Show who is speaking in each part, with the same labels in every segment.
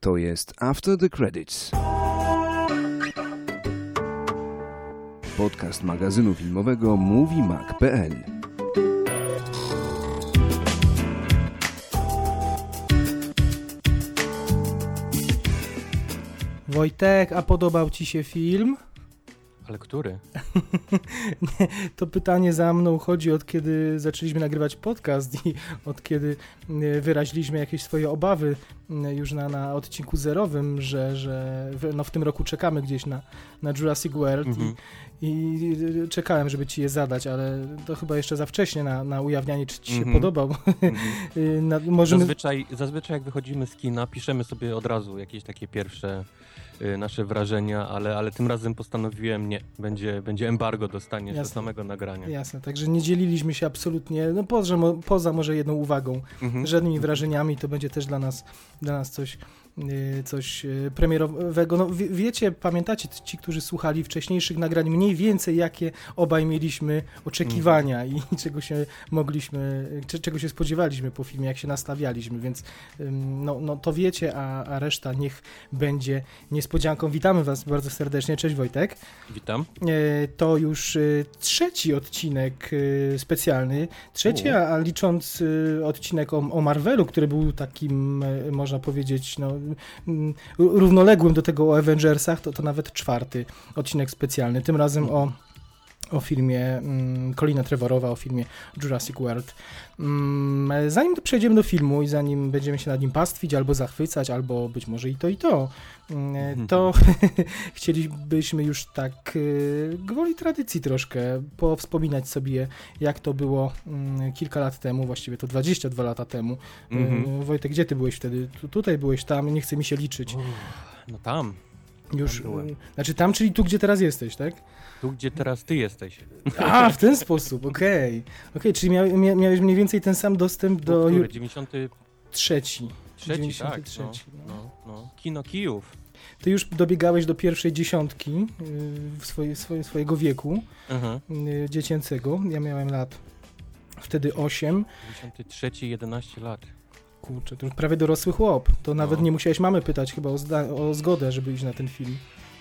Speaker 1: To jest After the Credits. Podcast magazynu filmowego MovieMag.pl
Speaker 2: Wojtek, a podobał Ci się film?
Speaker 3: Ale który?
Speaker 2: Nie, to pytanie za mną chodzi od kiedy zaczęliśmy nagrywać podcast i od kiedy e, wyraziliśmy jakieś swoje obawy e, już na, na odcinku zerowym, że, że w, no w tym roku czekamy gdzieś na, na Jurassic World
Speaker 3: Mhm.
Speaker 2: i, i czekałem, żeby Ci je zadać, ale to chyba jeszcze za wcześnie na, na ujawnianie, czy Ci się
Speaker 3: Mhm.
Speaker 2: podobał.
Speaker 3: Mhm.
Speaker 2: Na, możemy...
Speaker 3: Zazwyczaj, zazwyczaj jak wychodzimy z kina, piszemy sobie od razu jakieś takie pierwsze nasze wrażenia, ale, ale tym razem postanowiłem nie, będzie, będzie embargo dostaniesz
Speaker 2: Jasne.
Speaker 3: do samego nagrania.
Speaker 2: Jasne, także nie dzieliliśmy się absolutnie, no poza, poza może jedną uwagą,
Speaker 3: Mhm.
Speaker 2: żadnymi wrażeniami, to będzie też dla nas, dla nas coś, coś yy, premierowego. No, wie, wiecie, pamiętacie ci, którzy słuchali wcześniejszych nagrań, mniej więcej jakie obaj mieliśmy oczekiwania i czego się mogliśmy, czego się spodziewaliśmy po filmie, jak się nastawialiśmy, więc no, no to wiecie, a, a reszta niech będzie niespodzianką. Witamy Was bardzo serdecznie, cześć Wojtek.
Speaker 3: Witam.
Speaker 2: E, to już trzeci odcinek specjalny. Trzeci,
Speaker 3: U.
Speaker 2: a, licząc odcinek o, o Marvelu, który był takim, można powiedzieć, no, mm, równoległym do tego o Avengersach, to, to nawet czwarty odcinek specjalny. Tym razem o o filmie mm, Colina Trevorowa, o filmie Jurassic World. Mm, zanim przejdziemy do filmu i zanim będziemy się nad nim pastwić, albo zachwycać, albo być może i to, i to, mm, to chcielibyśmy już tak y, gwoli tradycji troszkę powspominać sobie, jak to było kilka lat temu, właściwie to 22 lata temu.
Speaker 3: Mhm.
Speaker 2: Y, Wojtek, gdzie ty byłeś wtedy? Tu, tutaj byłeś, tam, nie chce mi się liczyć.
Speaker 3: Uff, No tam,
Speaker 2: Już,
Speaker 3: byłem.
Speaker 2: y, znaczy tam, czyli tu, gdzie teraz jesteś, tak?
Speaker 3: Tu gdzie teraz ty jesteś.
Speaker 2: A, w ten sposób, okej. Okej, czyli mia, mia, miałeś mniej więcej ten sam dostęp do
Speaker 3: który? 93,
Speaker 2: trzeci.
Speaker 3: tak?
Speaker 2: 93,
Speaker 3: No,
Speaker 2: no.
Speaker 3: no, no. Kino Kijów.
Speaker 2: Ty już dobiegałeś do pierwszej dziesiątki y, w swoje, swoje, swojego wieku
Speaker 3: Mhm.
Speaker 2: y, dziecięcego. Ja miałem lat wtedy 8.
Speaker 3: 93, 11 lat.
Speaker 2: Kurczę, to już prawie dorosły chłop. To nawet
Speaker 3: No.
Speaker 2: nie musiałeś mamy pytać chyba o, o zgodę, żeby iść na ten film.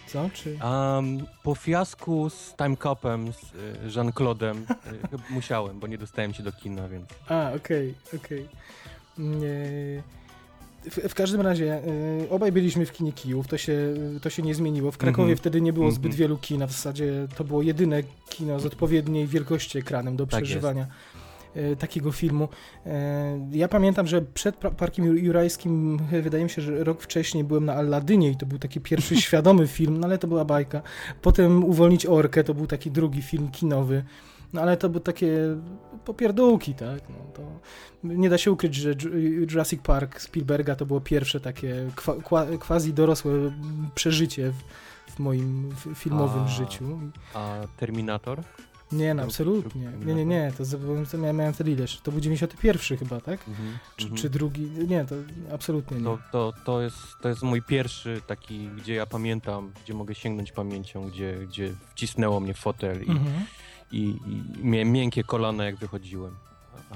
Speaker 2: Co? Czy...
Speaker 3: Um, po fiasku z Time Cupem, z y, Jean-Claude'em, y, musiałem, bo nie dostałem się do kina, więc...
Speaker 2: A, okej, okej. Nie. W, w każdym razie, y, obaj byliśmy w kinie Kijów, to się, to się nie zmieniło. W Krakowie
Speaker 3: Mhm.
Speaker 2: wtedy nie było zbyt
Speaker 3: Mhm.
Speaker 2: wielu kin, a w zasadzie to było jedyne kino z odpowiedniej wielkości ekranem do
Speaker 3: Tak
Speaker 2: przeżywania y, takiego filmu. Y, Ja pamiętam, że przed Parkiem Jur- Jurajskim, y, wydaje mi się, że rok wcześniej byłem na Alladynie i to był taki pierwszy świadomy film, no ale to była bajka. Potem Uwolnić Orkę, to był taki drugi film kinowy. No ale to były takie popierdółki, tak? No, to nie da się ukryć, że Ju- Jurassic Park Spielberga to było pierwsze takie kwa, quasi dorosłe przeżycie w, w moim filmowym
Speaker 3: A.
Speaker 2: życiu.
Speaker 3: A Terminator?
Speaker 2: Nie, no absolutnie. Nie, nie, nie, to, to miałem, wtedy ileż? To był 91 chyba, tak?
Speaker 3: Mhm.
Speaker 2: Czy,
Speaker 3: mhm.
Speaker 2: czy drugi? Nie, to absolutnie nie.
Speaker 3: To, to, to, jest, to jest mój pierwszy taki, gdzie ja pamiętam, gdzie mogę sięgnąć pamięcią, gdzie, gdzie wcisnęło mnie w fotel i,
Speaker 2: Mhm.
Speaker 3: i, i miałem miękkie kolana jak wychodziłem.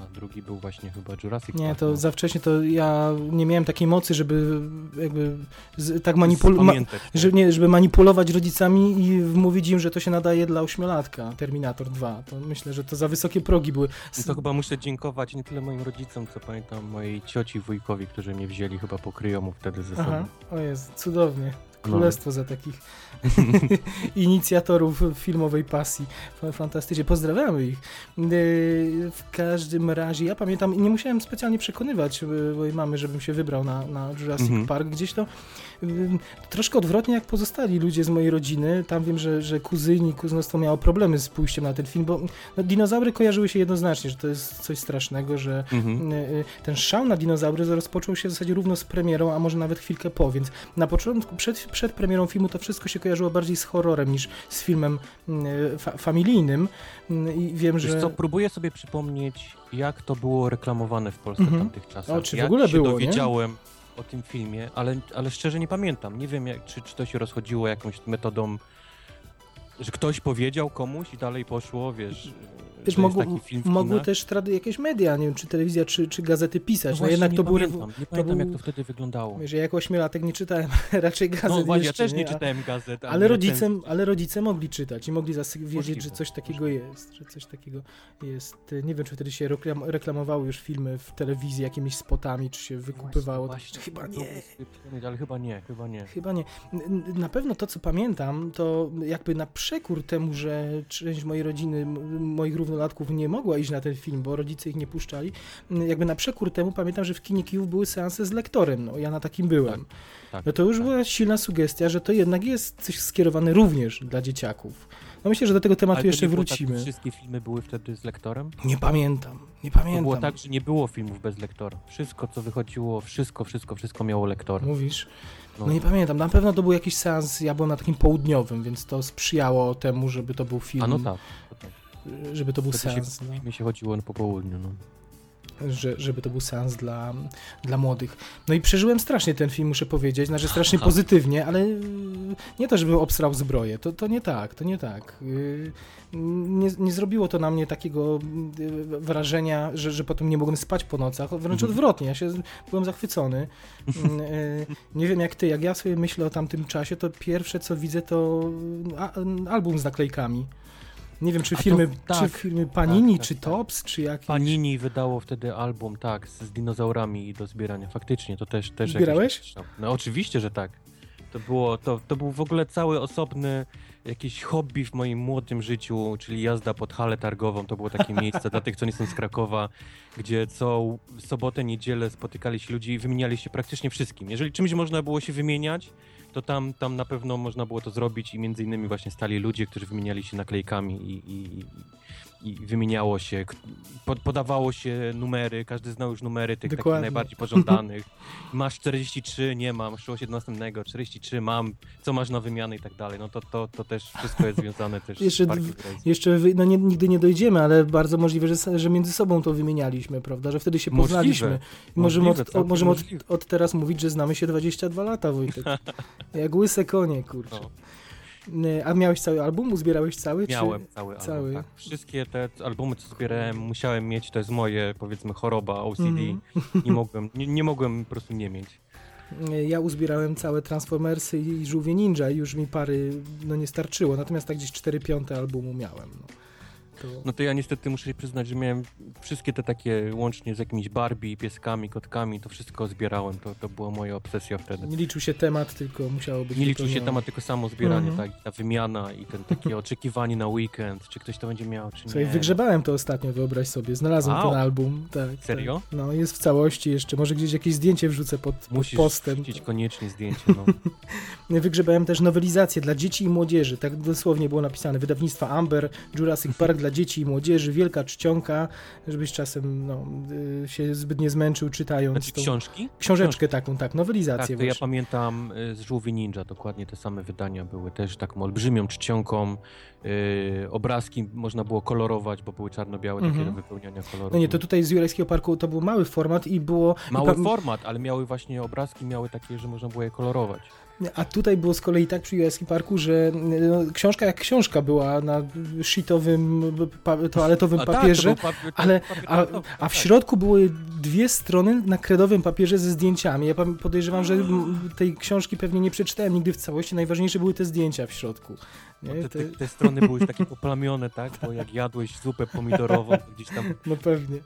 Speaker 3: A, drugi był właśnie chyba Jurassic
Speaker 2: Nie,
Speaker 3: Park.
Speaker 2: to
Speaker 3: no.
Speaker 2: za wcześnie to ja nie miałem takiej mocy, żeby jakby z, tak manipulować.
Speaker 3: Zapamiętać, tak.
Speaker 2: Że, nie, żeby manipulować rodzicami i wmówić im, że to się nadaje dla ośmiolatka, Terminator 2. To myślę, że to za wysokie progi były.
Speaker 3: No to chyba muszę dziękować nie tyle moim rodzicom, co pamiętam mojej cioci wujkowi, którzy mnie wzięli chyba po kryjomu wtedy ze sobą.
Speaker 2: Aha, o jest, cudownie.
Speaker 3: No.
Speaker 2: Królestwo za takich inicjatorów filmowej pasji. Fa- Fantastycznie, pozdrawiamy ich. Yy, W każdym razie, ja pamiętam, i nie musiałem specjalnie przekonywać mojej mamy, żebym się wybrał na, na Jurassic
Speaker 3: Mhm.
Speaker 2: Park. Gdzieś to yy, troszkę odwrotnie jak pozostali ludzie z mojej rodziny. Tam wiem, że, że kuzyni, kuzynostwo miało problemy z pójściem na ten film, bo no, dinozaury kojarzyły się jednoznacznie, że to jest coś strasznego, że
Speaker 3: Mhm.
Speaker 2: Y, y, ten szał na dinozaury rozpoczął się w zasadzie równo z premierą, a może nawet chwilkę po, więc na początku, przed, przed premierą filmu to wszystko się kojarzyło bardziej z horrorem niż z filmem y, fa familijnym Y, i wiem,
Speaker 3: Wiesz
Speaker 2: że...
Speaker 3: co, próbuję sobie przypomnieć, jak to było reklamowane w Polsce
Speaker 2: Mhm.
Speaker 3: w tamtych czasach.
Speaker 2: O, czy w ogóle
Speaker 3: się
Speaker 2: było, nie?
Speaker 3: dowiedziałem o tym filmie, ale, ale szczerze nie pamiętam. Nie wiem, jak, czy, czy to się rozchodziło jakąś metodą że ktoś powiedział komuś i dalej poszło, wiesz,
Speaker 2: Wiesz, mogły też trady, jakieś media, nie wiem, czy telewizja, czy, czy gazety pisać. No,
Speaker 3: właśnie
Speaker 2: jednak
Speaker 3: nie
Speaker 2: to był...
Speaker 3: pamiętam, nie pamiętam
Speaker 2: był-
Speaker 3: jak to wtedy wyglądało.
Speaker 2: Wiesz, ja jako ośmiolatek nie czytałem raczej gazet
Speaker 3: No właśnie, ja
Speaker 2: jeszcze,
Speaker 3: też nie
Speaker 2: A-
Speaker 3: czytałem gazet.
Speaker 2: Ale rodzice,
Speaker 3: recenzji.
Speaker 2: ale rodzice mogli czytać i mogli zasy- wiedzieć,
Speaker 3: Możliwe,
Speaker 2: że coś takiego jest, że coś takiego jest. Nie wiem, czy wtedy się reklam reklamowały już filmy w telewizji jakimiś spotami, czy się wykupywało.
Speaker 3: Właśnie,
Speaker 2: chyba nie.
Speaker 3: to Ale chyba nie, chyba nie.
Speaker 2: Chyba nie. Na pewno to, co pamiętam, to jakby na przekór temu, że część mojej rodziny, moich równolatków nie mogła iść na ten film, bo rodzice ich nie puszczali, m, jakby na przekór temu pamiętam, że w kinie Kijów były seanse z lektorem, no ja na takim byłem.
Speaker 3: Tak,
Speaker 2: No to już
Speaker 3: tak.
Speaker 2: była silna sugestia, że to jednak jest coś skierowane również dla dzieciaków. No myślę, że do tego tematu
Speaker 3: Ale to
Speaker 2: jeszcze
Speaker 3: Tak,
Speaker 2: wrócimy.
Speaker 3: że wszystkie filmy były wtedy z lektorem?
Speaker 2: Nie pamiętam, nie
Speaker 3: To
Speaker 2: pamiętam.
Speaker 3: było tak, że nie było filmów bez lektora. Wszystko, co wychodziło, wszystko, wszystko, wszystko miało lektora.
Speaker 2: Mówisz?
Speaker 3: No.
Speaker 2: No nie pamiętam. Na pewno to był jakiś seans, ja byłem na takim południowym, więc to sprzyjało temu, żeby to był film.
Speaker 3: A no tak. to tak.
Speaker 2: Żeby to był
Speaker 3: Wtedy
Speaker 2: seans.
Speaker 3: się,
Speaker 2: No.
Speaker 3: mi się chodziło po południu, no.
Speaker 2: że, żeby to był seans dla, dla młodych. No i przeżyłem strasznie ten film, muszę powiedzieć, znaczy strasznie
Speaker 3: Aha.
Speaker 2: pozytywnie, ale nie to, żeby obsrał zbroję, to, to nie tak, to nie tak. Yy, Nie, nie zrobiło to na mnie takiego yy, wrażenia, że, że potem nie mogłem spać po nocach, wręcz
Speaker 3: Mhm.
Speaker 2: odwrotnie, ja się byłem zachwycony. Yy, Nie wiem jak ty, jak ja sobie myślę o tamtym czasie, to pierwsze co widzę to album z naklejkami. Nie wiem, czy
Speaker 3: A to-
Speaker 2: firmy,
Speaker 3: tak,
Speaker 2: czy firmy Panini,
Speaker 3: tak,
Speaker 2: czy
Speaker 3: tak.
Speaker 2: Tops, czy jakieś...
Speaker 3: Panini wydało wtedy album, tak, z, dinozaurami do zbierania. Faktycznie, to też... też
Speaker 2: Zbierałeś?
Speaker 3: Jakieś, no oczywiście, że tak. To było, to, to był w ogóle cały osobny jakiś hobby w moim młodym życiu, czyli jazda pod halę targową. To było takie miejsce dla tych, co nie są z Krakowa, gdzie co sobotę, niedzielę spotykali się ludzie i wymieniali się praktycznie wszystkim. Jeżeli czymś można było się wymieniać, to tam, tam na pewno można było to zrobić i między innymi właśnie stali ludzie, którzy wymieniali się naklejkami i, i, i, i wymieniało się, podawało się numery, każdy znał już numery tych
Speaker 2: Dokładnie.
Speaker 3: takich najbardziej pożądanych. Masz 43, nie mam, szło się do następnego, 43 mam, co masz na wymianę i tak dalej. No to, to, to też wszystko jest związane też
Speaker 2: Jeszcze
Speaker 3: z.
Speaker 2: Jeszcze no nie, nigdy nie dojdziemy, ale bardzo możliwe, że, że między sobą to wymienialiśmy, prawda? Że wtedy się
Speaker 3: Możliwe.
Speaker 2: poznaliśmy. I możemy,
Speaker 3: Możliwe,
Speaker 2: od, o, możemy od,
Speaker 3: możliwe.
Speaker 2: od teraz mówić, że znamy się 22 lata, Wojtek. Jak łyse konie, kurczę.
Speaker 3: No.
Speaker 2: Nie, A miałeś cały album? Uzbierałeś cały?
Speaker 3: Miałem
Speaker 2: Czy...
Speaker 3: cały,
Speaker 2: cały?
Speaker 3: album. Tak. Wszystkie te albumy, co zbierałem, musiałem mieć. To jest moje, powiedzmy, choroba OCD.
Speaker 2: Mhm.
Speaker 3: Nie, mogłem, nie, nie mogłem po prostu nie mieć.
Speaker 2: Ja uzbierałem całe Transformersy i Żółwie Ninja i już mi pary no, nie starczyło, natomiast tak gdzieś 4 piąte albumu miałem. No. To...
Speaker 3: No to ja niestety muszę się przyznać, że miałem wszystkie te takie, łącznie z jakimiś Barbie, pieskami, kotkami, to wszystko zbierałem. To, to była moja obsesja wtedy.
Speaker 2: Nie liczył się temat, tylko musiało być
Speaker 3: Nie liczył się temat, tylko samo zbieranie,
Speaker 2: Mhm.
Speaker 3: tak, ta wymiana i ten takie oczekiwanie na weekend, czy ktoś to będzie miał, czy
Speaker 2: Słuchaj,
Speaker 3: nie.
Speaker 2: wygrzebałem to ostatnio, wyobraź sobie. Znalazłem
Speaker 3: Wow.
Speaker 2: ten album. Tak,
Speaker 3: Serio?
Speaker 2: Tak. No, jest w całości jeszcze. Może gdzieś jakieś zdjęcie wrzucę pod, pod
Speaker 3: Musisz
Speaker 2: postem.
Speaker 3: wrzucić koniecznie zdjęcie, no.
Speaker 2: Wygrzebałem też nowelizację dla dzieci i młodzieży. Tak dosłownie było napisane. Wydawnictwa Amber, Jurassic Park dla dzieci i młodzieży, wielka czcionka, żebyś czasem no, y, się zbyt nie zmęczył czytając
Speaker 3: Znaczy
Speaker 2: tą
Speaker 3: książki?
Speaker 2: książeczkę taką, tak,
Speaker 3: Tak,
Speaker 2: nowelizację
Speaker 3: to ja pamiętam y, z Żółwi Ninja, dokładnie te same wydania były też taką olbrzymią czcionką. y, obrazki można było kolorować, bo były czarno-białe takie
Speaker 2: Mhm.
Speaker 3: do wypełniania kolorów.
Speaker 2: No nie, to tutaj z Jurajskiego Parku to był mały format i było... i
Speaker 3: Mały
Speaker 2: pa-
Speaker 3: format, ale miały właśnie obrazki, miały takie, że można było je kolorować.
Speaker 2: A tutaj było z kolei tak przy Jurajskim Parku, że no, książka jak książka była na shitowym toaletowym
Speaker 3: A
Speaker 2: papierze.
Speaker 3: tak, to był papier,
Speaker 2: ale- A, a w
Speaker 3: tak.
Speaker 2: środku były dwie strony na kredowym papierze ze zdjęciami. Ja podejrzewam, że tej książki pewnie nie przeczytałem nigdy w całości. Najważniejsze były te zdjęcia w środku.
Speaker 3: No Te,
Speaker 2: te,
Speaker 3: te strony były już takie poplamione, tak? Bo jak jadłeś zupę pomidorową, to gdzieś tam
Speaker 2: no pewnie.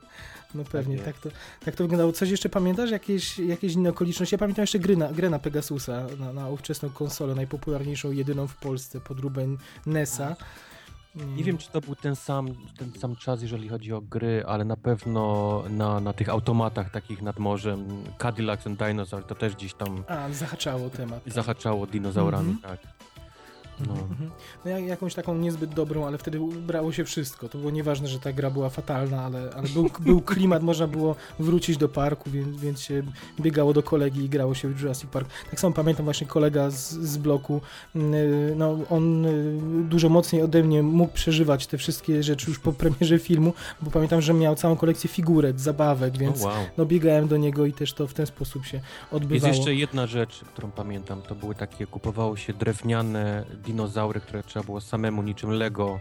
Speaker 2: No pewnie,
Speaker 3: jest.
Speaker 2: tak, to, tak to wyglądało. Coś jeszcze pamiętasz? Jakieś, jakieś inne okoliczności? Ja pamiętam jeszcze gry na, grę na Pegasusa, na, na ówczesną konsolę, najpopularniejszą, jedyną w Polsce, podróbę NES-a.
Speaker 3: Nie wiem, czy to był ten sam, ten sam czas, jeżeli chodzi o gry, ale na pewno na, na tych automatach takich nad morzem, Cadillacs and Dinosaurs, to też gdzieś tam
Speaker 2: A, zahaczało temat.
Speaker 3: zahaczało dinozaurami,
Speaker 2: Mhm.
Speaker 3: tak. No.
Speaker 2: Mhm. No ja, jakąś taką niezbyt dobrą, ale wtedy brało się wszystko. To było nieważne, że ta gra była fatalna, ale, ale był, był klimat, można było wrócić do parku, więc, więc się biegało do kolegi i grało się w Jurassic Park. Tak samo pamiętam właśnie kolega z, z bloku, yy, no on yy, dużo mocniej ode mnie mógł przeżywać te wszystkie rzeczy już po premierze filmu, bo pamiętam, że miał całą kolekcję figurek, zabawek, więc
Speaker 3: O, wow.
Speaker 2: no biegałem do niego i też to w ten sposób się
Speaker 3: Jest
Speaker 2: odbywało.
Speaker 3: jeszcze jedna rzecz, którą pamiętam, to były takie, kupowało się drewniane dinozaury, które trzeba było samemu niczym Lego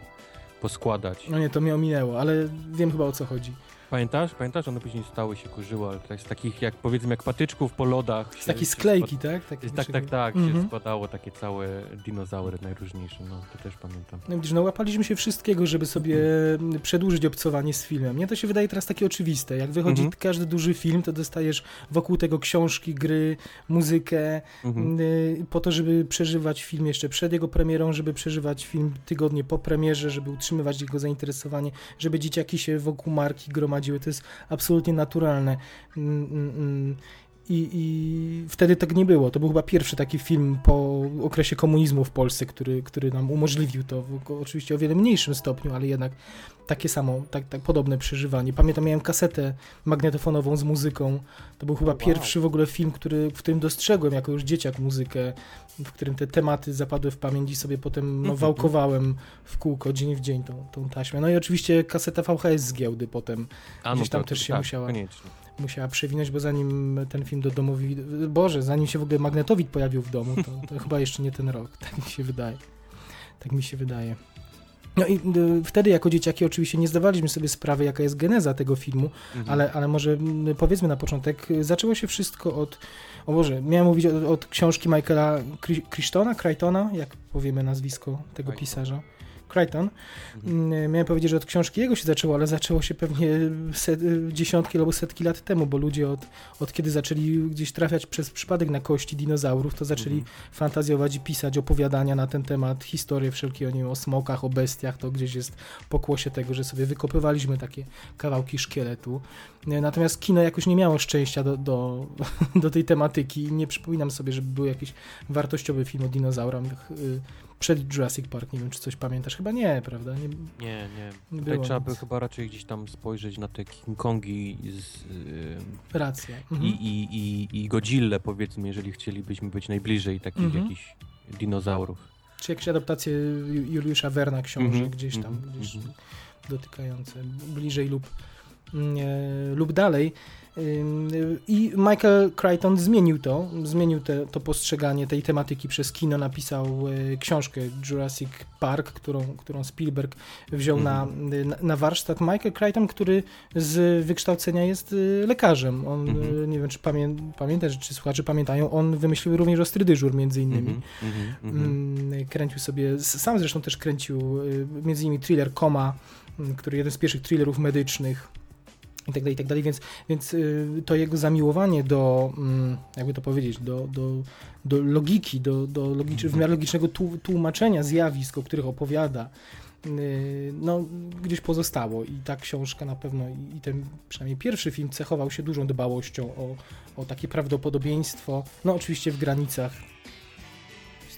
Speaker 3: poskładać.
Speaker 2: No nie, to mnie ominęło, ale wiem chyba o co chodzi.
Speaker 3: Pamiętasz? Pamiętasz? One później stały się kurzyły, ale jest takich jak powiedzmy jak patyczków po lodach.
Speaker 2: Z
Speaker 3: się-
Speaker 2: takiej
Speaker 3: się
Speaker 2: sklejki, tak? Takie
Speaker 3: Tak, tak, tak, się
Speaker 2: Mhm.
Speaker 3: składało takie całe dinozaury najróżniejsze, no to też pamiętam.
Speaker 2: No widzisz, no łapaliśmy się wszystkiego, żeby sobie
Speaker 3: Mhm.
Speaker 2: przedłużyć obcowanie z filmem. Mnie to się wydaje teraz takie oczywiste. Jak wychodzi
Speaker 3: Mhm.
Speaker 2: każdy duży film, to dostajesz wokół tego książki, gry, muzykę,
Speaker 3: Mhm.
Speaker 2: y, po to, żeby przeżywać film jeszcze przed jego premierą, żeby przeżywać film tygodnie po premierze, żeby utrzymywać jego zainteresowanie, żeby dzieciaki się wokół marki gromadziły. To jest absolutnie naturalne. I, I wtedy tak nie było. To był chyba pierwszy taki film po okresie komunizmu w Polsce, który, który nam umożliwił to, w, oczywiście o wiele mniejszym stopniu, ale jednak takie samo, tak, tak podobne przeżywanie. Pamiętam, miałem kasetę magnetofonową z muzyką. To był chyba
Speaker 3: Wow.
Speaker 2: pierwszy w ogóle film, który, w którym dostrzegłem jako już dzieciak muzykę, w którym te tematy zapadły w pamięć i sobie potem no, wałkowałem w kółko dzień w dzień tą, tą taśmę. No i oczywiście kaseta VHS z giełdy potem
Speaker 3: A,
Speaker 2: gdzieś tam
Speaker 3: to-
Speaker 2: też
Speaker 3: to
Speaker 2: się
Speaker 3: tak,
Speaker 2: musiała-
Speaker 3: Koniecznie.
Speaker 2: Musiała przewinąć, bo zanim ten film do domowi... Boże, zanim się w ogóle magnetowid pojawił w domu, to, to chyba jeszcze nie ten rok, tak mi się wydaje. Tak mi się wydaje. No i y, wtedy jako dzieciaki oczywiście nie zdawaliśmy sobie sprawy, jaka jest geneza tego filmu,
Speaker 3: Mhm.
Speaker 2: ale, ale może powiedzmy na początek, y, zaczęło się wszystko od, o Boże, miałem mówić od, od książki Michaela Cri- Crichtona, Crichtona, jak powiemy nazwisko tego pisarza. Crichton.
Speaker 3: Mhm.
Speaker 2: Miałem powiedzieć, że od książki jego się zaczęło, ale zaczęło się pewnie set, dziesiątki albo setki lat temu, bo ludzie od, od kiedy zaczęli gdzieś trafiać przez przypadek na kości dinozaurów, to zaczęli
Speaker 3: Mhm.
Speaker 2: fantazjować i pisać opowiadania na ten temat, historie wszelkie o nim, o smokach, o bestiach, to gdzieś jest pokłosie tego, że sobie wykopywaliśmy takie kawałki szkieletu. Natomiast kino jakoś nie miało szczęścia do, do, do tej tematyki i nie przypominam sobie, żeby był jakiś wartościowy film o dinozaurach y, przed Jurassic Park. Nie wiem, czy coś pamiętasz. Chyba nie, prawda? Nie,
Speaker 3: Nie, nie.
Speaker 2: nie
Speaker 3: Tutaj trzeba by
Speaker 2: nic.
Speaker 3: chyba raczej gdzieś tam spojrzeć na te King Kongi z, y,
Speaker 2: Racja.
Speaker 3: i,
Speaker 2: Mhm.
Speaker 3: i, i, i Godzilla powiedzmy, jeżeli chcielibyśmy być najbliżej takich
Speaker 2: Mhm.
Speaker 3: jakichś dinozaurów.
Speaker 2: Czy jakieś adaptacje Ju- Juliusza Werna książek
Speaker 3: Mhm,
Speaker 2: gdzieś tam,
Speaker 3: mhm,
Speaker 2: gdzieś
Speaker 3: mhm.
Speaker 2: dotykające bliżej lub, e, lub dalej. Ym, I Michael Crichton zmienił to, zmienił te, to postrzeganie tej tematyki przez kino, napisał e, książkę Jurassic Park, którą, którą Spielberg wziął na, na, na warsztat. Michael Crichton, który z wykształcenia jest lekarzem. On,
Speaker 3: Mhm.
Speaker 2: nie wiem, czy pamię, pamiętasz, czy słuchacze pamiętają, on wymyślił również ostry dyżur między innymi.
Speaker 3: Mhm, mhm, mhm.
Speaker 2: Kręcił sobie, sam zresztą też kręcił y, między innymi thriller Koma, który jeden z pierwszych thrillerów medycznych i tak dalej, i tak dalej, więc, więc y, to jego zamiłowanie do, mm, jakby to powiedzieć, do, do, do logiki, do, do logicz- w miarę logicznego tłu- tłumaczenia zjawisk, o których opowiada, y, no, gdzieś pozostało. I ta książka na pewno i ten przynajmniej pierwszy film cechował się dużą dbałością o, o takie prawdopodobieństwo, no oczywiście w granicach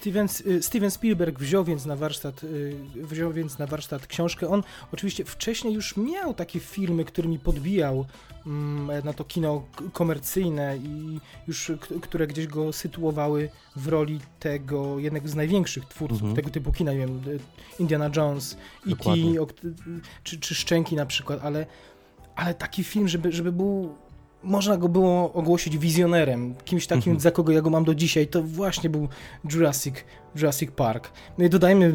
Speaker 2: Steven, y, Steven Spielberg wziął więc na warsztat, y, wziął więc na warsztat książkę. On oczywiście wcześniej już miał takie filmy, którymi podbijał mm, na to kino komercyjne i już które gdzieś go sytuowały w roli tego jednego z największych twórców
Speaker 3: Mhm.
Speaker 2: tego typu kina, nie wiem, y, Indiana Jones, E.T., czy, czy Szczęki na przykład, ale, ale taki film, żeby, żeby był można go było ogłosić wizjonerem, kimś takim,
Speaker 3: Mhm.
Speaker 2: za kogo ja go mam do dzisiaj, to właśnie był Jurassic, Jurassic Park. No i dodajmy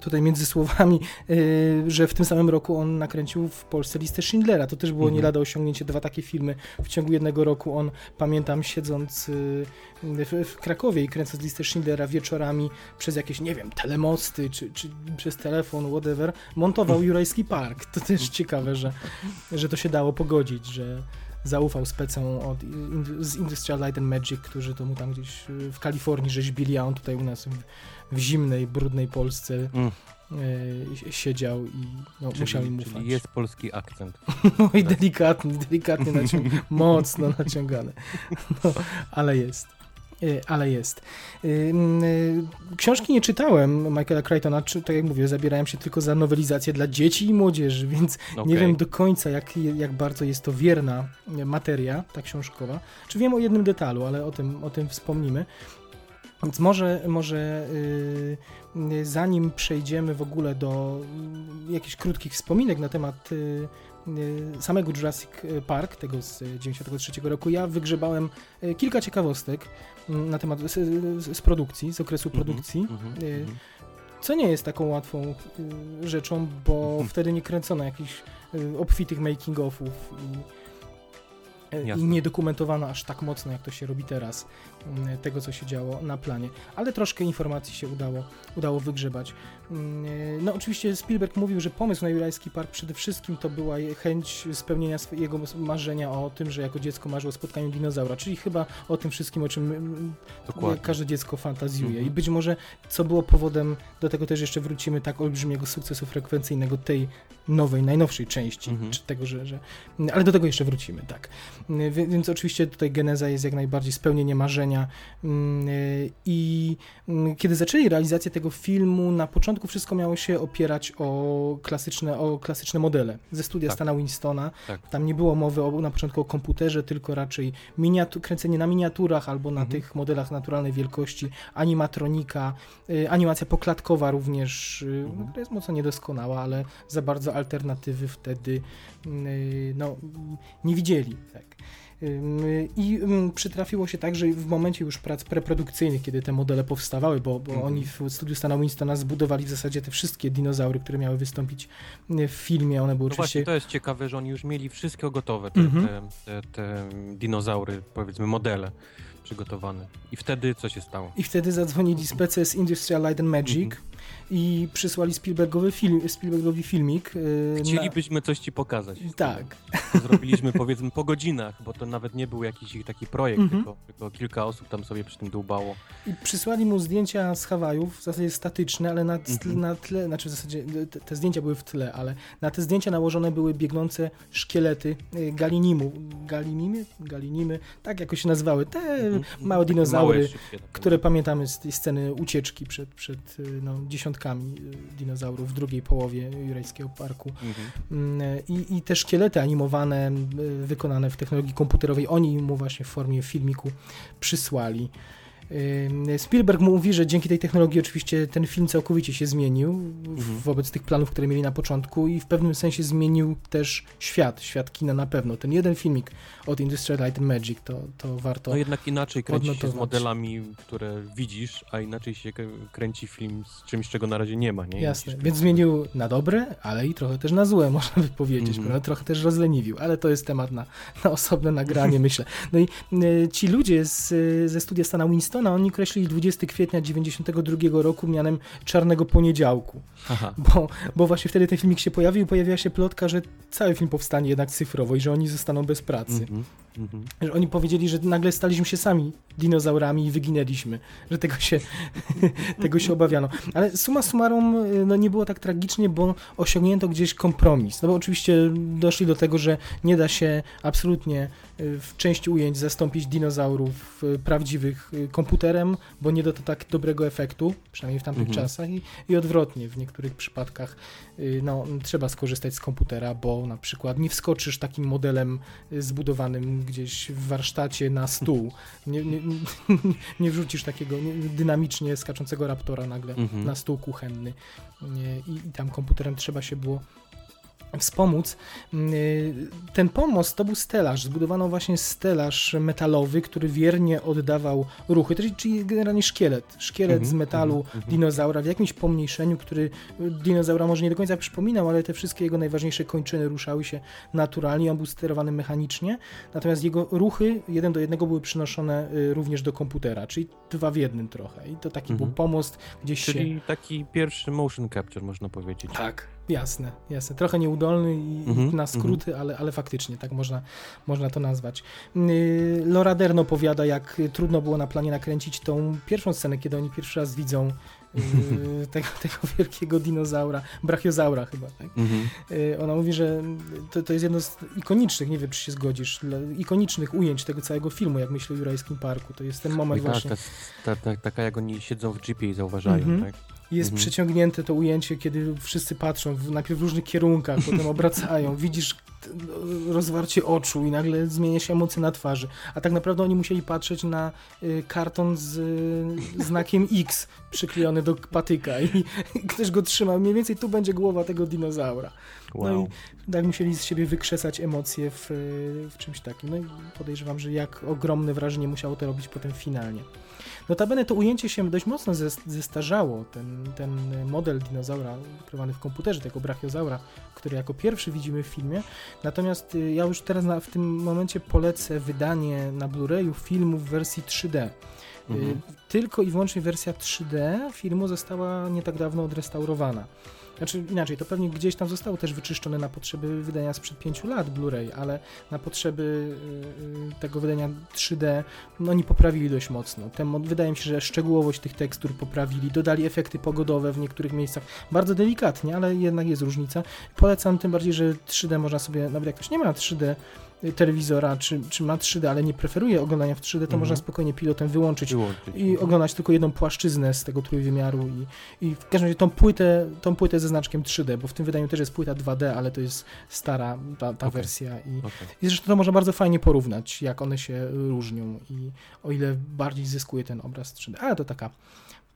Speaker 2: tutaj między słowami, yy, że w tym samym roku on nakręcił w Polsce listę Schindlera. To też było
Speaker 3: Mhm.
Speaker 2: nie lada osiągnięcie, dwa takie filmy w ciągu jednego roku. On, pamiętam, siedząc yy, w, w Krakowie i kręcąc listę Schindlera wieczorami przez jakieś, nie wiem, telemosty, czy, czy przez telefon, whatever, montował Jurajski Park. To też ciekawe, że, że to się dało pogodzić, że zaufał specom od, z Industrial Light and Magic, którzy to mu tam gdzieś y, w Kalifornii rzeźbili, a on tutaj u nas w, w zimnej, brudnej Polsce
Speaker 3: Mm.
Speaker 2: y, siedział i no, musiał im
Speaker 3: Czyli,
Speaker 2: ufać.
Speaker 3: czyli jest polski akcent.
Speaker 2: No i delikatnie, delikatnie naciągane, mocno naciągane. No, ale jest. Y, Ale jest. Y, y, Książki nie czytałem Michaela Crichtona, czy, tak jak mówię, zabierałem się tylko za nowelizację dla dzieci i młodzieży, więc nie
Speaker 3: Okej.
Speaker 2: wiem do końca, jak, jak bardzo jest to wierna materia, ta książkowa. Czy wiem o jednym detalu, ale o tym, o tym wspomnimy. Więc może, może yy, zanim przejdziemy w ogóle do yy, jakichś krótkich wspominek na temat yy, y, samego Jurassic Park, tego z 93 roku, ja wygrzebałem y, kilka ciekawostek mm, na temat z, z, produkcji, z okresu
Speaker 3: Mhm,
Speaker 2: produkcji.
Speaker 3: mhm,
Speaker 2: Y,
Speaker 3: mhm.
Speaker 2: Co nie jest taką łatwą y, rzeczą, bo wtedy nie kręcono jakichś y, obfitych making-offów i, y, i nie dokumentowano aż tak mocno, jak to się robi teraz, y, tego, co się działo na planie. Ale troszkę informacji się udało, udało wygrzebać. Y, No oczywiście Spielberg mówił, że pomysł na Jurajski Park przede wszystkim to była chęć spełnienia swojego marzenia o tym, że jako dziecko marzył o spotkaniu dinozaura, czyli chyba o tym wszystkim, o czym mm,
Speaker 3: Dokładnie.
Speaker 2: każde dziecko fantazjuje.
Speaker 3: Mhm.
Speaker 2: I być może, co było powodem, do tego też jeszcze wrócimy, tak olbrzymiego sukcesu frekwencyjnego tej nowej, najnowszej części,
Speaker 3: Mhm.
Speaker 2: czy tego, że, że... Ale do tego jeszcze wrócimy, tak. Więc oczywiście tutaj geneza jest jak najbardziej spełnienie marzenia Mm, y, i mm, kiedy zaczęli realizację tego filmu, na początku wszystko miało się opierać o klasyczne, o klasyczne modele ze studia
Speaker 3: Tak.
Speaker 2: Stana Winstona.
Speaker 3: Tak.
Speaker 2: Tam nie było mowy o, na początku o komputerze, tylko raczej miniatu- kręcenie na miniaturach albo na
Speaker 3: Mhm.
Speaker 2: tych modelach naturalnej wielkości, animatronika, y, animacja poklatkowa również, y,
Speaker 3: Mhm.
Speaker 2: która jest mocno niedoskonała, ale za bardzo alternatywy wtedy y, no, nie widzieli. Tak. I przytrafiło się tak, że w momencie już prac preprodukcyjnych, kiedy te modele powstawały, bo, bo
Speaker 3: Mhm.
Speaker 2: oni w studiu Stana Winstona zbudowali w zasadzie te wszystkie dinozaury, które miały wystąpić y, w filmie, one były
Speaker 3: No
Speaker 2: oczywiście...
Speaker 3: właśnie, to jest ciekawe, że oni już mieli wszystko gotowe, te,
Speaker 2: Mhm.
Speaker 3: te, te, te dinozaury, powiedzmy modele przygotowane. I wtedy co się stało?
Speaker 2: I wtedy zadzwonili specy z Industrial Light and Magic
Speaker 3: Mhm.
Speaker 2: I przysłali Spielbergowy film, Spielbergowi filmik. y,
Speaker 3: Chcielibyśmy coś ci pokazać.
Speaker 2: Na... Tak,
Speaker 3: To zrobiliśmy powiedzmy po godzinach, bo to nawet nie był jakiś ich taki projekt,
Speaker 2: Mhm.
Speaker 3: tylko, tylko kilka osób tam sobie przy tym dłubało.
Speaker 2: i przysłali mu zdjęcia z Hawajów, w zasadzie statyczne, ale na, tle-
Speaker 3: Mhm.
Speaker 2: na tle, znaczy w zasadzie te, te zdjęcia były w tle, ale na te zdjęcia nałożone były biegnące szkielety y, galinimu, galinimy, galinimy, tak jakoś się nazywały, te
Speaker 3: Mhm.
Speaker 2: małe dinozaury,
Speaker 3: Małe,
Speaker 2: które pamiętamy z tej sceny ucieczki przed, przed y, no, dziesiątkami y, dinozaurów w drugiej połowie Jurajskiego Parku.
Speaker 3: Mhm.
Speaker 2: Mm, I, I te szkielety animowane, y, wykonane w technologii komputerowej, oni mu właśnie w formie filmiku przysłali. Spielberg mówi, że dzięki tej technologii oczywiście ten film całkowicie się zmienił
Speaker 3: Mhm.
Speaker 2: wobec tych planów, które mieli na początku i w pewnym sensie zmienił też świat, świat kina na pewno. Ten jeden filmik od Industrial Light and Magic to, to warto...
Speaker 3: No jednak inaczej kręci się z
Speaker 2: odnotować.
Speaker 3: modelami, które widzisz, a inaczej się kręci film z czymś, czego na razie nie ma, nie?
Speaker 2: Jasne, więc zmienił na dobre, ale i trochę też na złe, można by powiedzieć,
Speaker 3: Mhm.
Speaker 2: trochę też rozleniwił, ale to jest temat na, na osobne nagranie, myślę. No i y, ci ludzie z, y, ze studia Stana Winstona, oni określili 20 kwietnia 92 roku mianem Czarnego Poniedziałku,
Speaker 3: Aha.
Speaker 2: bo, bo właśnie wtedy ten filmik się pojawił i pojawiła się plotka, że cały film powstanie jednak cyfrowo i że oni zostaną bez pracy.
Speaker 3: Mhm. Mhm.
Speaker 2: Że oni powiedzieli, że nagle staliśmy się sami dinozaurami i wyginęliśmy, że tego się, tego się obawiano. Ale summa summarum no nie było tak tragicznie, bo osiągnięto gdzieś kompromis. No bo oczywiście doszli do tego, że nie da się absolutnie w części ujęć zastąpić dinozaurów y, prawdziwych y, komputerem, bo nie da to tak dobrego efektu, przynajmniej w tamtych
Speaker 3: Mhm.
Speaker 2: czasach i, i odwrotnie. W niektórych przypadkach y, no, trzeba skorzystać z komputera, bo na przykład nie wskoczysz takim modelem zbudowanym gdzieś w warsztacie na stół. Nie, nie, nie wrzucisz takiego nie, dynamicznie skaczącego raptora nagle
Speaker 3: Mhm.
Speaker 2: na stół kuchenny. I, I tam komputerem trzeba się było wspomóc. Yy, Ten pomost to był stelaż. Zbudowano właśnie stelaż metalowy, który wiernie oddawał ruchy, czyli- czyli generalnie szkielet. Szkielet
Speaker 3: Mhm,
Speaker 2: z metalu
Speaker 3: mhm, mhm.
Speaker 2: dinozaura w jakimś pomniejszeniu, który dinozaura może nie do końca przypominał, ale te wszystkie jego najważniejsze kończyny ruszały się naturalnie. On był sterowany mechanicznie, natomiast jego ruchy jeden do jednego były przynoszone y, również do komputera, czyli dwa w jednym trochę. I to taki był pomost gdzieś się...
Speaker 3: Czyli taki pierwszy motion capture, można powiedzieć.
Speaker 2: Tak, jasne, jasne. Trochę nieudolny i
Speaker 3: Mhm,
Speaker 2: na skróty, ale, ale faktycznie tak można, można to nazwać. Yy, Laura Dern opowiada, jak trudno było na planie nakręcić tą pierwszą scenę, kiedy oni pierwszy raz widzą yy, tego, tego wielkiego dinozaura, brachiozaura chyba, tak?
Speaker 3: Mhm.
Speaker 2: Yy, Ona mówi, że to, to jest jedno z ikonicznych, nie wiem czy się zgodzisz, ikonicznych ujęć tego całego filmu, jak myślę o Jurajskim Parku. To jest ten
Speaker 3: Oj,
Speaker 2: moment
Speaker 3: tak,
Speaker 2: właśnie.
Speaker 3: ta, ta, ta, taka jak oni siedzą w jeepie i zauważają,
Speaker 2: Mhm.
Speaker 3: tak?
Speaker 2: Jest
Speaker 3: Mhm.
Speaker 2: przeciągnięte to ujęcie, kiedy wszyscy patrzą w, najpierw w różnych kierunkach, potem obracają. Widzisz rozwarcie oczu i nagle zmienia się emocja na twarzy. A tak naprawdę oni musieli patrzeć na y, karton z y, znakiem X przyklejony do patyka i, i ktoś go trzymał. Mniej więcej tu będzie głowa tego dinozaura.
Speaker 3: Wow.
Speaker 2: No i tak musieli z siebie wykrzesać emocje w, w czymś takim. No i podejrzewam, że jak ogromne wrażenie musiało to robić potem finalnie. Notabene to ujęcie się dość mocno zestarzało. Ten, ten model dinozaura ukrywany w komputerze, tego brachiozaura, który jako pierwszy widzimy w filmie. Natomiast y, ja już teraz na, w tym momencie polecę wydanie na Blu-rayu filmu w wersji 3D. Y, mhm. Tylko i wyłącznie wersja 3D filmu została nie tak dawno odrestaurowana. Znaczy inaczej, to pewnie gdzieś tam zostało też wyczyszczone na potrzeby wydania sprzed 5 lat Blu-ray, ale na potrzeby yy, tego wydania 3D no oni poprawili dość mocno. Ten, wydaje mi się, że szczegółowość tych tekstur poprawili, dodali efekty pogodowe w niektórych miejscach, bardzo delikatnie, ale jednak jest różnica. Polecam tym bardziej, że 3D można sobie, nawet jak ktoś nie ma 3D, telewizora, czy, czy ma 3D, ale nie preferuje oglądania w 3D, to mhm. można spokojnie pilotem wyłączyć, wyłączyć, i oglądać tylko jedną płaszczyznę z tego trójwymiaru i, i w każdym razie tą płytę, tą płytę ze znaczkiem 3D, bo w tym wydaniu też jest płyta 2D, ale to jest stara ta, ta okay. wersja i, okay. i zresztą to można bardzo fajnie porównać, jak one się różnią i o ile bardziej zyskuje ten obraz 3D, ale to taka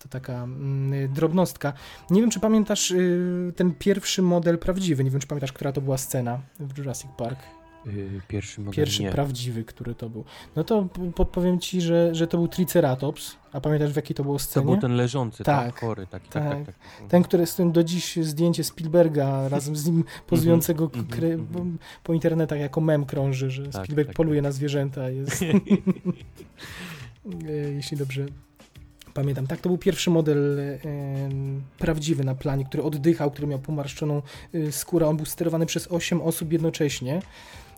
Speaker 2: to taka mm, drobnostka. Nie wiem, czy pamiętasz y, ten pierwszy model prawdziwy. Nie wiem, czy pamiętasz, która to była scena w Jurassic Park.
Speaker 3: Yy, pierwszy model
Speaker 2: Pierwszy prawdziwy, który to był. No to podpowiem ci, że, że to był Triceratops. A pamiętasz w jakiej to było scenie?
Speaker 3: To był ten leżący, tak,
Speaker 2: tak
Speaker 3: chory, taki, tak, tak, tak,
Speaker 2: tak. Ten, który z tym do dziś zdjęcie Spielberga razem z nim pozującego mm -hmm, po internetach jako mem krąży, że tak, Spielberg tak, poluje tak. na zwierzęta. Jest... E, jeśli dobrze pamiętam. Tak, to był pierwszy model e, prawdziwy na planie, który oddychał, który miał pomarszczoną e, skórę. On był sterowany przez 8 osób jednocześnie.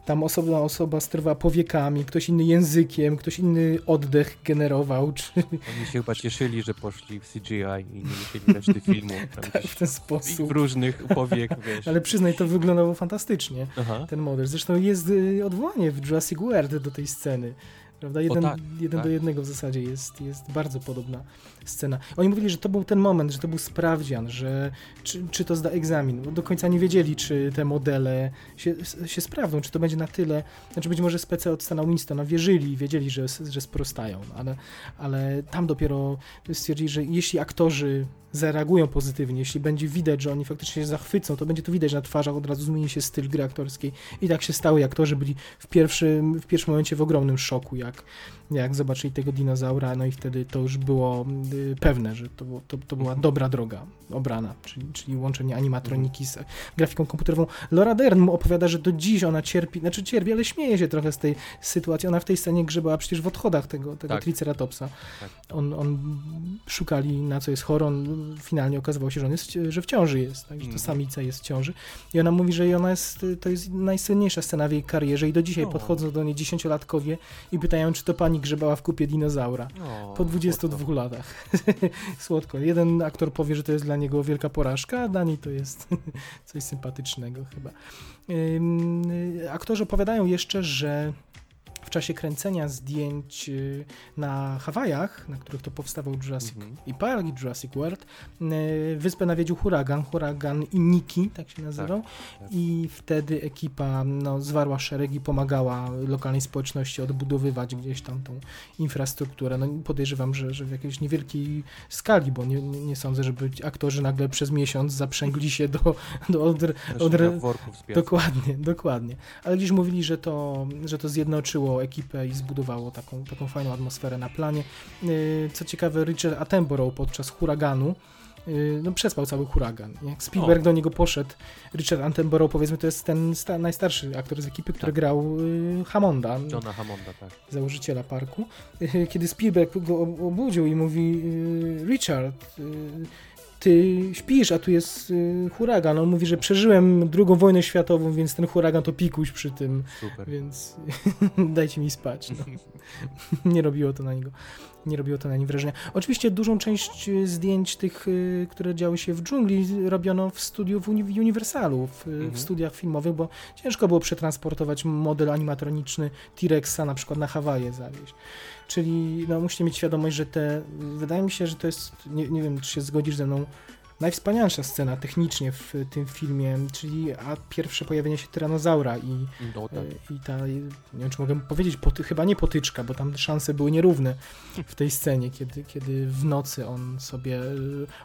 Speaker 2: Tam osobna osoba sterowała powiekami, ktoś inny językiem, ktoś inny oddech generował. Czy...
Speaker 3: Oni się chyba cieszyli, że poszli w CGI i nie musieli reszty filmu.
Speaker 2: tak, w ten sposób.
Speaker 3: W różnych powiek, wiesz.
Speaker 2: Ale przyznaj, to wyglądało fantastycznie, Aha. ten model. Zresztą jest y, odwołanie w Jurassic World do tej sceny. Prawda? Jeden, tak, jeden tak. do jednego w zasadzie jest, jest bardzo podobna scena. Oni mówili, że to był ten moment, że to był sprawdzian, że czy, czy to zda egzamin. Bo do końca nie wiedzieli, czy te modele się, się sprawdzą, czy to będzie na tyle. Znaczy być może spece od Stana Winstona wierzyli, wiedzieli, że, że sprostają, ale, ale tam dopiero stwierdzili, że jeśli aktorzy zareagują pozytywnie, jeśli będzie widać, że oni faktycznie się zachwycą, to będzie to widać na twarzach, od razu zmieni się styl gry aktorskiej. I tak się stało, i aktorzy byli w pierwszym, w pierwszym momencie w ogromnym szoku, jak, jak zobaczyli tego dinozaura, no i wtedy to już było y, pewne, że to, to, to była dobra droga obrana, czyli, czyli łączenie animatroniki z grafiką komputerową. Laura Dern opowiada, że do dziś ona cierpi, znaczy cierpi, ale śmieje się trochę z tej sytuacji. Ona w tej scenie grzebała przecież w odchodach tego, tego tak. Triceratopsa. Tak. On, on szukali na co jest chory, on finalnie okazywało się, że, on jest, że w ciąży jest, tak, że to mhm. samica jest w ciąży. I ona mówi, że ona jest, to jest najsłynniejsza scena w jej karierze i do dzisiaj podchodzą do niej dziesięciolatkowie i pytają, czy to pani grzebała w kupie dinozaura. po 22 słodko. latach. słodko. Jeden aktor powie, że to jest dla niego wielka porażka, a dla niej to jest coś sympatycznego chyba. Aktorzy opowiadają jeszcze, że w czasie kręcenia zdjęć y, na Hawajach, na których to powstawał Jurassic mm -hmm. i Park i Jurassic World, y, wyspę nawiedził huragan, huragan Iniki, tak się nazywał, tak, tak. i wtedy ekipa no, zwarła szereg i pomagała lokalnej społeczności odbudowywać gdzieś tam tą infrastrukturę. No, podejrzewam, że, że w jakiejś niewielkiej skali, bo nie, nie sądzę, żeby aktorzy nagle przez miesiąc zaprzęgli się do, do odr, odr, dokładnie, dokładnie. Ale gdzieś mówili, że to, że to zjednoczyło ekipę i zbudowało taką, taką fajną atmosferę na planie. Y, co ciekawe, Richard Attenborough podczas huraganu y, no, przespał cały huragan. Jak Spielberg o. do niego poszedł, Richard Attenborough, powiedzmy, to jest ten najstarszy aktor z ekipy, który tak. grał y, Hammonda.
Speaker 3: Johna Hammonda, tak.
Speaker 2: Założyciela parku. Y, kiedy Spielberg go obudził i mówi Richard, y, ty śpisz, a tu jest y, huragan. On mówi, że przeżyłem drugą wojnę światową, więc ten huragan to pikuś przy tym. Super. Więc dajcie mi spać. No. nie robiło to na niego. Nie robiło to na nim wrażenia. Oczywiście dużą część y, zdjęć tych, y, które działy się w dżungli, robiono w studiu w Universalu, w, mhm. w studiach filmowych, bo ciężko było przetransportować model animatroniczny T-Rexa na przykład na Hawaje zawieźć. Czyli no, musicie mieć świadomość, że te, wydaje mi się, że to jest, nie, nie wiem, czy się zgodzisz ze mną, najwspanialsza scena technicznie w tym filmie, czyli a pierwsze pojawienie się tyranozaura i,
Speaker 3: No tak.
Speaker 2: e, i ta, nie wiem czy mogę powiedzieć, poty, chyba nie potyczka, bo tam szanse były nierówne w tej scenie, kiedy, kiedy w nocy on sobie e,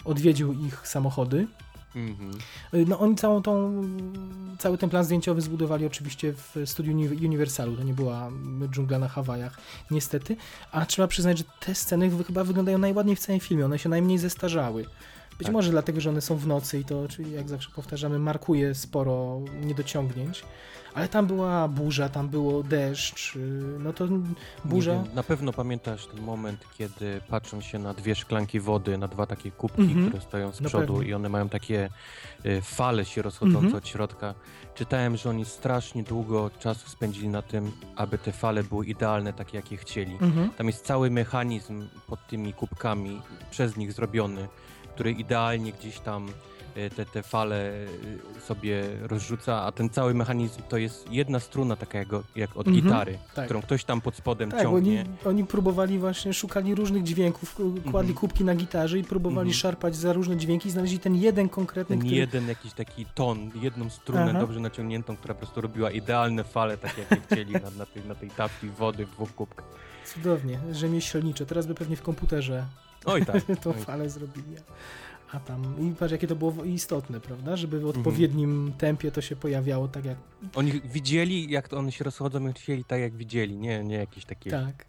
Speaker 2: odwiedził ich samochody.
Speaker 3: Mhm.
Speaker 2: E, No oni całą tą, cały ten plan zdjęciowy zbudowali oczywiście w studiu Uni- Universalu, to nie była dżungla na Hawajach, niestety, a trzeba przyznać, że te sceny chyba wyglądają najładniej w całym filmie, one się najmniej zestarzały. Być
Speaker 3: Tak.
Speaker 2: może dlatego, że one są w nocy i to, czyli jak zawsze powtarzamy, markuje sporo niedociągnięć, ale tam była burza, tam było deszcz, yy, no to burza...
Speaker 3: Wiem, na pewno pamiętasz ten moment, kiedy patrzą się na dwie szklanki wody, na dwa takie kubki,
Speaker 2: Mhm.
Speaker 3: które stoją z przodu i one mają takie y, fale się rozchodzące
Speaker 2: Mhm.
Speaker 3: od środka. Czytałem, że oni strasznie długo czasu spędzili na tym, aby te fale były idealne, takie jakie chcieli.
Speaker 2: Mhm.
Speaker 3: Tam jest cały mechanizm pod tymi kubkami, przez nich zrobiony, który idealnie gdzieś tam y, te, te fale y, sobie rozrzuca, a ten cały mechanizm to jest jedna struna taka jak, jak od
Speaker 2: Mhm,
Speaker 3: gitary,
Speaker 2: tak.
Speaker 3: którą ktoś tam pod spodem
Speaker 2: Tak, bo oni,
Speaker 3: ciągnie.
Speaker 2: oni próbowali właśnie, szukali różnych dźwięków, kładli
Speaker 3: Mhm.
Speaker 2: kubki na gitarze i próbowali
Speaker 3: Mhm.
Speaker 2: szarpać za różne dźwięki i znaleźli ten jeden konkretny,
Speaker 3: Ten
Speaker 2: który...
Speaker 3: jeden jakiś taki ton, jedną strunę
Speaker 2: Aha.
Speaker 3: dobrze naciągniętą, która po prostu robiła idealne fale, tak jakie chcieli na, na, tej, na tej tapki wody w dwóch kubkach.
Speaker 2: Cudownie, rzemieślnicze. Teraz by pewnie w komputerze
Speaker 3: Oj tak.
Speaker 2: tą
Speaker 3: oj.
Speaker 2: falę zrobili. A tam, i patrz jakie to było istotne, prawda? Żeby w
Speaker 3: Mhm.
Speaker 2: odpowiednim tempie to się pojawiało tak jak...
Speaker 3: Oni widzieli, jak to one się rozchodzą i chcieli tak, jak widzieli, nie, nie jakieś takie,
Speaker 2: Tak.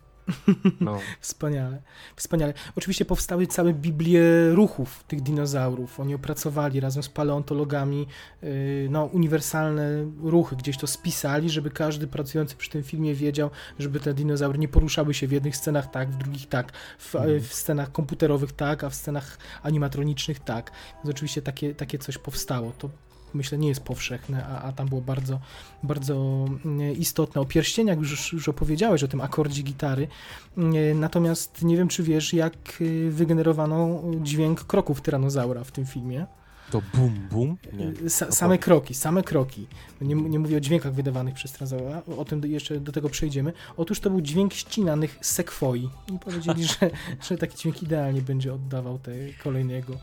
Speaker 3: No.
Speaker 2: Wspaniale, wspaniale. Oczywiście powstały całe biblie ruchów tych dinozaurów. Oni opracowali razem z paleontologami yy, no, uniwersalne ruchy, gdzieś to spisali, żeby każdy pracujący przy tym filmie wiedział, żeby te dinozaury nie poruszały się w jednych scenach tak, w drugich tak, w,
Speaker 3: Mhm.
Speaker 2: w scenach komputerowych tak, a w scenach animatronicznych tak. Więc oczywiście takie, takie coś powstało. To myślę nie jest powszechne, a, a tam było bardzo, bardzo mm, istotne. O pierścieniach już, już opowiedziałeś, o tym akordzie gitary. Nie, Natomiast nie wiem, czy wiesz, jak y, wygenerowano dźwięk kroków tyranozaura w tym filmie.
Speaker 3: To bum, bum? Nie.
Speaker 2: Y, Sa,
Speaker 3: To
Speaker 2: same kroki, same kroki. Nie, nie mówię o dźwiękach wydawanych przez tyranozaura, o tym do- jeszcze do tego przejdziemy. Otóż to był dźwięk ścinanych sekwoi i powiedzieli, że, że taki dźwięk idealnie będzie oddawał te kolejne jego,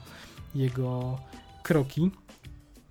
Speaker 2: jego kroki.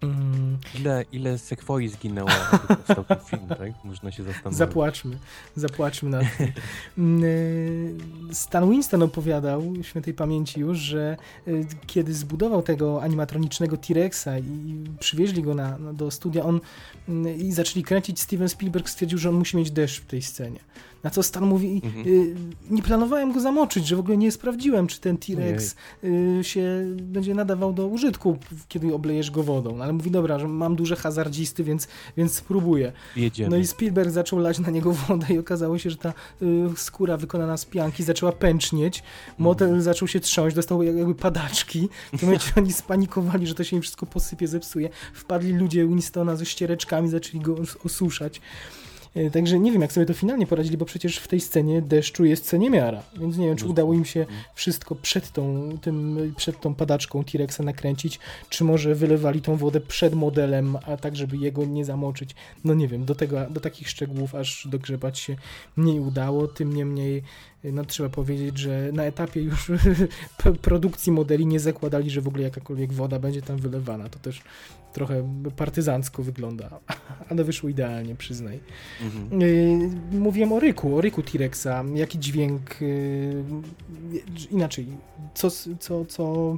Speaker 2: Mm,
Speaker 3: Ile, ile sekwoi zginęło, aby powstał ten film, tak? Można się zastanowić.
Speaker 2: Zapłaczmy, zapłaczmy na tym. Mm, y, Stan Winston opowiadał, świętej pamięci już, że y, kiedy zbudował tego animatronicznego T-Rexa i przywieźli go na, na, do studia, on mm, i zaczęli kręcić, Steven Spielberg stwierdził, że on musi mieć deszcz w tej scenie. Na co Stan mówi,
Speaker 3: Mhm.
Speaker 2: y, nie planowałem go zamoczyć, że w ogóle nie sprawdziłem, czy ten T-Rex y, się będzie nadawał do użytku, kiedy oblejesz go wodą. No, ale mówi, dobra, że mam duże hazardzisty, więc, więc spróbuję.
Speaker 3: Jedziemy.
Speaker 2: No i Spielberg zaczął lać na niego wodę i okazało się, że ta y, skóra wykonana z pianki zaczęła pęcznieć, motel
Speaker 3: Mhm.
Speaker 2: zaczął się trząść, dostał jak- jakby padaczki. W tym momencie oni spanikowali, że to się im wszystko posypie, zepsuje. Wpadli ludzie Winstona ze ściereczkami, zaczęli go os- osuszać. Y, Także nie wiem, jak sobie to finalnie poradzili, bo przecież w tej scenie deszczu jest co niemiara. Więc nie wiem, czy
Speaker 3: No,
Speaker 2: udało im się
Speaker 3: mhm.
Speaker 2: wszystko przed tą, tym, przed tą padaczką T-Rexa nakręcić, czy może wylewali tą wodę przed modelem, a tak, żeby jego nie zamoczyć. No nie wiem, do, tego, do takich szczegółów aż dogrzebać się nie udało. Tym niemniej, no trzeba powiedzieć, że na etapie już produkcji modeli nie zakładali, że w ogóle jakakolwiek woda będzie tam wylewana. To też trochę partyzancko wygląda, ale wyszło idealnie, przyznaj.
Speaker 3: Mhm.
Speaker 2: Yy, Mówiłem o ryku, o ryku T-Rexa, jaki dźwięk, yy, inaczej, co, co, co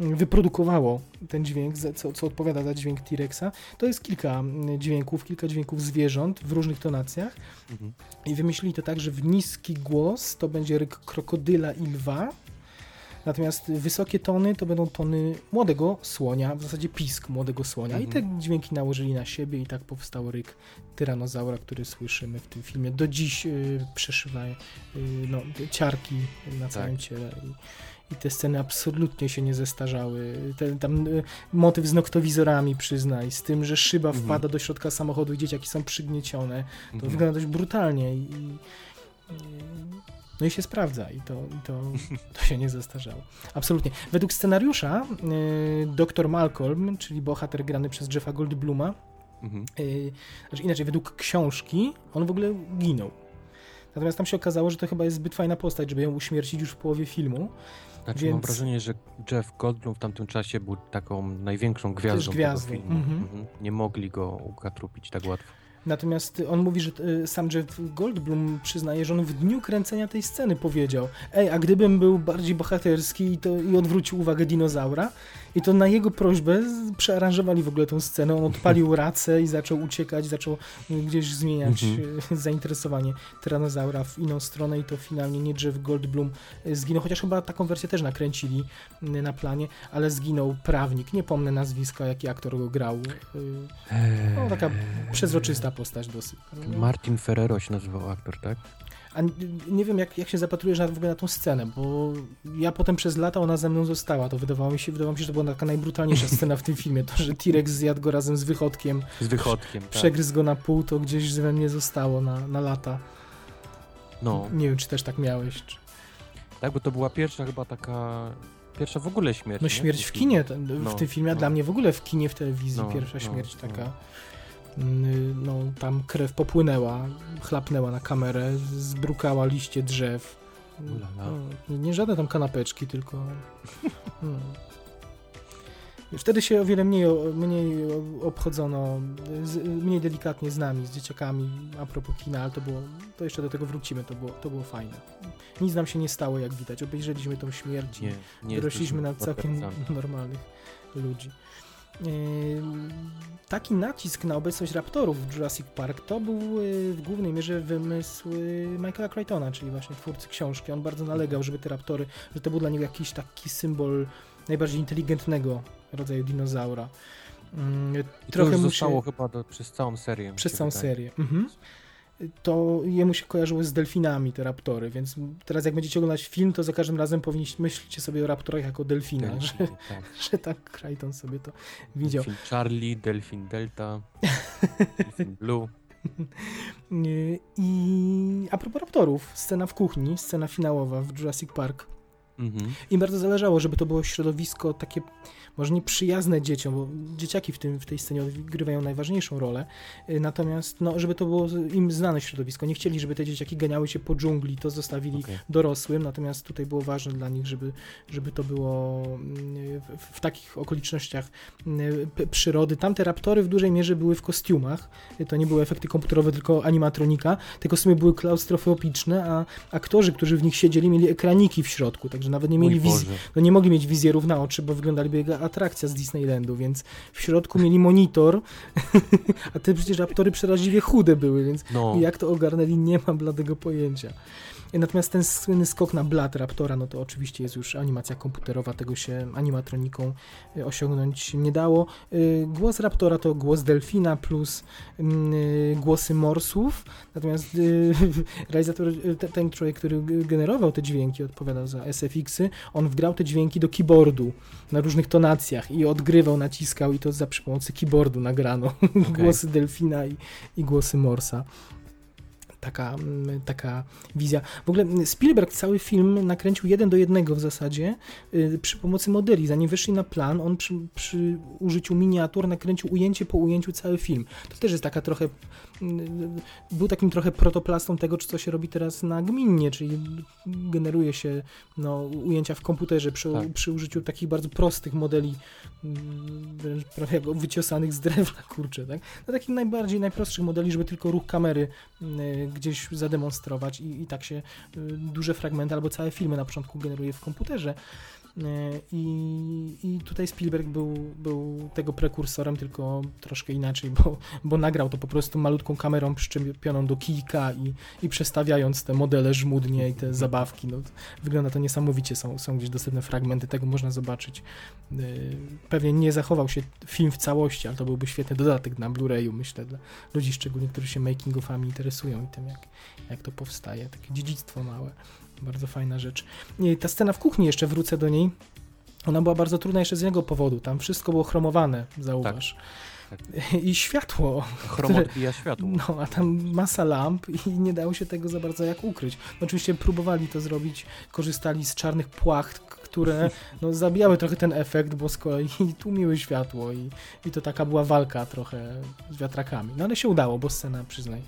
Speaker 2: wyprodukowało ten dźwięk, co, co odpowiada za dźwięk T-Rexa. To jest kilka dźwięków, kilka dźwięków zwierząt w różnych tonacjach
Speaker 3: Mhm.
Speaker 2: i wymyślili to tak, że w niski głos to będzie ryk krokodyla i lwa, natomiast wysokie tony to będą tony młodego słonia, w zasadzie pisk młodego słonia i te
Speaker 3: Mhm.
Speaker 2: dźwięki nałożyli na siebie i tak powstał ryk tyranozaura, który słyszymy w tym filmie. Do dziś y, przeszywa y, no, te ciarki na całym
Speaker 3: Tak.
Speaker 2: ciele i, i te sceny absolutnie się nie zestarzały. Ten tam y, motyw z noktowizorami, przyznaj, z tym, że szyba
Speaker 3: Mhm.
Speaker 2: wpada do środka samochodu i dzieciaki są przygniecione. To
Speaker 3: Mhm.
Speaker 2: wygląda dość brutalnie i, i, no i się sprawdza i to, i to, to się nie zestarzało. Absolutnie. Według scenariusza y, dr Malcolm, czyli bohater grany przez Jeffa Goldbluma,
Speaker 3: Mhm.
Speaker 2: y, znaczy inaczej, według książki on w ogóle ginął. Natomiast tam się okazało, że to chyba jest zbyt fajna postać, żeby ją uśmiercić już w połowie filmu.
Speaker 3: Znaczy mam
Speaker 2: Więc-
Speaker 3: wrażenie, że Jeff Goldblum w tamtym czasie był taką największą gwiazdą,
Speaker 2: gwiazdą,
Speaker 3: tego filmu.
Speaker 2: mhm.
Speaker 3: Mhm. Nie mogli go ukatrupić tak łatwo.
Speaker 2: Natomiast on mówi, że y, sam Jeff Goldblum przyznaje, że on w dniu kręcenia tej sceny powiedział ej, a gdybym był bardziej bohaterski i, to, i odwrócił uwagę dinozaura, i to na jego prośbę przearanżowali w ogóle tą scenę, on odpalił racę i zaczął uciekać, zaczął y, gdzieś zmieniać
Speaker 3: Mhm.
Speaker 2: y, zainteresowanie tyranozaura w inną stronę i to finalnie nie Jeff Goldblum y, zginął, chociaż chyba taką wersję też nakręcili na planie, ale zginął prawnik, nie pomnę nazwiska, jaki aktor go grał, no, taka przezroczysta postać dosyć.
Speaker 3: Martin Ferrero się nazywał aktor, tak?
Speaker 2: A nie wiem, jak, jak się zapatrujesz na, w ogóle na tą scenę, bo ja potem przez lata ona ze mną została. To wydawało mi się, wydawało mi się, że to była taka najbrutalniejsza scena w tym filmie. To, że T-Rex zjadł go razem z wychodkiem,
Speaker 3: Z wychodkiem, tak.
Speaker 2: przegryzł go na pół, to gdzieś we mnie zostało na, na lata.
Speaker 3: No,
Speaker 2: Nie wiem, czy też tak miałeś. Czy...
Speaker 3: tak, bo to była pierwsza chyba taka, pierwsza w ogóle śmierć.
Speaker 2: No
Speaker 3: nie?
Speaker 2: śmierć
Speaker 3: tym
Speaker 2: w kinie, ten, w
Speaker 3: No,
Speaker 2: tym filmie, a
Speaker 3: no.
Speaker 2: dla mnie w ogóle w kinie, w telewizji
Speaker 3: No,
Speaker 2: pierwsza
Speaker 3: no,
Speaker 2: śmierć
Speaker 3: no.
Speaker 2: taka. Mm, No, tam krew popłynęła, chlapnęła na kamerę, zbrukała liście drzew.
Speaker 3: Ulala.
Speaker 2: No, nie, nie żadne tam kanapeczki, tylko. No. Wtedy się o wiele mniej, mniej obchodzono, mniej delikatnie z nami, z dzieciakami, a propos kina, ale to było, to jeszcze do tego wrócimy, to było, to było fajne. Nic nam się nie stało, jak widać, obejrzeliśmy tą śmierć
Speaker 3: Nie, nie
Speaker 2: dorośliśmy na całkiem normalnych ludzi. Ym, Taki nacisk na obecność raptorów w Jurassic Park to był y, w głównej mierze wymysł y, Michaela Crichtona, czyli właśnie twórcy książki. On bardzo nalegał, żeby te raptory, że to był dla niego jakiś taki symbol najbardziej inteligentnego rodzaju dinozaura. Ym,
Speaker 3: I to
Speaker 2: Trochę
Speaker 3: już
Speaker 2: mu
Speaker 3: zostało chyba do, przez całą serię.
Speaker 2: przez całą
Speaker 3: wydaje.
Speaker 2: serię. Mhm. To jemu się kojarzyło z delfinami te raptory, więc teraz jak będziecie oglądać film, to za każdym razem powinniście myślcie sobie o raptorach jako delfinach, że,
Speaker 3: Delfin, tak.
Speaker 2: że tak Crichton sobie to widział.
Speaker 3: Delfin Charlie, Delfin Delta, Delfin Blue.
Speaker 2: I a propos raptorów, scena w kuchni, scena finałowa w Jurassic Park.
Speaker 3: Mhm.
Speaker 2: Im bardzo zależało, żeby to było środowisko takie, może nie przyjazne dzieciom, bo dzieciaki w, tym, w tej scenie odgrywają najważniejszą rolę, yy, natomiast no, żeby to było im znane środowisko. Nie chcieli, żeby te dzieciaki ganiały się po dżungli, to zostawili
Speaker 3: Okej.
Speaker 2: dorosłym, natomiast tutaj było ważne dla nich, żeby, żeby to było mm, w, w takich okolicznościach mm, przyrody. Tamte raptory w dużej mierze były w kostiumach, to nie były efekty komputerowe, tylko animatronika. Te kostiumy były klaustrofobiczne, a aktorzy, którzy w nich siedzieli, mieli ekraniki w środku, także nawet nie mieli wizji, no nie mogli mieć wizjerów na oczy, bo wyglądaliby jak atrakcja z Disneylandu, więc w środku mieli monitor, a te przecież raptory przeraźliwie chude były, więc
Speaker 3: No,
Speaker 2: jak to ogarnęli, nie mam bladego pojęcia. Natomiast ten słynny skok na blat Raptora, no to oczywiście jest już animacja komputerowa, tego się animatroniką y, osiągnąć nie dało. Y, Głos Raptora to głos delfina plus mm, y, głosy morsów, natomiast realizator, te- ten człowiek, który generował te dźwięki, odpowiadał za SFX-y, on wgrał te dźwięki do keyboardu na różnych tonacjach i odgrywał, naciskał i to za przy pomocy keyboardu nagrano głosy delfina i, i głosy morsa. Taka, mm, taka wizja. W ogóle mm, Spielberg cały film nakręcił jeden do jednego w zasadzie y, przy pomocy modeli. Zanim wyszli na plan, on przy, przy użyciu miniatur nakręcił ujęcie po ujęciu cały film. To też jest taka trochę. mm, Był takim trochę protoplastą tego, co się robi teraz na gminnie, czyli generuje się no, ujęcia w komputerze przy,
Speaker 3: Tak.
Speaker 2: przy użyciu takich bardzo prostych modeli, wręcz prawie jak wyciosanych z drewna, kurczę, tak? No, takich najbardziej, najprostszych modeli, żeby tylko ruch kamery gdzieś zademonstrować i, i tak się y, duże fragmenty albo całe filmy na początku generuje w komputerze. Y, I, I tutaj Spielberg był, był tego prekursorem, tylko troszkę inaczej, bo, bo nagrał to po prostu malutką kamerą przyczepioną do kijka i, i przestawiając te modele żmudnie i te zabawki. No, wygląda to niesamowicie, są, są gdzieś dostępne fragmenty, tego można zobaczyć. Y, Pewnie nie zachował się film w całości, ale to byłby świetny dodatek na Blu-rayu, myślę, dla ludzi szczególnie, którzy się making-offami interesują i tym, jak, jak to powstaje. Takie dziedzictwo małe. Bardzo fajna rzecz. I ta scena w kuchni, jeszcze wrócę do niej. Ona była bardzo trudna jeszcze z innego powodu. Tam wszystko było chromowane, zauważ.
Speaker 3: Tak,
Speaker 2: I światło.
Speaker 3: chrom odbija światło.
Speaker 2: No, a tam masa lamp i nie dało się tego za bardzo jak ukryć. No, oczywiście próbowali to zrobić, korzystali z czarnych płacht, które no, zabijały trochę ten efekt, bo z kolei tłumiły światło i, i to taka była walka trochę z wiatrakami. No ale się udało, bo scena, przyznaj,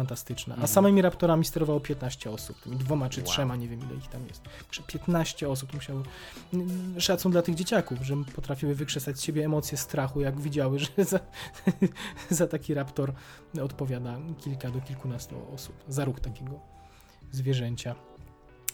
Speaker 2: fantastyczna. A
Speaker 3: Mhm.
Speaker 2: samymi raptorami sterowało 15 osób, tymi dwoma czy
Speaker 3: Wow.
Speaker 2: trzema, nie wiem ile ich tam jest. Także 15 osób musiało. Szacun dla tych dzieciaków, że potrafiły wykrzesać z siebie emocje strachu, jak widziały, że za, za taki raptor odpowiada kilka do kilkunastu osób. Za ruch takiego zwierzęcia.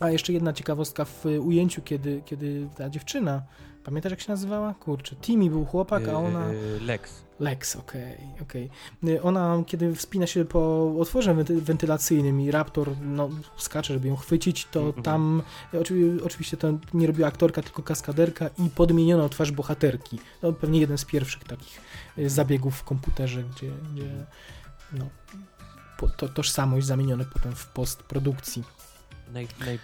Speaker 2: A jeszcze jedna ciekawostka w ujęciu, kiedy, kiedy ta dziewczyna, pamiętasz jak się nazywała? Kurczę, Timmy był chłopak, a ona...
Speaker 3: Yy, Lex.
Speaker 2: Lex, okej, okej. Y, Ona, kiedy wspina się po otworze wenty- wentylacyjnym i Raptor no, skacze, żeby ją chwycić, to
Speaker 3: Mhm.
Speaker 2: tam y, oczy, oczywiście to nie robiła aktorka, tylko kaskaderka i podmieniono twarz bohaterki. No, pewnie jeden z pierwszych takich y, zabiegów w komputerze, gdzie, gdzie no, po, to, tożsamość zamienione potem w postprodukcji.
Speaker 3: Naj, naj...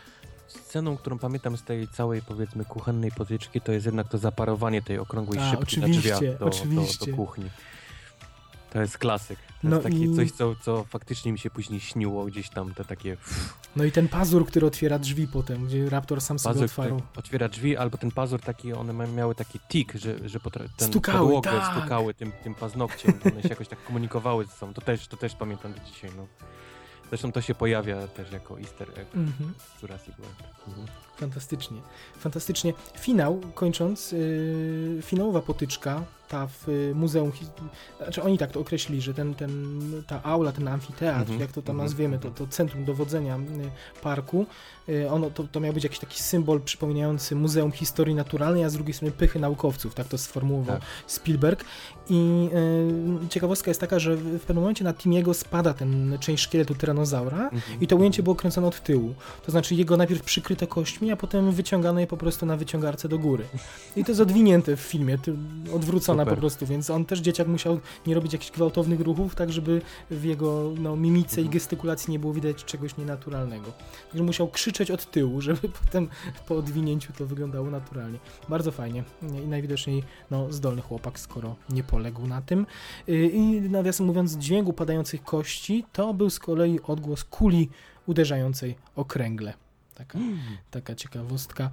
Speaker 3: Sceną, którą pamiętam z tej całej, powiedzmy, kuchennej potyczki, to jest jednak to zaparowanie tej okrągłej
Speaker 2: A,
Speaker 3: szybki na drzwiach do,
Speaker 2: oczywiście.
Speaker 3: Do, do kuchni. To jest klasyk. To
Speaker 2: No
Speaker 3: jest takie
Speaker 2: i-
Speaker 3: coś, co, co faktycznie mi się później śniło, gdzieś tam te takie
Speaker 2: No i ten pazur, który otwiera drzwi potem, gdzie Raptor sam sobie
Speaker 3: pazur, który
Speaker 2: otwarł.
Speaker 3: otwiera drzwi, albo ten pazur taki, one miały taki tik, że, że potra- ten
Speaker 2: Stukały,
Speaker 3: podłogę
Speaker 2: tak.
Speaker 3: stukały tym, tym paznokciem, one się jakoś tak komunikowały ze sobą. To też, to też pamiętam do dzisiaj, no. Zresztą to się pojawia też jako easter egg
Speaker 2: Mhm.
Speaker 3: w Jurassic World. Mhm.
Speaker 2: Fantastycznie. Fantastycznie. Finał, kończąc, yy, finałowa potyczka, ta w y, muzeum, znaczy oni tak to określili, że ten, ten, ta aula, ten amfiteatr,
Speaker 3: Mhm,
Speaker 2: jak to tam
Speaker 3: mhm,
Speaker 2: nazwiemy, to,
Speaker 3: mhm.
Speaker 2: to centrum dowodzenia y, parku, y, ono, to, to miał być jakiś taki symbol przypominający Muzeum Historii Naturalnej, a z drugiej strony pychy naukowców, tak to sformułował
Speaker 3: Tak.
Speaker 2: Spielberg. I y, ciekawostka jest taka, że w, pewnym momencie na Timiego spada ten część szkieletu tyranozaura,
Speaker 3: Mhm.
Speaker 2: i to ujęcie było kręcone od tyłu. To znaczy jego najpierw przykryto kośćmi, a potem wyciągano je po prostu na wyciągarce do góry. I to jest odwinięte w filmie, odwrócone po prostu, więc on też dzieciak musiał nie robić jakichś gwałtownych ruchów, tak żeby w jego no, mimice i
Speaker 3: Mhm.
Speaker 2: gestykulacji nie było widać czegoś nienaturalnego. Także musiał krzyczeć od tyłu, żeby potem po odwinięciu to wyglądało naturalnie. Bardzo fajnie i najwidoczniej no, zdolny chłopak, skoro nie poległ na tym. Yy, I nawiasem mówiąc, dźwięk upadających kości to był z kolei odgłos kuli uderzającej o Taka, taka ciekawostka.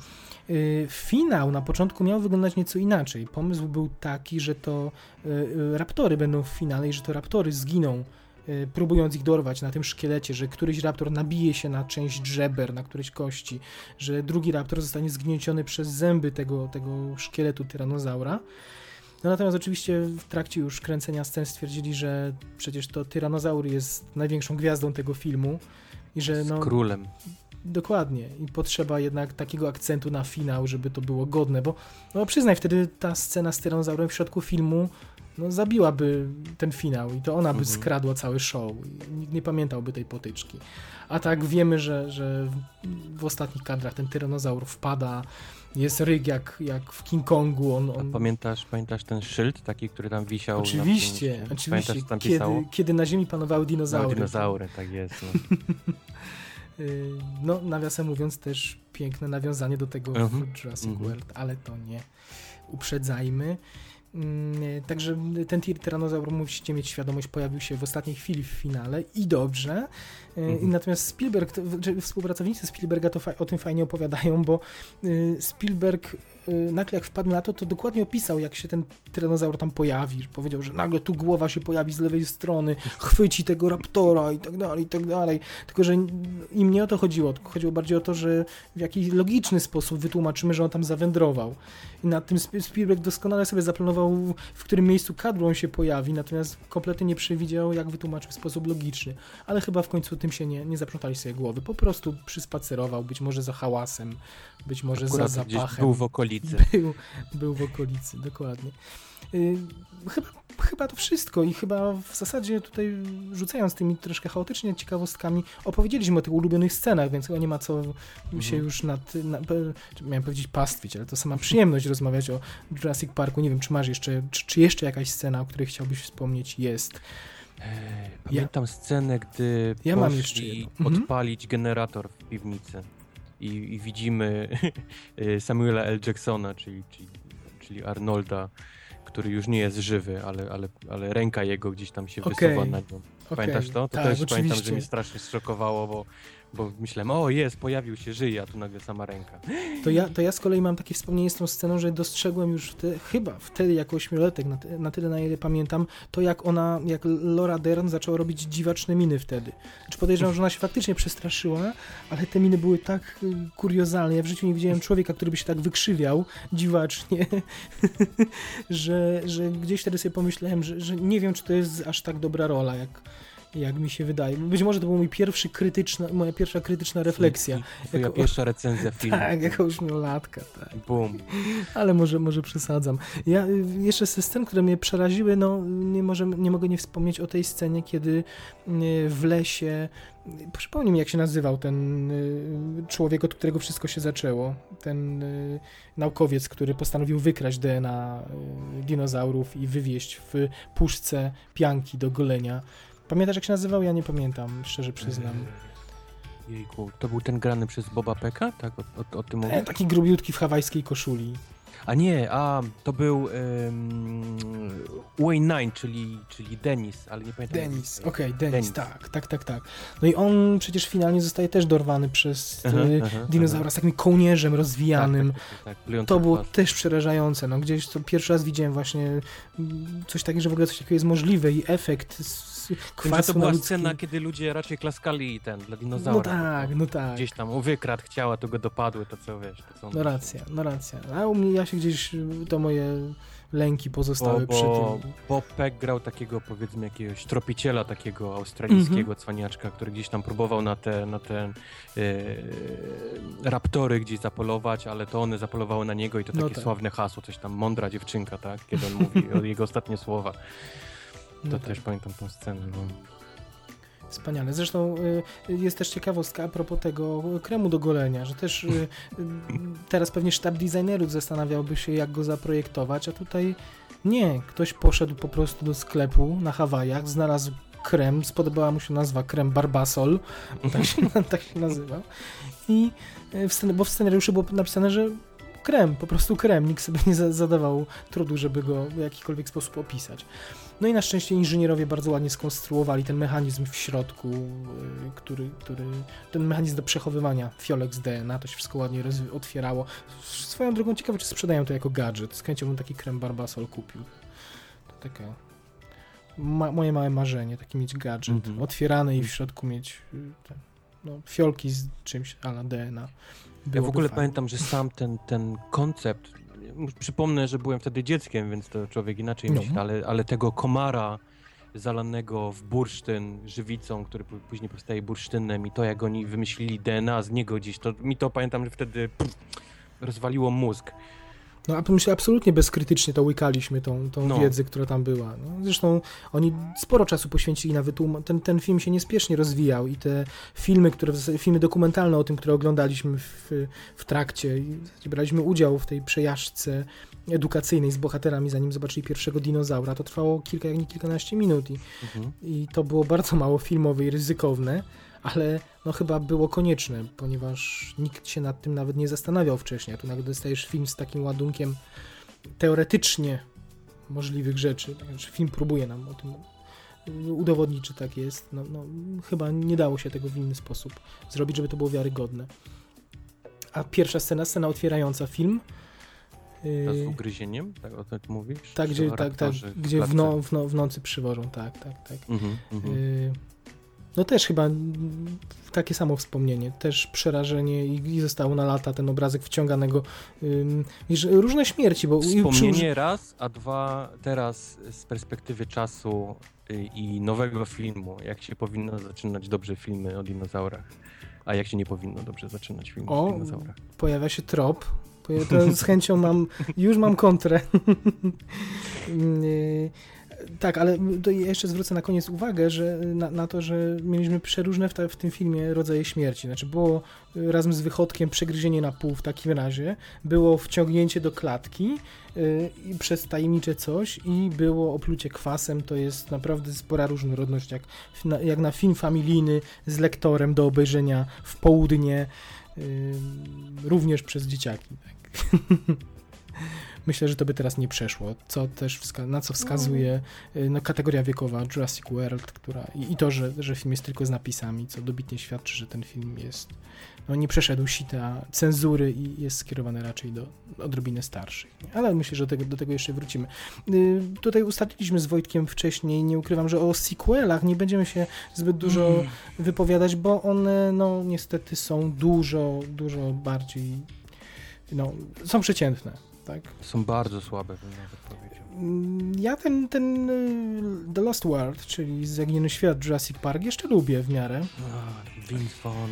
Speaker 2: Yy, Finał na początku miał wyglądać nieco inaczej. Pomysł był taki, że to yy, yy, raptory będą w finale i że to raptory zginą, próbując ich dorwać na tym szkielecie, że któryś raptor nabije się na część żeber, na którejś kości, że drugi raptor zostanie zgnieciony przez zęby tego, tego szkieletu tyranozaura. No natomiast oczywiście w trakcie już kręcenia scen stwierdzili, że przecież to tyranozaur jest największą gwiazdą tego filmu i że
Speaker 3: Z
Speaker 2: no
Speaker 3: królem.
Speaker 2: Dokładnie i potrzeba jednak takiego akcentu na finał, żeby to było godne, bo no przyznaj, wtedy ta scena z tyranozaurem w środku filmu no, zabiłaby ten finał i to ona by
Speaker 3: Mhm.
Speaker 2: skradła cały show i nikt nie pamiętałby tej potyczki. A tak wiemy, że, że w, ostatnich kadrach ten tyranozaur wpada, jest ryg jak, jak w King Kongu, on,
Speaker 3: A
Speaker 2: on
Speaker 3: pamiętasz, pamiętasz ten szyld taki, który tam wisiał? na
Speaker 2: Oczywiście,
Speaker 3: tym-
Speaker 2: oczywiście.
Speaker 3: Pamiętasz, tam pisało?
Speaker 2: Kiedy, kiedy na Ziemi panowały dinozaury.
Speaker 3: No, dinozaury, tak jest. No.
Speaker 2: Yy, No, nawiasem mówiąc, też piękne nawiązanie do tego
Speaker 3: Mhm.
Speaker 2: w Jurassic
Speaker 3: Mhm.
Speaker 2: World, ale to nie uprzedzajmy. Mm, Także ten tir- tyranozaur, musicie mieć świadomość, pojawił się w ostatniej chwili w finale i dobrze. Yy,
Speaker 3: Mhm.
Speaker 2: Natomiast Spielberg, to- współpracownicy Spielberga to o tym fajnie opowiadają, bo yy, Spielberg nagle jak wpadł na to, to dokładnie opisał, jak się ten tyranozaur tam pojawi. Powiedział, że nagle tu głowa się pojawi z lewej strony, chwyci tego raptora i tak dalej, i tak dalej. Tylko, że im nie o to chodziło, chodziło bardziej o to, że w jakiś logiczny sposób wytłumaczymy, że on tam zawędrował. I nad tym Sp- Spielberg doskonale sobie zaplanował, w którym miejscu kadru on się pojawi, natomiast kompletnie nie przewidział, jak wytłumaczyć w sposób logiczny. Ale chyba w końcu tym się nie, nie zaprzątali sobie głowy. Po prostu przyspacerował, być może za hałasem, być może
Speaker 3: Akurat
Speaker 2: za zapachem.
Speaker 3: był w okolicy.
Speaker 2: Był, był w okolicy, dokładnie. Y, chyba, chyba to wszystko i chyba w zasadzie tutaj rzucając tymi troszkę chaotycznie ciekawostkami, opowiedzieliśmy o tych ulubionych scenach, więc chyba nie ma co się już nad, na, miałem powiedzieć pastwić, ale to sama przyjemność rozmawiać o Jurassic Parku. Nie wiem, czy masz jeszcze, czy, czy jeszcze jakaś scena, o której chciałbyś wspomnieć jest.
Speaker 3: Ej, Pamiętam scenę, gdy
Speaker 2: Ja mam jeszcze jedną. Mhm.
Speaker 3: odpalić generator w piwnicy i, i widzimy y, Samuela L. Jacksona, czyli, czyli, czyli Arnolda, który już nie jest żywy, ale, ale, ale ręka jego gdzieś tam się
Speaker 2: Okej.
Speaker 3: wysuwa na nią. Pamiętasz to? To
Speaker 2: tak,
Speaker 3: też pamiętam, że
Speaker 2: oczywiście.
Speaker 3: mnie strasznie zszokowało, bo, bo myślałem, o jest, pojawił się, żyje, a tu nagle sama ręka.
Speaker 2: To ja, to ja z kolei mam takie wspomnienie z tą sceną, że dostrzegłem już wtedy, chyba wtedy jako ośmioletek, na, na tyle na ile pamiętam, to jak ona, jak Laura Dern zaczęła robić dziwaczne miny wtedy. Znaczy podejrzewam, że ona się faktycznie przestraszyła, ale te miny były tak y, kuriozalne. Ja w życiu nie widziałem człowieka, który by się tak wykrzywiał dziwacznie, że, że gdzieś wtedy sobie pomyślałem, że, że nie wiem, czy to jest aż tak dobra rola, jak, jak mi się wydaje. Być może to była mój pierwszy krytyczna, moja pierwsza krytyczna refleksja.
Speaker 3: Twoja
Speaker 2: Jako-
Speaker 3: pierwsza recenzja filmu.
Speaker 2: Tak, jako ośmiolatka, tak.
Speaker 3: Bum.
Speaker 2: Ale może, może przesadzam. Ja y, jeszcze ze scen, które mnie przeraziły, no nie, może, nie mogę nie wspomnieć o tej scenie, kiedy y, w lesie, y, przypomnij mi jak się nazywał ten człowiek, od którego wszystko się zaczęło. Ten naukowiec, który postanowił wykraść DNA dinozaurów i wywieźć w puszce pianki do golenia. Pamiętasz jak się nazywał? Ja nie pamiętam, szczerze przyznam.
Speaker 3: Jejku, to był ten grany przez Boba Pecka? Tak, o, o, o tym
Speaker 2: E,
Speaker 3: mówisz?
Speaker 2: taki grubiutki w hawajskiej koszuli.
Speaker 3: A nie, a to był um, Wayne Nine, czyli, czyli Denis, ale nie pamiętam.
Speaker 2: Denis, okej, Denis,
Speaker 3: Denis.
Speaker 2: tak, tak, tak, tak. No i on przecież finalnie zostaje też dorwany przez
Speaker 3: Aha,
Speaker 2: y,
Speaker 3: aha,
Speaker 2: dinozaura z takim kołnierzem rozwijanym.
Speaker 3: Tak, tak, tak, tak, plujący
Speaker 2: To było
Speaker 3: twarz.
Speaker 2: też przerażające. No gdzieś to pierwszy raz widziałem właśnie mm, coś takiego, że w ogóle coś takiego jest możliwe i efekt kwasu
Speaker 3: to była scena, kiedy ludzie raczej klaskali ten dla dinozaura.
Speaker 2: No tak, no tak.
Speaker 3: Gdzieś tam wykradł ciała, to go dopadły, to co wiesz. To co
Speaker 2: No racja, no racja. A u mnie ja się gdzieś, to moje lęki pozostały
Speaker 3: Bo,
Speaker 2: przy
Speaker 3: bo
Speaker 2: tym.
Speaker 3: Bob Peck grał takiego, powiedzmy, jakiegoś tropiciela, takiego australijskiego
Speaker 2: Mhm.
Speaker 3: cwaniaczka, który gdzieś tam próbował na te, na te e, raptory gdzieś zapolować, ale to one zapolowały na niego i to
Speaker 2: No
Speaker 3: takie
Speaker 2: tak.
Speaker 3: sławne hasło, coś tam, mądra dziewczynka, tak? Kiedy on mówi jego ostatnie słowa. To
Speaker 2: No tak.
Speaker 3: też pamiętam tą scenę. No.
Speaker 2: Wspaniale. Zresztą y, jest też ciekawostka a propos tego kremu do golenia, że też y, y, teraz pewnie sztab designerów zastanawiałby się, jak go zaprojektować, a tutaj nie. Ktoś poszedł po prostu do sklepu na Hawajach, znalazł krem, spodobała mu się nazwa krem Barbasol, tak się, tak się nazywał. I y, w scen- bo w scenariuszu było napisane, że krem, po prostu krem. Nikt sobie nie za- zadawał trudu, żeby go w jakikolwiek sposób opisać. No i na szczęście inżynierowie bardzo ładnie skonstruowali ten mechanizm w środku, y, który, który ten mechanizm do przechowywania fiolek z DNA, to się wszystko ładnie otwierało. Swoją drogą ciekawe, czy sprzedają to jako gadżet. Z chęcią bym taki krem Barbasol kupił. To takie ma, moje małe marzenie, taki mieć gadżet,
Speaker 3: Mhm.
Speaker 2: otwierany i w środku mieć y, ten, no, fiolki z czymś ala DNA.
Speaker 3: Ja w
Speaker 2: Byłoby
Speaker 3: ogóle
Speaker 2: fajnie.
Speaker 3: pamiętam, że sam ten, ten koncept, przypomnę, że byłem wtedy dzieckiem, więc to człowiek inaczej
Speaker 2: No.
Speaker 3: myśli, ale, ale tego komara zalanego w bursztyn żywicą, który później powstaje bursztynem i to jak oni wymyślili DNA z niego gdzieś, to mi to pamiętam, że wtedy pff, rozwaliło mózg.
Speaker 2: No, a myślę, absolutnie bezkrytycznie to łykaliśmy, tą, tą
Speaker 3: No.
Speaker 2: wiedzę, która tam była. No, zresztą oni sporo czasu poświęcili na wytłum... Ten, ten film się niespiesznie rozwijał i te filmy, które, filmy dokumentalne o tym, które oglądaliśmy w, w trakcie, i braliśmy udział w tej przejażdżce edukacyjnej z bohaterami, zanim zobaczyli pierwszego dinozaura. To trwało kilka, jak nie kilkanaście minut i,
Speaker 3: Mhm.
Speaker 2: i to było bardzo mało filmowe i ryzykowne, ale no chyba było konieczne, ponieważ nikt się nad tym nawet nie zastanawiał wcześniej. A tu nagle dostajesz film z takim ładunkiem teoretycznie możliwych rzeczy. Znaczy, film próbuje nam o tym udowodnić, czy tak jest. No, no, chyba nie dało się tego w inny sposób zrobić, żeby to było wiarygodne. A pierwsza scena, scena otwierająca film.
Speaker 3: Z
Speaker 2: yy,
Speaker 3: ugryzieniem, tak o tym mówisz?
Speaker 2: tak, gdzie, tak, tak, gdzie w, no, w, no, w nocy przywożą, tak, tak, tak.
Speaker 3: Mhm, mhm.
Speaker 2: Y, No też chyba takie samo wspomnienie, też przerażenie i, i zostało na lata ten obrazek wciąganego. że różne śmierci, bo i przy-
Speaker 3: Wspomnienie raz, a dwa teraz z perspektywy czasu y, i nowego filmu, jak się powinno zaczynać dobrze filmy o dinozaurach, a jak się nie powinno dobrze zaczynać filmy o,
Speaker 2: O,
Speaker 3: dinozaurach.
Speaker 2: pojawia się trop. To z chęcią mam, już mam kontrę. Tak, ale jeszcze zwrócę na koniec uwagę, że na, na to, że mieliśmy przeróżne w, ta, w tym filmie rodzaje śmierci. Znaczy było y, razem z wychodkiem przegryzienie na pół w takim razie, było wciągnięcie do klatki y, i przez tajemnicze coś i było oplucie kwasem. To jest naprawdę spora różnorodność, jak, na, jak na film familijny z lektorem do obejrzenia w południe, y, również przez dzieciaki. Tak. myślę, że to by teraz nie przeszło, co też na co wskazuje y, no, kategoria wiekowa Jurassic World, która i, i to, że, że film jest tylko z napisami, co dobitnie świadczy, że ten film jest no, nie przeszedł sita cenzury i jest skierowany raczej do odrobiny starszych. Ale myślę, że do tego, do tego jeszcze wrócimy. Y, tutaj ustaliliśmy z Wojtkiem wcześniej, nie ukrywam, że o sequelach nie będziemy się zbyt dużo
Speaker 3: Mm.
Speaker 2: wypowiadać, bo one no niestety są dużo, dużo bardziej no, są przeciętne, tak?
Speaker 3: Są bardzo słabe, bym nawet powiedział.
Speaker 2: Mm, Ja ten, ten y, The Lost World, czyli Zaginiony Świat Jurassic Park jeszcze lubię w miarę.
Speaker 3: A, Vince Vaughn.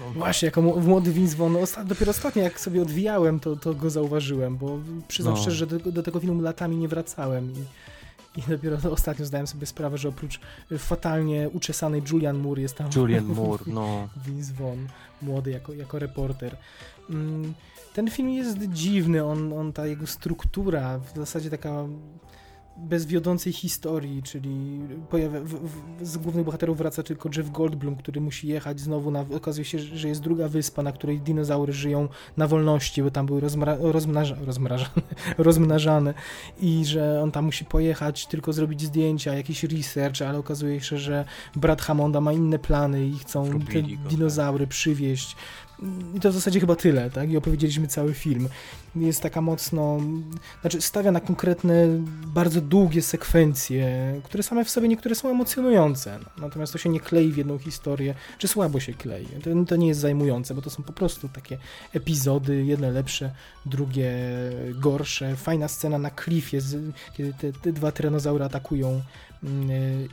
Speaker 3: No,
Speaker 2: Właśnie, jako młody Vince Vaughn, osta- dopiero ostatnio jak sobie odwijałem, to, to go zauważyłem, bo przyznam
Speaker 3: No.
Speaker 2: szczerze, że do, do tego filmu latami nie wracałem i, i dopiero ostatnio zdałem sobie sprawę, że oprócz y, fatalnie uczesanej Julian Moore jest tam
Speaker 3: Julian Moore, no.
Speaker 2: Vince Vaughn, młody jako, jako reporter. Mm, Ten film jest dziwny, on, on, ta jego struktura, w zasadzie taka bez wiodącej historii, czyli pojawia, w, w, z głównych bohaterów wraca tylko Jeff Goldblum, który musi jechać znowu na, okazuje się, że jest druga wyspa, na której dinozaury żyją na wolności, bo tam były rozmra, rozmnaża, rozmrażane, rozmnażane i że on tam musi pojechać, tylko zrobić zdjęcia, jakiś research, ale okazuje się, że brat Hammonda ma inne plany i chcą te
Speaker 3: tak.
Speaker 2: dinozaury przywieźć. I to w zasadzie chyba tyle, tak? I opowiedzieliśmy cały film. Jest taka mocno, znaczy stawia na konkretne, bardzo długie sekwencje, które same w sobie niektóre są emocjonujące. Natomiast to się nie klei w jedną historię, czy słabo się klei. To, to nie jest zajmujące, bo to są po prostu takie epizody, jedne lepsze, drugie gorsze. Fajna scena na klifie, z, kiedy te, te dwa tyranozaury atakują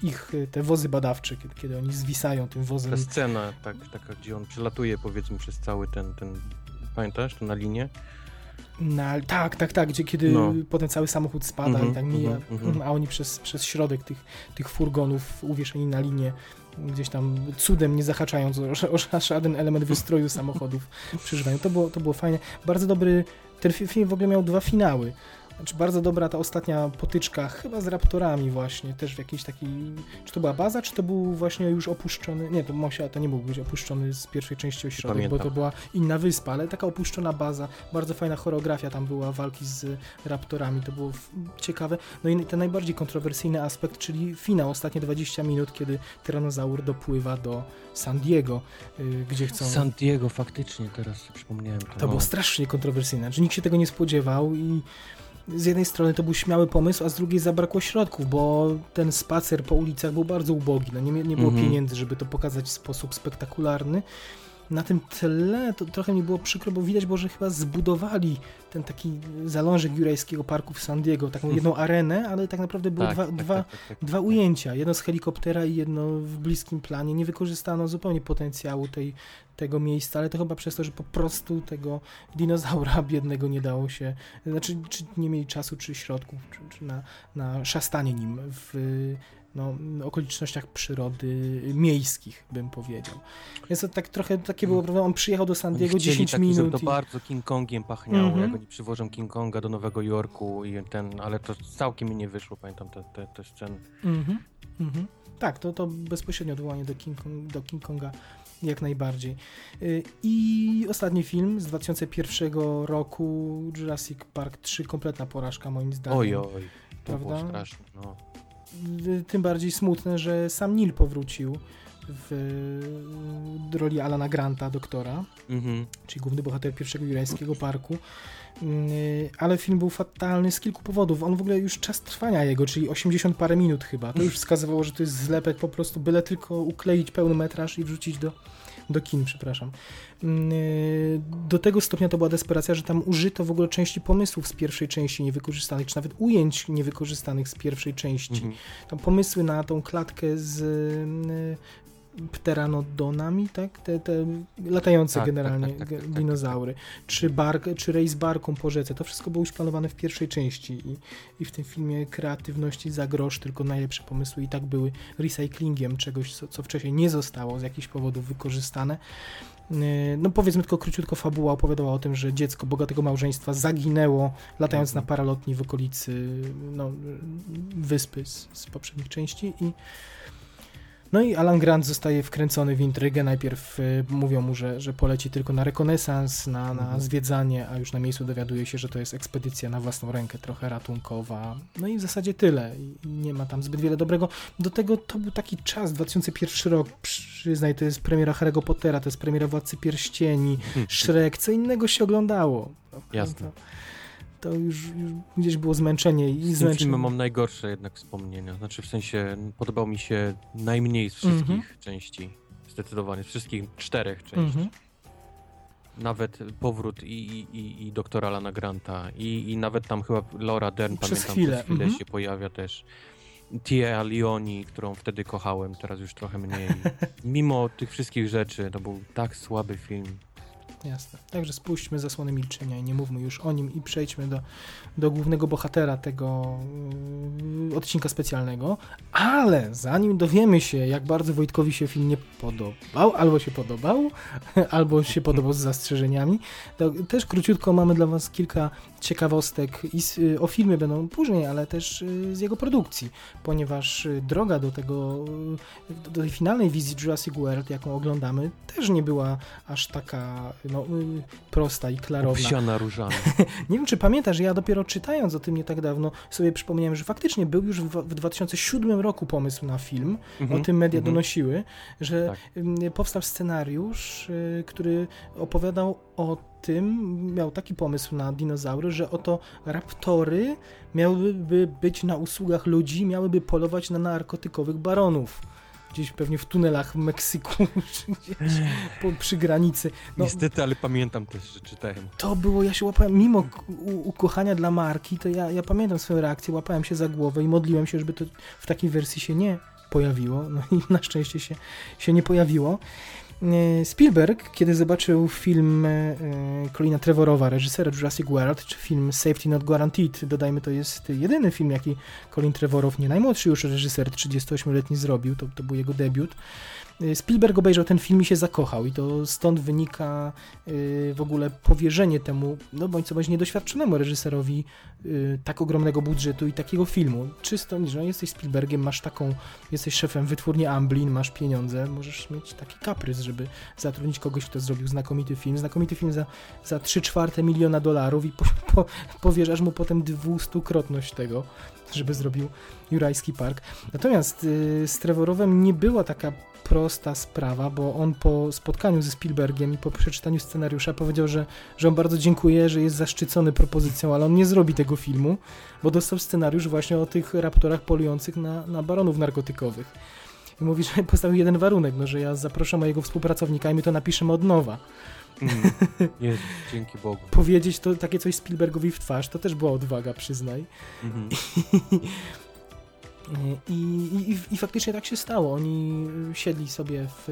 Speaker 2: ich te wozy badawcze, kiedy, kiedy oni zwisają tym wozem.
Speaker 3: Ta scena, tak, taka, gdzie on przelatuje powiedzmy przez cały ten, ten pamiętasz, to na linię?
Speaker 2: Na, tak, tak, tak, gdzie kiedy
Speaker 3: No.
Speaker 2: potem cały samochód spada
Speaker 3: Mhm,
Speaker 2: i tak mija,
Speaker 3: mhm, mhm.
Speaker 2: a oni przez, przez środek tych, tych furgonów uwieszeni na linię gdzieś tam cudem nie zahaczając o, o żaden element wystroju samochodów przeżywają. To było, to było fajne. Bardzo dobry, ten fi- film w ogóle miał dwa finały. Znaczy bardzo dobra ta ostatnia potyczka, chyba z Raptorami właśnie, też w jakiejś takiej, czy to była baza, czy to był właśnie już opuszczony, nie, to musiał, to nie mógł być opuszczony z pierwszej części ośrodek, bo to była inna wyspa, ale taka opuszczona baza, bardzo fajna choreografia tam była, walki z Raptorami, to było ciekawe. No i ten najbardziej kontrowersyjny aspekt, czyli finał, ostatnie 20 minut, kiedy tyranozaur dopływa do San Diego, y, gdzie chcą...
Speaker 3: San Diego, faktycznie, teraz przypomniałem to.
Speaker 2: To
Speaker 3: no.
Speaker 2: było strasznie kontrowersyjne, znaczy nikt się tego nie spodziewał i z jednej strony to był śmiały pomysł, a z drugiej zabrakło środków, bo ten spacer po ulicach był bardzo ubogi, no nie, nie było
Speaker 3: Mhm.
Speaker 2: pieniędzy, żeby to pokazać w sposób spektakularny. Na tym tle to trochę mi było przykro, bo widać było, że chyba zbudowali ten taki zalążek Jurajskiego Parku w San Diego, taką jedną arenę, ale tak naprawdę były
Speaker 3: tak,
Speaker 2: dwa,
Speaker 3: tak,
Speaker 2: dwa,
Speaker 3: tak, tak, tak.
Speaker 2: dwa ujęcia, jedno z helikoptera i jedno w bliskim planie. Nie wykorzystano zupełnie potencjału tej, tego miejsca, ale to chyba przez to, że po prostu tego dinozaura biednego nie dało się, znaczy czy nie mieli czasu, czy środków, czy, czy na, na szastanie nim w no, okolicznościach przyrody miejskich, bym powiedział. Więc to tak trochę takie było, prawda, on przyjechał do San Diego
Speaker 3: chcieli
Speaker 2: 10
Speaker 3: taki,
Speaker 2: minut
Speaker 3: to
Speaker 2: i...
Speaker 3: bardzo King Kongiem pachniało,
Speaker 2: Mhm.
Speaker 3: jak oni przywożą King Konga do Nowego Jorku i ten, ale to całkiem mi nie wyszło, pamiętam te, te, te sceny.
Speaker 2: Mhm, mhm. Tak, to, to bezpośrednio odwołanie do King, Kong, do King Konga jak najbardziej. Y, I ostatni film z 2001 roku, Jurassic Park 3, kompletna porażka moim zdaniem.
Speaker 3: Oj, oj, to
Speaker 2: Prawda?
Speaker 3: było straszne, no.
Speaker 2: Tym bardziej smutne, że sam Neil powrócił w y, roli Alana Granta, doktora,
Speaker 3: Mhm.
Speaker 2: czyli główny bohater pierwszego jurajskiego parku. Yy, Ale film był fatalny z kilku powodów. On w ogóle już czas trwania jego, czyli 80 parę minut chyba. To już wskazywało, że to jest zlepek po prostu, byle tylko ukleić pełny metraż i wrzucić do, do kin, przepraszam. Yy, Do tego stopnia to była desperacja, że tam użyto w ogóle części pomysłów z pierwszej części niewykorzystanych, czy nawet ujęć niewykorzystanych z pierwszej części.
Speaker 3: Mhm.
Speaker 2: Tam pomysły na tą klatkę z y, pteranodonami, tak? Te, te latające
Speaker 3: Tak,
Speaker 2: generalnie
Speaker 3: tak, tak, tak, tak, tak,
Speaker 2: dinozaury, czy, bark, czy rejs barką po rzece, to wszystko było już planowane w pierwszej części i, i w tym filmie kreatywności za grosz, tylko najlepsze pomysły i tak były recyklingiem czegoś, co, co wcześniej nie zostało z jakichś powodów wykorzystane. Y, No powiedzmy tylko króciutko fabuła opowiadała o tym, że dziecko bogatego małżeństwa zaginęło latając
Speaker 3: Mhm.
Speaker 2: na paralotni w okolicy no, wyspy z, z poprzednich części i No i Alan Grant zostaje wkręcony w intrygę. Najpierw y, mówią mu, że, że poleci tylko na rekonesans, na, na
Speaker 3: Mhm.
Speaker 2: zwiedzanie, a już na miejscu dowiaduje się, że to jest ekspedycja na własną rękę, trochę ratunkowa. No i w zasadzie tyle. I nie ma tam zbyt wiele dobrego. Do tego to był taki czas, 2001 rok, przyznaj, to jest premiera Harry'ego Pottera, to jest premiera Władcy Pierścieni, Shrek, co innego się oglądało. No,
Speaker 3: Jasne.
Speaker 2: To, już, już gdzieś było zmęczenie i
Speaker 3: Z
Speaker 2: zmęczenie.
Speaker 3: filmem mam najgorsze jednak wspomnienia. Znaczy w sensie podobał mi się najmniej z wszystkich
Speaker 2: Mhm.
Speaker 3: części. Zdecydowanie, z wszystkich czterech części.
Speaker 2: Mhm.
Speaker 3: Nawet powrót i, i, i, doktora Lana Granta i, i nawet tam chyba Laura Dern,
Speaker 2: Przez
Speaker 3: pamiętam,
Speaker 2: chwilę,
Speaker 3: przez chwilę
Speaker 2: mhm.
Speaker 3: się pojawia też. Tia Leoni, którą wtedy kochałem, teraz już trochę mniej. Mimo tych wszystkich rzeczy, to był tak słaby film.
Speaker 2: Jasne. Także spuśćmy zasłony milczenia i nie mówmy już o nim i przejdźmy do, do głównego bohatera tego yy, odcinka specjalnego. Ale zanim dowiemy się, jak bardzo Wojtkowi się film nie podobał, albo się podobał, albo się podobał z zastrzeżeniami, to też króciutko mamy dla Was kilka ciekawostek y, o filmie będą później, ale też y, z jego produkcji, ponieważ y, droga do tego, do tej finalnej wizji Jurassic World, jaką oglądamy, też nie była aż taka no, prosta i klarowna.
Speaker 3: Obsiana różami.
Speaker 2: Nie wiem, czy pamiętasz, ja dopiero czytając o tym nie tak dawno sobie przypomniałem, że faktycznie był już w, w 2007 roku pomysł na film,
Speaker 3: Mhm,
Speaker 2: o tym media
Speaker 3: mhm.
Speaker 2: donosiły, że
Speaker 3: Tak.
Speaker 2: ym, powstał scenariusz, który opowiadał o tym, miał taki pomysł na dinozaury, że oto raptory miałyby być na usługach ludzi, miałyby polować na narkotykowych baronów. Gdzieś pewnie w tunelach w Meksyku, czy gdzieś po, przy granicy. No,
Speaker 3: Niestety, ale pamiętam też, że czytałem.
Speaker 2: to było, ja się łapałem, mimo ukochania dla marki, to ja, ja pamiętam swoją reakcję, łapałem się za głowę i modliłem się, żeby to w takiej wersji się nie pojawiło. No i na szczęście się, się nie pojawiło. E, Spielberg, kiedy zobaczył film e, e, Trevorowa, reżysera Jurassic World, czy film Safety Not Guaranteed, dodajmy, to jest jedyny film, jaki Colin Trevorow, nie najmłodszy już reżyser, 38-letni zrobił, to, to był jego debiut. E, Spielberg obejrzał ten film i się zakochał i to stąd wynika y, w ogóle powierzenie temu, no bądź co bądź niedoświadczonemu reżyserowi y, tak ogromnego budżetu i takiego filmu. Czysto, że jesteś Spielbergiem, masz taką, jesteś szefem wytwórni Amblin, masz pieniądze, możesz mieć taki kaprys, żeby zatrudnić kogoś, kto zrobił znakomity film, znakomity film za, za 3 czwarte miliona dolarów i po, po, powierzasz mu potem dwustukrotność tego, żeby zrobił Jurajski Park. Natomiast y, z Trevorowem nie była taka prosta sprawa, bo on po spotkaniu ze Spielbergiem i po przeczytaniu scenariusza powiedział, że, że on bardzo dziękuje, że jest zaszczycony propozycją, ale on nie zrobi tego filmu, bo dostał scenariusz właśnie o tych raptorach polujących na, na baronów narkotykowych. I mówi, że postawił jeden warunek, no, że ja zaproszę mojego współpracownika i my to napiszemy od nowa.
Speaker 3: Mm. Jezus, dzięki Bogu.
Speaker 2: Powiedzieć to takie coś Spielbergowi w twarz, to też była odwaga, przyznaj.
Speaker 3: Mhm.
Speaker 2: I, i, i, I faktycznie tak się stało. Oni y, siedli sobie w,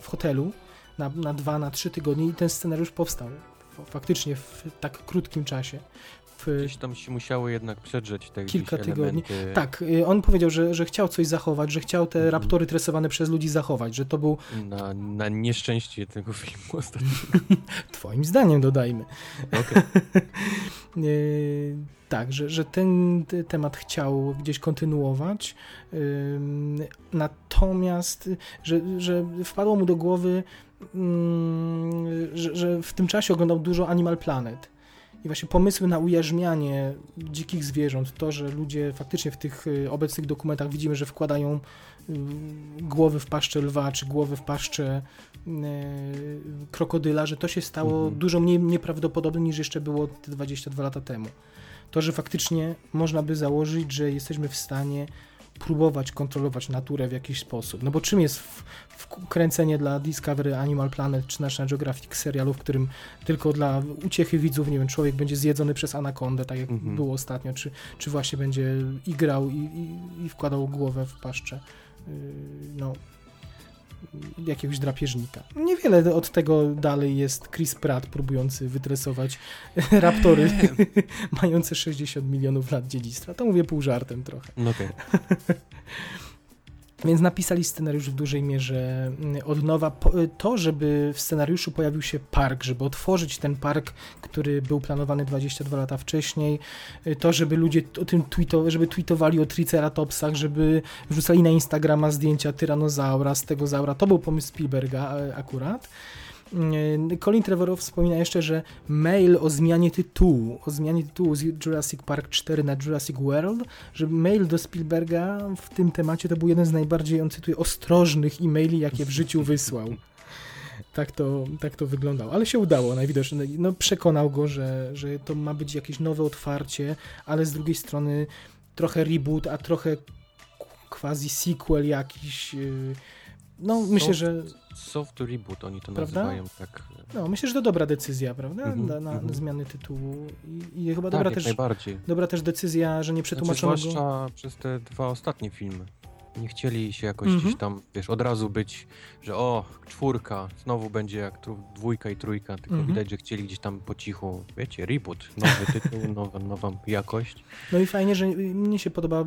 Speaker 2: w hotelu na, na dwa, na trzy tygodnie i ten scenariusz powstał. Faktycznie w tak krótkim czasie.
Speaker 3: Gdzieś tam się musiało jednak przedrzeć te
Speaker 2: Kilka tygodni.
Speaker 3: elementy.
Speaker 2: tak, on powiedział, że, że chciał coś zachować, że chciał te
Speaker 3: Mhm.
Speaker 2: raptory tresowane przez ludzi zachować, że to był,
Speaker 3: Na, na nieszczęście tego filmu ostatnio.
Speaker 2: twoim zdaniem dodajmy,
Speaker 3: Okej.
Speaker 2: Tak, że, że ten te- temat chciał gdzieś kontynuować. Natomiast, że, że wpadło mu do głowy, ym, że, że w tym czasie oglądał dużo Animal Planet. I właśnie pomysły na ujarzmianie dzikich zwierząt, to, że ludzie faktycznie w tych y, obecnych dokumentach widzimy, że wkładają y, głowy w paszczę lwa, czy głowy w paszczę y, krokodyla, że to się stało
Speaker 3: Mhm.
Speaker 2: dużo mniej nieprawdopodobne niż jeszcze było te 22 lata temu. To, że faktycznie można by założyć, że jesteśmy w stanie próbować kontrolować naturę w jakiś sposób. No bo czym jest kręcenie dla Discovery Animal Planet czy National Geographic serialu, w którym tylko dla uciechy widzów, nie wiem, człowiek będzie zjedzony przez anakondę, tak jak
Speaker 3: Mhm.
Speaker 2: było ostatnio, czy, czy właśnie będzie igrał i, i, i wkładał głowę w paszczę yy, no, jakiegoś drapieżnika. Niewiele od tego dalej jest Chris Pratt próbujący wytresować raptory mające 60 milionów lat dziedzictwa. To mówię pół żartem trochę.
Speaker 3: No okej.
Speaker 2: Więc napisali scenariusz w dużej mierze mm, od nowa. Y, To, żeby w scenariuszu pojawił się park, żeby otworzyć ten park, który był planowany 22 lata wcześniej, y, to, żeby ludzie o tym tweeto- żeby tweetowali o triceratopsach, żeby wrzucali na Instagrama zdjęcia tyranozaura, z tego zaura, to był pomysł Spielberga akurat. Y, Colin Trevorrow wspomina jeszcze, że mail o zmianie tytułu, o zmianie tytułu z Jurassic Park 4 na Jurassic World, że mail do Spielberga w tym temacie to był jeden z najbardziej, on cytuje, ostrożnych e-maili, jakie w życiu wysłał. Tak to, tak to wyglądało, ale się udało najwidoczniej. No, przekonał go, że, że to ma być jakieś nowe otwarcie, ale z drugiej strony trochę reboot, a trochę quasi sequel jakiś. yy, No, myślę, że
Speaker 3: Soft reboot oni to
Speaker 2: Prawda?
Speaker 3: nazywają tak.
Speaker 2: no, myślę, że to dobra decyzja, prawda?
Speaker 3: Mhm,
Speaker 2: na, na
Speaker 3: mhm.
Speaker 2: zmiany tytułu i, i chyba
Speaker 3: Tak,
Speaker 2: dobra
Speaker 3: jak
Speaker 2: też,
Speaker 3: najbardziej.
Speaker 2: dobra też decyzja, że nie
Speaker 3: Znaczy,
Speaker 2: przetłumaczono go.
Speaker 3: zwłaszcza przez te dwa ostatnie filmy. Nie chcieli się jakoś
Speaker 2: Mhm.
Speaker 3: gdzieś tam, wiesz, od razu być, że o, czwórka, znowu będzie jak dwójka i trójka, tylko
Speaker 2: Mhm.
Speaker 3: widać, że chcieli gdzieś tam po cichu, wiecie, reboot, nowy tytuł, nowa, nowa jakość.
Speaker 2: No i fajnie, że mnie się podoba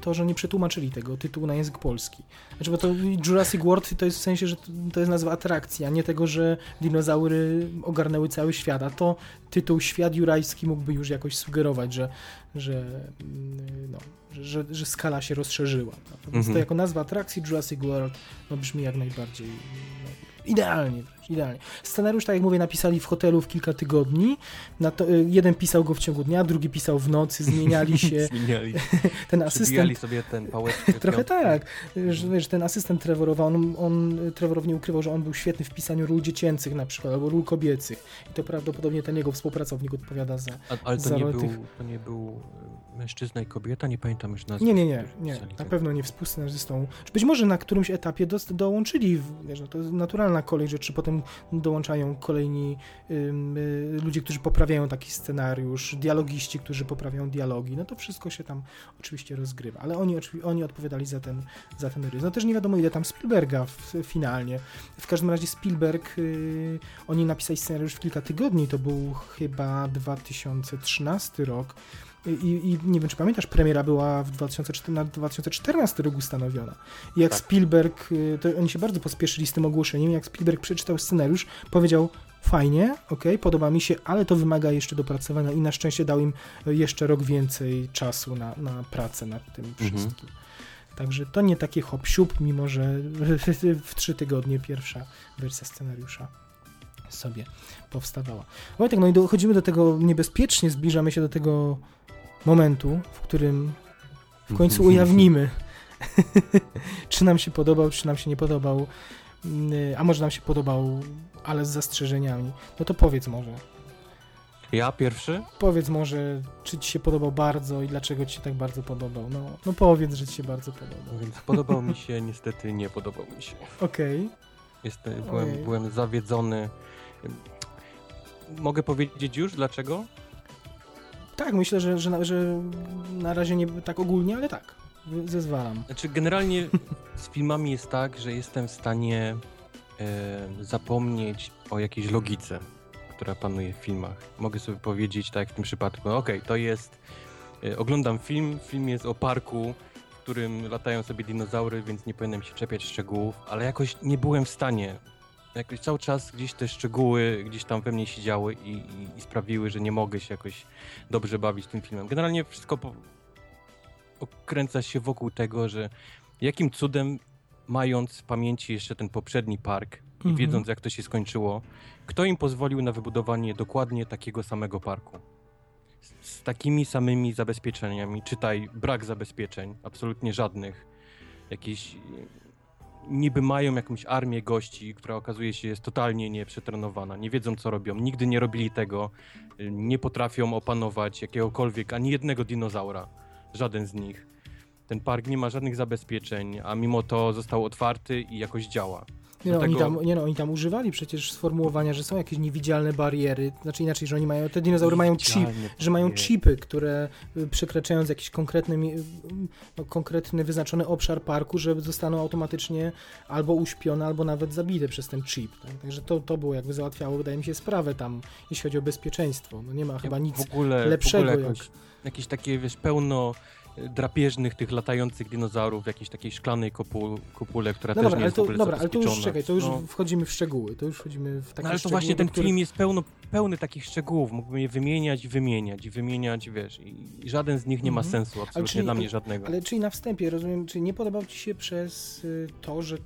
Speaker 2: to, że nie przetłumaczyli tego tytułu na język polski. Znaczy, bo to Jurassic World to jest w sensie, że to- to jest nazwa atrakcji, a nie tego, że dinozaury ogarnęły cały świat, a to tytuł Świat Jurajski mógłby już jakoś sugerować, że, że, mm, no, że, że, skala się rozszerzyła. Natomiast to
Speaker 3: Mhm.
Speaker 2: jako nazwa atrakcji Jurassic World no, brzmi jak najbardziej no, idealnie, idealnie. Scenariusz, tak jak mówię, napisali w hotelu w kilka tygodni. To, y, jeden pisał go w ciągu dnia, drugi pisał w nocy, zmieniali się.
Speaker 3: Zmieniali,
Speaker 2: Ten asystent
Speaker 3: sobie ten pałeczkę.
Speaker 2: Trochę tak, że, wiesz, ten asystent Trevorowa, on, on, Trevorow nie ukrywał, że on był świetny w pisaniu ról dziecięcych na przykład, albo ról kobiecych. I to prawdopodobnie ten jego współpracownik odpowiada za...
Speaker 3: A, ale to
Speaker 2: za
Speaker 3: nie, był,
Speaker 2: tych-
Speaker 3: to nie był e, mężczyzna i kobieta? Nie pamiętam już nazwy.
Speaker 2: Nie, nie, nie, nie,
Speaker 3: pisali
Speaker 2: na pewno nie współscenarzystą. Być może na którymś etapie dos- dołączyli, wiesz, no to jest naturalna kolej rzeczy, potem dołączają kolejni y, ludzie, którzy poprawiają taki scenariusz, dialogiści, którzy poprawiają dialogi, no to wszystko się tam oczywiście rozgrywa, ale oni, oni odpowiadali za ten, za ten rys. No też nie wiadomo ile tam Spielberga w, finalnie. W każdym razie Spielberg, y, oni napisali scenariusz w kilka tygodni, to był chyba 2013 rok, i, I nie wiem, czy pamiętasz, premiera była w 2014, na 2014 rok ustanowiona. I jak
Speaker 3: Tak.
Speaker 2: Spielberg, y, to oni się bardzo pospieszyli z tym ogłoszeniem, jak Spielberg przeczytał scenariusz, powiedział fajnie, okej, podoba mi się, ale to wymaga jeszcze dopracowania i na szczęście dał im jeszcze rok więcej czasu na, na pracę nad tym
Speaker 3: Mhm.
Speaker 2: wszystkim. Także to nie takie hop mimo że w trzy tygodnie pierwsza wersja scenariusza sobie powstawała. Wojtek, no i dochodzimy do tego niebezpiecznie, zbliżamy się do tego momentu, w którym w końcu ujawnimy, czy nam się podobał, czy nam się nie podobał, Mm, a może nam się podobał, ale z zastrzeżeniami. No to powiedz może.
Speaker 3: Ja pierwszy?
Speaker 2: Powiedz może, czy ci się podobał bardzo i dlaczego ci się tak bardzo podobał. No, no powiedz, że ci się bardzo podobał.
Speaker 3: Więc podobał mi się, niestety nie podobał mi się.
Speaker 2: Okej. Ojej.
Speaker 3: byłem, byłem zawiedzony. Mogę powiedzieć już dlaczego?
Speaker 2: Tak, myślę, że, że, na, że na razie nie tak ogólnie, ale tak. Zezwalam.
Speaker 3: Znaczy, generalnie z filmami jest tak, że jestem w stanie e, zapomnieć o jakiejś logice, która panuje w filmach. Mogę sobie powiedzieć, tak jak w tym przypadku, no okej, to jest. E, oglądam film, film jest o parku, w którym latają sobie dinozaury, więc nie powinienem się czepiać szczegółów, ale jakoś nie byłem w stanie. Jakoś cały czas gdzieś te szczegóły gdzieś tam we mnie siedziały i, i, i sprawiły, że nie mogę się jakoś dobrze bawić tym filmem. Generalnie wszystko po, okręca się wokół tego, że jakim cudem, mając w pamięci jeszcze ten poprzedni park i
Speaker 2: Mhm.
Speaker 3: wiedząc, jak to się skończyło, kto im pozwolił na wybudowanie dokładnie takiego samego parku? Z, z takimi samymi zabezpieczeniami, czytaj brak zabezpieczeń, absolutnie żadnych. Jakieś. Niby mają jakąś armię gości, która okazuje się jest totalnie nieprzetrenowana, nie wiedzą co robią, nigdy nie robili tego, nie potrafią opanować jakiegokolwiek, ani jednego dinozaura żaden z nich. Ten park nie ma żadnych zabezpieczeń, a mimo to został otwarty i jakoś działa.
Speaker 2: Nie no, oni tam, nie no, oni tam używali przecież sformułowania, że są jakieś niewidzialne bariery, znaczy inaczej, że oni mają, te dinozaury mają chip, że mają chipy, które y, przekraczając jakiś konkretny, no, konkretny wyznaczony obszar parku, że zostaną automatycznie albo uśpione, albo nawet zabite przez ten chip. Tak? Także to, to było jakby załatwiało, wydaje mi się, sprawę tam, jeśli chodzi o bezpieczeństwo. No nie ma chyba nic
Speaker 3: ogóle,
Speaker 2: lepszego
Speaker 3: w ogóle
Speaker 2: jak...
Speaker 3: jakieś takie, wiesz, pełno drapieżnych, tych latających dinozaurów w jakiejś takiej szklanej kopu, kopule, która
Speaker 2: No
Speaker 3: też
Speaker 2: dobra,
Speaker 3: nie jest
Speaker 2: to, dobra, ale to już czekaj, to już
Speaker 3: No.
Speaker 2: wchodzimy w szczegóły, to już wchodzimy w takie
Speaker 3: No ale to właśnie ten
Speaker 2: których-
Speaker 3: film jest pełno, pełny takich szczegółów. Mógłbym je wymieniać i wymieniać i wymieniać, wiesz. I, i żaden z nich nie ma
Speaker 2: Mhm.
Speaker 3: sensu, absolutnie
Speaker 2: czyli-
Speaker 3: dla mnie żadnego.
Speaker 2: Ale czyli na wstępie, rozumiem, czy nie podobał ci się przez y, to, że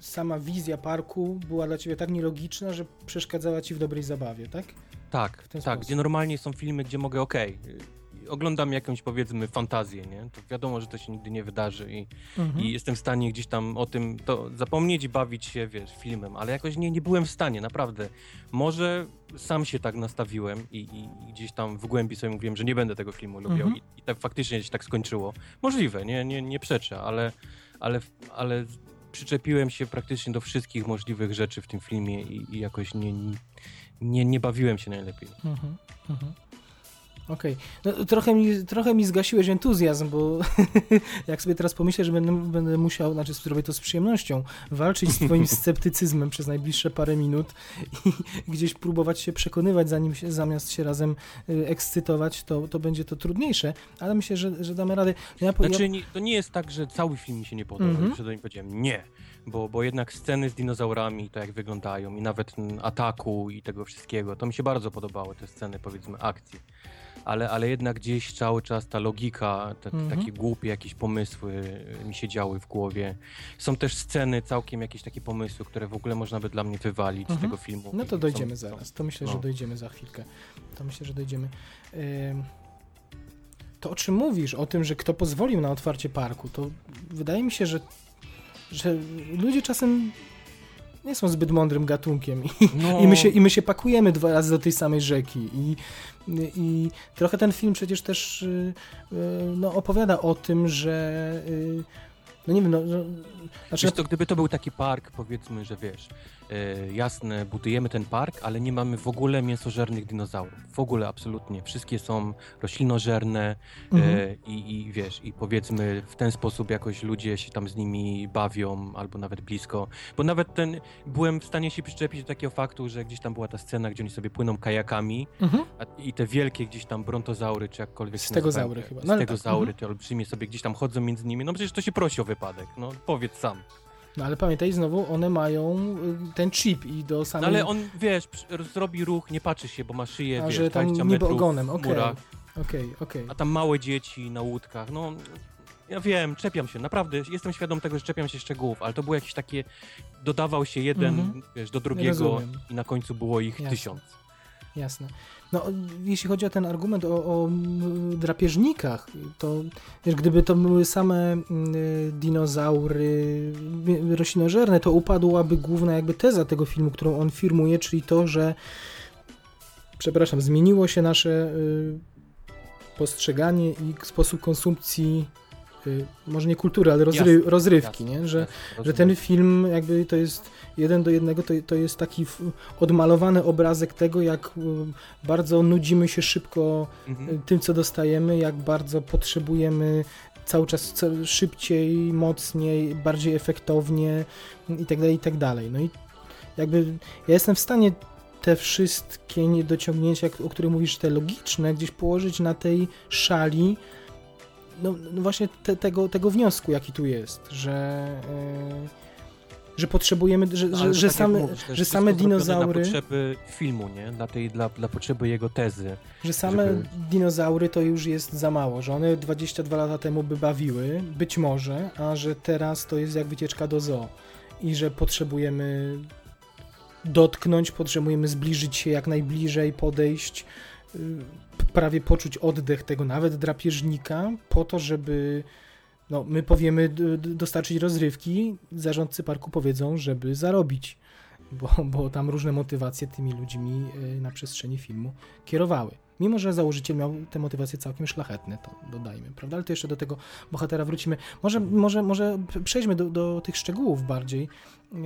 Speaker 2: sama wizja parku była dla ciebie tak nielogiczna, że przeszkadzała ci w dobrej zabawie, tak?
Speaker 3: Tak, tak,
Speaker 2: sposób.
Speaker 3: gdzie normalnie są filmy, gdzie mogę, okej, y, oglądam jakąś powiedzmy fantazję, nie? To wiadomo, że to się nigdy nie wydarzy i,
Speaker 2: Mhm.
Speaker 3: i jestem w stanie gdzieś tam o tym to zapomnieć i bawić się, wiesz, filmem, ale jakoś nie, nie byłem w stanie, naprawdę. Może sam się tak nastawiłem i, i, gdzieś tam w głębi sobie mówiłem, że nie będę tego filmu lubiał
Speaker 2: Mhm.
Speaker 3: i, i tak faktycznie się tak skończyło. Możliwe, nie, nie, nie przeczę, ale, ale, ale przyczepiłem się praktycznie do wszystkich możliwych rzeczy w tym filmie i, i jakoś nie, nie, nie bawiłem się najlepiej.
Speaker 2: Mhm, mhm. Okej. No, trochę, mi, trochę mi zgasiłeś entuzjazm, bo jak sobie teraz pomyślę, że będę, będę musiał, znaczy zrobię to z przyjemnością, walczyć z twoim sceptycyzmem przez najbliższe parę minut i gdzieś próbować się przekonywać, zanim się, zamiast się razem y, ekscytować, to, to będzie to trudniejsze, ale myślę, że, że damy radę. Ja,
Speaker 3: Znaczy,
Speaker 2: ja,
Speaker 3: nie, to nie jest tak, że cały film mi się nie podoba,
Speaker 2: Mhm.
Speaker 3: już o tym powiedziałem. Nie, bo, bo jednak sceny z dinozaurami, to jak wyglądają i nawet mm, ataku i tego wszystkiego, to mi się bardzo podobały te sceny, powiedzmy, akcji. Ale, ale jednak gdzieś cały czas ta logika, te,
Speaker 2: Mhm.
Speaker 3: takie głupie jakieś pomysły y, mi się działy w głowie. Są też sceny, całkiem jakieś takie pomysły, które w ogóle można by dla mnie wywalić
Speaker 2: Mhm.
Speaker 3: z tego filmu.
Speaker 2: no to dojdziemy
Speaker 3: są-
Speaker 2: zaraz, to myślę, że
Speaker 3: no.
Speaker 2: dojdziemy za chwilkę. To myślę, że dojdziemy. To o czym mówisz, o tym, że kto pozwolił na otwarcie parku, to wydaje mi się, że, że ludzie czasem nie są zbyt mądrym gatunkiem. I,
Speaker 3: No,
Speaker 2: i, my, się, i my się pakujemy dwa razy do tej samej rzeki. I, i trochę ten film przecież też y, y, no, opowiada o tym, że y, no nie wiem, no, że, znaczy,
Speaker 3: Wiesz co, gdyby to był taki park, powiedzmy, że wiesz, jasne, budujemy ten park, ale nie mamy w ogóle mięsożernych dinozaurów. W ogóle absolutnie. Wszystkie są roślinożerne
Speaker 2: Mhm.
Speaker 3: e, i, i wiesz, i powiedzmy w ten sposób jakoś ludzie się tam z nimi bawią, albo nawet blisko. Bo nawet ten, byłem w stanie się przyczepić do takiego faktu, że gdzieś tam była ta scena, gdzie oni sobie płyną kajakami
Speaker 2: mhm.
Speaker 3: a, i te wielkie gdzieś tam brontozaury, czy jakkolwiek się
Speaker 2: Stegozaury chyba. No ale tak,
Speaker 3: Stegozaury,
Speaker 2: mhm.
Speaker 3: te olbrzymie sobie gdzieś tam chodzą między nimi. No przecież to się prosi o wypadek, no powiedz sam.
Speaker 2: No ale pamiętaj, znowu one mają y, ten chip i do
Speaker 3: No
Speaker 2: samej...
Speaker 3: ale on, wiesz, zrobi ruch, nie patrzy się, bo ma szyję,
Speaker 2: A,
Speaker 3: wiesz,
Speaker 2: że tam
Speaker 3: 20
Speaker 2: niby
Speaker 3: metrów
Speaker 2: ogonem, okej.
Speaker 3: murach,
Speaker 2: Okej, okej.
Speaker 3: a tam małe dzieci na łódkach, no... Ja wiem, czepiam się, naprawdę, jestem świadom tego, że czepiam się szczegółów, ale to było jakieś takie, dodawał się jeden,
Speaker 2: Mhm.
Speaker 3: wiesz, do drugiego i na końcu było ich
Speaker 2: Jasne.
Speaker 3: tysiąc.
Speaker 2: Jasne. No, jeśli chodzi o ten argument o, o drapieżnikach, to wiesz, gdyby to były same dinozaury roślinożerne, to upadłaby główna jakby teza tego filmu, którą on firmuje, czyli to, że przepraszam, zmieniło się nasze y, postrzeganie i sposób konsumpcji y, może nie kultury, ale rozry,
Speaker 3: Jasne,
Speaker 2: rozrywki,
Speaker 3: Jasne,
Speaker 2: nie? Że,
Speaker 3: jasne,
Speaker 2: że ten film jakby to jest jeden do jednego, to, to jest taki odmalowany obrazek tego, jak y, bardzo nudzimy się szybko
Speaker 3: Mhm.
Speaker 2: y, tym, co dostajemy, jak bardzo potrzebujemy cały czas szybciej, mocniej, bardziej efektownie i tak dalej, i tak dalej. No i jakby ja jestem w stanie te wszystkie niedociągnięcia, o których mówisz, te logiczne, gdzieś położyć na tej szali no, no właśnie te, tego, tego wniosku, jaki tu jest, że, e, że potrzebujemy, że,
Speaker 3: No,
Speaker 2: że, że,
Speaker 3: tak
Speaker 2: same,
Speaker 3: mówisz,
Speaker 2: że same dinozaury,
Speaker 3: Dla potrzeby filmu, nie? Dla, tej, dla, dla potrzeby jego tezy.
Speaker 2: że same
Speaker 3: żeby-
Speaker 2: dinozaury to już jest za mało, że one 22 lata temu by bawiły, być może, a że teraz to jest jak wycieczka do zoo i że potrzebujemy dotknąć, potrzebujemy zbliżyć się jak najbliżej, podejść, prawie poczuć oddech tego nawet drapieżnika, po to, żeby no, my powiemy dostarczyć rozrywki, zarządcy parku powiedzą, żeby zarobić, bo, bo tam różne motywacje tymi ludźmi y, na przestrzeni filmu kierowały. Mimo, że założyciel miał te motywacje całkiem szlachetne, to dodajmy, prawda? Ale to jeszcze do tego bohatera wrócimy. Może, może, może przejdźmy do, do tych szczegółów bardziej yy,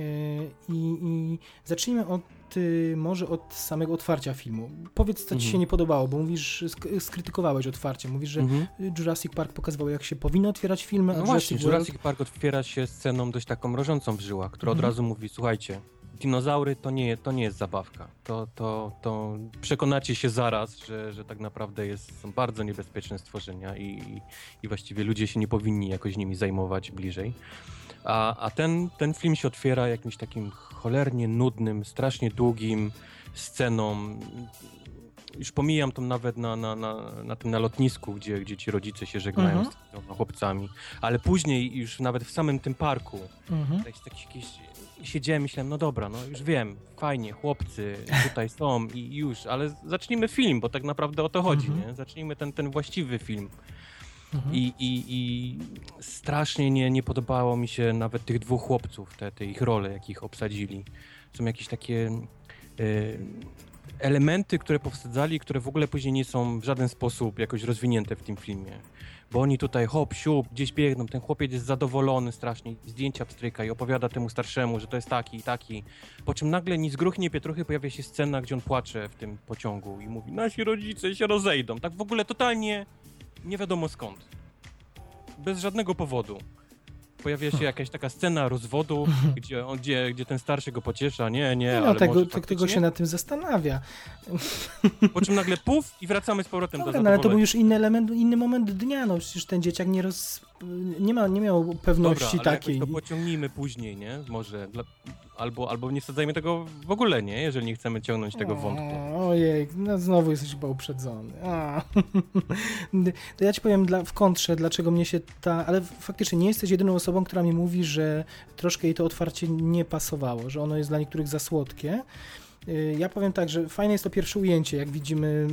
Speaker 2: i, i zacznijmy od y, może od samego otwarcia filmu. Powiedz, co ci
Speaker 3: Mhm.
Speaker 2: się nie podobało, bo mówisz, sk- skrytykowałeś otwarcie, mówisz, że
Speaker 3: Mhm.
Speaker 2: Jurassic Park pokazywał, jak się powinno otwierać filmy, a
Speaker 3: No
Speaker 2: Jurassic
Speaker 3: właśnie,
Speaker 2: World...
Speaker 3: Jurassic Park otwiera się sceną dość taką mrożącą w żyłach, która
Speaker 2: Mhm.
Speaker 3: od razu mówi, słuchajcie, dinozaury to nie, to nie jest zabawka. To, to, to przekonacie się zaraz, że, że tak naprawdę jest, są bardzo niebezpieczne stworzenia i, i właściwie ludzie się nie powinni jakoś nimi zajmować bliżej. A, a ten, ten film się otwiera jakimś takim cholernie nudnym, strasznie długim sceną. Już pomijam to nawet na, na, na, na tym na lotnisku, gdzie, gdzie ci rodzice się żegnają
Speaker 2: Mhm.
Speaker 3: z tymi chłopcami. Ale później już nawet w samym tym parku
Speaker 2: Mhm.
Speaker 3: jakieś, siedziałem, myślałem, no dobra, no już wiem, fajnie, chłopcy tutaj są i już, ale zacznijmy film, bo tak naprawdę o to chodzi,
Speaker 2: Mhm.
Speaker 3: nie? Zacznijmy ten, ten właściwy film.
Speaker 2: Mhm.
Speaker 3: I, i, i strasznie nie, nie podobało mi się nawet tych dwóch chłopców, te, te ich role, jakich obsadzili. Są jakieś takie e, elementy, które powsadzali, które w ogóle później nie są w żaden sposób jakoś rozwinięte w tym filmie. Bo oni tutaj hop, siup, gdzieś biegną, ten chłopiec jest zadowolony strasznie, zdjęcia pstryka i opowiada temu starszemu, że to jest taki i taki. Po czym nagle ni z gruch, ni pietruchy pojawia się scena, gdzie on płacze w tym pociągu i mówi, nasi rodzice się rozejdą. Tak w ogóle totalnie nie wiadomo skąd. Bez żadnego powodu. Pojawia się jakaś taka scena rozwodu, gdzie, on, gdzie, gdzie ten starszy go pociesza, nie, nie,
Speaker 2: no,
Speaker 3: ale
Speaker 2: tego,
Speaker 3: może
Speaker 2: tego
Speaker 3: faktycznie.
Speaker 2: się nad tym zastanawia.
Speaker 3: Po czym nagle puf i wracamy z powrotem
Speaker 2: Dobra,
Speaker 3: do
Speaker 2: no, ale to był już inny element, inny moment dnia, no przecież ten dzieciak nie roz... nie, ma, nie miał pewności
Speaker 3: Dobra, ale
Speaker 2: takiej.
Speaker 3: to pociągnijmy później, nie? Może. Dla... Albo, albo nie sadzajmy tego w ogóle, nie? Jeżeli nie chcemy ciągnąć tego wątku.
Speaker 2: Ojej, no znowu jesteś chyba uprzedzony. A. To ja ci powiem dla, w kontrze, dlaczego mnie się ta... Ale faktycznie nie jesteś jedyną osobą, która mi mówi, że troszkę jej to otwarcie nie pasowało, że ono jest dla niektórych za słodkie. Y, Ja powiem tak, że fajne jest to pierwsze ujęcie, jak widzimy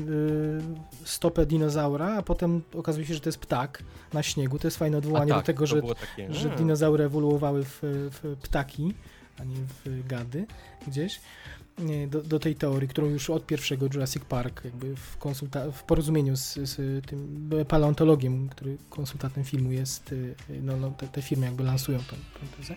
Speaker 2: y, stopę dinozaura, a potem okazuje się, że to jest ptak na śniegu. To jest fajne odwołanie
Speaker 3: tak,
Speaker 2: do tego, że
Speaker 3: takie,
Speaker 2: że
Speaker 3: mm.
Speaker 2: dinozaury ewoluowały w, w ptaki, a nie w gady gdzieś. Nie, Do, do tej teorii, którą już od pierwszego Jurassic Park, jakby w, konsulta- w porozumieniu z, z tym paleontologiem, który konsultantem filmu jest, y, no, no te, te firmy jakby lansują tą, tą tezę.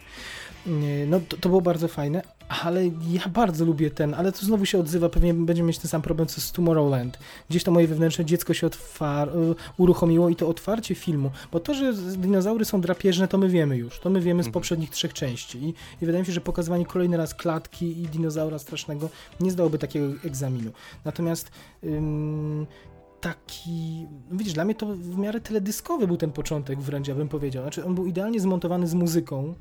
Speaker 2: No to, to było bardzo fajne, ale ja bardzo lubię ten, ale to znowu się odzywa, pewnie będziemy mieć ten sam problem co z Tomorrowland. Gdzieś to moje wewnętrzne dziecko się y, uruchomiło i to otwarcie filmu, bo to, że dinozaury są drapieżne, to my wiemy już, to my wiemy z
Speaker 3: Mhm.
Speaker 2: poprzednich trzech części I, i wydaje mi się, że pokazywanie kolejny raz klatki i dinozaura strasznego nie zdałoby takiego egzaminu. Natomiast ym, taki, no widzisz, dla mnie to w miarę teledyskowy był ten początek wręcz, ja bym powiedział. Znaczy on był idealnie zmontowany z muzyką,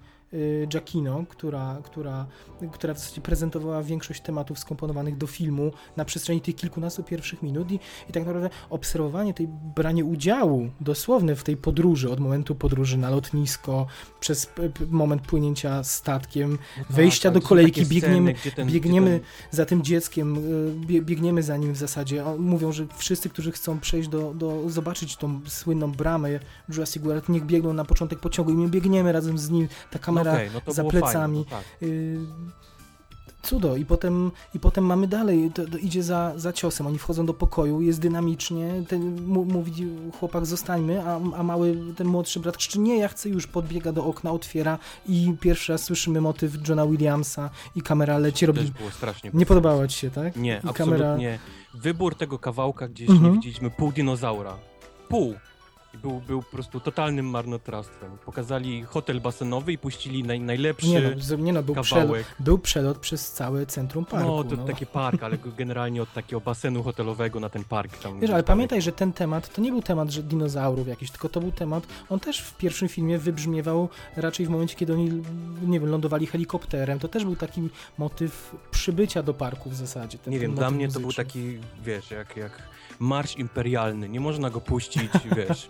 Speaker 2: Giacchino, która, która, która w zasadzie prezentowała większość tematów skomponowanych do filmu na przestrzeni tych kilkunastu pierwszych minut i, i tak naprawdę obserwowanie tej, branie udziału dosłowne w tej podróży, od momentu podróży na lotnisko, przez moment płynięcia statkiem,
Speaker 3: No tak,
Speaker 2: wejścia
Speaker 3: ale
Speaker 2: do kolejki, biegniemy-
Speaker 3: sceny, gdzie ten,
Speaker 2: biegniemy
Speaker 3: Gdzie
Speaker 2: za tym dzieckiem, y, bie, biegniemy za nim w zasadzie. Mówią, że wszyscy, którzy chcą przejść do, do zobaczyć tą słynną bramę Jurassic World, niech biegną na początek pociągu i my biegniemy razem z nim, ta
Speaker 3: ten,
Speaker 2: kamera
Speaker 3: no okej, no to
Speaker 2: za
Speaker 3: było
Speaker 2: plecami.
Speaker 3: Fajne, no tak.
Speaker 2: y, Cudo. I potem, I potem mamy dalej, to, to idzie za, za ciosem. Oni wchodzą do pokoju, jest dynamicznie. Ten, mówi chłopak, zostańmy, a, a mały, ten młodszy brat krzyczy, nie, ja chcę już, podbiega do okna, otwiera i pierwszy raz słyszymy motyw Johna Williamsa i kamera leci, robi...
Speaker 3: też było strasznie
Speaker 2: Nie podobało ci się, tak?
Speaker 3: Nie,
Speaker 2: I
Speaker 3: absolutnie. Wybór tego kawałka gdzieś
Speaker 2: Mhm.
Speaker 3: nie widzieliśmy pół dinozaura. Pół. Był, był po prostu totalnym marnotrawstwem. Pokazali hotel basenowy i puścili naj, najlepszy
Speaker 2: Nie no, nie no był, przelot,
Speaker 3: kawałek.
Speaker 2: był przelot przez całe centrum parku.
Speaker 3: no, to
Speaker 2: no.
Speaker 3: taki park, ale generalnie od takiego basenu hotelowego na ten park tam.
Speaker 2: Wiesz, ale
Speaker 3: tam-
Speaker 2: pamiętaj, że ten temat to nie był temat że dinozaurów jakiś, tylko to był temat, on też w pierwszym filmie wybrzmiewał raczej w momencie, kiedy oni, nie wiem, lądowali helikopterem. To też był taki motyw przybycia do parku w zasadzie. Ten,
Speaker 3: Nie
Speaker 2: ten
Speaker 3: wiem, dla mnie to był
Speaker 2: muzyczny.
Speaker 3: taki, wiesz, jak, jak marsz imperialny. Nie można go puścić, wiesz, e,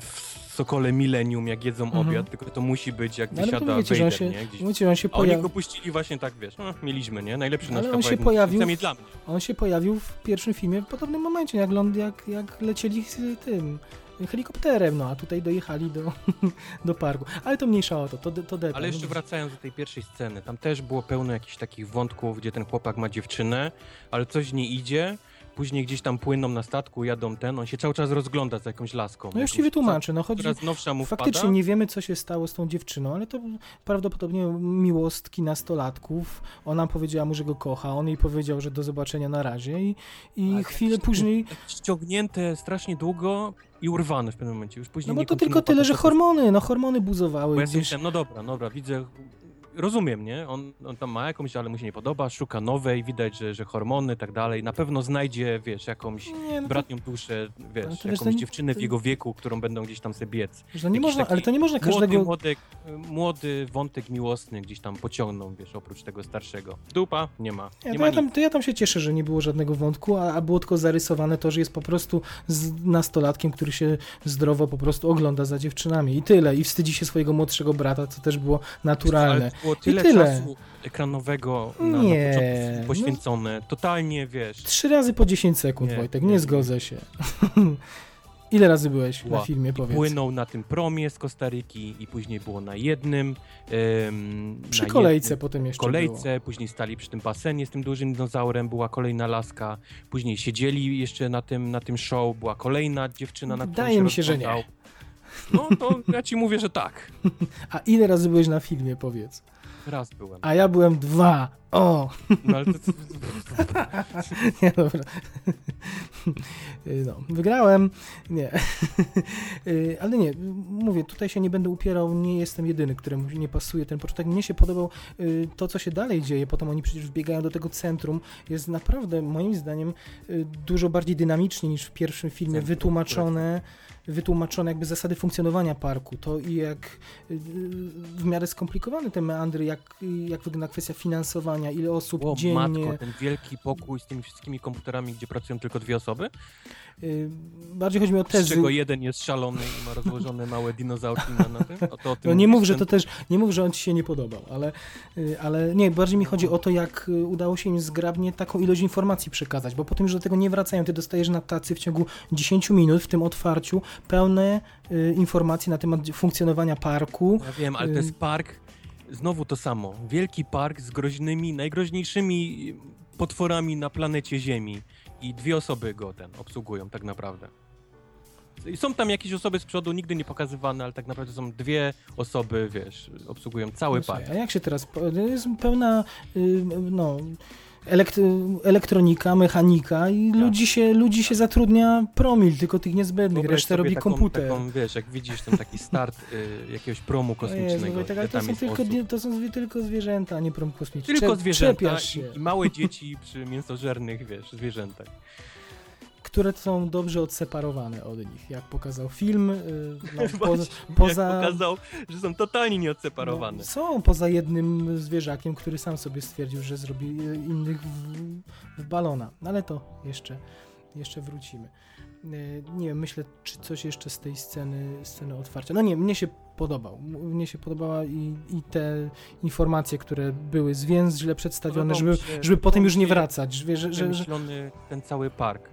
Speaker 3: w Sokole Millennium, jak jedzą
Speaker 2: Mhm.
Speaker 3: obiad, tylko to musi być, jak
Speaker 2: No, ale
Speaker 3: wysiada
Speaker 2: on
Speaker 3: Vader,
Speaker 2: się,
Speaker 3: nie? Gdzieś.
Speaker 2: on się
Speaker 3: A oni go puścili właśnie tak, wiesz, no, mieliśmy, nie? Najlepszy nasz
Speaker 2: on się pojawił w-
Speaker 3: dla mnie.
Speaker 2: On się pojawił w pierwszym filmie w podobnym momencie, jak, ląd, jak, jak lecieli z tym helikopterem, no a tutaj dojechali do, do parku. Ale to mniejsza o to, to, to detal.
Speaker 3: Ale jeszcze
Speaker 2: no,
Speaker 3: wracając do tej pierwszej sceny, tam też było pełno jakichś takich wątków, gdzie ten chłopak ma dziewczynę, ale coś nie idzie, później gdzieś tam płyną na statku, jadą ten, on się cały czas rozgląda za jakąś laską.
Speaker 2: No już ci wytłumaczę, no chodzi...
Speaker 3: Nowsza mu
Speaker 2: Faktycznie
Speaker 3: wpada.
Speaker 2: nie wiemy, co się stało z tą dziewczyną, ale to prawdopodobnie miłostki nastolatków. Ona powiedziała mu, że go kocha, on jej powiedział, że do zobaczenia na razie i, i
Speaker 3: Ale
Speaker 2: chwilę
Speaker 3: jakieś
Speaker 2: później...
Speaker 3: ściągnięte strasznie długo i urwane w pewnym momencie. Już później
Speaker 2: No bo to tylko tyle, że hormony, no hormony buzowały
Speaker 3: Bo ja
Speaker 2: gdzieś.
Speaker 3: myślałem, no dobra, dobra, widzę rozumiem, nie? On, on tam ma jakąś, ale mu się nie podoba, szuka nowej, widać, że, że hormony i tak dalej. Na pewno znajdzie, wiesz, jakąś
Speaker 2: Nie, no to,
Speaker 3: bratnią duszę, wiesz, jakąś
Speaker 2: nie-
Speaker 3: dziewczynę w jego wieku, którą będą gdzieś tam sobie biec.
Speaker 2: że nie
Speaker 3: jakiś
Speaker 2: można, ale to nie można
Speaker 3: Młody,
Speaker 2: każdego...
Speaker 3: młody, młody wątek miłosny gdzieś tam pociągną, wiesz, oprócz tego starszego. Dupa? Nie ma.
Speaker 2: Nie,
Speaker 3: Nie,
Speaker 2: to,
Speaker 3: ma
Speaker 2: ja tam, to ja tam się cieszę, że nie było żadnego wątku, a, a było tylko zarysowane to, że jest po prostu z nastolatkiem, który się zdrowo po prostu ogląda za dziewczynami i tyle. I wstydzi się swojego młodszego brata, co też było naturalne.
Speaker 3: Było tyle,
Speaker 2: tyle.
Speaker 3: czasu ekranowego na,
Speaker 2: Nie,
Speaker 3: na początku
Speaker 2: no-
Speaker 3: poświęcone. Totalnie, wiesz,
Speaker 2: Trzy razy po 10 sekund,
Speaker 3: Nie,
Speaker 2: Wojtek,
Speaker 3: nie,
Speaker 2: nie, zgodzę się. Ile razy byłeś na
Speaker 3: Ła.
Speaker 2: filmie, powiedz?
Speaker 3: płynął na tym promie z Kostaryki i później było na jednym. em,
Speaker 2: Przy
Speaker 3: na
Speaker 2: kolejce
Speaker 3: jednym,
Speaker 2: potem jeszcze
Speaker 3: kolejce, później stali przy tym basenie z tym dużym dinozaurem, była kolejna laska, później siedzieli jeszcze na tym, na tym show, była kolejna dziewczyna, na
Speaker 2: Wydaje
Speaker 3: się
Speaker 2: mi się, że nie.
Speaker 3: No to ja ci mówię, że tak.
Speaker 2: było. A ile razy byłeś na filmie, powiedz?
Speaker 3: Raz byłem.
Speaker 2: A ja byłem dwa. O!
Speaker 3: No, ale to,
Speaker 2: Nie, dobra. Y, No, wygrałem. Nie. Y, Ale nie, mówię, tutaj się nie będę upierał, nie jestem jedyny, któremu nie pasuje ten początek. Mnie się podobał y, to, co się dalej dzieje, potem oni przecież wbiegają do tego centrum. Jest naprawdę, moim zdaniem, dużo bardziej dynamicznie niż w pierwszym filmie,
Speaker 3: Centrum,
Speaker 2: wytłumaczone wytłumaczone jakby zasady funkcjonowania parku, to i jak y, w miarę skomplikowane te meandry, jak, jak wygląda kwestia finansowania, ile osób
Speaker 3: o
Speaker 2: dziennie.
Speaker 3: matko, ten wielki pokój z tymi wszystkimi komputerami, gdzie pracują tylko dwie osoby,
Speaker 2: Y, Bardziej chodzi mi o
Speaker 3: z
Speaker 2: tezy.
Speaker 3: czego jeden jest szalony i ma rozłożone małe dinozaurki na, na tym. O to o tym
Speaker 2: No nie mów, że to też, nie mów, że on ci się nie podobał, ale, y, ale nie, bardziej mi chodzi o to, jak udało się im zgrabnie taką ilość informacji przekazać, bo potem już do tego nie wracają. Ty dostajesz na tacy w ciągu 10 minut w tym otwarciu pełne y, informacje na temat funkcjonowania parku.
Speaker 3: Ja wiem, ale to
Speaker 2: y-
Speaker 3: jest park, znowu to samo. Wielki park z groźnymi, najgroźniejszymi potworami na planecie Ziemi. I dwie osoby go ten obsługują tak naprawdę. Są tam jakieś osoby z przodu, nigdy nie pokazywane, ale tak naprawdę są dwie osoby, wiesz, obsługują cały
Speaker 2: No
Speaker 3: park.
Speaker 2: A jak się teraz, jest pełna, y, no... Elekt elektronika, mechanika i
Speaker 3: Tak.
Speaker 2: ludzi, się, ludzi się zatrudnia promil, tylko tych niezbędnych, resztę robi
Speaker 3: taką,
Speaker 2: komputer.
Speaker 3: Taką, wiesz, jak widzisz ten taki start y, jakiegoś promu
Speaker 2: O Jezu,
Speaker 3: kosmicznego,
Speaker 2: Wojtek, ale to są, tylko, to są tylko zwierzęta, a nie prom kosmiczny.
Speaker 3: Tylko
Speaker 2: Czep-
Speaker 3: zwierzęta i, i małe dzieci przy mięsożernych, wiesz, zwierzętach.
Speaker 2: Które są dobrze odseparowane od nich, jak pokazał film. y, No, po,
Speaker 3: Poza...
Speaker 2: poza,
Speaker 3: Jak pokazał, że są totalnie nieodseparowane.
Speaker 2: no, są poza jednym zwierzakiem, który sam sobie stwierdził, że zrobi y, innych w, w balona. No, ale to jeszcze, jeszcze wrócimy. Y, Nie wiem, myślę, czy coś jeszcze z tej sceny, sceny otwarcia. No nie, mnie się podobał. Mnie się podobała i, i te informacje, które były zwięzle przedstawione, żeby, żeby potem już nie wracać. Że, że, że, że,
Speaker 3: ten cały park,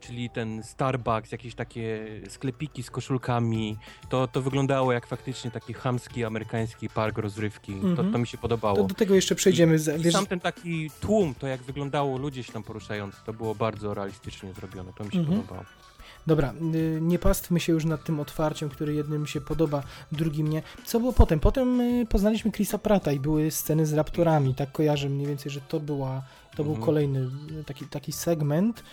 Speaker 3: czyli ten Starbucks, jakieś takie sklepiki z koszulkami, to, to wyglądało jak faktycznie taki chamski amerykański park rozrywki. To,
Speaker 2: Mhm.
Speaker 3: to mi się podobało.
Speaker 2: to do tego jeszcze przejdziemy. za-
Speaker 3: I
Speaker 2: wiesz,
Speaker 3: sam ten taki tłum, to jak wyglądało ludzie się tam poruszający, to było bardzo realistycznie zrobione. To mi się
Speaker 2: Mhm.
Speaker 3: podobało.
Speaker 2: Dobra, y, nie pastwmy się już nad tym otwarciem, które jednym się podoba, drugim nie. Co było potem? Potem y, poznaliśmy Chrisa Prata i były sceny z raptorami. Tak kojarzę mniej więcej, że to była, to był
Speaker 3: Mhm.
Speaker 2: kolejny y, taki, taki segment.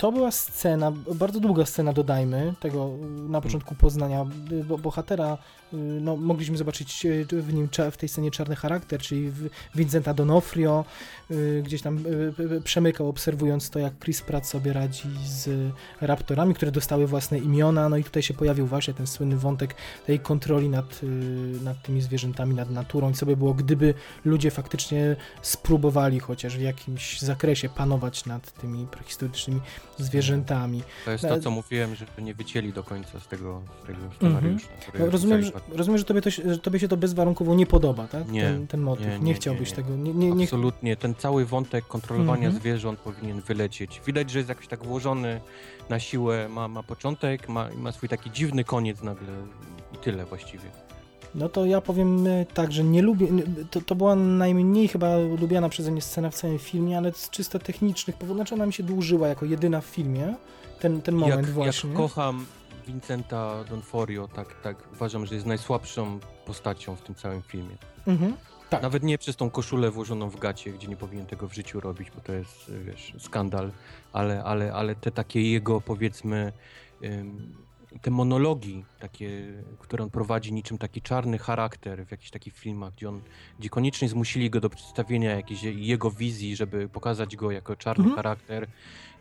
Speaker 2: To była scena, bardzo długa scena, dodajmy, tego na początku poznania y, bo, bohatera. y, No, mogliśmy zobaczyć y, w nim w tej scenie czarny charakter, czyli Vincenta Donofrio, gdzieś tam przemykał, obserwując to, jak Chris Pratt sobie radzi z raptorami, które dostały własne imiona. No i tutaj się pojawił właśnie ten słynny wątek tej kontroli nad, nad tymi zwierzętami, nad naturą. I co by było, gdyby ludzie faktycznie spróbowali chociaż w jakimś zakresie panować nad tymi prehistorycznymi zwierzętami.
Speaker 3: To jest to, co mówiłem, że nie wycięli do końca z tego, z tego scenariusza. który
Speaker 2: No, rozumiem, że, rozumiem że, tobie to, się- że tobie się to bezwarunkowo nie podoba, tak?
Speaker 3: Nie,
Speaker 2: ten, ten motyw.
Speaker 3: nie,
Speaker 2: Nie,
Speaker 3: nie,
Speaker 2: chciałbyś
Speaker 3: nie,
Speaker 2: tego. Nie, nie, nie,
Speaker 3: Absolutnie, ten cały wątek kontrolowania
Speaker 2: Mhm.
Speaker 3: zwierząt powinien wylecieć. Widać, że jest jakoś tak włożony na siłę, ma, ma początek, ma, ma swój taki dziwny koniec nagle i tyle właściwie.
Speaker 2: No to ja powiem e, tak, że nie lubię. To, to była najmniej chyba lubiana przeze mnie scena w całym filmie, ale z czysto technicznych powodów. Znaczy ona mi się dłużyła jako jedyna w filmie. Ten, ten moment
Speaker 3: jak,
Speaker 2: właśnie.
Speaker 3: jak kocham Vincenta Donforio, tak, tak uważam, że jest najsłabszą postacią w tym całym filmie.
Speaker 2: Mhm. Tak.
Speaker 3: Nawet nie przez tą koszulę włożoną w gacie, gdzie nie powinien tego w życiu robić, bo to jest, wiesz, skandal, ale, ale, ale te takie jego, powiedzmy, ym, te monologi takie, które on prowadzi niczym taki czarny charakter w jakichś takich filmach, gdzie on, gdzie koniecznie zmusili go do przedstawienia jakiejś jego wizji, żeby pokazać go jako czarny
Speaker 2: Mhm.
Speaker 3: charakter,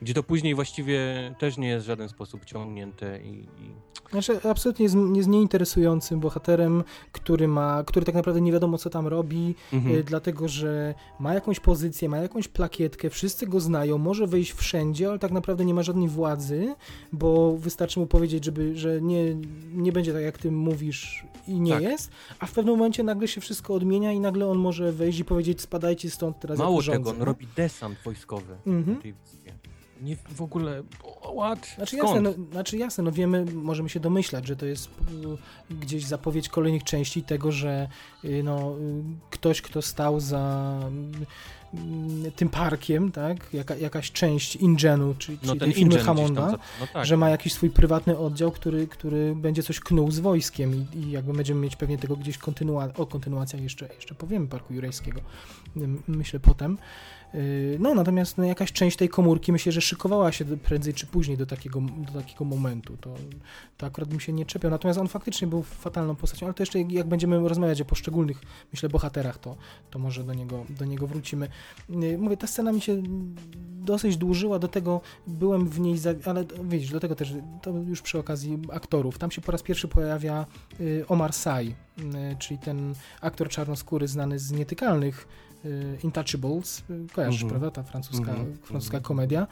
Speaker 3: gdzie to później właściwie też nie jest w żaden sposób ciągnięte i, i
Speaker 2: Znaczy, absolutnie jest, jest nieinteresującym bohaterem, który ma, który tak naprawdę nie wiadomo, co tam robi,
Speaker 3: Mhm.
Speaker 2: y, dlatego że ma jakąś pozycję, ma jakąś plakietkę, wszyscy go znają, może wejść wszędzie, ale tak naprawdę nie ma żadnej władzy, bo wystarczy mu powiedzieć, żeby, że nie, nie będzie tak, jak ty mówisz i nie
Speaker 3: Tak.
Speaker 2: jest, a w pewnym momencie nagle się wszystko odmienia i nagle on może wejść i powiedzieć, spadajcie stąd, teraz
Speaker 3: Mało
Speaker 2: rządzę,
Speaker 3: tego, on robi desant wojskowy
Speaker 2: Mhm.
Speaker 3: Nie w ogóle, what?
Speaker 2: Znaczy
Speaker 3: Skąd?
Speaker 2: jasne, no, znaczy jasne, no wiemy, możemy się domyślać, że to jest y, gdzieś zapowiedź kolejnych części tego, że y, no, y, ktoś, kto stał za y, tym parkiem, tak, Jaka, jakaś część Ingenu, czyli,
Speaker 3: no
Speaker 2: czyli tej firmy Hammonda,
Speaker 3: za- no tak.
Speaker 2: że ma jakiś swój prywatny oddział, który, który będzie coś knuł z wojskiem i, i jakby będziemy mieć pewnie tego gdzieś kontynuację, o kontynuacjach jeszcze, jeszcze powiemy Parku Jurejskiego, myślę potem. Yy, No natomiast no, jakaś część tej komórki myślę, że szykowała się prędzej czy później do takiego, do takiego momentu. To, to akurat bym się nie czepiał. Natomiast on faktycznie był fatalną postacią, ale to jeszcze jak, będziemy rozmawiać o poszczególnych, myślę, bohaterach, to, to może do niego, do niego wrócimy. Yy, Mówię, ta scena mi się dosyć dłużyła, do tego byłem w niej, za, ale widzisz, do tego też, to już przy okazji aktorów. Tam się po raz pierwszy pojawia y, Omar Sy, czyli ten aktor czarnoskóry znany z nietykalnych Intouchables, y, kojarzysz,
Speaker 3: Mhm.
Speaker 2: prawda, ta francuska,
Speaker 3: Mhm,
Speaker 2: francuska
Speaker 3: mhm.
Speaker 2: komedia,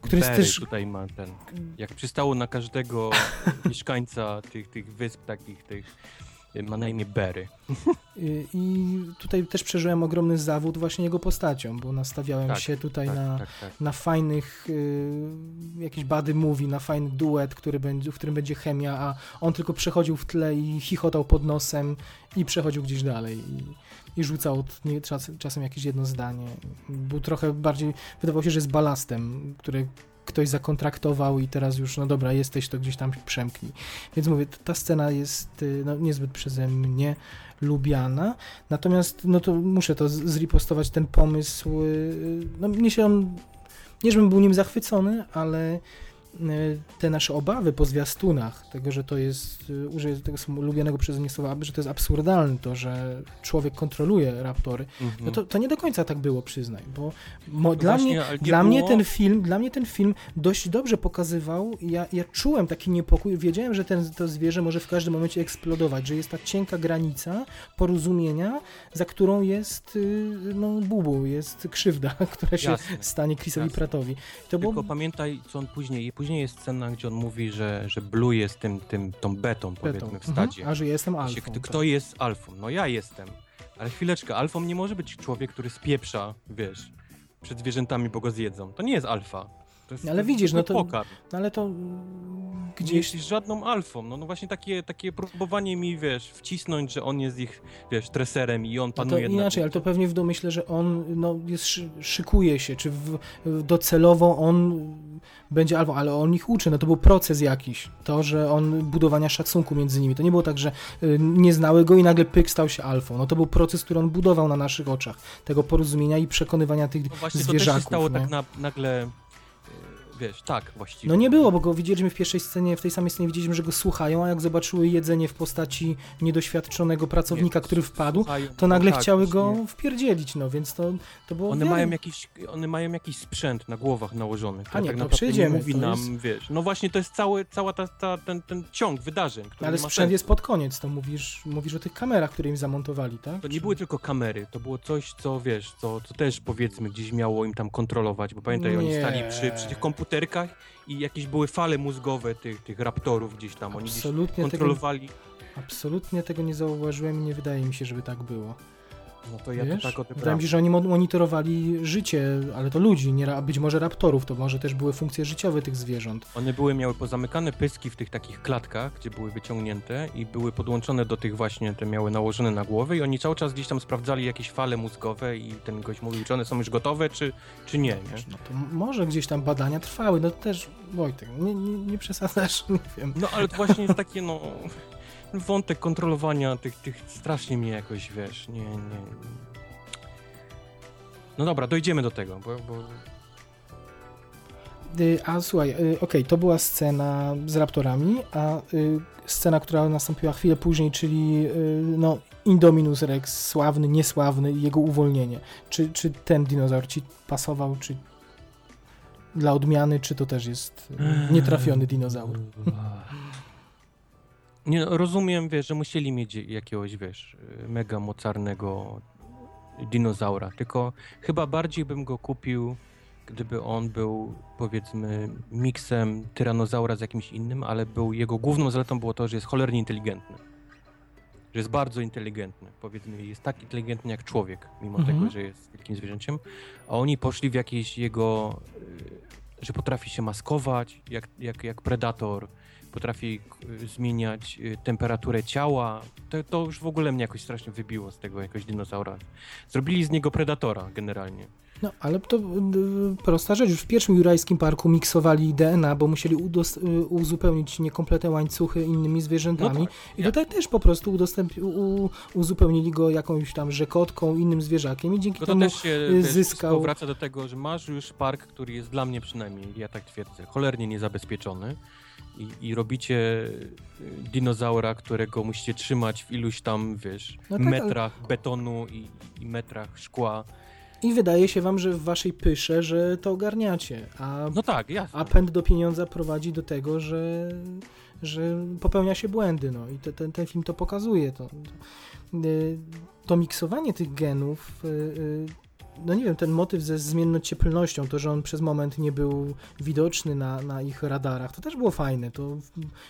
Speaker 2: który jest też...
Speaker 3: tutaj ma ten, jak przystało na każdego mieszkańca tych, tych wysp takich, tych, ma na imię Berry.
Speaker 2: y, I tutaj też przeżyłem ogromny zawód właśnie jego postacią, bo nastawiałem
Speaker 3: Tak,
Speaker 2: się tutaj
Speaker 3: Tak,
Speaker 2: na,
Speaker 3: tak, tak.
Speaker 2: na fajnych, y, jakiś bady movie, na fajny duet, który będzie, w którym będzie chemia, a on tylko przechodził w tle i chichotał pod nosem i przechodził gdzieś dalej i, i rzucał nie, czas, czasem jakieś jedno zdanie. Był trochę bardziej, wydawało się, że jest balastem, który ktoś zakontraktował i teraz już, no dobra, jesteś, to gdzieś tam przemknij. Więc mówię, ta scena jest y, no, niezbyt przeze mnie lubiana, natomiast no to muszę to zripostować, ten pomysł, y, no mnie się on, nie żebym był nim zachwycony, ale y, te nasze obawy po zwiastunach, tego, że to jest, y, użyję tego ulubionego przeze mnie słowa, że to jest absurdalne, to, że człowiek kontroluje raptory,
Speaker 3: Mhm.
Speaker 2: no to, to nie do końca tak było, przyznaj, bo mo, dla,
Speaker 3: właśnie,
Speaker 2: mnie, dla mnie
Speaker 3: było-
Speaker 2: ten film, dla mnie ten film dość dobrze pokazywał, ja, ja czułem taki niepokój, wiedziałem, że ten, to zwierzę może w każdym momencie eksplodować, że jest ta cienka granica porozumienia, za którą jest y, no, bubu, jest krzywda, która się
Speaker 3: Jasne,
Speaker 2: stanie Chrisowi. Pratowi. To było,
Speaker 3: Tylko pamiętaj, co on później, później jest scena, gdzie on mówi, że, że Blue jest tym, tym, tą betą, powiedzmy, w stadzie.
Speaker 2: Mhm, a że jestem alfą.
Speaker 3: kto,
Speaker 2: tak.
Speaker 3: kto jest alfą? No ja jestem. Ale chwileczkę, alfą nie może być człowiek, który spieprza, wiesz, przed zwierzętami, bo go zjedzą. To nie jest alfa. To jest,
Speaker 2: Ale
Speaker 3: to jest
Speaker 2: widzisz, no to-
Speaker 3: pokarm.
Speaker 2: No ale to mm,
Speaker 3: Nie
Speaker 2: gdzieś...
Speaker 3: jesteś żadną alfą. No, no właśnie takie, takie próbowanie mi, wiesz, wcisnąć, że on jest ich, wiesz, treserem i on
Speaker 2: No to
Speaker 3: panuje
Speaker 2: inaczej, ale to pewnie w domyśle, że on no, jest, szy- szykuje się, czy w, docelowo on będzie albo, ale on ich uczy, no to był proces jakiś, to, że on budowania szacunku między nimi, to nie było tak, że y, nie znały go i nagle pyk stał się alfą, no to był proces, który on budował na naszych oczach, tego porozumienia i przekonywania tych
Speaker 3: No właśnie, to też się
Speaker 2: zwierzaków.
Speaker 3: stało
Speaker 2: nie?
Speaker 3: tak na, nagle, wiesz, tak właściwie.
Speaker 2: No nie było, bo go widzieliśmy w pierwszej scenie, w tej samej scenie widzieliśmy, że go słuchają, a jak zobaczyły jedzenie w postaci niedoświadczonego pracownika,
Speaker 3: Nie,
Speaker 2: który wpadł,
Speaker 3: słuchają,
Speaker 2: to nagle
Speaker 3: tak,
Speaker 2: chciały go wpierdzielić, no więc to, to było...
Speaker 3: One mają, jakiś, one mają jakiś sprzęt na głowach nałożony, który
Speaker 2: A nie,
Speaker 3: tak naprawdę nie mówi nam,
Speaker 2: jest-
Speaker 3: wiesz. No właśnie, to jest cały, cała ta, ta, ten, ten ciąg wydarzeń, który
Speaker 2: Ale
Speaker 3: nie
Speaker 2: sprzęt
Speaker 3: sensu.
Speaker 2: jest pod koniec, to mówisz, mówisz o tych kamerach, które im zamontowali, tak?
Speaker 3: To nie były tylko kamery, to było coś, co wiesz, co, co też powiedzmy gdzieś miało im tam kontrolować, bo pamiętaj, oni
Speaker 2: Nie.
Speaker 3: stali przy, przy tych komputerkach i jakieś były fale mózgowe tych, tych raptorów gdzieś tam, oni gdzieś
Speaker 2: Absolutnie tego,
Speaker 3: kontrolowali.
Speaker 2: absolutnie tego nie zauważyłem i nie wydaje mi się, żeby tak było.
Speaker 3: No to ja
Speaker 2: Wiesz?
Speaker 3: to tak
Speaker 2: wydaje mi się, że oni mo- monitorowali życie, ale to ludzi, nie, a być może raptorów, to może też były funkcje życiowe tych zwierząt.
Speaker 3: One były, miały pozamykane pyski w tych takich klatkach, gdzie były wyciągnięte i były podłączone do tych właśnie, te miały nałożone na głowę i oni cały czas gdzieś tam sprawdzali jakieś fale mózgowe i ten gość mówił, czy one są już gotowe, czy, czy nie, nie?
Speaker 2: Wiesz, no to może gdzieś tam badania trwały, no też, Wojtek, nie, nie, nie przesadzasz, nie wiem.
Speaker 3: No ale to właśnie jest takie, no, wątek kontrolowania tych, tych strasznie mnie jakoś, wiesz, nie, nie... No dobra, dojdziemy do tego, bo... bo...
Speaker 2: Y, A słuchaj, y, okej, to była scena z raptorami, a y, scena, która nastąpiła chwilę później, czyli no, Indominus Rex, sławny, niesławny i jego uwolnienie. Czy, czy ten dinozaur ci pasował, czy dla odmiany, czy to też jest nietrafiony dinozaur?
Speaker 3: Nie, no, rozumiem, wiesz, że musieli mieć jakiegoś, wiesz, mega mocarnego dinozaura, tylko chyba bardziej bym go kupił, gdyby on był, powiedzmy, miksem tyranozaura z jakimś innym, ale był, jego główną zaletą było to, że jest cholernie inteligentny. Że jest bardzo inteligentny, powiedzmy, jest tak inteligentny jak człowiek, mimo
Speaker 2: Mhm.
Speaker 3: tego, że jest wielkim zwierzęciem, a oni poszli w jakieś jego, y, że potrafi się maskować, jak, jak, jak predator, potrafi y, zmieniać y, temperaturę ciała. To, to już w ogóle mnie jakoś strasznie wybiło z tego jakoś dinozaura. Zrobili z niego predatora generalnie.
Speaker 2: No, ale to y, prosta rzecz. Już w pierwszym jurajskim parku miksowali DNA, bo musieli uzupełnić niekompletne łańcuchy innymi zwierzętami.
Speaker 3: No tak,
Speaker 2: I
Speaker 3: ja-
Speaker 2: tutaj też po prostu uzupełnili go jakąś tam rzekotką, innym zwierzakiem i dzięki
Speaker 3: No to
Speaker 2: temu
Speaker 3: też się
Speaker 2: zyskał-
Speaker 3: wszystko wraca do tego, że masz już park, który jest dla mnie przynajmniej, ja tak twierdzę, cholernie niezabezpieczony i, i robicie y, dinozaura, którego musicie trzymać w iluś tam, wiesz,
Speaker 2: No tak, ale-
Speaker 3: metrach betonu i, i metrach szkła.
Speaker 2: I wydaje się wam, że w waszej pysze, że to ogarniacie, a,
Speaker 3: No tak, jasne.
Speaker 2: a pęd do pieniądza prowadzi do tego, że, że popełnia się błędy, no i te, ten, ten film to pokazuje. To, to miksowanie tych genów, y, no nie wiem, ten motyw ze zmiennocieplnością, to, że on przez moment nie był widoczny na, na ich radarach, to też było fajne, to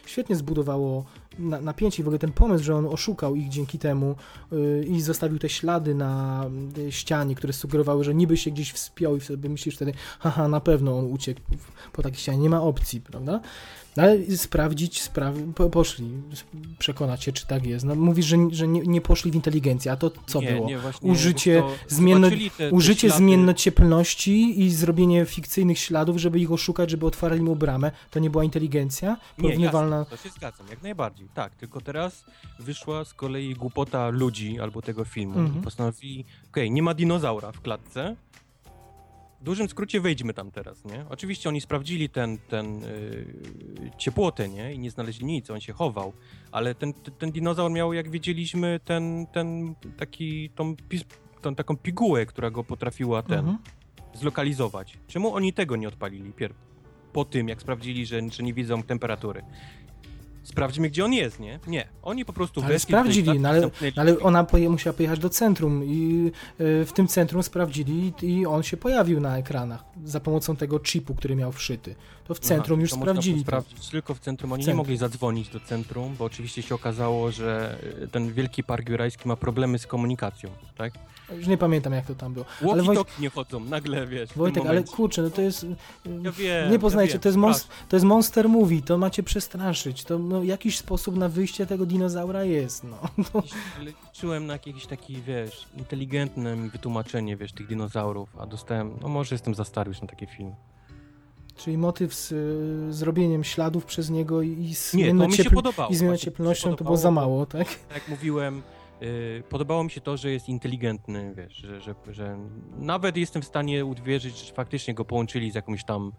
Speaker 2: świetnie zbudowało na, napięcie i w ogóle ten pomysł, że on oszukał ich dzięki temu y, i zostawił te ślady na y, ścianie, które sugerowały, że niby się gdzieś wspiął i sobie myślisz wtedy, haha, na pewno on uciekł po takiej ścianie, nie ma opcji, prawda? No Ale sprawdzić, spra- po, poszli, przekonać się, czy tak jest. No, mówisz, że, że nie, nie poszli w inteligencję, a to co
Speaker 3: nie,
Speaker 2: było?
Speaker 3: Nie, właśnie,
Speaker 2: Użycie zmienno-
Speaker 3: te,
Speaker 2: Użycie zmiennocieplności i zrobienie fikcyjnych śladów, żeby ich oszukać, żeby otwarli mu bramę, to nie była inteligencja?
Speaker 3: Nie,
Speaker 2: Porównywalna...
Speaker 3: jasne, to się zgadzam, jak najbardziej, tak, tylko teraz wyszła z kolei głupota ludzi albo tego filmu
Speaker 2: Mhm.
Speaker 3: postanowili, okej, nie ma dinozaura w klatce, w dużym skrócie wejdźmy tam teraz, nie? Oczywiście oni sprawdzili ten, ten yy, ciepłotę, nie? I nie znaleźli nic, on się chował, ale ten, ten, dinozaur miał, jak wiedzieliśmy, ten, ten taki, tą, tą taką pigułę, która go potrafiła ten,
Speaker 2: Mhm.
Speaker 3: zlokalizować. Czemu oni tego nie odpalili pier... po tym, jak sprawdzili, że, że nie widzą temperatury? Sprawdźmy, gdzie on jest, nie? Nie. Oni po prostu
Speaker 2: Ale sprawdzili, no ale- Ale ona poje, musiała pojechać do centrum i y, w tym centrum sprawdzili i on się pojawił na ekranach za pomocą tego chipu, który miał wszyty. To w
Speaker 3: Aha,
Speaker 2: centrum już
Speaker 3: to
Speaker 2: sprawdzili.
Speaker 3: sprawdzić tylko w centrum. Oni
Speaker 2: centrum.
Speaker 3: nie mogli zadzwonić do centrum, bo oczywiście się okazało, że y, ten wielki park jurajski ma problemy z komunikacją, tak?
Speaker 2: Już nie pamiętam jak to tam było. Ale Wojt-
Speaker 3: nie chodzą, nagle, wiesz,
Speaker 2: Wojtek, ale kurczę, no to jest... y,
Speaker 3: Ja wiem,
Speaker 2: nie poznajecie,
Speaker 3: ja wiem,
Speaker 2: to, jest monst-
Speaker 3: przepraszam.
Speaker 2: to jest monster movie, to macie przestraszyć. To no, jakiś sposób na wyjście tego dinozaura jest, no.
Speaker 3: Ale Liczyłem na jakieś takie, wiesz, inteligentne wytłumaczenie, wiesz, tych dinozaurów, a dostałem, no może jestem za stary już na takie filmy.
Speaker 2: czyli motyw z y, zrobieniem śladów przez niego i, i z
Speaker 3: Nie, podobało.
Speaker 2: i z
Speaker 3: właśnie,
Speaker 2: zmiennocieplnością
Speaker 3: mi się
Speaker 2: to było za mało, tak?
Speaker 3: Tak jak mówiłem, y, podobało mi się to, że jest inteligentny, wiesz, że, że, że nawet jestem w stanie uwierzyć, że faktycznie go połączyli z jakimś tam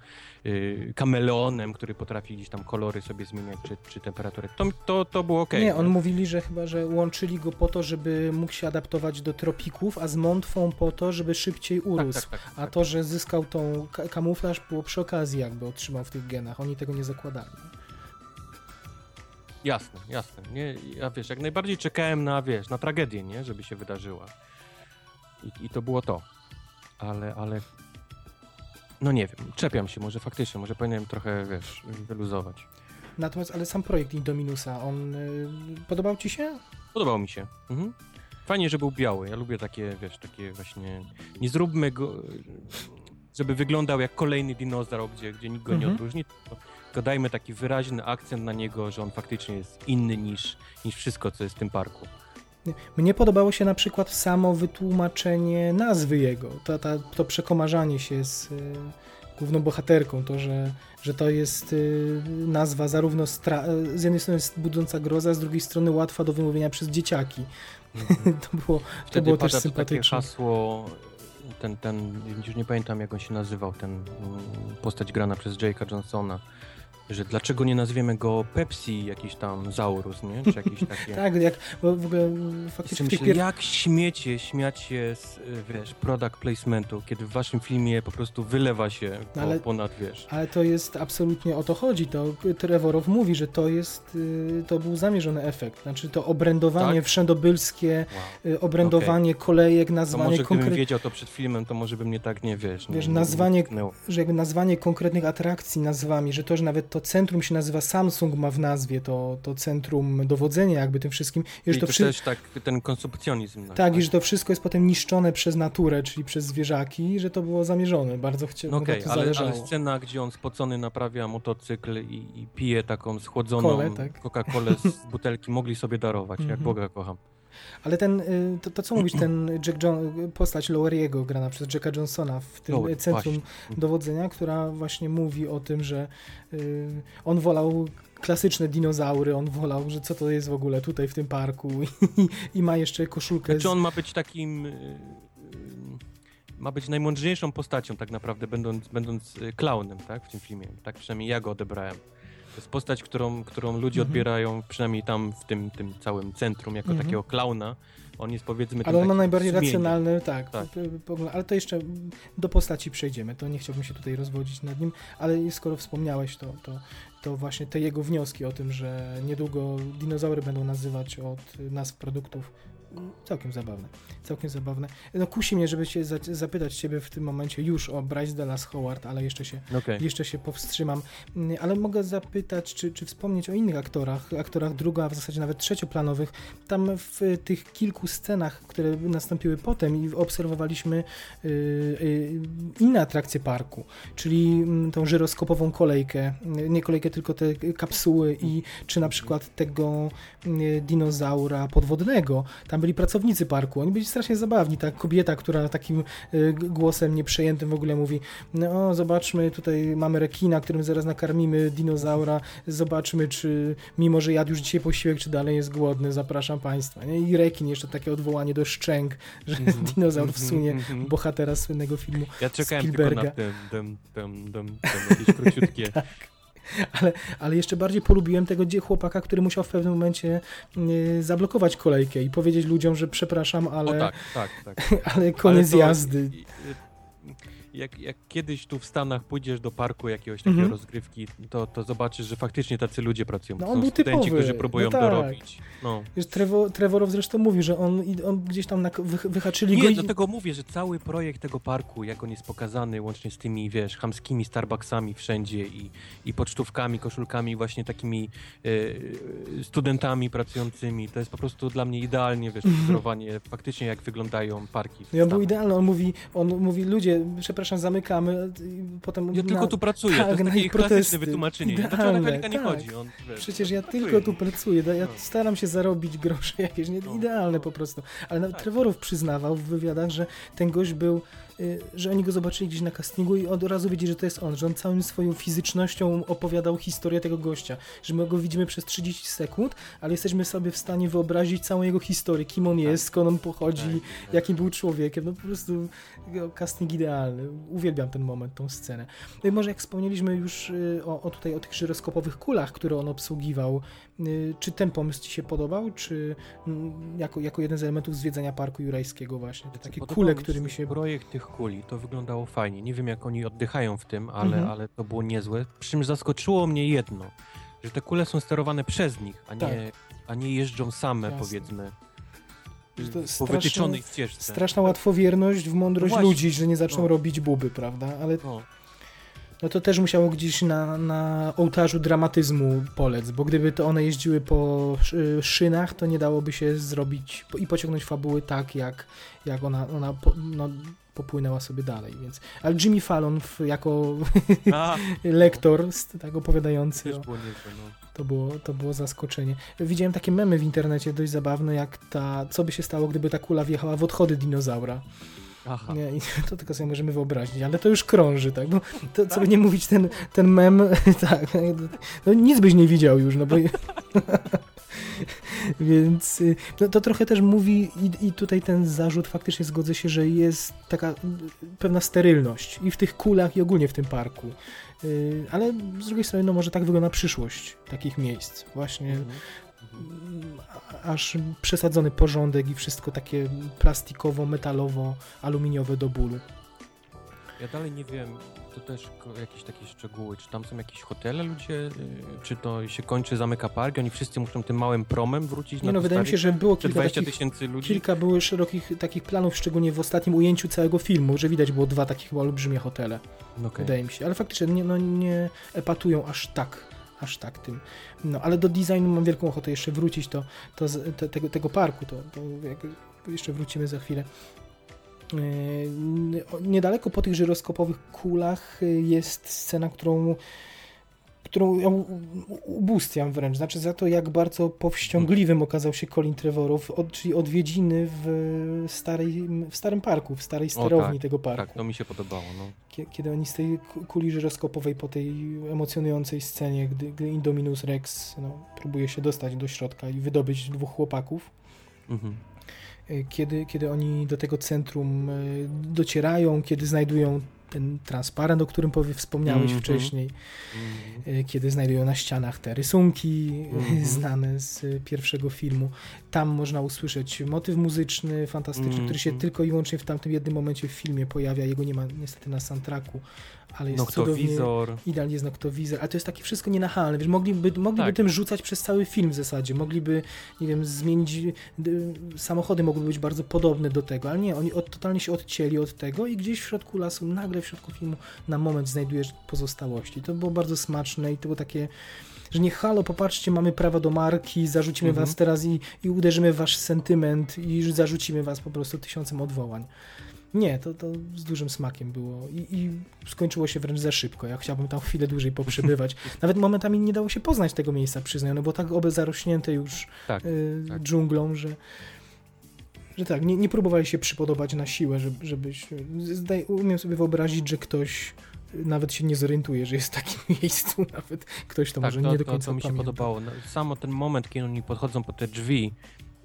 Speaker 3: y, kameleonem, który potrafi gdzieś tam kolory sobie zmieniać, czy, czy temperaturę. To, to, to było okej.
Speaker 2: nie, on mówili, że chyba, że łączyli go po to, żeby mógł się adaptować do tropików, a z mątwą po to, żeby szybciej
Speaker 3: tak,
Speaker 2: urósł.
Speaker 3: tak, tak,
Speaker 2: A
Speaker 3: tak.
Speaker 2: to, że zyskał tą ka- kamuflaż było przy okazji jakby otrzymał w tych genach. Oni tego nie zakładali.
Speaker 3: Jasne, jasne. Nie, ja wiesz, jak najbardziej czekałem na, wiesz, na tragedię, nie, żeby się wydarzyła. I, i to było to. Ale, ale... No nie wiem, czepiam się, może faktycznie, może powinienem trochę, wiesz, wyluzować.
Speaker 2: Natomiast, ale sam projekt Indominusa, on y, podobał ci się?
Speaker 3: Podobał mi się. Mhm. Fajnie, że był biały. Ja lubię takie, wiesz, takie właśnie. Nie zróbmy go, żeby wyglądał jak kolejny dinozaur, gdzie, gdzie nikt go nie
Speaker 2: Mhm.
Speaker 3: odróżni. Tylko, tylko dajmy taki wyraźny akcent na niego, że on faktycznie jest inny niż, niż wszystko, co jest w tym parku.
Speaker 2: Mnie podobało się na przykład samo wytłumaczenie nazwy jego, to, ta, to przekomarzanie się z y, główną bohaterką, to, że, że to jest y, nazwa zarówno stra- z jednej strony jest budząca groza, z drugiej strony łatwa do wymówienia przez dzieciaki. to było, to było też
Speaker 3: to takie
Speaker 2: sympatyczne.
Speaker 3: hasło ten, ten, już nie pamiętam jak on się nazywał, ten mm, postać grana przez Jake'a Johnsona, że dlaczego nie nazwiemy go Pepsi jakiś tam Zaurus, nie? Czy jakiś takie...
Speaker 2: Tak, jak bo w ogóle
Speaker 3: Jeszcze
Speaker 2: faktycznie
Speaker 3: myślę,
Speaker 2: pier...
Speaker 3: jak śmiecie śmiać się z, wiesz, product placementu, kiedy w waszym filmie po prostu wylewa się po,
Speaker 2: ale-
Speaker 3: ponad, wiesz...
Speaker 2: Ale to jest absolutnie o to chodzi. To Trevorow mówi, że to jest, y, to był zamierzony efekt. Znaczy to obrędowanie
Speaker 3: Tak?
Speaker 2: wszędobylskie,
Speaker 3: Wow.
Speaker 2: y, obrędowanie kolejek,
Speaker 3: To
Speaker 2: nazwanie
Speaker 3: może gdybym
Speaker 2: konkretnych,
Speaker 3: wiedział to przed filmem, to może by mnie tak nie, wiesz...
Speaker 2: Wiesz,
Speaker 3: nie, nie,
Speaker 2: nazwanie-
Speaker 3: Nie
Speaker 2: że jakby nazwanie konkretnych atrakcji nazwami, że to, że nawet to centrum się nazywa Samsung ma w nazwie, to, to centrum dowodzenia jakby tym wszystkim. I że
Speaker 3: I
Speaker 2: to
Speaker 3: to też tak, ten konsumpcjonizm. nasz,
Speaker 2: Tak, i że to wszystko jest potem niszczone przez naturę, czyli przez zwierzaki, że to było zamierzone. Bardzo chciałem,
Speaker 3: No
Speaker 2: mu
Speaker 3: okej,
Speaker 2: na to
Speaker 3: ale,
Speaker 2: zależało.
Speaker 3: ale scena, gdzie on spocony naprawia motocykl i, i pije taką schłodzoną
Speaker 2: tak.
Speaker 3: Coca-Colę z butelki, mogli sobie darować, jak
Speaker 2: Mhm.
Speaker 3: Boga kocham.
Speaker 2: Ale ten, y, to, to co mówisz, ten Jack John, postać Loweriego grana przez Jacka Johnsona w tym centrum
Speaker 3: właśnie.
Speaker 2: dowodzenia, która właśnie mówi o tym, że y, on wolał klasyczne dinozaury, on wolał, że co to jest w ogóle tutaj w tym parku i, i ma jeszcze koszulkę
Speaker 3: Znaczy
Speaker 2: z...
Speaker 3: on ma być takim... y, Ma być najmądrzejszą postacią tak naprawdę, będąc, będąc klaunem, tak, w tym filmie. Tak przynajmniej ja go odebrałem. To jest postać, którą, którą ludzie
Speaker 2: Mhm.
Speaker 3: odbierają, przynajmniej tam w tym, tym całym centrum, jako
Speaker 2: Mhm.
Speaker 3: takiego klauna. On jest powiedzmy
Speaker 2: Ale on ma najbardziej
Speaker 3: sumieniem.
Speaker 2: racjonalny, tak,
Speaker 3: Tak.
Speaker 2: ale to jeszcze do postaci przejdziemy, to nie chciałbym się tutaj rozwodzić nad nim, ale skoro wspomniałeś, to, to, to właśnie te jego wnioski o tym, że niedługo dinozaury będą nazywać od nazw produktów, całkiem zabawne, całkiem zabawne. No kusi mnie, żeby za, zapytać ciebie w tym momencie już o Bryce Dallas Howard, ale jeszcze się
Speaker 3: Okej.
Speaker 2: jeszcze się powstrzymam. Mm, Ale mogę zapytać, czy, czy wspomnieć o innych aktorach, aktorach drugo, a w zasadzie nawet trzecioplanowych. Tam w tych kilku scenach, które nastąpiły potem i obserwowaliśmy y, y, inne atrakcje parku, czyli mm, tą żyroskopową kolejkę, y, nie kolejkę, tylko te kapsuły i czy na przykład tego dinozaura podwodnego. Tam byli pracownicy parku, oni byli strasznie zabawni. Ta kobieta, która takim y, głosem nieprzejętym w ogóle mówi, no zobaczmy, tutaj mamy rekina, którym zaraz nakarmimy dinozaura, zobaczmy, czy mimo, że jadł już dzisiaj posiłek, czy dalej jest głodny, zapraszam Państwa. Nie? I rekin, jeszcze takie odwołanie do szczęk, że
Speaker 3: Mhm.
Speaker 2: dinozaur wsunie
Speaker 3: Mhm.
Speaker 2: bohatera słynnego filmu.
Speaker 3: Ja czekałem
Speaker 2: Spielberga.
Speaker 3: tylko na tym, tym, tym, tym, tym, jakieś króciutkie.
Speaker 2: Ale, ale jeszcze bardziej polubiłem tego chłopaka, który musiał w pewnym momencie y, zablokować kolejkę i powiedzieć ludziom, że przepraszam, ale,
Speaker 3: O tak, tak, tak.
Speaker 2: ale koniec
Speaker 3: Ale to-
Speaker 2: jazdy.
Speaker 3: Jak, jak kiedyś tu w Stanach pójdziesz do parku jakiegoś takiego
Speaker 2: Mhm.
Speaker 3: rozgrywki, to, to zobaczysz, że faktycznie tacy ludzie pracują.
Speaker 2: No, on
Speaker 3: są
Speaker 2: był
Speaker 3: studenci,
Speaker 2: typowy.
Speaker 3: którzy próbują
Speaker 2: No tak.
Speaker 3: dorobić. No.
Speaker 2: Wiesz, Trevo, Trevorow zresztą mówił, że on, on gdzieś tam na, wy, wyhaczyli go
Speaker 3: Nie,
Speaker 2: i...
Speaker 3: dlatego mówię, że cały projekt tego parku, jak on jest pokazany, łącznie z tymi, wiesz, chamskimi Starbucksami wszędzie i, i pocztówkami, koszulkami, właśnie takimi e, studentami pracującymi, to jest po prostu dla mnie idealnie, wiesz, wzorowanie faktycznie jak wyglądają parki.
Speaker 2: I on był idealny, on mówi, on mówi, ludzie, przepraszam, zamykamy, i potem...
Speaker 3: Ja tylko
Speaker 2: na-
Speaker 3: tu pracuję,
Speaker 2: tak,
Speaker 3: to jest
Speaker 2: na
Speaker 3: takie klasyczne wytłumaczenie. Dlaczego na
Speaker 2: Idealne,
Speaker 3: mechanika nie
Speaker 2: tak.
Speaker 3: chodzi? On, wiesz,
Speaker 2: Przecież ja
Speaker 3: pracuje.
Speaker 2: tylko tu pracuję, ja
Speaker 3: No.
Speaker 2: staram się zarobić grosze jakieś, nie?
Speaker 3: No.
Speaker 2: idealne po prostu. Ale nawet
Speaker 3: Tak.
Speaker 2: Trevorów przyznawał w wywiadach, że ten gość był, że oni go zobaczyli gdzieś na castingu i od razu wiedzieli, że to jest on, że on całą swoją fizycznością opowiadał historię tego gościa, że my go widzimy przez 30 sekund, ale jesteśmy sobie w stanie wyobrazić całą jego historię, kim on jest, skąd on pochodzi,
Speaker 3: Tak, tak.
Speaker 2: jakim był człowiekiem. No po prostu no, casting idealny. Uwielbiam ten moment, tą scenę. No i może jak wspomnieliśmy już y, o, o tutaj o tych żyroskopowych kulach, które on obsługiwał, y, czy ten pomysł Ci się podobał, czy mm, jako, jako jeden z elementów zwiedzania parku jurajskiego właśnie, te takie
Speaker 3: Podobał
Speaker 2: kule,
Speaker 3: mi
Speaker 2: którymi się...
Speaker 3: Projekt tych kuli, to wyglądało fajnie. Nie wiem, jak oni oddychają w tym, ale,
Speaker 2: Mhm.
Speaker 3: ale to było niezłe. Przy czym zaskoczyło mnie jedno, że te kule są sterowane przez nich, a nie,
Speaker 2: Tak.
Speaker 3: a nie jeżdżą same,
Speaker 2: Jasne.
Speaker 3: powiedzmy. Po
Speaker 2: straszne-
Speaker 3: wytyczonej ścieżce.
Speaker 2: Straszna łatwowierność w mądrość
Speaker 3: No
Speaker 2: ludzi, że nie zaczną
Speaker 3: No.
Speaker 2: robić buby, prawda? Ale
Speaker 3: No,
Speaker 2: no to też musiało gdzieś na, na ołtarzu dramatyzmu polec, bo gdyby to one jeździły po szy- szynach, to nie dałoby się zrobić i pociągnąć fabuły tak, jak, jak ona, ona po, no, popłynęła sobie dalej, więc... Ale Jimmy Fallon jako
Speaker 3: a,
Speaker 2: lektor, tak opowiadający,
Speaker 3: też
Speaker 2: o,
Speaker 3: było niezłe, no.
Speaker 2: to, było, to było zaskoczenie. Widziałem takie memy w internecie dość zabawne, jak ta, co by się stało, gdyby ta kula wjechała w odchody dinozaura.
Speaker 3: Aha.
Speaker 2: Nie, to tylko sobie możemy wyobrazić, ale to już krąży, tak? Bo to, co by nie mówić, ten, ten mem, tak, no nic byś nie widział już, no bo... Więc y, no, to trochę też mówi i, i tutaj ten zarzut faktycznie zgodzę się, że jest taka y, pewna sterylność i w tych kulach i ogólnie w tym parku. Y, ale z drugiej strony no może tak wygląda przyszłość takich miejsc. Właśnie
Speaker 3: Mhm.
Speaker 2: Aż przesadzony porządek i wszystko takie plastikowo, metalowo, aluminiowe do bólu.
Speaker 3: Ja dalej nie wiem, to też jakieś takie szczegóły, czy tam są jakieś hotele ludzie, y, czy to się kończy, zamyka park, oni wszyscy muszą tym małym promem wrócić
Speaker 2: Nie no,
Speaker 3: to
Speaker 2: wydaje mi się, że było kilka
Speaker 3: 20
Speaker 2: takich,
Speaker 3: tysięcy ludzi?
Speaker 2: kilka były szerokich takich planów, szczególnie w ostatnim ujęciu całego filmu, że widać było dwa takie chyba olbrzymie hotele,
Speaker 3: No okej.
Speaker 2: wydaje mi się. Ale faktycznie nie, no, nie epatują aż tak, aż tak tym. No, ale do designu mam wielką ochotę jeszcze wrócić to z, te, tego, tego parku, to, to jeszcze wrócimy za chwilę. Yy, Niedaleko po tych żyroskopowych kulach yy, jest scena, którą którą ja ubóstwiam wręcz, znaczy za to, jak bardzo powściągliwym okazał się Colin Trevorrow, od, czyli odwiedziny w, starej, w starym parku, w starej sterowni
Speaker 3: tak,
Speaker 2: tego parku.
Speaker 3: Tak, to mi się podobało, no.
Speaker 2: Kie- Kiedy oni z tej ku- kuli żyroskopowej po tej emocjonującej scenie, gdy, gdy Indominus Rex no, próbuje się dostać do środka i wydobyć dwóch chłopaków,
Speaker 3: Mhm.
Speaker 2: y, kiedy, kiedy oni do tego centrum y, docierają, kiedy znajdują ten transparent, o którym powie, wspomniałeś
Speaker 3: Mhm.
Speaker 2: wcześniej,
Speaker 3: Mhm.
Speaker 2: y, kiedy znajdują na ścianach te rysunki y,
Speaker 3: Mhm.
Speaker 2: znane z y, pierwszego filmu. Tam można usłyszeć motyw muzyczny fantastyczny, który się
Speaker 3: Mhm.
Speaker 2: tylko i wyłącznie w tamtym jednym momencie w filmie pojawia. Jego nie ma niestety na soundtracku, ale jest cudownie...
Speaker 3: Noktowizor.
Speaker 2: Idealnie jest noktowizor, ale to jest takie wszystko nienachalne, wiesz, mogliby, mogliby
Speaker 3: Tak.
Speaker 2: tym rzucać przez cały film w zasadzie, mogliby, nie wiem, zmienić, y, samochody mogłyby być bardzo podobne do tego, ale nie, oni od, totalnie się odcięli od tego i gdzieś w środku lasu, nagle w środku filmu na moment znajdujesz pozostałości. To było bardzo smaczne i to było takie, że nie halo, popatrzcie, mamy prawa do marki, zarzucimy
Speaker 3: Mhm.
Speaker 2: was teraz i, i uderzymy w wasz sentyment i zarzucimy was po prostu tysiącem odwołań. Nie, to, to z dużym smakiem było I, i skończyło się wręcz za szybko. Ja chciałbym tam chwilę dłużej poprzebywać. Nawet momentami nie dało się poznać tego miejsca, przyznaję, no bo tak obe zarośnięte już
Speaker 3: Tak,
Speaker 2: y,
Speaker 3: tak.
Speaker 2: dżunglą, że, że tak, nie, nie próbowali się przypodobać na siłę, żeby, żebyś... Zdaj, umiem sobie wyobrazić, że ktoś nawet się nie zorientuje, że jest w takim miejscu, nawet ktoś to
Speaker 3: tak,
Speaker 2: może
Speaker 3: to,
Speaker 2: nie do
Speaker 3: to,
Speaker 2: końca
Speaker 3: to mi się
Speaker 2: pamięta.
Speaker 3: podobało. No, samo ten moment, kiedy oni podchodzą po te drzwi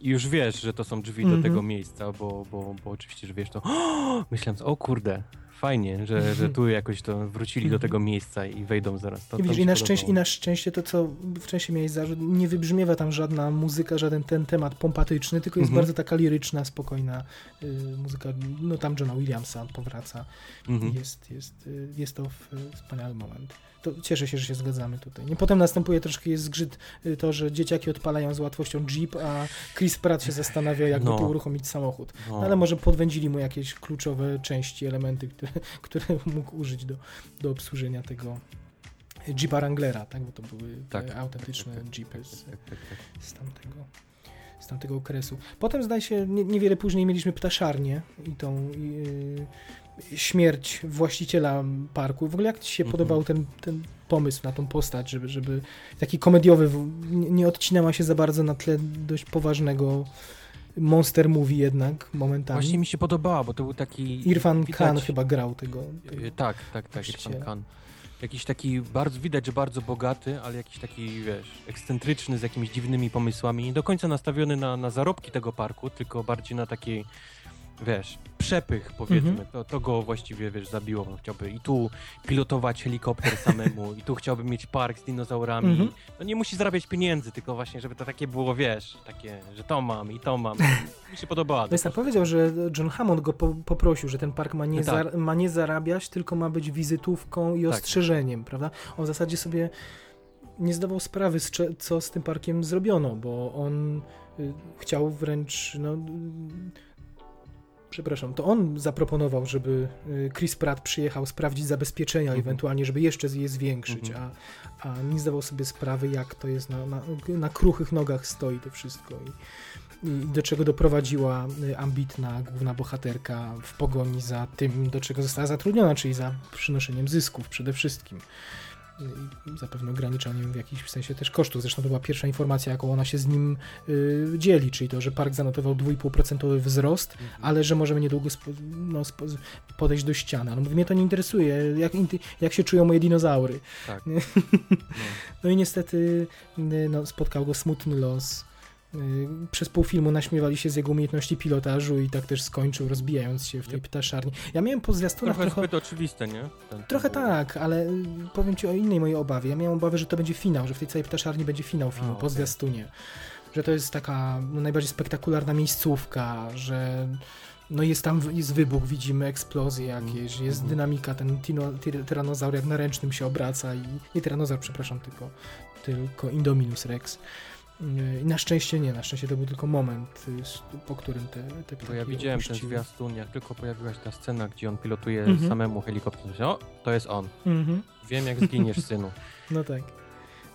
Speaker 3: i już wiesz, że to są drzwi
Speaker 2: Mhm.
Speaker 3: do tego miejsca, bo, bo, bo oczywiście, że wiesz to myśląc, o kurde, fajnie, że, że tu jakoś to wrócili do
Speaker 2: Mhm.
Speaker 3: tego miejsca i wejdą zaraz. To,
Speaker 2: I widzisz, i na, szczęście, I na szczęście to, co wcześniej miałeś zarzut, nie wybrzmiewa tam żadna muzyka, żaden ten temat pompatyczny, tylko jest
Speaker 3: Mhm.
Speaker 2: bardzo taka liryczna, spokojna y, muzyka. No tam Johna Williamsa powraca.
Speaker 3: Mhm.
Speaker 2: Jest, jest, y, jest to w, wspaniały moment. To cieszę się, że się zgadzamy tutaj. Nie, potem następuje troszkę zgrzyt y, to, że dzieciaki odpalają z łatwością Jeep, a Chris Pratt się zastanawia, jak
Speaker 3: No.
Speaker 2: uruchomić samochód.
Speaker 3: No.
Speaker 2: Ale może podwędzili mu jakieś kluczowe części, elementy, które, które mógł użyć do, do obsłużenia tego Jeepa Wranglera, tak? Bo to były
Speaker 3: Tak,
Speaker 2: te autentyczne
Speaker 3: tak, tak,
Speaker 2: Jeepy z,
Speaker 3: Tak, tak, tak.
Speaker 2: z, tamtego, z tamtego okresu. Potem zdaje się, nie, niewiele później mieliśmy ptaszarnię i tą yy, śmierć właściciela parku. W ogóle jak Ci się
Speaker 3: Mhm.
Speaker 2: podobał ten, ten pomysł na tą postać, żeby, żeby taki komediowy, nie, nie odcinała się za bardzo na tle dość poważnego monster movie jednak momentami.
Speaker 3: Właśnie mi się podobała, bo to był taki...
Speaker 2: Irfan
Speaker 3: widać-
Speaker 2: Khan chyba grał tego. tego.
Speaker 3: E, Tak, tak, tak. Irfan Khan. Jakiś taki bardzo, widać, że bardzo bogaty, ale jakiś taki, wiesz, ekscentryczny, z jakimiś dziwnymi pomysłami. Nie do końca nastawiony na, na zarobki tego parku, tylko bardziej na taki, wiesz, przepych, powiedzmy.
Speaker 2: Mhm.
Speaker 3: To, to go właściwie, wiesz, zabiło. On chciałby i tu pilotować helikopter samemu, i tu chciałby mieć park z dinozaurami.
Speaker 2: Mhm.
Speaker 3: No nie musi zarabiać pieniędzy, tylko właśnie, żeby to takie było, wiesz, takie, że to mam i to mam. Mi się podobała.
Speaker 2: Jest tak powiedział, że John Hammond go po, poprosił, że ten park ma nie,
Speaker 3: No tak.
Speaker 2: za, ma nie zarabiać, tylko ma być wizytówką i
Speaker 3: Tak.
Speaker 2: ostrzeżeniem, prawda? On w zasadzie sobie nie zdawał sprawy, z co z tym parkiem zrobiono, bo on y, chciał wręcz, no, przepraszam, to on zaproponował, żeby y, Chris Pratt przyjechał sprawdzić zabezpieczenia,
Speaker 3: Mhm.
Speaker 2: ewentualnie, żeby jeszcze je zwiększyć,
Speaker 3: Mhm.
Speaker 2: a, a nie zdawał sobie sprawy, jak to jest na, na, na kruchych nogach stoi to wszystko i, i do czego doprowadziła y, ambitna główna bohaterka w pogoni za tym, do czego została zatrudniona, czyli za przynoszeniem zysków przede wszystkim. Zapewne ograniczaniem w jakimś sensie też kosztów. Zresztą to była pierwsza informacja, jaką ona się z nim y, dzieli, czyli to, że park zanotował 2,5% wzrost,
Speaker 3: Mhm.
Speaker 2: ale że możemy niedługo spo, no, spo, podejść do ściany. Ale mówi, mnie to nie interesuje, jak, jak się czują moje dinozaury.
Speaker 3: Tak. No.
Speaker 2: No i niestety y, no, spotkał go smutny los. Y, przez pół filmu naśmiewali się z jego umiejętności pilotażu i tak też skończył, rozbijając się w tej ptaszarni. Ja miałem po zwiastunach
Speaker 3: Trochę
Speaker 2: trochę...
Speaker 3: oczywiste, nie? Ten-
Speaker 2: Trochę
Speaker 3: ten-
Speaker 2: tak, ale y, powiem ci o innej mojej obawie. Ja miałem obawę, że to będzie finał, że w tej całej ptaszarni będzie finał filmu
Speaker 3: A,
Speaker 2: po zwiastunie. Że to jest taka no, najbardziej spektakularna miejscówka, że no jest tam jest wybuch, widzimy eksplozje jakieś, jest
Speaker 3: Mhm.
Speaker 2: dynamika, ten tino, tyr, tyranozaur jak na ręcznym się obraca i nie tyranozaur, przepraszam, tylko, tylko Indominus Rex. Y, I na szczęście nie, na szczęście to był tylko moment, y, po którym te, te
Speaker 3: Bo ja
Speaker 2: ptaki
Speaker 3: widziałem ten
Speaker 2: opuściły.
Speaker 3: zwiastun, jak tylko pojawiła się ta scena, gdzie on pilotuje
Speaker 2: Mhm.
Speaker 3: samemu helikopter. O, to jest on.
Speaker 2: Mhm.
Speaker 3: Wiem, jak zginiesz, synu.
Speaker 2: No tak.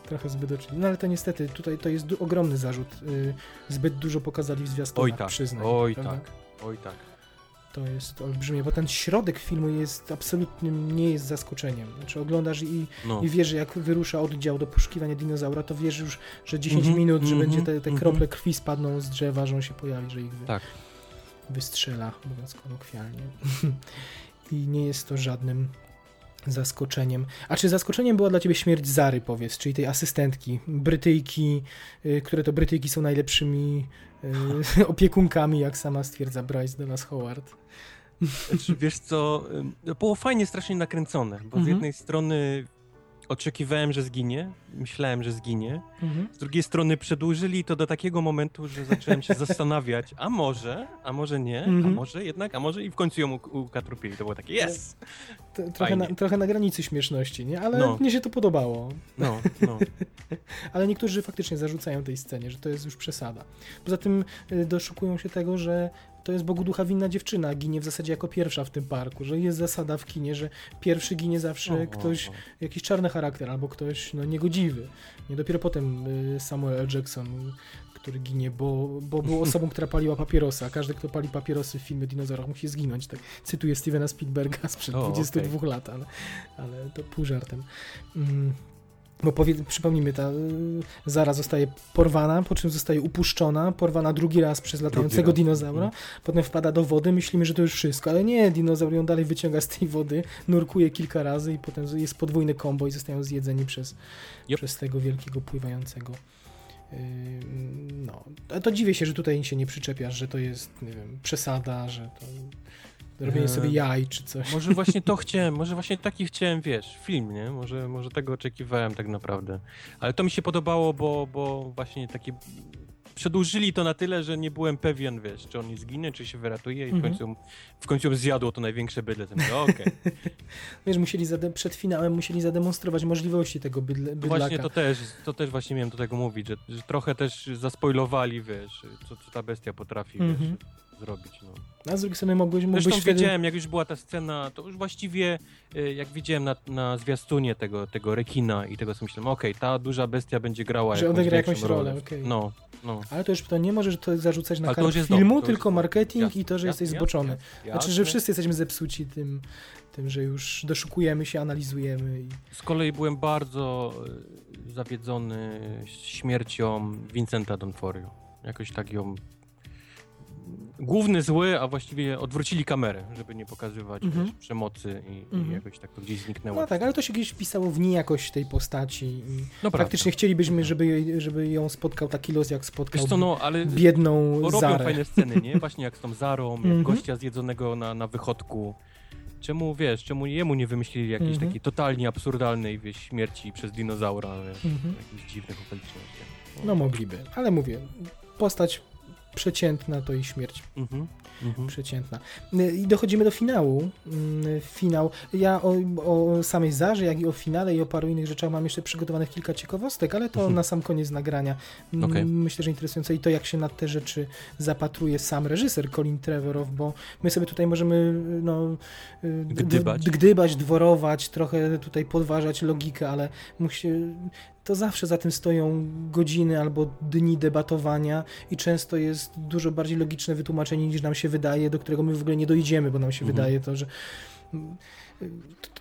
Speaker 2: Trochę zbyt oczywiście. No ale to niestety, tutaj to jest ogromny zarzut. Y, zbyt dużo pokazali w zwiastunach,
Speaker 3: Oj tak,
Speaker 2: przyznaj.
Speaker 3: oj
Speaker 2: prawda?
Speaker 3: tak, oj tak.
Speaker 2: To jest olbrzymie, bo ten środek filmu jest absolutnym, nie jest zaskoczeniem. Znaczy oglądasz i,
Speaker 3: No.
Speaker 2: i wiesz, że jak wyrusza oddział do poszukiwania dinozaura, to wiesz już, że 10
Speaker 3: Mhm,
Speaker 2: minut, że
Speaker 3: mhm,
Speaker 2: będzie te, te
Speaker 3: mhm.
Speaker 2: krople krwi spadną z drzewa, że on się pojawi, że ich wy,
Speaker 3: Tak.
Speaker 2: wystrzela, mówiąc kolokwialnie. I nie jest to żadnym zaskoczeniem. A czy zaskoczeniem była dla ciebie śmierć Zary, powiedz, czyli tej asystentki, Brytyjki, y, które to Brytyjki są najlepszymi y, opiekunkami, jak sama stwierdza Bryce Dallas Howard.
Speaker 3: Znaczy, wiesz co, było fajnie strasznie nakręcone, bo z
Speaker 2: Mhm.
Speaker 3: jednej strony oczekiwałem, że zginie, myślałem, że zginie, z drugiej strony przedłużyli to do takiego momentu, że zacząłem się zastanawiać, a może, a może nie, a
Speaker 2: Mhm.
Speaker 3: może jednak, a może i w końcu ją ukatrupili. To było takie, yes!
Speaker 2: To, trochę, na, trochę na granicy śmieszności, nie? Ale
Speaker 3: No.
Speaker 2: mnie się to podobało.
Speaker 3: No, no.
Speaker 2: Ale niektórzy faktycznie zarzucają tej scenie, że to jest już przesada. Poza tym y, doszukują się tego, że to jest Bogu ducha winna dziewczyna, ginie w zasadzie jako pierwsza w tym parku, że jest zasada w kinie, że pierwszy ginie zawsze
Speaker 3: O,
Speaker 2: ktoś,
Speaker 3: o, o.
Speaker 2: jakiś czarny charakter albo ktoś no, niegodziwy. Nie dopiero potem y, Samuel L. Jackson, który ginie, bo, bo był osobą, która paliła papierosa. Każdy, kto pali papierosy w filmie dinozaurach musi zginąć. Tak cytuję Stevena Spielberga sprzed
Speaker 3: O,
Speaker 2: 22 lat, ale, ale to pół żartem. Mm. Bo powie, przypomnijmy, ta y, Zara zostaje porwana, po czym zostaje upuszczona, porwana drugi raz przez latającego
Speaker 3: raz.
Speaker 2: dinozaura,
Speaker 3: Mhm.
Speaker 2: potem wpada do wody, myślimy, że to już wszystko, ale nie, dinozaur ją dalej wyciąga z tej wody, nurkuje kilka razy i potem jest podwójny kombo i zostają zjedzeni przez,
Speaker 3: Yep.
Speaker 2: przez tego wielkiego pływającego. Yy, No, to dziwię się, że tutaj się nie przyczepiasz, że to jest, nie wiem, przesada, że to robienie
Speaker 3: Eee,
Speaker 2: sobie jaj czy coś.
Speaker 3: Może właśnie to chciałem, może właśnie taki chciałem, wiesz, film, nie? Może, może tego oczekiwałem tak naprawdę. Ale to mi się podobało, bo, bo właśnie takie... Przedłużyli to na tyle, że nie byłem pewien, wiesz, czy on nie zginie, czy się wyratuje i w
Speaker 2: Mhm.
Speaker 3: końcu, w końcu zjadło to największe bydle. Mówię, okej.
Speaker 2: Wiesz, musieli przed finałem musieli zademonstrować możliwości tego bydle, bydlaka.
Speaker 3: Właśnie to też, to też właśnie miałem do tego mówić, że, że trochę też zaspoilowali, wiesz, co, co ta bestia potrafi,
Speaker 2: Mhm.
Speaker 3: wiesz, zrobić, no.
Speaker 2: A z drugiej strony mogłeś, mógłbyś
Speaker 3: Zresztą
Speaker 2: wtedy...
Speaker 3: wiedziałem, jak już była ta scena, to już właściwie, y, jak widziałem na, na zwiastunie tego, tego rekina i tego, co myślałem, okej, ta duża bestia będzie grała
Speaker 2: Że
Speaker 3: jakąś
Speaker 2: jakąś rolę,
Speaker 3: rolę.
Speaker 2: okej.
Speaker 3: No, no.
Speaker 2: Ale to już to nie możesz to zarzucać na
Speaker 3: jest
Speaker 2: filmu, tylko marketing
Speaker 3: Jasne,
Speaker 2: i to, że
Speaker 3: jasne,
Speaker 2: jesteś zboczony.
Speaker 3: jasne,
Speaker 2: Znaczy, że wszyscy jesteśmy zepsuci tym, tym, że już doszukujemy się, analizujemy i...
Speaker 3: Z kolei byłem bardzo y, zawiedzony śmiercią Vincenta Donforio. Jakoś tak ją... Główny zły, a właściwie odwrócili kamerę, żeby nie pokazywać
Speaker 2: Mhm.
Speaker 3: wiesz, przemocy i, i
Speaker 2: Mhm.
Speaker 3: jakoś tak to gdzieś zniknęło.
Speaker 2: No tak, ale to się gdzieś wpisało w niejakość tej postaci i
Speaker 3: no prawda.
Speaker 2: faktycznie chcielibyśmy, żeby, jej, żeby ją spotkał taki los, jak spotkał
Speaker 3: co, no, ale
Speaker 2: biedną
Speaker 3: bo robią
Speaker 2: Zarę.
Speaker 3: fajne sceny, nie? Właśnie jak z tą Zarą, jak
Speaker 2: Mhm.
Speaker 3: gościa zjedzonego na, na wychodku. Czemu, wiesz, czemu jemu nie wymyślili jakiejś
Speaker 2: Mhm.
Speaker 3: takiej totalnie absurdalnej, wiesz, śmierci przez dinozaura, wiesz, w jakichś dziwnych okolicznościach.
Speaker 2: No mogliby, ale mówię, postać przeciętna to i śmierć
Speaker 3: Mhm. Mhm.
Speaker 2: przeciętna. Y, I dochodzimy do finału. Mm, Finał. Ja o, o samej Zarze, jak i o finale i o paru innych rzeczach mam jeszcze przygotowanych kilka ciekawostek, ale to
Speaker 3: Mhm.
Speaker 2: na sam koniec nagrania. Mm,
Speaker 3: Okej.
Speaker 2: Myślę, że interesujące i to, jak się na te rzeczy zapatruje sam reżyser Colin Trevorrow, bo my sobie tutaj możemy no, y, d-
Speaker 3: Gdybać.
Speaker 2: gdybać, dworować, trochę tutaj podważać logikę, ale musi, to zawsze za tym stoją godziny albo dni debatowania i często jest dużo bardziej logiczne wytłumaczenie niż nam się wydaje, do którego my w ogóle nie dojdziemy, bo nam się
Speaker 3: Mhm.
Speaker 2: wydaje to, że mm,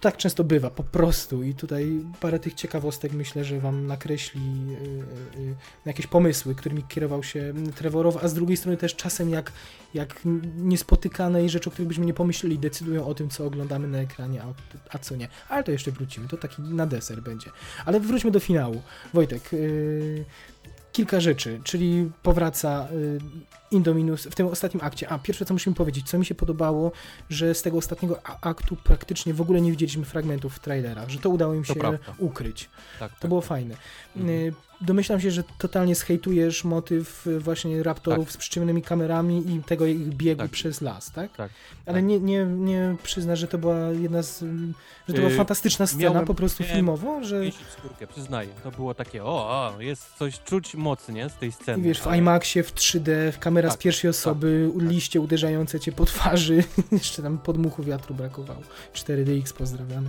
Speaker 2: to, tak często bywa, po prostu. I tutaj parę tych ciekawostek myślę, że wam nakreśli y, y, y, jakieś pomysły, którymi kierował się Trevorow, a z drugiej strony też czasem jak, jak niespotykane i rzeczy, o których byśmy nie pomyśleli, decydują o tym, co oglądamy na ekranie, a, a co nie. Ale to jeszcze wrócimy, to taki na deser będzie. Ale wróćmy do finału. Wojtek, yy, kilka rzeczy, czyli powraca y, Indominus w tym ostatnim akcie. A pierwsze, co musimy powiedzieć, co mi się podobało, że z tego ostatniego aktu praktycznie w ogóle nie widzieliśmy fragmentów w trailerach, że to udało im
Speaker 3: To
Speaker 2: się
Speaker 3: prawda.
Speaker 2: ukryć.
Speaker 3: Tak,
Speaker 2: To
Speaker 3: tak.
Speaker 2: było fajne.
Speaker 3: Mhm.
Speaker 2: Y, Domyślam się, że totalnie zhejtujesz motyw y, właśnie raptorów z przyciemnymi kamerami i tego ich biegu
Speaker 3: Tak.
Speaker 2: przez las, tak?
Speaker 3: Tak.
Speaker 2: Ale
Speaker 3: tak.
Speaker 2: nie, nie, nie przyznasz, że to była jedna z... że to była
Speaker 3: Y,
Speaker 2: fantastyczna scena
Speaker 3: miałem-
Speaker 2: po prostu
Speaker 3: miałem-
Speaker 2: filmowo, że...
Speaker 3: Skórkę, przyznaję. To było takie, o, o, jest coś czuć mocnie z tej sceny.
Speaker 2: I wiesz, w IMAXie, w 3D, w kamera z
Speaker 3: Tak,
Speaker 2: pierwszej osoby,
Speaker 3: tak.
Speaker 2: liście uderzające cię po twarzy. Jeszcze tam podmuchu wiatru brakowało. 4DX pozdrawiamy.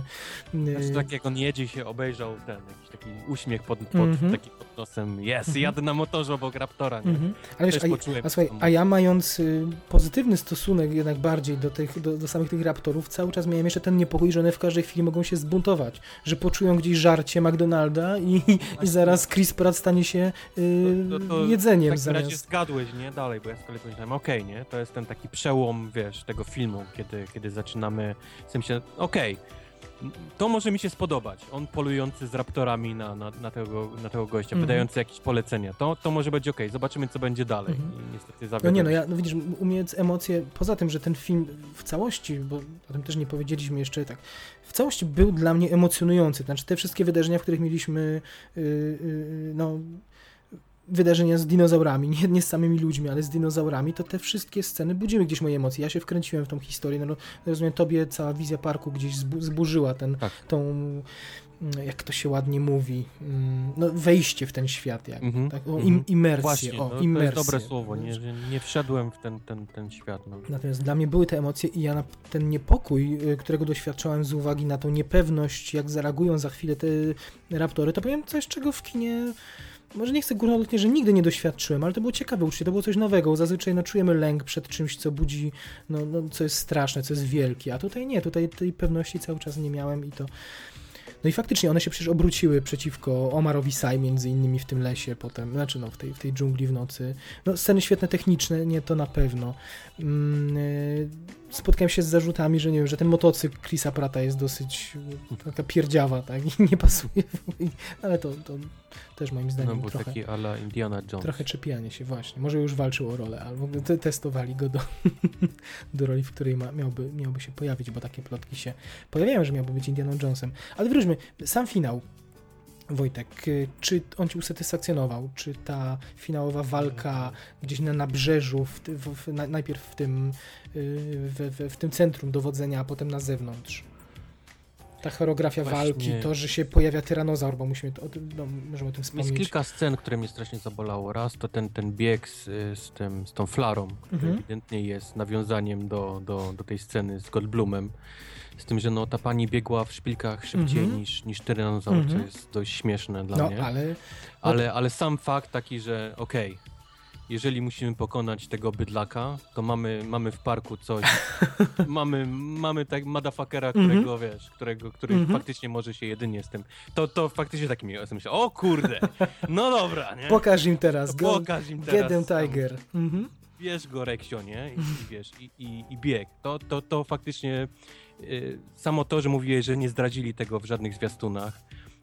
Speaker 3: Znaczy,
Speaker 2: Y,
Speaker 3: tak jak on jedzie się obejrzał ten, jakiś taki uśmiech pod, pod,
Speaker 2: Mhm.
Speaker 3: taki pod nosem, jest,
Speaker 2: Mhm.
Speaker 3: jadę na motorze obok Raptora, nie?
Speaker 2: mhm. Ale wiesz, a, a, słuchaj, a ja mając y, pozytywny stosunek jednak bardziej do, tych, do, do samych tych raptorów, cały czas miałem jeszcze ten niepokój, że one w każdej chwili mogą się zbuntować, że poczują gdzieś żarcie McDonalda i, i zaraz Chris Pratt stanie się y,
Speaker 3: To- to- to
Speaker 2: jedzeniem
Speaker 3: W takim razie
Speaker 2: zamiast...
Speaker 3: zgadłeś, nie? Dalej, bo ja z kolei pomyślałem, okej, nie? To jest ten taki przełom, wiesz, tego filmu, kiedy, kiedy zaczynamy w sensie, okej, to może mi się spodobać. On polujący z raptorami na, na, na, tego, na tego gościa,
Speaker 2: Mhm.
Speaker 3: wydający jakieś polecenia. To, to może będzie okej, zobaczymy co będzie dalej.
Speaker 2: Mhm.
Speaker 3: I niestety
Speaker 2: No
Speaker 3: zawiodłem
Speaker 2: nie, no ja, no widzisz, u mnie emocje, poza tym, że ten film w całości, bo o tym też nie powiedzieliśmy jeszcze tak, w całości był dla mnie emocjonujący. Znaczy te wszystkie wydarzenia, w których mieliśmy yy, yy, no, wydarzenia z dinozaurami, nie, nie z samymi ludźmi, ale z dinozaurami, to te wszystkie sceny budziły gdzieś moje emocje. Ja się wkręciłem w tą historię. No, no, rozumiem, tobie cała wizja parku gdzieś zbu zburzyła ten,
Speaker 3: Tak.
Speaker 2: tą, mm, jak to się ładnie mówi, mm, no, wejście w ten świat. Jak,
Speaker 3: Mhm,
Speaker 2: tak? o,
Speaker 3: mhm.
Speaker 2: im, imersję.
Speaker 3: Właśnie,
Speaker 2: o,
Speaker 3: no, to
Speaker 2: imersję.
Speaker 3: jest dobre słowo, nie, nie wszedłem w ten, ten, ten świat. No.
Speaker 2: Natomiast dla mnie były te emocje i ja na ten niepokój, y, którego doświadczałem z uwagi na tą niepewność, jak zareagują za chwilę te raptory, to powiem coś, czego w kinie, może nie chcę górnolotnie, że nigdy nie doświadczyłem, ale to było ciekawe uczucie, to było coś nowego. Zazwyczaj no, czujemy lęk przed czymś, co budzi, no, no, co jest straszne, co jest wielkie, a tutaj nie, tutaj tej pewności cały czas nie miałem i to... No i faktycznie one się przecież obróciły przeciwko Omarowi Saj między innymi w tym lesie potem, znaczy no w tej, w tej dżungli w nocy. No sceny świetne techniczne, nie to na pewno. Mm, y, spotkałem się z zarzutami, że nie wiem, że ten motocykl Chrisa Prata jest dosyć y, taka pierdziawa, tak, i nie pasuje, ale to, to też moim
Speaker 3: No,
Speaker 2: zdaniem
Speaker 3: był
Speaker 2: trochę,
Speaker 3: taki ala Indiana Jones.
Speaker 2: trochę czepianie się właśnie. Może już walczył o rolę, albo te, testowali go do, do roli, w której ma, miałby, miałby się pojawić, bo takie plotki się pojawiają, że miałby być Indianą Jonesem. Ale wróćmy, sam finał. Wojtek, y, czy on cię usatysfakcjonował? Czy ta finałowa walka gdzieś na nabrzeżu, w, w, w, na, najpierw w tym, y, w, w, tym centrum dowodzenia, a potem na zewnątrz? Ta choreografia
Speaker 3: Właśnie.
Speaker 2: walki, to, że się pojawia tyranozaur, bo musimy o tym, no, możemy o tym
Speaker 3: Jest
Speaker 2: wspomnieć.
Speaker 3: kilka scen, które mnie strasznie zabolało. Raz to ten, ten bieg z, z, tym, z tą flarą, który
Speaker 2: Mhm.
Speaker 3: ewidentnie jest nawiązaniem do, do, do tej sceny z Goldblumem. Z tym, że no, ta pani biegła w szpilkach szybciej
Speaker 2: Mhm.
Speaker 3: niż, niż tyranozaur,
Speaker 2: Mhm.
Speaker 3: co jest dość śmieszne dla
Speaker 2: No,
Speaker 3: mnie.
Speaker 2: ale
Speaker 3: Ale, ale sam fakt taki, że okej, jeżeli musimy pokonać tego bydlaka, to mamy, mamy w parku coś, mamy, mamy tak motherfuckera, którego wiesz, którego, który
Speaker 2: Mhm.
Speaker 3: faktycznie może się jedynie z tym, to, to faktycznie taki mi myślę, o kurde, no dobra, nie?
Speaker 2: pokaż im teraz, go,
Speaker 3: Pokaż im teraz
Speaker 2: get them tiger. Mhm.
Speaker 3: Bierz go Reksio, nie? I, i wiesz, i, i, i bieg. To, to, to faktycznie samo to, że mówiłeś, że nie zdradzili tego w żadnych zwiastunach.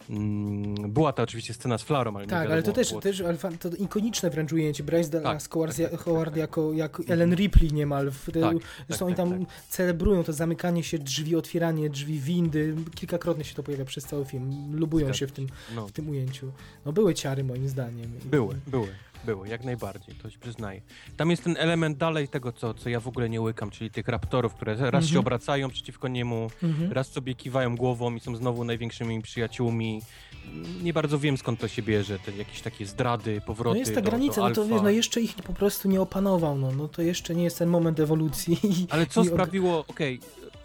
Speaker 3: Mm, była to oczywiście scena z Flarą, ale nie
Speaker 2: Tak, ale to też,
Speaker 3: było-
Speaker 2: też ale to ikoniczne wręcz ujęcie. Bryce Dallas
Speaker 3: Tak,
Speaker 2: Howard,
Speaker 3: tak, tak,
Speaker 2: Howard
Speaker 3: tak.
Speaker 2: jako, jako Ellen Ripley niemal. W
Speaker 3: Tak,
Speaker 2: zresztą
Speaker 3: tak,
Speaker 2: oni
Speaker 3: tak,
Speaker 2: tam celebrują to zamykanie się drzwi, otwieranie drzwi, windy. Kilkakrotnie się to pojawia przez cały film. Lubują
Speaker 3: Zgadza
Speaker 2: się w tym,
Speaker 3: No,
Speaker 2: w tym ujęciu. No były ciary moim zdaniem.
Speaker 3: Były, były, były, jak najbardziej, to się przyznaję. Tam jest ten element dalej tego, co, co ja w ogóle nie łykam, czyli tych raptorów, które raz
Speaker 2: Mhm.
Speaker 3: się obracają przeciwko niemu,
Speaker 2: Mhm.
Speaker 3: raz sobie kiwają głową i są znowu największymi przyjaciółmi. Nie bardzo wiem skąd to się bierze, te jakieś takie zdrady, powroty
Speaker 2: No jest ta
Speaker 3: do,
Speaker 2: granica,
Speaker 3: do
Speaker 2: no to
Speaker 3: alfa.
Speaker 2: wiesz, no jeszcze ich po prostu nie opanował, no, no to jeszcze nie jest ten moment ewolucji.
Speaker 3: Ale co sprawiło, okej,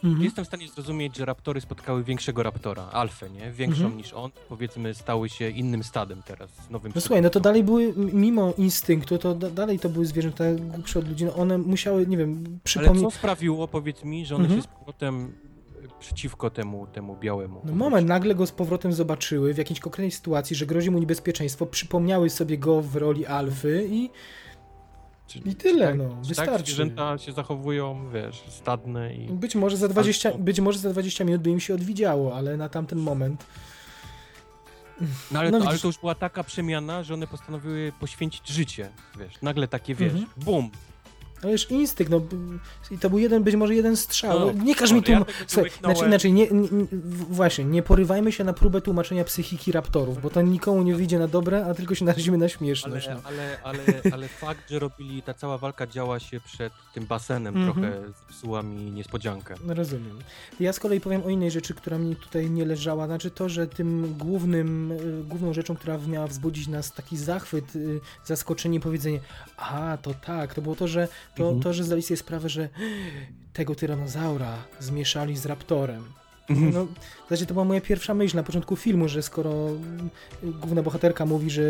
Speaker 2: Mhm.
Speaker 3: jestem w stanie zrozumieć, że raptory spotkały większego raptora, alfę, nie? Większą
Speaker 2: Mhm.
Speaker 3: niż on, powiedzmy stały się innym stadem teraz, nowym
Speaker 2: No słuchaj, no to dalej były, mimo instynktu, to da, dalej to były zwierzęta głupsze od ludzi, no one musiały, nie wiem,
Speaker 3: Ale
Speaker 2: przypomnieć...
Speaker 3: co sprawiło, powiedz mi, że one
Speaker 2: Mhm.
Speaker 3: się z powrotem przeciwko temu, temu białemu.
Speaker 2: No moment, nagle go z powrotem zobaczyły w jakiejś konkretnej sytuacji, że grozi mu niebezpieczeństwo, przypomniały sobie go w roli alfy i
Speaker 3: Czy,
Speaker 2: i tyle,
Speaker 3: tak,
Speaker 2: no,
Speaker 3: Tak
Speaker 2: wystarczy.
Speaker 3: zwierzęta się zachowują, wiesz, stadne i...
Speaker 2: być może za 20,
Speaker 3: Albo-
Speaker 2: być może za 20 minut by im się odwidziało, ale na tamten moment
Speaker 3: No ale,
Speaker 2: No
Speaker 3: to, ale to już była taka przemiana, że one postanowiły poświęcić życie, wiesz, nagle takie, wiesz,
Speaker 2: Mhm.
Speaker 3: bum.
Speaker 2: No wiesz, instynkt, no i to był jeden, być może jeden strzał.
Speaker 3: No,
Speaker 2: nie każ mi
Speaker 3: ja
Speaker 2: tu...
Speaker 3: nie
Speaker 2: Słuchaj, znaczy, inaczej, nie, nie, właśnie, nie porywajmy się na próbę tłumaczenia psychiki raptorów, bo to nikomu nie wyjdzie na dobre, a tylko się narazimy na śmieszność.
Speaker 3: Ale,
Speaker 2: no.
Speaker 3: ale, ale, ale fakt, że robili, ta cała walka działa się przed tym basenem,
Speaker 2: Mhm.
Speaker 3: trochę zepsuła mi niespodziankę.
Speaker 2: No rozumiem. Ja z kolei powiem o innej rzeczy, która mi tutaj nie leżała. Znaczy to, że tym głównym, y, główną rzeczą, która miała wzbudzić nas taki zachwyt, y, zaskoczenie, powiedzenie, a to tak, to było to, że to,
Speaker 3: Mhm.
Speaker 2: to że zdali sobie sprawę, że tego tyranozaura zmieszali z raptorem.
Speaker 3: Mhm.
Speaker 2: No, w zasadzie to była moja pierwsza myśl na początku filmu, że skoro y, główna bohaterka mówi, że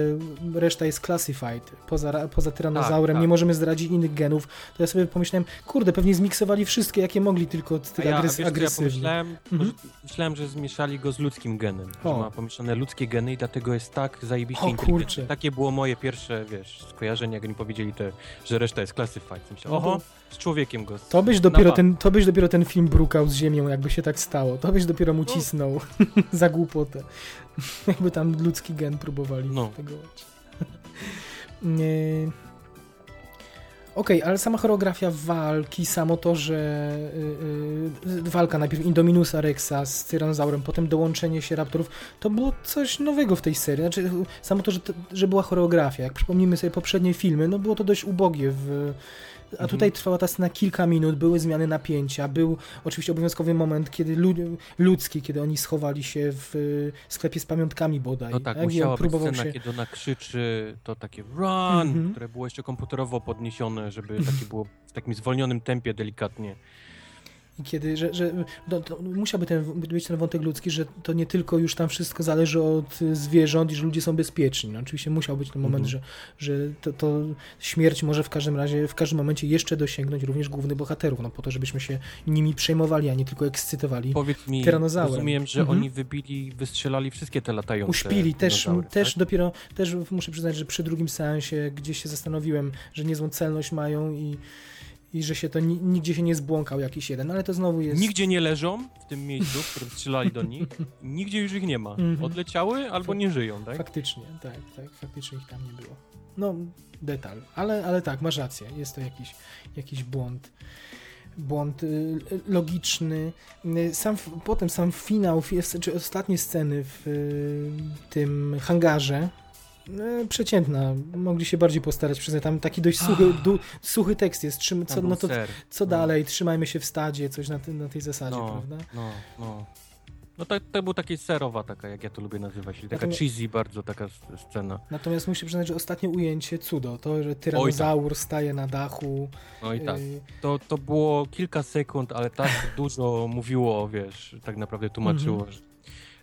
Speaker 2: reszta jest classified, poza, poza tyranozaurem,
Speaker 3: Tak, tak.
Speaker 2: nie możemy zdradzić innych genów, to ja sobie pomyślałem, kurde, pewnie zmiksowali wszystkie, jakie mogli, tylko tyle
Speaker 3: ja,
Speaker 2: agres-
Speaker 3: wiesz, co ja
Speaker 2: agresywnie.
Speaker 3: pomyślałem,
Speaker 2: Mhm.
Speaker 3: myślałem, że zmieszali go z ludzkim genem,
Speaker 2: O.
Speaker 3: że ma pomieszane ludzkie geny i dlatego jest tak zajebiście
Speaker 2: O, kurczę.
Speaker 3: Takie było moje pierwsze, wiesz, skojarzenie, jak oni powiedzieli, te, że reszta jest classified. Myślałem,
Speaker 2: to-
Speaker 3: oho, z człowiekiem go.
Speaker 2: To byś, dopiero ten, to byś dopiero ten film brukał z ziemią, jakby się tak stało. To byś dopiero mu
Speaker 3: No.
Speaker 2: cisnął za głupotę. jakby tam ludzki gen próbowali
Speaker 3: No.
Speaker 2: tego. Okej, ale sama choreografia walki, samo to, że y, y, walka najpierw Indominusa Rexa z Tyrannosaurem, potem dołączenie się Raptorów, to było coś nowego w tej serii. Znaczy, samo to, że, że była choreografia. Jak przypomnimy sobie poprzednie filmy, no było to dość ubogie w... A
Speaker 3: Mhm.
Speaker 2: tutaj trwała ta scena kilka minut, były zmiany napięcia, był oczywiście obowiązkowy moment, kiedy lu ludzki, kiedy oni schowali się w y, sklepie z pamiątkami bodaj.
Speaker 3: No tak,
Speaker 2: Jak
Speaker 3: musiała być scena,
Speaker 2: się...
Speaker 3: kiedy ona krzyczy, to takie run,
Speaker 2: Mhm.
Speaker 3: które było jeszcze komputerowo podniesione, żeby takie było w takim zwolnionym tempie delikatnie.
Speaker 2: I kiedy, że, że no, musiałby ten, być ten wątek ludzki, że to nie tylko już tam wszystko zależy od zwierząt i że ludzie są bezpieczni. No, oczywiście musiał być ten moment,
Speaker 3: Mhm.
Speaker 2: że, że to, to śmierć może w każdym razie, w każdym momencie jeszcze dosięgnąć również głównych bohaterów, no po to, żebyśmy się nimi przejmowali, a nie tylko ekscytowali.
Speaker 3: Powiedz mi,
Speaker 2: Tyranozaurem.
Speaker 3: rozumiem, że
Speaker 2: Mhm.
Speaker 3: oni wybili, wystrzelali wszystkie te latające
Speaker 2: Uśpili, też,
Speaker 3: dinozaury,
Speaker 2: też
Speaker 3: tak?
Speaker 2: dopiero, też muszę przyznać, że przy drugim seansie gdzieś się zastanowiłem, że niezłą celność mają i, i że się to ni, nigdzie się nie zbłąkał jakiś jeden, ale to znowu jest...
Speaker 3: Nigdzie nie leżą w tym miejscu, w którym strzelali do nich. Nigdzie już ich nie ma.
Speaker 2: Mhm.
Speaker 3: Odleciały albo nie żyją, tak?
Speaker 2: Faktycznie, tak, tak, faktycznie ich tam nie było. No, detal, ale, ale tak, masz rację, jest to jakiś, jakiś błąd. Błąd y, logiczny. Y, Sam, potem sam finał, fi- czy ostatnie sceny w y, tym hangarze. Y, Przeciętna, mogli się bardziej postarać, przyznać. Tam taki dość suchy, du, suchy tekst jest. Trzym, co, no to, co
Speaker 3: No.
Speaker 2: dalej? Trzymajmy się w stadzie, coś na, ty, na tej zasadzie,
Speaker 3: No.
Speaker 2: prawda?
Speaker 3: No, no. No to, to był taki serowa taka, jak ja to lubię nazywać, taka
Speaker 2: Natomiast-
Speaker 3: cheesy bardzo taka scena.
Speaker 2: Natomiast muszę przyznać, że ostatnie ujęcie cudo, to, że tyranozaur staje na dachu.
Speaker 3: No i tak.
Speaker 2: y,
Speaker 3: To, to było kilka sekund, ale tak dużo mówiło, wiesz, tak naprawdę tłumaczyło,
Speaker 2: Mhm.
Speaker 3: że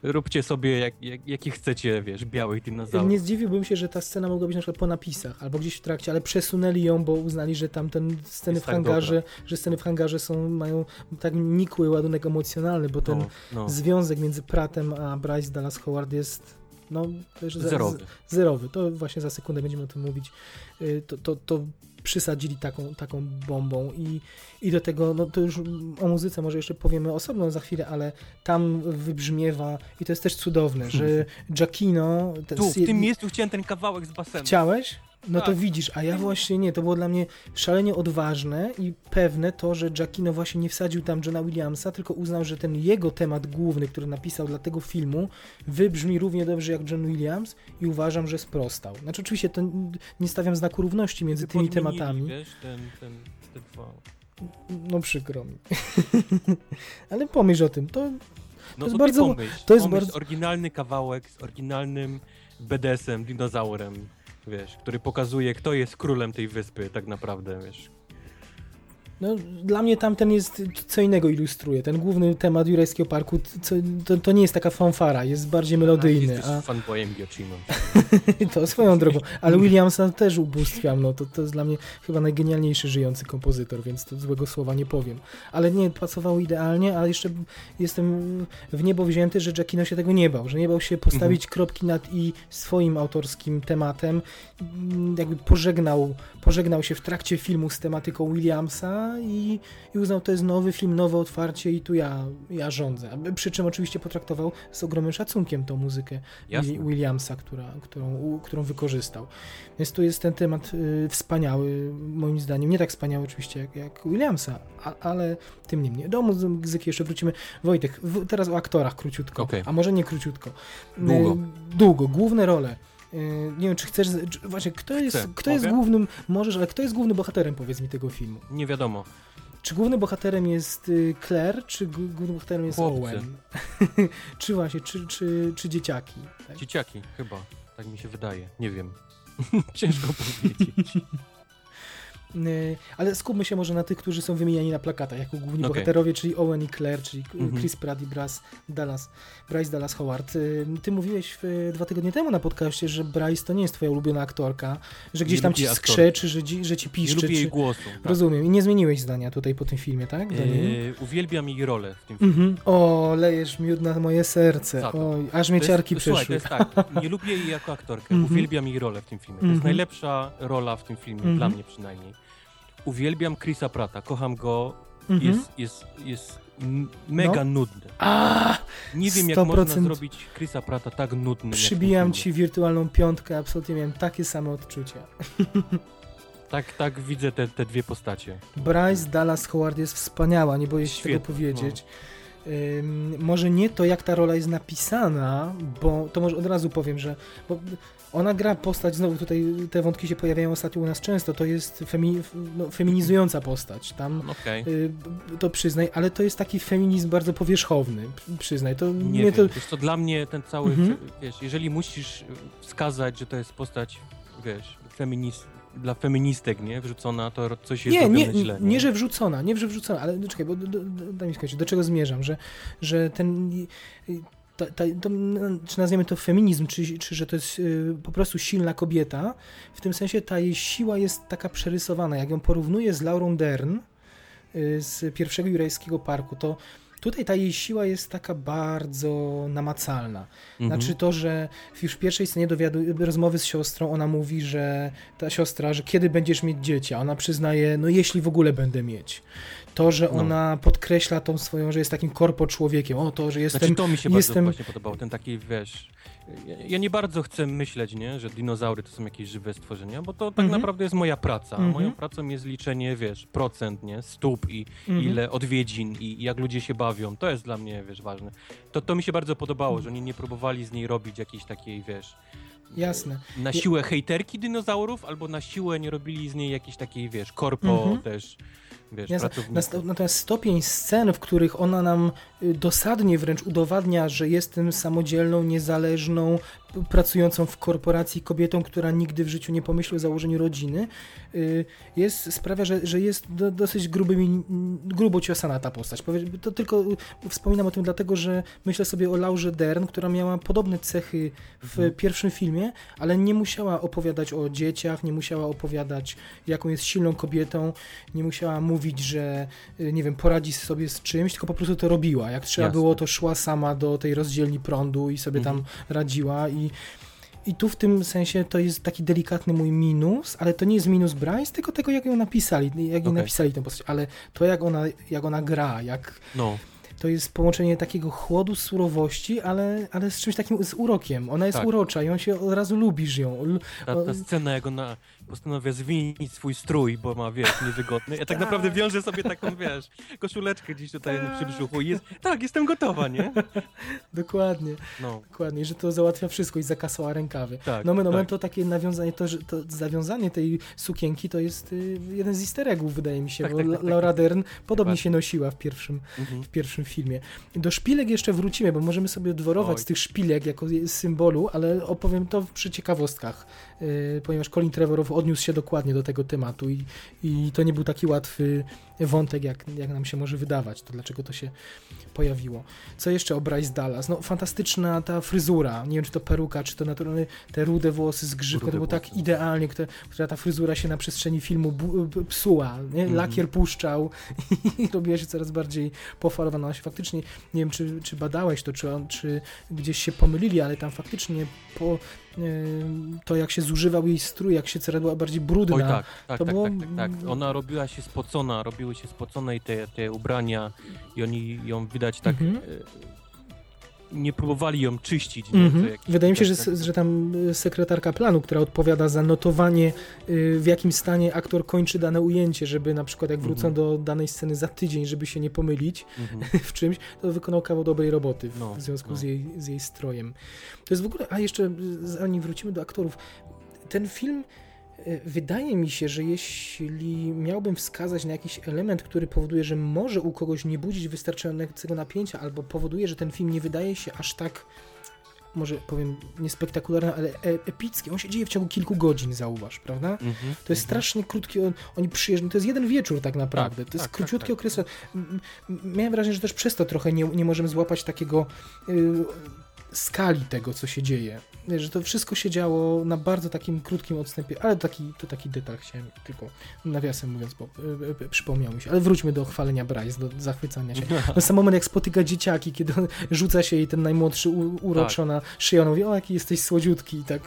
Speaker 3: róbcie sobie jak, jak, jakie chcecie, wiesz, białych dinozaurów.
Speaker 2: Nie zdziwiłbym się, że ta scena mogła być na przykład po napisach, albo gdzieś w trakcie, ale przesunęli ją, bo uznali, że tam ten sceny
Speaker 3: Jest
Speaker 2: w
Speaker 3: tak
Speaker 2: hangarze, że sceny w hangarze są, mają tak nikły ładunek emocjonalny, bo ten
Speaker 3: no, no.
Speaker 2: związek między Pratem a Bryce Dallas Howard jest no,
Speaker 3: Zerowy.
Speaker 2: zerowy. To właśnie za sekundę będziemy o tym mówić. Y, To, to, to przysadzili taką, taką bombą i, i do tego, no to już o muzyce może jeszcze powiemy osobno za chwilę, ale tam wybrzmiewa i to jest też cudowne, że Giacchino... te-
Speaker 3: Tu, w tym miejscu chciałem ten kawałek z basenu.
Speaker 2: Chciałeś? No to
Speaker 3: Tak.
Speaker 2: widzisz, a ja właśnie nie, to było dla mnie szalenie odważne i pewne to, że Giacchino właśnie nie wsadził tam Johna Williamsa, tylko uznał, że ten jego temat główny, który napisał dla tego filmu, wybrzmi równie dobrze jak John Williams i uważam, że sprostał. Znaczy oczywiście to nie stawiam znaku równości między tymi tematami,
Speaker 3: Wiesz, ten, ten, te dwa.
Speaker 2: no przykro mi. Ale pomyśl o tym, to
Speaker 3: No
Speaker 2: jest
Speaker 3: to
Speaker 2: bardzo-
Speaker 3: pomyśl,
Speaker 2: to jest
Speaker 3: pomyśl,
Speaker 2: bardzo-
Speaker 3: oryginalny kawałek z oryginalnym BDS-em, dinozaurem, wiesz, który pokazuje, kto jest królem tej wyspy tak naprawdę, wiesz.
Speaker 2: No, dla mnie tamten jest, co innego ilustruje. Ten główny temat Jurajskiego Parku, co, to, to nie jest taka fanfara, jest bardziej melodyjny.
Speaker 3: Jesteś
Speaker 2: A,
Speaker 3: fanboyem Giacchino.
Speaker 2: to swoją drogą, ale Williamsa też ubóstwiam, no to, to jest dla mnie chyba najgenialniejszy żyjący kompozytor, więc to złego słowa nie powiem. Ale nie, pasowało idealnie, a jeszcze jestem w niebo wzięty, że Giacchino się tego nie bał, że nie bał się postawić
Speaker 3: Mhm.
Speaker 2: kropki nad i swoim autorskim tematem, jakby pożegnał, pożegnał się w trakcie filmu z tematyką Williamsa i, i uznał, to jest nowy film, nowe otwarcie i tu ja, ja rządzę. Przy czym oczywiście potraktował z ogromnym szacunkiem tą muzykę
Speaker 3: Jasne.
Speaker 2: Willi- Williamsa, która, którą, którą wykorzystał. Więc tu jest ten temat y, wspaniały, moim zdaniem. Nie tak wspaniały oczywiście jak, jak Williamsa, a, ale tym niemniej. Do muzyki jeszcze wrócimy. Wojtek, w, teraz o aktorach króciutko,
Speaker 3: Okej.
Speaker 2: a może nie króciutko. Y,
Speaker 3: Długo.
Speaker 2: Długo, główne role. Y, Nie wiem, czy chcesz. Czy, właśnie, kto jest,
Speaker 3: Chcę.
Speaker 2: kto jest głównym. Możesz, ale kto jest głównym bohaterem, powiedz mi, tego filmu?
Speaker 3: Nie wiadomo.
Speaker 2: Czy głównym bohaterem jest y, Claire, czy głównym bohaterem jest
Speaker 3: Chłopcy.
Speaker 2: Owen? czy właśnie, czy, czy, czy dzieciaki? Tak?
Speaker 3: Dzieciaki, chyba. Tak mi się wydaje. Nie wiem. Ciężko powiedzieć.
Speaker 2: Y, Ale skupmy się może na tych, którzy są wymieniani na plakatach jako główni
Speaker 3: Okej.
Speaker 2: bohaterowie, czyli Owen i Claire, czyli
Speaker 3: Mhm.
Speaker 2: Chris Pratt i Bryce Dallas, Bryce Dallas Howard. Y, Ty mówiłeś dwa tygodnie temu na podcaście, że Bryce to nie jest twoja ulubiona aktorka, że gdzieś
Speaker 3: Nie
Speaker 2: tam ci skrzeczy, że, ci- że ci
Speaker 3: Nie
Speaker 2: piszczy.
Speaker 3: lubię jej głosu. Tak.
Speaker 2: Rozumiem. I nie zmieniłeś zdania tutaj po tym filmie, tak?
Speaker 3: Yy, uwielbiam jej rolę w tym filmie.
Speaker 2: Mhm. O, lejesz miód na moje serce. Oj, aż mnie ciarki
Speaker 3: Słuchaj,
Speaker 2: przeszły.
Speaker 3: jest tak, nie lubię jej jako aktorkę,
Speaker 2: Mhm.
Speaker 3: uwielbiam jej rolę w tym filmie. To jest
Speaker 2: Mhm.
Speaker 3: najlepsza rola w tym filmie,
Speaker 2: Mhm.
Speaker 3: dla mnie przynajmniej. Uwielbiam Chrisa Prata, kocham go,
Speaker 2: Mhm.
Speaker 3: jest, jest, jest mega nudny.
Speaker 2: A,
Speaker 3: Nie wiem, jak
Speaker 2: 100%.
Speaker 3: można zrobić Chrisa Prata tak jak tym
Speaker 2: przybijam ci wirtualną piątkę, absolutnie miałem takie same odczucia.
Speaker 3: Tak, tak widzę te, te dwie postacie.
Speaker 2: Bryce Dallas Howard jest wspaniała, nie boję się
Speaker 3: Świetnie, no.
Speaker 2: tego powiedzieć. Ym, może nie to, jak ta rola jest napisana, bo to może od razu powiem, że ona gra postać, znowu tutaj te wątki się pojawiają ostatnio u nas często, to jest femi, no, feminizująca postać. Tam
Speaker 3: Okej.
Speaker 2: y, to przyznaj, ale to jest taki feminizm bardzo powierzchowny, przyznaj. To
Speaker 3: Nie wiem,
Speaker 2: to,
Speaker 3: wiesz co, dla mnie ten cały,
Speaker 2: Mhm.
Speaker 3: wiesz, jeżeli musisz wskazać, że to jest postać, wiesz, feminist, dla feministek, nie, wrzucona, to coś jest
Speaker 2: Nie, nie,
Speaker 3: źle.
Speaker 2: nie, że wrzucona, nie, że wrzucona, ale no czekaj, bo do, daj mi skończyć, do czego zmierzam, że, że ten, ta, ta, to, czy nazwiemy to feminizm, czy, czy że to jest y, po prostu silna kobieta, w tym sensie ta jej siła jest taka przerysowana, jak ją porównuję z Laurą Dern y, z pierwszego Jurajskiego Parku, to tutaj ta jej siła jest taka bardzo namacalna.
Speaker 3: Mhm.
Speaker 2: Znaczy to, że już w pierwszej scenie dowiadu, rozmowy z siostrą ona mówi, że ta siostra, że kiedy będziesz mieć dzieci, a ona przyznaje, no jeśli w ogóle będę mieć. To, że
Speaker 3: No.
Speaker 2: ona podkreśla tą swoją, że jest takim korpo człowiekiem, o to, że jestem...
Speaker 3: Znaczy to mi się
Speaker 2: jestem-
Speaker 3: bardzo właśnie podobało, ten taki, wiesz, ja, ja nie bardzo chcę myśleć, nie, że dinozaury to są jakieś żywe stworzenia, bo to tak
Speaker 2: Mhm.
Speaker 3: naprawdę jest moja praca,
Speaker 2: Mhm.
Speaker 3: moją pracą jest liczenie, wiesz, procent, nie, stóp i
Speaker 2: Mhm.
Speaker 3: ile odwiedzin i jak ludzie się bawią, to jest dla mnie, wiesz, ważne. To, to mi się bardzo podobało, że oni nie próbowali z niej robić jakiejś takiej, wiesz,
Speaker 2: Jasne.
Speaker 3: na siłę hejterki dinozaurów, albo na siłę nie robili z niej jakiejś takiej, wiesz, korpo też, wiesz,
Speaker 2: Natomiast stopień scen, w których ona nam y, dosadnie wręcz udowadnia, że jestem samodzielną, niezależną, pracującą w korporacji kobietą, która nigdy w życiu nie pomyśli o założeniu rodziny, y, jest, sprawia, że, że jest do, dosyć grubymi, grubo ciosana ta postać. To tylko y, wspominam o tym dlatego, że myślę sobie o Laurze Dern, która miała podobne cechy w
Speaker 3: Mhm.
Speaker 2: pierwszym filmie, ale nie musiała opowiadać o dzieciach, nie musiała opowiadać, jaką jest silną kobietą, nie musiała mówić, że y, nie wiem, poradzi sobie z czymś, tylko po prostu to robiła. Jak trzeba
Speaker 3: Jasne.
Speaker 2: było, to szła sama do tej rozdzielni prądu i sobie tam
Speaker 3: Mhm.
Speaker 2: radziła i i tu w tym sensie to jest taki delikatny mój minus, ale to nie jest minus Bryce, tylko tego, jak ją napisali, jak
Speaker 3: Okej.
Speaker 2: napisali tę postać, ale to, jak ona, jak ona gra, jak
Speaker 3: No,
Speaker 2: to jest połączenie takiego chłodu, surowości, ale, ale z czymś takim, z urokiem. Ona jest
Speaker 3: Tak.
Speaker 2: urocza i on się od razu lubisz ją.
Speaker 3: Ta, ta scena, jak ona postanawia zwinić swój strój, bo ma, wiesz, niewygodny. Ja tak
Speaker 2: Tak.
Speaker 3: naprawdę wiążę sobie taką, wiesz, koszuleczkę gdzieś tutaj
Speaker 2: Tak.
Speaker 3: przybrzuchu i jest, tak, jestem gotowa, nie?
Speaker 2: Dokładnie,
Speaker 3: No,
Speaker 2: dokładnie, że to załatwia wszystko i zakasała rękawy.
Speaker 3: tak.
Speaker 2: No, no,
Speaker 3: tak.
Speaker 2: to takie nawiązanie, to, to zawiązanie tej sukienki to jest y, jeden z easter eggów, wydaje mi się,
Speaker 3: Tak,
Speaker 2: bo
Speaker 3: tak, tak.
Speaker 2: Laura Dern podobnie się nosiła w pierwszym,
Speaker 3: Mhm.
Speaker 2: w pierwszym filmie. Do szpilek jeszcze wrócimy, bo możemy sobie dworować
Speaker 3: Oj.
Speaker 2: z tych szpilek jako symbolu, ale opowiem to przy ciekawostkach, ponieważ Colin Trevorrow odniósł się dokładnie do tego tematu i, i to nie był taki łatwy wątek, jak, jak nam się może wydawać, to dlaczego to się pojawiło. Co jeszcze o Bryce Dallas? No fantastyczna ta fryzura, nie wiem czy to peruka, czy to naturalne, te rude włosy z grzywką, to było tak
Speaker 3: włosy.
Speaker 2: idealnie, która, która ta fryzura się na przestrzeni filmu psuła, nie?
Speaker 3: Mhm.
Speaker 2: lakier puszczał i robiła się coraz bardziej pofalowana. Ona się faktycznie, nie wiem czy, czy badałeś to, czy, on, czy gdzieś się pomylili, ale tam faktycznie po, y, to jak się zużywał jej strój, jak się coraz była bardziej brudna.
Speaker 3: Oj tak, tak,
Speaker 2: To
Speaker 3: tak,
Speaker 2: było-
Speaker 3: tak, tak, tak. Ona robiła się spocona, robiły się spocone i te, te ubrania i oni ją widać tak...
Speaker 2: Mhm.
Speaker 3: E, Nie próbowali ją czyścić. Nie?
Speaker 2: Mhm. Wydaje mi się, że,
Speaker 3: tak,
Speaker 2: że tam y, sekretarka planu, która odpowiada za notowanie, y, w jakim stanie aktor kończy dane ujęcie, żeby na przykład jak wrócą
Speaker 3: Mhm.
Speaker 2: do danej sceny za tydzień, żeby się nie pomylić
Speaker 3: Mhm.
Speaker 2: w czymś, to wykonał kawał dobrej roboty w,
Speaker 3: No,
Speaker 2: w związku
Speaker 3: no.
Speaker 2: z, jej, z jej strojem. To jest w ogóle, a jeszcze zanim wrócimy do aktorów, ten film wydaje mi się, że jeśli miałbym wskazać na jakiś element, który powoduje, że może u kogoś nie budzić wystarczającego napięcia, albo powoduje, że ten film nie wydaje się aż tak może powiem niespektakularny, ale e- epicki. On się dzieje w ciągu kilku godzin, zauważ, prawda?
Speaker 3: Mhm.
Speaker 2: To jest strasznie krótki, on, oni przyjeżdżają, to jest jeden wieczór tak naprawdę,
Speaker 3: Tak,
Speaker 2: to jest
Speaker 3: tak, tak,
Speaker 2: króciutki
Speaker 3: tak.
Speaker 2: okres. Miałem wrażenie, że też przez to trochę nie, nie możemy złapać takiego y, skali tego, co się dzieje. Że to wszystko się działo na bardzo takim krótkim odstępie, ale taki, to taki detal chciałem tylko nawiasem mówiąc, bo y, y, przypomniał mi się. Ale wróćmy do chwalenia Bryce, do zachwycania się. No sam moment, jak spotyka dzieciaki, kiedy on rzuca się i ten najmłodszy u, uroczo na szyję, on mówi, o jaki jesteś słodziutki i tak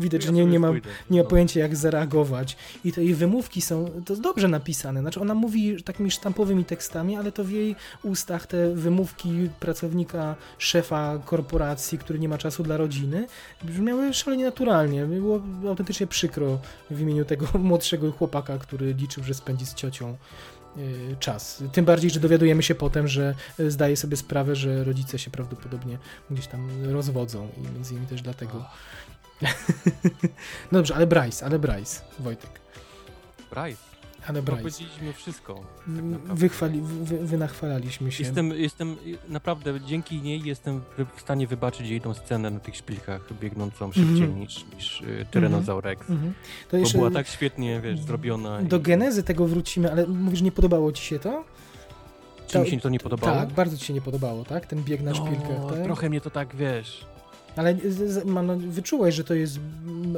Speaker 2: widać, że nie, nie ma nie ma pojęcia jak zareagować. I te jej wymówki są, to dobrze napisane. Znaczy ona mówi takimi sztampowymi tekstami, ale to w jej ustach te wymówki pracownika, szefa korporacji, który nie ma czasu dla rodziny, brzmiały szalenie naturalnie. Było autentycznie przykro w imieniu tego młodszego chłopaka, który liczył, że spędzi z ciocią y, czas. Tym bardziej, że dowiadujemy się potem, że y, zdaje sobie sprawę, że rodzice się prawdopodobnie gdzieś tam rozwodzą i między innymi też dlatego. No dobrze, ale Bryce, ale Bryce, Wojtek.
Speaker 3: Bryce.
Speaker 2: Ale
Speaker 3: No,
Speaker 2: Bryce.
Speaker 3: powiedzieliśmy wszystko.
Speaker 2: Mm, Wychwali, wy, wynachwalaliśmy się.
Speaker 3: Jestem, jestem naprawdę, dzięki niej jestem w stanie wybaczyć jej tą scenę na tych szpilkach biegnącą szybciej
Speaker 2: Mhm.
Speaker 3: niż, niż y, Tyrannosaur Rex.
Speaker 2: Mhm. To
Speaker 3: Bo była tak świetnie, wiesz, zrobiona.
Speaker 2: do
Speaker 3: i-
Speaker 2: genezy tego wrócimy, ale mówisz, że nie podobało ci się to?
Speaker 3: Czy mi się to nie podobało?
Speaker 2: Tak, bardzo ci się nie podobało, tak? Ten bieg na
Speaker 3: no,
Speaker 2: szpilkach, tak?
Speaker 3: Trochę mnie to tak, wiesz...
Speaker 2: Ale z, z, mam, no, wyczułeś, że to jest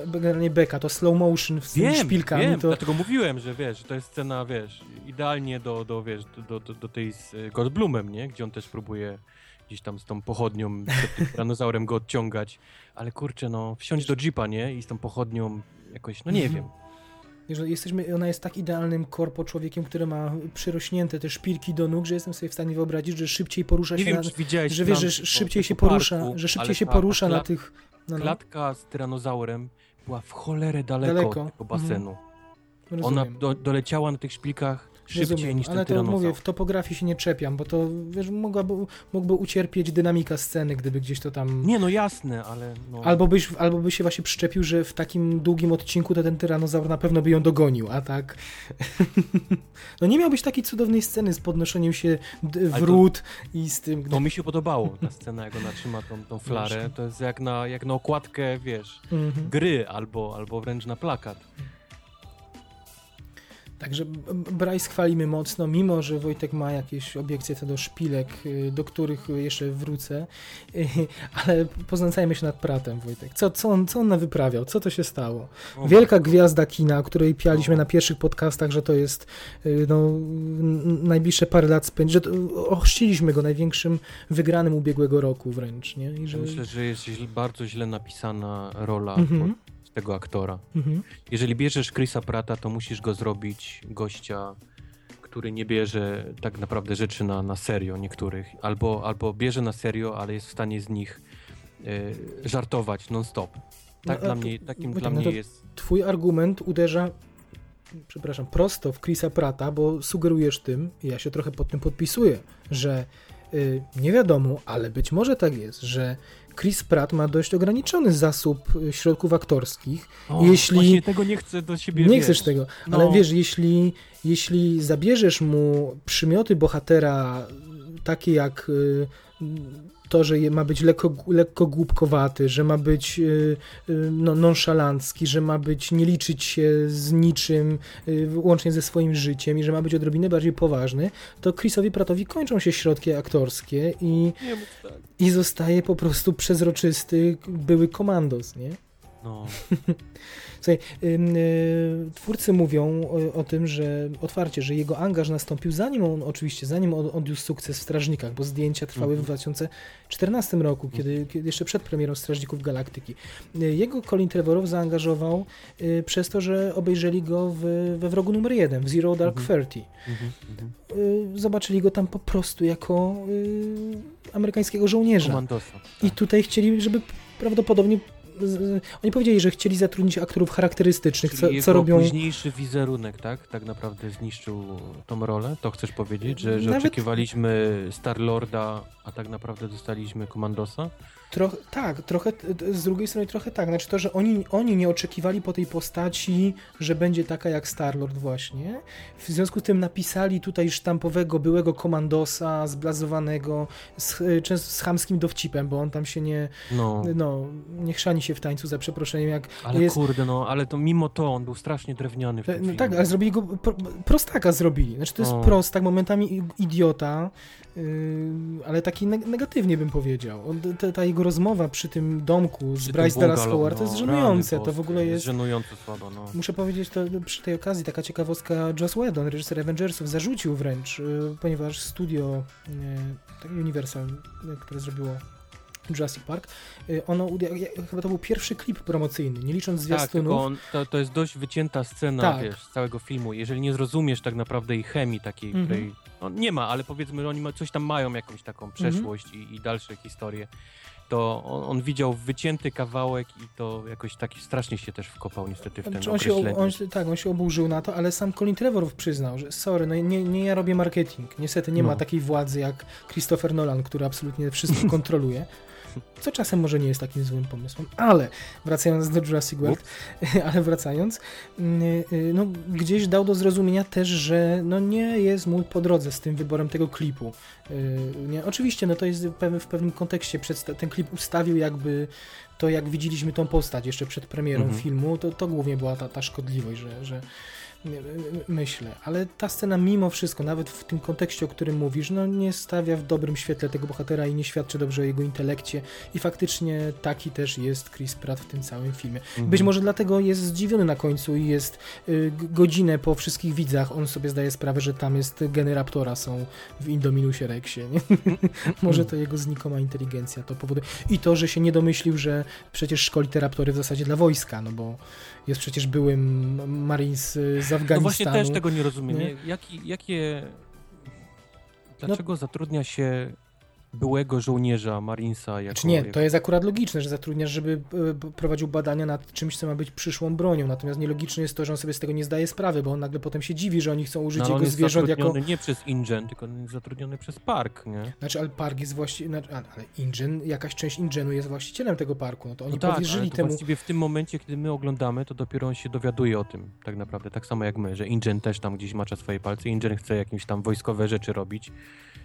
Speaker 2: generalnie beka, to slow motion z
Speaker 3: Wiem,
Speaker 2: szpilkami.
Speaker 3: wiem,
Speaker 2: to...
Speaker 3: dlatego mówiłem, że wiesz, że to jest scena, wiesz, idealnie do, do wiesz, do, do, do tej z y, Goldblumem, nie? Gdzie on też próbuje gdzieś tam z tą pochodnią, przed tym tyranozaurem go odciągać, ale kurczę, no, wsiąść do jeepa, nie? I z tą pochodnią jakoś, no nie
Speaker 2: Mhm.
Speaker 3: wiem.
Speaker 2: No, jesteśmy, ona jest tak idealnym korpo człowiekiem, który ma przyrośnięte te szpilki do nóg, że jestem sobie w stanie wyobrazić, że szybciej porusza
Speaker 3: Nie
Speaker 2: się
Speaker 3: wiem,
Speaker 2: na,
Speaker 3: widziałeś
Speaker 2: że wiesz, że szybciej się
Speaker 3: parku,
Speaker 2: porusza, że szybciej się
Speaker 3: ta-
Speaker 2: porusza
Speaker 3: ta
Speaker 2: na tych no, no,
Speaker 3: Klatka z tyranozaurem była w cholerę daleko,
Speaker 2: Daleko.
Speaker 3: od tego basenu. Ona
Speaker 2: rozumiem.
Speaker 3: do, doleciała na tych szpilkach szybciej
Speaker 2: Rozumiem,
Speaker 3: niż ten
Speaker 2: ale to mówię, w topografii się nie czepiam, bo to wiesz, mogłaby, mógłby ucierpieć dynamika sceny, gdyby gdzieś to tam...
Speaker 3: Nie, no jasne, ale no...
Speaker 2: Albo, byś, albo by się właśnie przyczepił, że w takim długim odcinku to ten tyranozaur na pewno by ją dogonił, a tak... no nie miałbyś takiej cudownej sceny z podnoszeniem się
Speaker 3: Ale to-
Speaker 2: wrót i z tym...
Speaker 3: To mi się podobało, ta scena, jak ona trzyma tą, tą flarę. To jest jak na, jak na okładkę, wiesz,
Speaker 2: Mhm.
Speaker 3: gry albo, albo wręcz na plakat.
Speaker 2: Także Bryce chwalimy mocno, mimo że Wojtek ma jakieś obiekcje co do szpilek, y, do których jeszcze wrócę, ale poznęcajmy się nad Pratem, Wojtek. Co, co, on, co on wyprawiał? Co to się stało? Wielka gwiazda kina, o której pialiśmy na pierwszych podcastach, że to jest y, no, najbliższe parę lat spędzi, że to, ochrzciliśmy go największym wygranym ubiegłego roku wręcz, nie? I że...
Speaker 3: Myślę, że jest źle, bardzo źle napisana rola
Speaker 2: Mhm.
Speaker 3: Tego aktora.
Speaker 2: Mhm.
Speaker 3: Jeżeli bierzesz Chrisa Prata, to musisz go zrobić gościa, który nie bierze tak naprawdę rzeczy na, na serio niektórych. Albo, albo bierze na serio, ale jest w stanie z nich e, żartować non-stop. Tak
Speaker 2: No,
Speaker 3: dla mnie, takim
Speaker 2: Wojtek,
Speaker 3: dla
Speaker 2: no
Speaker 3: mnie jest...
Speaker 2: Twój argument uderza, przepraszam, prosto w Chrisa Prata, bo sugerujesz tym, i ja się trochę pod tym podpisuję, że y, nie wiadomo, ale być może tak jest, że Chris Pratt ma dość ograniczony zasób y, środków aktorskich.
Speaker 3: O,
Speaker 2: jeśli-
Speaker 3: Właśnie tego nie chcę do siebie,
Speaker 2: nie
Speaker 3: wiesz,
Speaker 2: chcesz tego,
Speaker 3: no.
Speaker 2: ale wiesz, jeśli, jeśli zabierzesz mu przymioty bohatera takie jak y, to, że ma być lekko, lekko głupkowaty, że ma być y, y, no, nonszalancki, że ma być nie liczyć się z niczym, y, łącznie ze swoim życiem i że ma być odrobinę bardziej poważny, to Chrisowi Prattowi kończą się środki aktorskie i,
Speaker 3: tak.
Speaker 2: i zostaje po prostu przezroczysty były komandos, nie?
Speaker 3: No.
Speaker 2: Słuchaj, y, twórcy mówią o, tym, że otwarcie, że jego angaż nastąpił zanim on, oczywiście, zanim on odniósł sukces w Strażnikach, bo zdjęcia trwały w
Speaker 3: Mhm.
Speaker 2: 2014 roku, kiedy, kiedy jeszcze przed premierą Strażników Galaktyki. Y, Jego Colin Trevorrow zaangażował y, przez to, że obejrzeli go w, we wrogu numer jeden, w Zero Dark
Speaker 3: Mhm.
Speaker 2: Thirty.
Speaker 3: Mhm, mhm.
Speaker 2: Zobaczyli go tam po prostu jako amerykańskiego żołnierza. I tutaj chcieli, żeby prawdopodobnie. Oni powiedzieli, że chcieli zatrudnić aktorów charakterystycznych,
Speaker 3: Czyli
Speaker 2: co, co robią.
Speaker 3: późniejszy wizerunek, tak? Tak naprawdę zniszczył tą rolę? To chcesz powiedzieć, że, że
Speaker 2: Nawet-
Speaker 3: oczekiwaliśmy Star-Lorda, a tak naprawdę dostaliśmy Komandosa?
Speaker 2: Trochę, tak, trochę, z drugiej strony trochę tak. Znaczy to, że oni, oni nie oczekiwali po tej postaci, że będzie taka jak Star-Lord właśnie. W związku z tym napisali tutaj sztampowego byłego komandosa, zblazowanego, z, często z chamskim dowcipem, bo on tam się nie,
Speaker 3: No,
Speaker 2: no, nie chrzani się w tańcu za przeproszeniem, jak
Speaker 3: ale
Speaker 2: jest...
Speaker 3: kurde, no, ale to mimo to on był strasznie drewniany w tym
Speaker 2: No
Speaker 3: filmie.
Speaker 2: tak, ale zrobili go, pro, prostaka zrobili. Znaczy to jest
Speaker 3: O.
Speaker 2: prostak, momentami idiota, ale taki neg- negatywnie bym powiedział. On, ta, ta jego rozmowa przy tym domku z
Speaker 3: Przy
Speaker 2: Bryce Dallas Howard to jest
Speaker 3: no,
Speaker 2: żenujące. To w ogóle jest...
Speaker 3: żenująco słabo, no.
Speaker 2: Muszę powiedzieć to przy tej okazji, taka ciekawostka, Joss Whedon, reżyser Avengersów, zarzucił wręcz, yy, ponieważ studio yy, tak Universal, yy, które zrobiło Jurassic Park, yy, ono, chyba to był pierwszy klip promocyjny, nie licząc
Speaker 3: Tak,
Speaker 2: zwiastunów.
Speaker 3: tylko on, to, to jest dość wycięta scena,
Speaker 2: Tak.
Speaker 3: wiesz, z całego filmu. Jeżeli nie zrozumiesz tak naprawdę jej chemii takiej,
Speaker 2: Mhm.
Speaker 3: której no, nie ma, ale powiedzmy, że oni ma, coś tam mają, jakąś taką
Speaker 2: Mhm.
Speaker 3: przeszłość i, i dalsze historie, to on, on widział wycięty kawałek i to jakoś taki strasznie się też wkopał niestety w ten
Speaker 2: Znaczy, on się, on, tak, on się oburzył na to, ale sam Colin Trevorrow przyznał, że sorry, no nie, nie ja robię marketing. Niestety nie ma
Speaker 3: No.
Speaker 2: takiej władzy jak Christopher Nolan, który absolutnie wszystko kontroluje. Co czasem może nie jest takim złym pomysłem, ale wracając do Jurassic World, ale wracając, mm, y, no, gdzieś dał do zrozumienia też, że no, nie jest mu po drodze z tym wyborem tego klipu. Y, Nie? Oczywiście, no to jest w pewnym, kontekście, ten klip ustawił jakby to, jak widzieliśmy tą postać jeszcze przed premierą
Speaker 3: Mhm.
Speaker 2: filmu, to, to głównie była ta, ta szkodliwość, że, że myślę, ale ta scena mimo wszystko, nawet w tym kontekście, o którym mówisz, no nie stawia w dobrym świetle tego bohatera i nie świadczy dobrze o jego intelekcie i faktycznie taki też jest Chris Pratt w tym całym filmie.
Speaker 3: Mhm.
Speaker 2: Być może dlatego jest zdziwiony na końcu i jest y, godzinę po wszystkich widzach, on sobie zdaje sprawę, że tam jest geny Raptora są w Indominusie Rexie, może to jego znikoma inteligencja to powoduje. I to, że się nie domyślił, że przecież szkoli te Raptory w zasadzie dla wojska, no bo jest przecież byłym Marines y, z
Speaker 3: No
Speaker 2: Afganistanu.
Speaker 3: właśnie też tego nie rozumiem.
Speaker 2: nie?
Speaker 3: Jakie... Dlaczego zatrudnia się byłego żołnierza Marinesa jako...
Speaker 2: Czy nie, to jest akurat logiczne, że zatrudniasz, żeby p- prowadził badania nad czymś, co ma być przyszłą bronią. Natomiast nielogiczne jest to, że on sobie z tego nie zdaje sprawy, bo on nagle potem się dziwi, że oni chcą użyć
Speaker 3: No, ale on
Speaker 2: jego
Speaker 3: jest
Speaker 2: zwierząt jako.
Speaker 3: nie przez InGen, tylko on jest zatrudniony przez Park, nie?
Speaker 2: Znaczy, ale park jest właściwie. Znaczy, ale InGen, jakaś część InGenu jest właścicielem tego parku. No to oni
Speaker 3: no tak, ale
Speaker 2: powierzyli
Speaker 3: to
Speaker 2: temu.
Speaker 3: właściwie w tym momencie, kiedy my oglądamy, to dopiero on się dowiaduje o tym, tak naprawdę, tak samo jak my, że InGen też tam gdzieś macza swoje palce, InGen chce jakieś tam wojskowe rzeczy robić.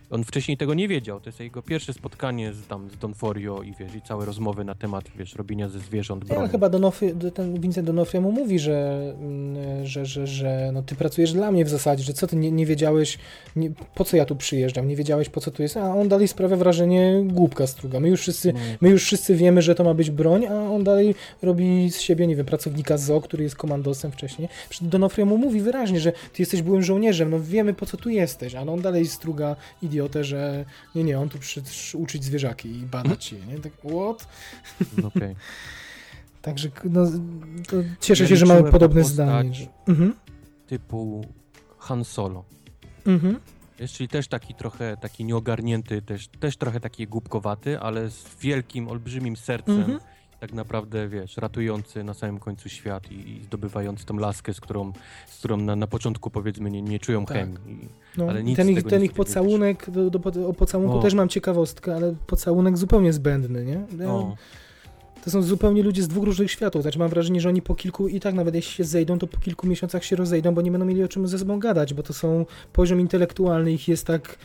Speaker 3: On wcześniej tego nie wiedział, to jest jego pierwsze spotkanie z, tam, z Don Forio i wiesz, i całe rozmowy na temat, wiesz, robienia ze zwierząt
Speaker 2: Nie,
Speaker 3: broni.
Speaker 2: ale chyba Donofrio, ten Vincent Donofrio mu mówi, że, mm, że, że, że no, ty pracujesz dla mnie w zasadzie, że co ty nie, nie wiedziałeś, nie, po co ja tu przyjeżdżam, nie wiedziałeś po co tu jest, a on dalej sprawia wrażenie głupka struga. My już wszyscy,
Speaker 3: No.
Speaker 2: my już wszyscy wiemy, że to ma być broń, a on dalej robi z siebie, nie wiem, pracownika ZO, który jest komandosem wcześniej. Donofrio mu mówi wyraźnie, że ty jesteś byłym żołnierzem, no wiemy po co tu jesteś, ale on dalej struga idiotę, że nie, nie, on tu przyszedł uczyć zwierzaki i badać je, nie? Tak, what?
Speaker 3: No, okej.
Speaker 2: Także no, cieszę
Speaker 3: Ja
Speaker 2: się, że mamy podobne zdanie. Że... Mhm.
Speaker 3: Typu Han Solo.
Speaker 2: Mhm.
Speaker 3: Jest, czyli też taki trochę taki nieogarnięty, też, też trochę taki głupkowaty, ale z wielkim, olbrzymim sercem,
Speaker 2: Mhm.
Speaker 3: Tak naprawdę, wiesz, ratujący na samym końcu świat i, i zdobywający tą laskę, z którą, z którą na, na początku, powiedzmy, nie, nie czują
Speaker 2: Tak.
Speaker 3: chemii.
Speaker 2: No,
Speaker 3: Ale nic
Speaker 2: ten ich, ten ich pocałunek, do, do, o pocałunku
Speaker 3: O.
Speaker 2: też mam ciekawostkę, ale pocałunek zupełnie zbędny, nie?
Speaker 3: O,
Speaker 2: To są zupełnie ludzie z dwóch różnych światów. Znaczy mam wrażenie, że oni po kilku, i tak nawet jeśli się zejdą, to po kilku miesiącach się rozejdą, bo nie będą mieli o czym ze sobą gadać, bo to są poziom intelektualny ich jest tak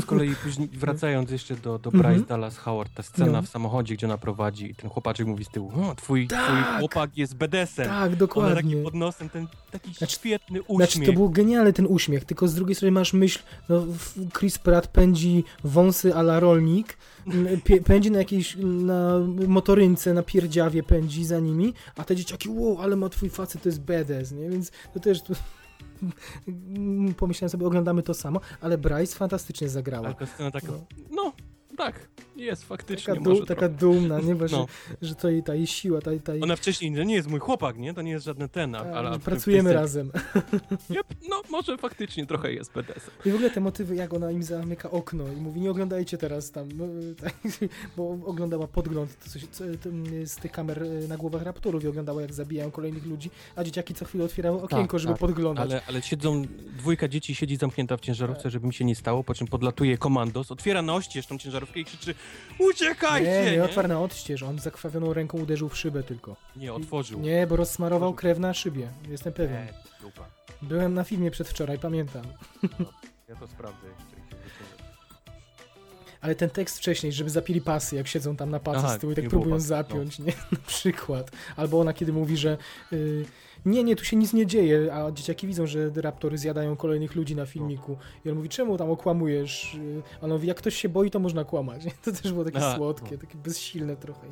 Speaker 3: Z kolei później wracając jeszcze do, do Bryce
Speaker 2: Mhm.
Speaker 3: Dallas Howard, ta scena
Speaker 2: No.
Speaker 3: w samochodzie, gdzie ona prowadzi i ten chłopaczek mówi z tyłu, o, twój,
Speaker 2: Tak!
Speaker 3: twój chłopak jest bedesem.
Speaker 2: Tak,
Speaker 3: Ona
Speaker 2: dokładnie.
Speaker 3: takim pod nosem, ten taki
Speaker 2: Znaczy-
Speaker 3: świetny uśmiech.
Speaker 2: Znaczy, to był genialny ten uśmiech, tylko z drugiej strony masz myśl, no, Chris Pratt pędzi wąsy ala rolnik, pędzi na jakiejś, na motorynce, na pierdziawie pędzi za nimi, a te dzieciaki, wow, ale ma twój facet, to jest badass, nie? Więc to też... To, pomyślałem sobie, oglądamy to samo, ale Bryce fantastycznie zagrała.
Speaker 3: Ale ta scena taka,
Speaker 2: No.
Speaker 3: no, tak, jest faktycznie,
Speaker 2: Taka, taka dumna, nie? Bo,
Speaker 3: No.
Speaker 2: że, że to jej ta jej siła, ta, ta jej...
Speaker 3: Ona wcześniej, to nie jest mój chłopak, nie? To nie jest żadny ten, a-
Speaker 2: ta,
Speaker 3: ale... tej
Speaker 2: pracujemy razem.
Speaker 3: Yep, no, może faktycznie trochę jest bedesem.
Speaker 2: I w ogóle te motywy, jak ona im zamyka okno i mówi, nie oglądajcie teraz tam, no, tak, bo oglądała podgląd to coś, co, to, z tych kamer y, na głowach raptorów i oglądała, jak zabijają kolejnych ludzi, a dzieciaki co chwilę otwierały okienko, żeby
Speaker 3: tak,
Speaker 2: podglądać.
Speaker 3: Ale, ale siedzą, dwójka dzieci siedzi zamknięta w ciężarówce, żeby mi się nie stało, po czym podlatuje komandos, otwiera na oścież tą ciężarówkę i krzyczy uciekajcie!
Speaker 2: nie, nie otwarł na odścież, on zakrwawioną ręką uderzył w szybę tylko.
Speaker 3: Nie, otworzył.
Speaker 2: Nie, bo rozsmarował
Speaker 3: Otworzył.
Speaker 2: krew na szybie, jestem pewien.
Speaker 3: Dupa.
Speaker 2: Byłem na filmie przedwczoraj, pamiętam.
Speaker 3: Ja to sprawdzę jeszcze i się.
Speaker 2: Ale ten tekst wcześniej, żeby zapili pasy, jak siedzą tam na pasy
Speaker 3: Aha,
Speaker 2: z tyłu i tak próbują
Speaker 3: no.
Speaker 2: zapiąć, nie? Na przykład. Albo ona kiedy mówi, że y, nie, nie, tu się nic nie dzieje, a dzieciaki widzą, że raptory zjadają kolejnych ludzi na filmiku. I on mówi, czemu tam okłamujesz? Y, A ona mówi, jak ktoś się boi, to można kłamać. To też było takie
Speaker 3: Aha,
Speaker 2: słodkie,
Speaker 3: no.
Speaker 2: takie bezsilne trochę.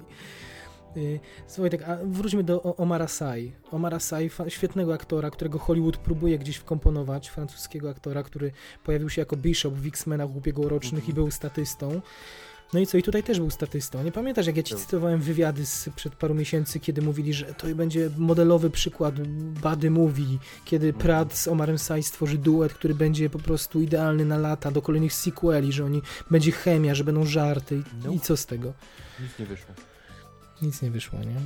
Speaker 2: Y, Słuchaj, tak, a wróćmy do Omara Sy. Omara fa- świetnego aktora, którego Hollywood próbuje gdzieś wkomponować, francuskiego aktora, który pojawił się jako Bishop w X-Menach ubiegłorocznych i
Speaker 3: Mhm.
Speaker 2: był statystą. No i co, i tutaj też był statystą. Nie pamiętasz, jak ja ci cytowałem wywiady z, przed paru miesięcy, kiedy mówili, że to będzie modelowy przykład bady movie, kiedy
Speaker 3: Mhm.
Speaker 2: Pratt z Omarem Sy stworzy duet, który będzie po prostu idealny na lata, do kolejnych sequeli, że oni, będzie chemia, że będą żarty i,
Speaker 3: No.
Speaker 2: i co z tego?
Speaker 3: Nic nie wyszło.
Speaker 2: Nic nie wyszło, nie?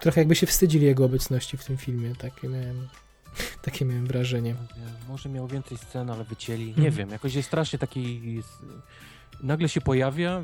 Speaker 2: Trochę jakby się wstydzili jego obecności w tym filmie, takie miałem, takie miałem wrażenie.
Speaker 3: Może miał więcej scen, ale wycięli. Nie
Speaker 2: Mhm.
Speaker 3: wiem, jakoś jest strasznie taki... Nagle się pojawia,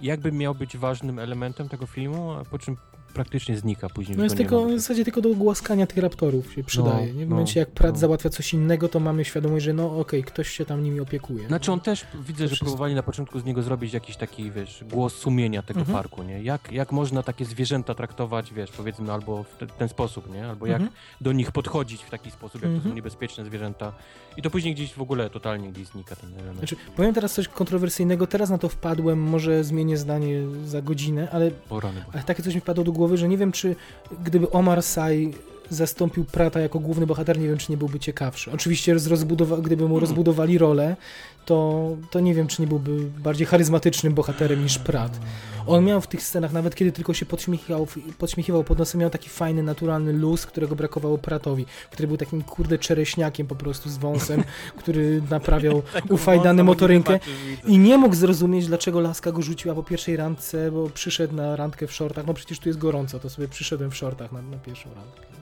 Speaker 3: jakby miał być ważnym elementem tego filmu, a po czym praktycznie znika później.
Speaker 2: No jest tylko, w zasadzie tylko do głaskania tych raptorów się przydaje. nie? W
Speaker 3: no,
Speaker 2: momencie jak Pratt
Speaker 3: no.
Speaker 2: załatwia coś innego, to mamy świadomość, że no okej, ktoś się tam nimi opiekuje.
Speaker 3: Znaczy on też, widzę, że próbowali na początku z niego zrobić jakiś taki, wiesz, głos sumienia tego
Speaker 2: Mhm.
Speaker 3: parku, nie? Jak, jak można takie zwierzęta traktować, wiesz, powiedzmy, albo w te, ten sposób, nie? Albo jak
Speaker 2: Mhm.
Speaker 3: do nich podchodzić w taki sposób, jak to
Speaker 2: Mhm.
Speaker 3: są niebezpieczne zwierzęta. I to później gdzieś w ogóle totalnie gdzieś znika ten element.
Speaker 2: Znaczy, powiem teraz coś kontrowersyjnego, teraz na to wpadłem, może zmienię zdanie za godzinę, ale,
Speaker 3: O rany
Speaker 2: ale takie coś mi wpadło do głowy, że nie wiem, czy gdyby Omar Sy zastąpił Prata jako główny bohater, nie wiem, czy nie byłby ciekawszy. Oczywiście z rozbudowa- gdyby mu rozbudowali rolę, to, to nie wiem, czy nie byłby bardziej charyzmatycznym bohaterem niż Pratt. On miał w tych scenach, nawet kiedy tylko się podśmiechiwał, podśmiechiwał pod nosem, miał taki fajny, naturalny luz, którego brakowało Pratowi, który był takim kurde czereśniakiem po prostu z wąsem, który naprawiał ufajdany motorynkę i nie mógł zrozumieć, dlaczego laska go rzuciła po pierwszej randce, bo przyszedł na randkę w shortach. No przecież tu jest gorąco, to sobie przyszedłem w shortach na, na pierwszą randkę.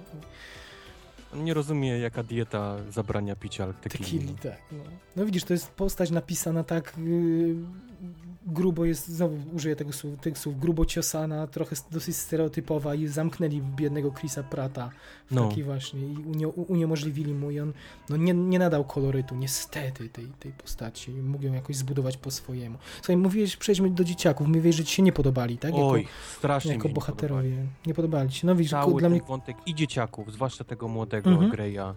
Speaker 3: Nie rozumie, jaka dieta zabrania picia
Speaker 2: Tequili,
Speaker 3: tequili.
Speaker 2: tak. No. no widzisz, to jest postać napisana tak yy, grubo jest, znowu użyję tego słów, tych słów, grubo ciosana, trochę dosyć stereotypowa i zamknęli biednego Chrisa Prata w
Speaker 3: No.
Speaker 2: taki właśnie i unie, uniemożliwili mu i on no, nie, nie nadał kolorytu, niestety, tej, tej postaci. Mógł ją jakoś zbudować po swojemu. Słuchaj, mówiłeś, przejdźmy do dzieciaków, mówiłeś, że ci się nie podobali, tak? Jako,
Speaker 3: Oj, strasznie
Speaker 2: jako
Speaker 3: mi się nie podobali.
Speaker 2: bohaterowie. Nie podobali ci się. No widzisz,
Speaker 3: Cały
Speaker 2: dla mnie...
Speaker 3: wątek i dzieciaków, zwłaszcza tego młodego
Speaker 2: Mhm.
Speaker 3: Greya.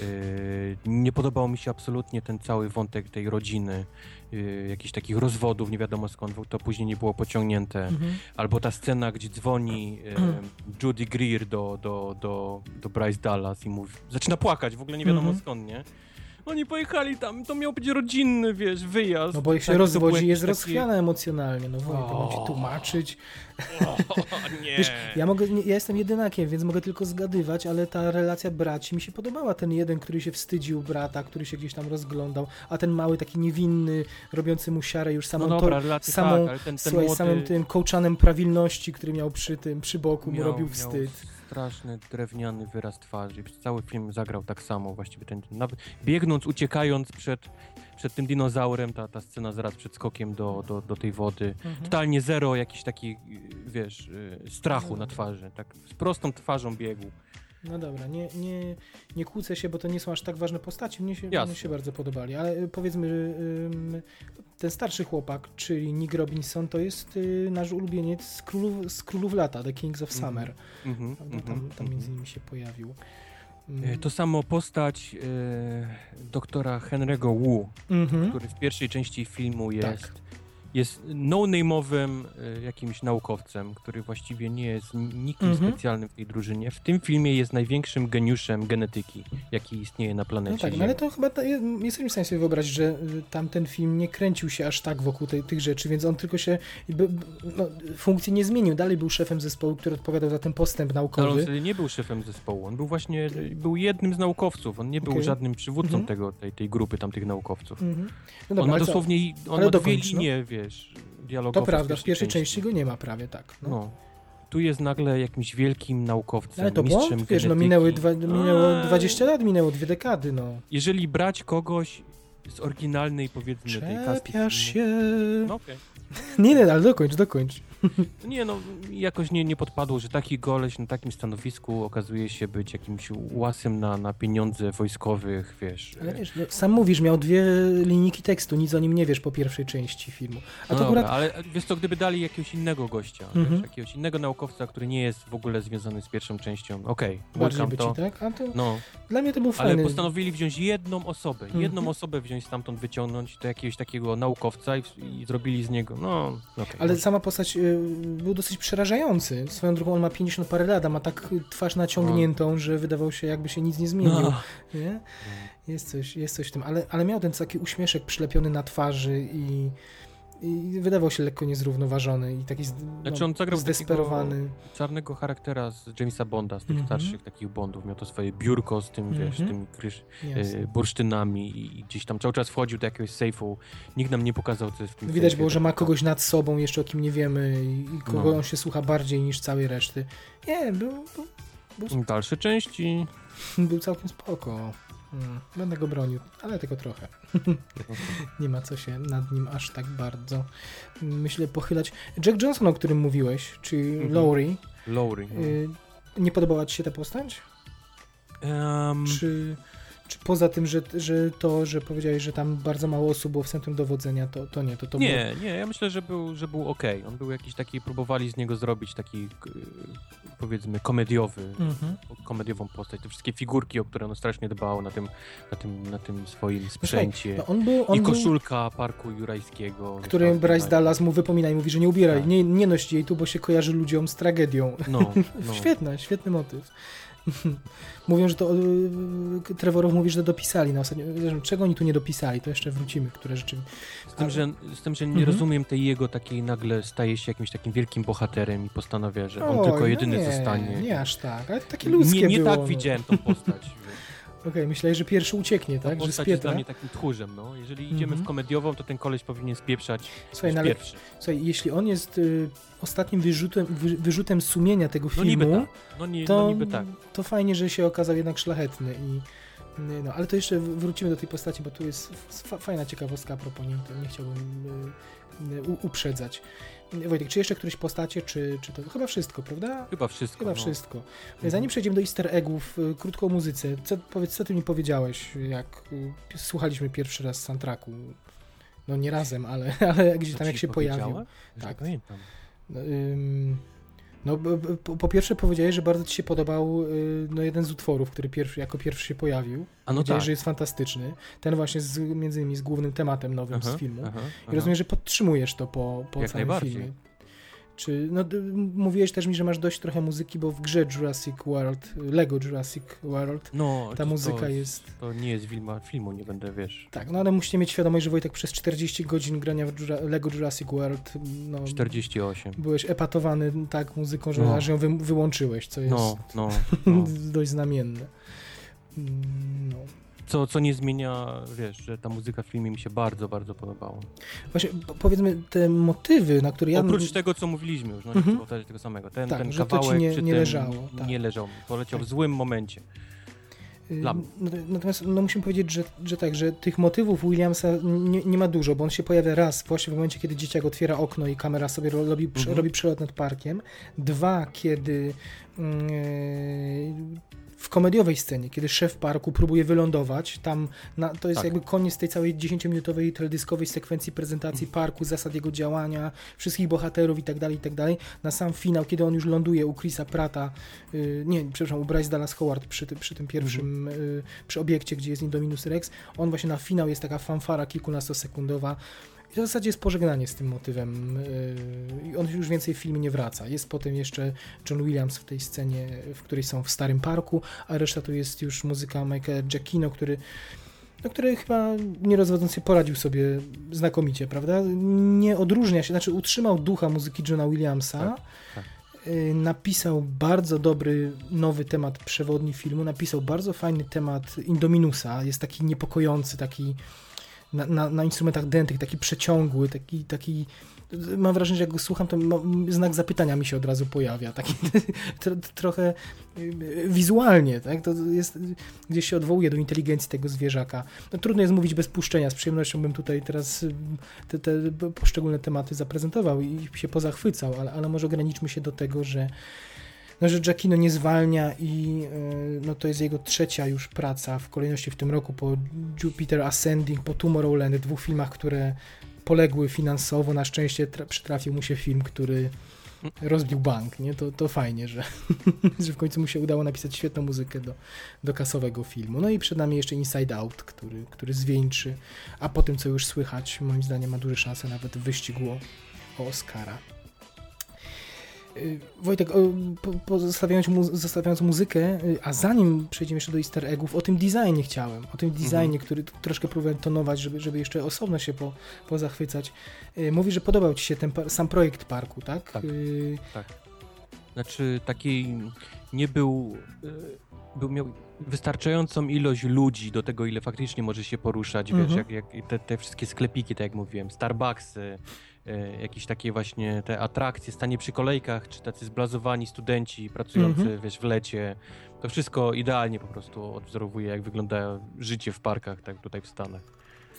Speaker 3: Yy, nie podobał mi się absolutnie ten cały wątek tej rodziny, yy, jakichś takich rozwodów, nie wiadomo skąd to później nie było pociągnięte.
Speaker 2: Mhm.
Speaker 3: Albo ta scena, gdzie dzwoni yy, Judy Greer do, do, do, do Bryce Dallas i mówi, zaczyna płakać, w ogóle nie wiadomo
Speaker 2: Mhm.
Speaker 3: skąd, nie? Oni pojechali tam, to miał być rodzinny, wiesz, wyjazd.
Speaker 2: No bo jak się
Speaker 3: Tak,
Speaker 2: rozwodzi, jest
Speaker 3: taki-
Speaker 2: rozchwiana emocjonalnie, no ci
Speaker 3: O.
Speaker 2: tłumaczyć.
Speaker 3: O, nie.
Speaker 2: Wiesz, ja mogę, nie, ja jestem jedynakiem, więc mogę tylko zgadywać, ale ta relacja braci mi się podobała. Ten jeden, który się wstydził brata, który się gdzieś tam rozglądał, a ten mały, taki niewinny, robiący mu siarę już samą,
Speaker 3: no dobra, relacje
Speaker 2: samą
Speaker 3: tak, ten, ten
Speaker 2: słuchaj,
Speaker 3: młody...
Speaker 2: samym tym kołczanem prawilności, który miał przy tym, przy boku, mu
Speaker 3: miał,
Speaker 2: robił
Speaker 3: miał
Speaker 2: wstyd.
Speaker 3: Straszny, drewniany wyraz twarzy. Przez Cały film zagrał tak samo właściwie. Ten, nawet biegnąc, uciekając przed, przed tym dinozaurem, ta, ta scena zaraz przed skokiem do, do, do tej wody.
Speaker 2: Mhm.
Speaker 3: Totalnie zero jakiś taki, wiesz, y, strachu na twarzy. Tak z prostą twarzą biegł.
Speaker 2: No dobra, nie, nie, nie kłócę się, bo to nie są aż tak ważne postacie. Mnie się, mnie się bardzo podobali, ale y, powiedzmy, ten starszy chłopak, czyli Nick Robinson, to jest y, nasz ulubieniec z królów, z królów lata, The Kings of
Speaker 3: Mhm,
Speaker 2: Summer.
Speaker 3: Mhm,
Speaker 2: Tam,
Speaker 3: mhm,
Speaker 2: tam, tam
Speaker 3: mhm.
Speaker 2: między innymi się pojawił.
Speaker 3: E,
Speaker 2: Mm.
Speaker 3: To samo postać e, doktora Henry'ego Wu,
Speaker 2: Mhm.
Speaker 3: który w pierwszej części filmu jest,
Speaker 2: Tak.
Speaker 3: Jest no-name'owym e, jakimś naukowcem, który właściwie nie jest nikim
Speaker 2: Mhm.
Speaker 3: specjalnym w tej drużynie. W tym filmie jest największym geniuszem genetyki, jaki istnieje na planecie
Speaker 2: No tak, no
Speaker 3: Ziemi.
Speaker 2: ale to chyba ta, jesteśmy w stanie sobie wyobrazić, że tamten film nie kręcił się aż tak wokół tej, tych rzeczy, więc on tylko się no, funkcji nie zmienił. Dalej był szefem zespołu, który odpowiadał za ten postęp
Speaker 3: Ale on
Speaker 2: naukowy.
Speaker 3: wtedy nie był szefem zespołu, on był właśnie, był jednym z naukowców, on nie był
Speaker 2: Okej.
Speaker 3: żadnym przywódcą
Speaker 2: Mhm.
Speaker 3: tego, tej, tej grupy tamtych naukowców.
Speaker 2: Mhm. No
Speaker 3: on
Speaker 2: dobra,
Speaker 3: ma
Speaker 2: ale co?
Speaker 3: dosłownie, on ma dwie
Speaker 2: dokończ, no.
Speaker 3: linie, wiesz, dialogowe
Speaker 2: To prawda, w pierwszej części go nie ma prawie, tak. No.
Speaker 3: No. Tu jest nagle jakimś wielkim naukowcem,
Speaker 2: ale to
Speaker 3: mistrzem
Speaker 2: błąd, wiesz, no minęły, dwa, minęło
Speaker 3: Eee.
Speaker 2: 20 lat, minęło dwie dekady, no.
Speaker 3: Jeżeli brać kogoś z oryginalnej, powiedzmy, tej kasty...
Speaker 2: Czepiasz
Speaker 3: filmu-
Speaker 2: się.
Speaker 3: No okej.
Speaker 2: Nie, nie, ale dokończ, dokończ.
Speaker 3: Nie no, jakoś nie, nie podpadło, że taki goleś na takim stanowisku okazuje się być jakimś łasem na, na pieniądze wojskowych, wiesz.
Speaker 2: Ale wiesz, no, sam mówisz, miał dwie linijki tekstu, nic o nim nie wiesz po pierwszej części filmu. A
Speaker 3: no
Speaker 2: to
Speaker 3: dobra,
Speaker 2: akurat
Speaker 3: ale wiesz co, gdyby dali jakiegoś innego gościa,
Speaker 2: Mhm.
Speaker 3: wiesz, jakiegoś innego naukowca, który nie jest w ogóle związany z pierwszą częścią, okej,
Speaker 2: bardziej
Speaker 3: okay,
Speaker 2: by
Speaker 3: to,
Speaker 2: ci, tak? A to
Speaker 3: no,
Speaker 2: dla mnie to był
Speaker 3: ale
Speaker 2: fajny.
Speaker 3: postanowili wziąć jedną osobę, jedną
Speaker 2: Mhm.
Speaker 3: osobę wziąć stamtąd, wyciągnąć do jakiegoś takiego naukowca i, i zrobili z niego, no, okej.
Speaker 2: Ale
Speaker 3: może-
Speaker 2: sama postać y, był dosyć przerażający. Swoją drogą on ma 50 parę lat, a ma tak y, twarz naciągniętą, że wydawał się jakby się nic nie zmienił.
Speaker 3: no.
Speaker 2: Nie? Jest, coś, jest coś w tym, ale, ale miał ten taki uśmieszek przylepiony na twarzy i, i wydawał się lekko niezrównoważony i taki
Speaker 3: Znaczy
Speaker 2: no,
Speaker 3: on zagrał
Speaker 2: zdesperowany.
Speaker 3: czarnego charaktera z Jamesa Bonda, z tych
Speaker 2: Mhm.
Speaker 3: starszych takich Bondów. Miał to swoje biurko z tym, wiesz,
Speaker 2: Mhm.
Speaker 3: tymi krysz, e, bursztynami i gdzieś tam cały czas wchodził do jakiegoś sejfu. Nikt nam nie pokazał, co jest w tym
Speaker 2: Widać było, że ma kogoś nad sobą, jeszcze o kim nie wiemy i, i kogo
Speaker 3: No.
Speaker 2: on się słucha bardziej niż całej reszty. Nie, był, był,
Speaker 3: Dalsze części.
Speaker 2: był całkiem spoko. Mm, Będę go bronił, ale tylko trochę. Nie ma co się nad nim aż tak bardzo, myślę, pochylać. Jack Johnson, o którym mówiłeś, czyli
Speaker 3: Mhm.
Speaker 2: Lowry,
Speaker 3: Lowry. no.
Speaker 2: y, nie podobała ci się ta postać?
Speaker 3: Em,
Speaker 2: Czy, czy poza tym, że, że to, że powiedziałeś, że tam bardzo mało osób było w centrum dowodzenia, to, to nie, to to
Speaker 3: nie, nie, ja myślę, że był, że był okej. On był jakiś taki, próbowali z niego zrobić taki, powiedzmy, komediowy,
Speaker 2: Mhm.
Speaker 3: Komediową postać. Te wszystkie figurki, o które on strasznie dbał na tym, na tym, na tym swoim sprzęcie.
Speaker 2: No on był, on
Speaker 3: I
Speaker 2: był,
Speaker 3: koszulka Parku Jurajskiego.
Speaker 2: który
Speaker 3: została
Speaker 2: Bryce. Dallas mu wypomina i mówi, że nie ubieraj,
Speaker 3: Tak.
Speaker 2: nie, nie noś jej tu, bo się kojarzy ludziom z tragedią.
Speaker 3: No, no.
Speaker 2: Świetne, świetny motyw. Mówią, że to yy, Trevorow mówi, że dopisali na ostatnio. Czego oni tu nie dopisali, to jeszcze wrócimy, które rzeczy.
Speaker 3: Z tym, że, z tym, że nie
Speaker 2: Mhm.
Speaker 3: rozumiem tej jego takiej nagle staje się jakimś takim wielkim bohaterem i postanawia, że on
Speaker 2: Oj,
Speaker 3: tylko
Speaker 2: no
Speaker 3: jedyny
Speaker 2: nie,
Speaker 3: zostanie.
Speaker 2: Nie aż tak, ale takie ludzkie
Speaker 3: nie, nie
Speaker 2: było.
Speaker 3: tak
Speaker 2: no.
Speaker 3: widziałem tą postać.
Speaker 2: Okej, myślałeś, że pierwszy ucieknie,
Speaker 3: Ta
Speaker 2: tak? Że z
Speaker 3: jest dla mnie takim tchórzem, no. Jeżeli idziemy
Speaker 2: Mhm.
Speaker 3: w komediową, to ten koleś powinien spieprzać
Speaker 2: Słuchaj, no ale,
Speaker 3: pierwszy.
Speaker 2: słuchaj, jeśli on jest y, ostatnim wyrzutem, wy, wyrzutem sumienia tego
Speaker 3: No
Speaker 2: filmu,
Speaker 3: niby tak. No, nie,
Speaker 2: to,
Speaker 3: no niby tak.
Speaker 2: to fajnie, że się okazał jednak szlachetny i y, no, ale to jeszcze wrócimy do tej postaci, bo tu jest fa- fajna ciekawostka a propos niej, to nie chciałbym y, y, uprzedzać. Wojtek, czy jeszcze któreś postacie, czy, czy to chyba wszystko, prawda?
Speaker 3: Chyba wszystko.
Speaker 2: Chyba
Speaker 3: no.
Speaker 2: wszystko. Zanim przejdziemy do easter eggów, y, krótko o muzyce. Co, powiedz, co ty mi powiedziałeś, jak y, słuchaliśmy pierwszy raz soundtracku? No nie razem, ale, ale gdzieś tam jak się pojawił. Tak. No, ym, no po, po pierwsze powiedziałeś, że bardzo ci się podobał y, no, jeden z utworów, który pierwszy, jako pierwszy się pojawił.
Speaker 3: A no tak.
Speaker 2: że jest fantastyczny. Ten właśnie z, między innymi z głównym tematem nowym
Speaker 3: Aha,
Speaker 2: z filmu.
Speaker 3: aha,
Speaker 2: I
Speaker 3: aha.
Speaker 2: rozumiem, że podtrzymujesz to po, po
Speaker 3: Jak
Speaker 2: całym filmie. Czy, no, mówiłeś też mi, że masz dość trochę muzyki, bo w grze Jurassic World, Lego Jurassic World,
Speaker 3: No,
Speaker 2: ta muzyka
Speaker 3: to,
Speaker 2: jest...
Speaker 3: To nie jest filmu, filmu nie będę, wiesz,
Speaker 2: Tak, no ale musicie mieć świadomość, że Wojtek przez 40 godzin grania w Jura, Lego Jurassic World, no,
Speaker 3: 48.
Speaker 2: byłeś epatowany tak muzyką, że
Speaker 3: No.
Speaker 2: aż ją wy, wyłączyłeś, co jest
Speaker 3: No, no, no.
Speaker 2: dość znamienne. Mm, No.
Speaker 3: Co, co nie zmienia, wiesz, że ta muzyka w filmie mi się bardzo, bardzo podobała.
Speaker 2: Właśnie po- powiedzmy te motywy, na które ja...
Speaker 3: Oprócz tego, co mówiliśmy już, no nie chcę powtarzać tego samego. Ten,
Speaker 2: Tak,
Speaker 3: ten kawałek
Speaker 2: nie-
Speaker 3: przy
Speaker 2: nie
Speaker 3: tym
Speaker 2: leżało, tak.
Speaker 3: nie leżał. Poleciał w
Speaker 2: Tak.
Speaker 3: złym momencie.
Speaker 2: Y, Natomiast no, musimy powiedzieć, że, że tak, że tych motywów Williamsa nie, nie ma dużo, bo on się pojawia raz właśnie w momencie, kiedy dzieciak otwiera okno i kamera sobie ro- robi,
Speaker 3: Mhm.
Speaker 2: robi przelot nad parkiem. Dwa, kiedy mm, komediowej scenie, kiedy szef parku próbuje wylądować, tam na, to jest
Speaker 3: Tak.
Speaker 2: jakby koniec tej całej 10-minutowej teledyskowej sekwencji prezentacji parku, zasad jego działania, wszystkich bohaterów i tak dalej, i tak dalej. Na sam finał, kiedy on już ląduje u Chrisa Prata, y, nie, przepraszam, u Bryce Dallas Howard przy, ty, przy tym pierwszym, y, przy obiekcie, gdzie jest Indominus Rex, on właśnie na finał jest taka fanfara kilkunastosekundowa, i to w zasadzie jest pożegnanie z tym motywem. yy, I on już więcej w filmie nie wraca. Jest potem jeszcze John Williams w tej scenie, w której są w Starym Parku, a reszta to jest już muzyka Michaela Giacchino, który, no, który chyba nie rozwodząc się poradził sobie znakomicie, prawda? Nie odróżnia się, znaczy utrzymał ducha muzyki Johna Williamsa.
Speaker 3: Tak, tak.
Speaker 2: Yy, Napisał bardzo dobry nowy temat przewodni filmu, napisał bardzo fajny temat Indominusa, jest taki niepokojący, taki na, na, na instrumentach dętych, taki przeciągły, taki, taki mam wrażenie, że jak go słucham, to znak zapytania mi się od razu pojawia, taki tro, trochę y, wizualnie, tak, to jest, gdzieś się odwołuje do inteligencji tego zwierzaka. No, trudno jest mówić bez puszczenia, z przyjemnością bym tutaj teraz y, te, te poszczególne tematy zaprezentował i się pozachwycał, ale, ale może ograniczmy się do tego, że no, że Giacchino nie zwalnia i y, no, to jest jego trzecia już praca w kolejności w tym roku po Jupiter Ascending, po Tomorrowland, dwóch filmach, które poległy finansowo. Na szczęście tra- przytrafił mu się film, który rozbił bank, nie? To, to fajnie, że, że w końcu mu się udało napisać świetną muzykę do, do kasowego filmu. No i przed nami jeszcze Inside Out, który, który zwieńczy, a po tym, co już słychać, moim zdaniem ma duże szanse nawet w wyścigu o, o Oscara. Y, Wojtek, pozostawiając, mu, zostawiając muzykę, y, a zanim przejdziemy jeszcze do easter eggów, o tym designie chciałem, o tym designie,
Speaker 3: Mhm.
Speaker 2: który troszkę próbowałem tonować, żeby, żeby jeszcze osobno się po, pozachwycać. Y, Mówi, że podobał Ci się ten sam projekt parku, tak?
Speaker 3: Tak.
Speaker 2: Y,
Speaker 3: Znaczy taki nie był, był miał wystarczającą ilość ludzi do tego, ile faktycznie może się poruszać, wiesz,
Speaker 2: Mhm.
Speaker 3: jak, jak te, te wszystkie sklepiki, tak jak mówiłem, Starbucksy, jakieś takie właśnie te atrakcje, stanie przy kolejkach, czy tacy zblazowani studenci pracujący,
Speaker 2: Mhm.
Speaker 3: wiesz, w lecie. To wszystko idealnie po prostu odwzorowuje, jak wygląda życie w parkach, tak tutaj w Stanach.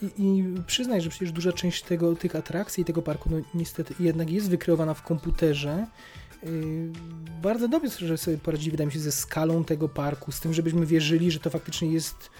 Speaker 2: I, I przyznaj, że przecież duża część tego, tych atrakcji i tego parku, no niestety jednak jest wykreowana w komputerze. Yy, bardzo dobrze, że sobie poradzili, wydaje mi się, ze skalą tego parku, z tym, żebyśmy wierzyli, że to faktycznie jest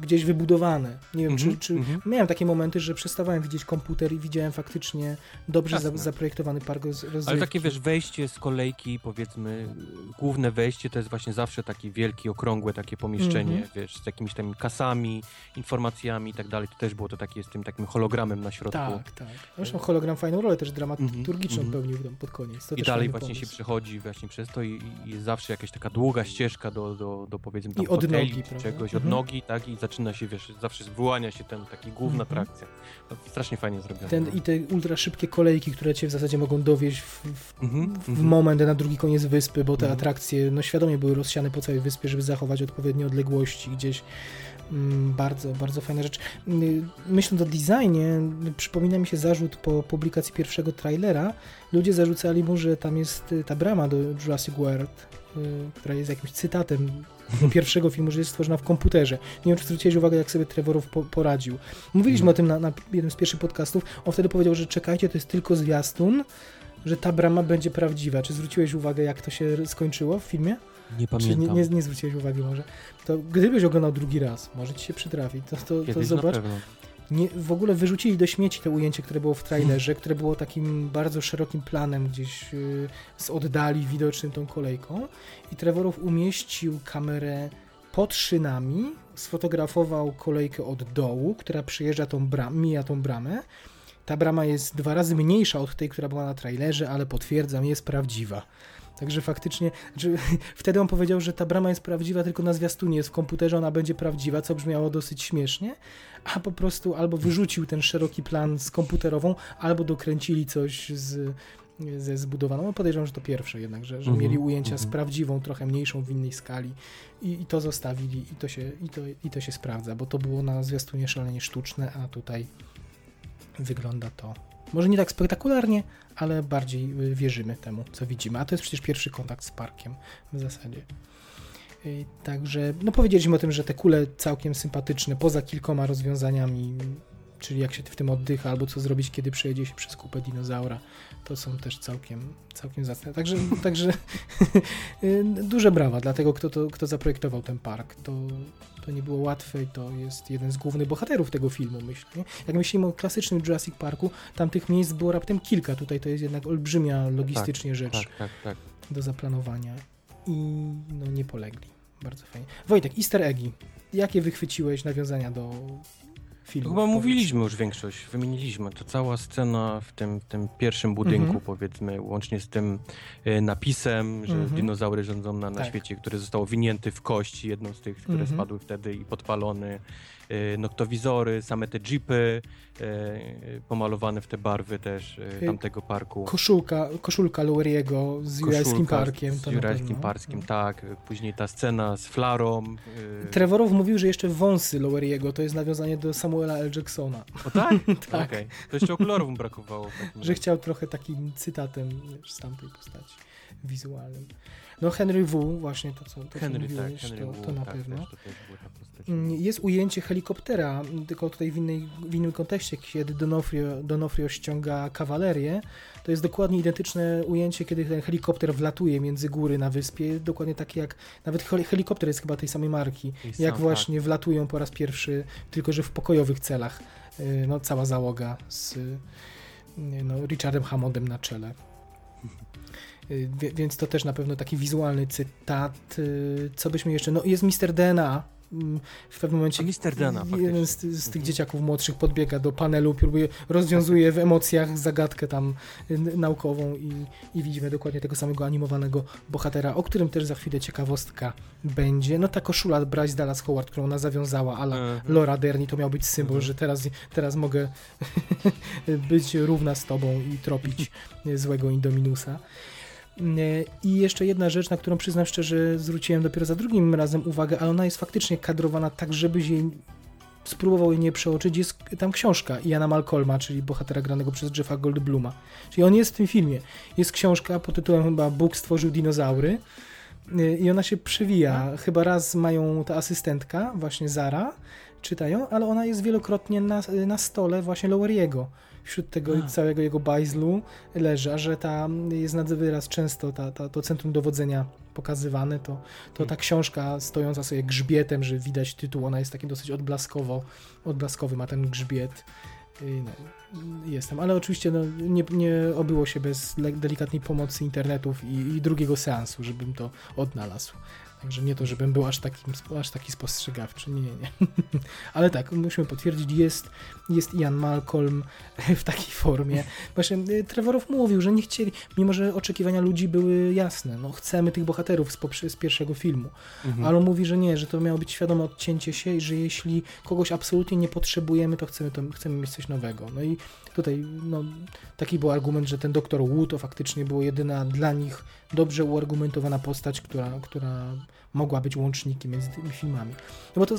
Speaker 2: gdzieś wybudowane. Nie wiem,
Speaker 3: Mhm,
Speaker 2: czy, czy
Speaker 3: mhm.
Speaker 2: miałem takie momenty, że przestawałem widzieć komputer i widziałem faktycznie dobrze za, zaprojektowany park roz, rozrywki.
Speaker 3: Ale takie, wiesz, wejście z kolejki, powiedzmy, główne wejście to jest właśnie zawsze takie wielkie, okrągłe takie pomieszczenie,
Speaker 2: Mhm.
Speaker 3: wiesz, z jakimiś tam kasami, informacjami i tak dalej. To też było to takie z tym takim hologramem na środku.
Speaker 2: Tak, tak. Zresztą hologram fajną rolę też dramaturgiczną
Speaker 3: Mhm,
Speaker 2: pełnił tam pod koniec. To
Speaker 3: I dalej właśnie się
Speaker 2: pomysł.
Speaker 3: przechodzi właśnie przez to i, i jest zawsze jakaś taka długa ścieżka do, do, do powiedzmy tam
Speaker 2: I od
Speaker 3: hoteli,
Speaker 2: nogi,
Speaker 3: czy czegoś,
Speaker 2: Mhm.
Speaker 3: od nogi, tak, i zaczyna się, wiesz, zawsze wyłania się ten taki główna
Speaker 2: Mhm.
Speaker 3: atrakcja. To strasznie fajnie zrobione.
Speaker 2: Ten, I te ultra szybkie kolejki, które cię w zasadzie mogą dowieść w, w,
Speaker 3: Mhm,
Speaker 2: w
Speaker 3: mhm.
Speaker 2: moment na drugi koniec wyspy, bo te
Speaker 3: Mhm.
Speaker 2: atrakcje no, świadomie były rozsiane po całej wyspie, żeby zachować odpowiednie odległości gdzieś. Mm, bardzo, bardzo fajna rzecz. Mm, Myśląc o designie, przypomina mi się zarzut po publikacji pierwszego trailera. Ludzie zarzucali mu, że tam jest y, ta brama do Jurassic World, y, która jest jakimś cytatem pierwszego filmu, że jest stworzona w komputerze. Nie wiem, czy zwróciłeś uwagę, jak sobie Trevorow po, poradził. Mówiliśmy
Speaker 3: Mhm.
Speaker 2: o tym na, na jednym z pierwszych podcastów. On wtedy powiedział, że czekajcie, to jest tylko zwiastun, że ta brama będzie prawdziwa. Czy zwróciłeś uwagę, jak to się skończyło w filmie?
Speaker 3: Nie
Speaker 2: Czy nie,
Speaker 3: pamiętam.
Speaker 2: nie, nie zwróciłeś uwagi może? To gdybyś oglądał drugi raz, może ci się przytrafi, to, to, to zobacz. Nie, w ogóle wyrzucili do śmieci to ujęcie, które było w trailerze, które było takim bardzo szerokim planem gdzieś yy, z oddali widocznym tą kolejką i Trevorow umieścił kamerę pod szynami, sfotografował kolejkę od dołu, która przyjeżdża tą bram, mija tą bramę. Ta brama jest dwa razy mniejsza od tej, która była na trailerze, ale potwierdzam, jest prawdziwa. Także faktycznie, znaczy, wtedy on powiedział, że ta brama jest prawdziwa, tylko na zwiastunie jest w komputerze, ona będzie prawdziwa, co brzmiało dosyć śmiesznie, a po prostu albo wyrzucił ten szeroki plan z komputerową, albo dokręcili coś z, ze zbudowaną. No podejrzewam, że to pierwsze jednak, że, że
Speaker 3: Mhm,
Speaker 2: mieli ujęcia z
Speaker 3: mhm.
Speaker 2: prawdziwą, trochę mniejszą w innej skali i, i to zostawili i to, się, i, to, i to się sprawdza, bo to było na zwiastunie szalenie sztuczne, a tutaj wygląda to może nie tak spektakularnie, ale bardziej y, wierzymy temu, co widzimy. A to jest przecież pierwszy kontakt z parkiem w zasadzie. Y, Także, no powiedzieliśmy o tym, że te kule całkiem sympatyczne, poza kilkoma rozwiązaniami czyli jak się w tym oddycha, albo co zrobić, kiedy przejedzie się przez kupę dinozaura. To są też całkiem, całkiem zacne. Także, także duże brawa dla tego, kto, to, kto zaprojektował ten park. To, to nie było łatwe i to jest jeden z głównych bohaterów tego filmu, myślę. Jak myślimy o klasycznym Jurassic Parku, tam tych miejsc było raptem kilka. Tutaj to jest jednak olbrzymia logistycznie
Speaker 3: tak,
Speaker 2: rzecz
Speaker 3: Tak, tak, tak.
Speaker 2: do zaplanowania. I no nie polegli. Bardzo fajnie. Wojtek, easter eggi. Jakie wychwyciłeś nawiązania do filmu?
Speaker 3: Chyba mówiliśmy już większość, wymieniliśmy. To cała scena w tym, tym pierwszym budynku,
Speaker 2: Mhm.
Speaker 3: powiedzmy, łącznie z tym e, napisem, że
Speaker 2: Mhm.
Speaker 3: dinozaury rządzą na, na
Speaker 2: Tak.
Speaker 3: świecie, które zostało winięty w kość, jedną z tych, które
Speaker 2: Mhm.
Speaker 3: spadły wtedy i podpalony. E, noktowizory, same te jeepy, e, pomalowane w te barwy też e, tamtego parku.
Speaker 2: Koszulka, koszulka Loweriego z Jurajskim
Speaker 3: Koszulka
Speaker 2: Parkiem.
Speaker 3: Z Jurajskim. Parkiem, tak. Później ta scena z Flarą.
Speaker 2: Trevorow mówił, że jeszcze wąsy Loweriego to jest nawiązanie do Samuela L. Jacksona.
Speaker 3: O tak?
Speaker 2: Tak.
Speaker 3: Okej. To jeszcze okularów mu brakowało.
Speaker 2: Że chciał trochę takim cytatem z tamtej postaci wizualnym. No Henry W. właśnie to, co, to, co
Speaker 3: Henry, tak,
Speaker 2: mówiłeś,
Speaker 3: Henry
Speaker 2: to,
Speaker 3: Wu,
Speaker 2: to na
Speaker 3: tak,
Speaker 2: pewno.
Speaker 3: Też, to.
Speaker 2: Mm, Jest ujęcie helikoptera, tylko tutaj w, innej, w innym kontekście, kiedy Donofrio, Donofrio ściąga kawalerię. To jest dokładnie identyczne ujęcie, kiedy ten helikopter wlatuje między góry na wyspie. Dokładnie takie jak, nawet heli- helikopter jest chyba tej samej marki,
Speaker 3: I
Speaker 2: jak
Speaker 3: sam,
Speaker 2: właśnie wlatują po raz pierwszy, tylko że w pokojowych celach. Yy, No, cała załoga z yy, no, Richardem Hammondem na czele. Więc to też na pewno taki wizualny cytat. Yy, Co byśmy jeszcze. No, jest Mr. DNA. Mm, W pewnym momencie
Speaker 3: Mr. Dana,
Speaker 2: jeden z, z tych
Speaker 3: Mhm.
Speaker 2: dzieciaków młodszych podbiega do panelu, próbuje, rozwiązuje w emocjach zagadkę tam y, naukową i, i widzimy dokładnie tego samego animowanego bohatera, o którym też za chwilę ciekawostka będzie. No ta koszula Bryce Dallas Howard, którą ona zawiązała, ale
Speaker 3: Mhm.
Speaker 2: Laura Derni, to miał być symbol,
Speaker 3: Mhm.
Speaker 2: że teraz, teraz mogę być równa z tobą i tropić złego Indominusa. Nie, I jeszcze jedna rzecz, na którą przyznam szczerze, zwróciłem dopiero za drugim razem uwagę, ale ona jest faktycznie kadrowana tak, żebyś jej spróbował jej nie przeoczyć. Jest tam książka Iana Malcolma, czyli bohatera granego przez Jeffa Goldbluma. Czyli on jest w tym filmie. Jest książka pod tytułem chyba Bóg stworzył dinozaury y, i ona się przewija. Chyba raz mają ta asystentka, właśnie Zara, czytają, ale ona jest wielokrotnie na, na stole właśnie Loweriego. Wśród tego
Speaker 3: A.
Speaker 2: całego jego bajzlu leży, a że tam jest nad wyraz często ta, ta, to centrum dowodzenia pokazywane, to, to ta książka stojąca sobie grzbietem, że widać tytuł, ona jest taki dosyć odblaskowo, odblaskowy, ma ten grzbiet. I No, jestem, ale oczywiście no, nie, nie obyło się bez delikatnej pomocy internetów i, i drugiego seansu, żebym to odnalazł. Także nie to, żebym był aż, takim, aż taki spostrzegawczy, nie, nie, nie. Ale tak, musimy potwierdzić, jest, jest Ian Malcolm w takiej formie. Właśnie y, Trevorow mówił, że nie chcieli, mimo że oczekiwania ludzi były jasne, no chcemy tych bohaterów z, z pierwszego filmu,
Speaker 3: Mhm.
Speaker 2: ale on mówi, że nie, że to miało być świadome odcięcie się i że jeśli kogoś absolutnie nie potrzebujemy, to chcemy, to chcemy mieć coś nowego. No i tutaj no, taki był argument, że ten doktor Wu to faktycznie było jedyna dla nich dobrze uargumentowana postać, która, która mogła być łącznikiem między tymi filmami. No bo to,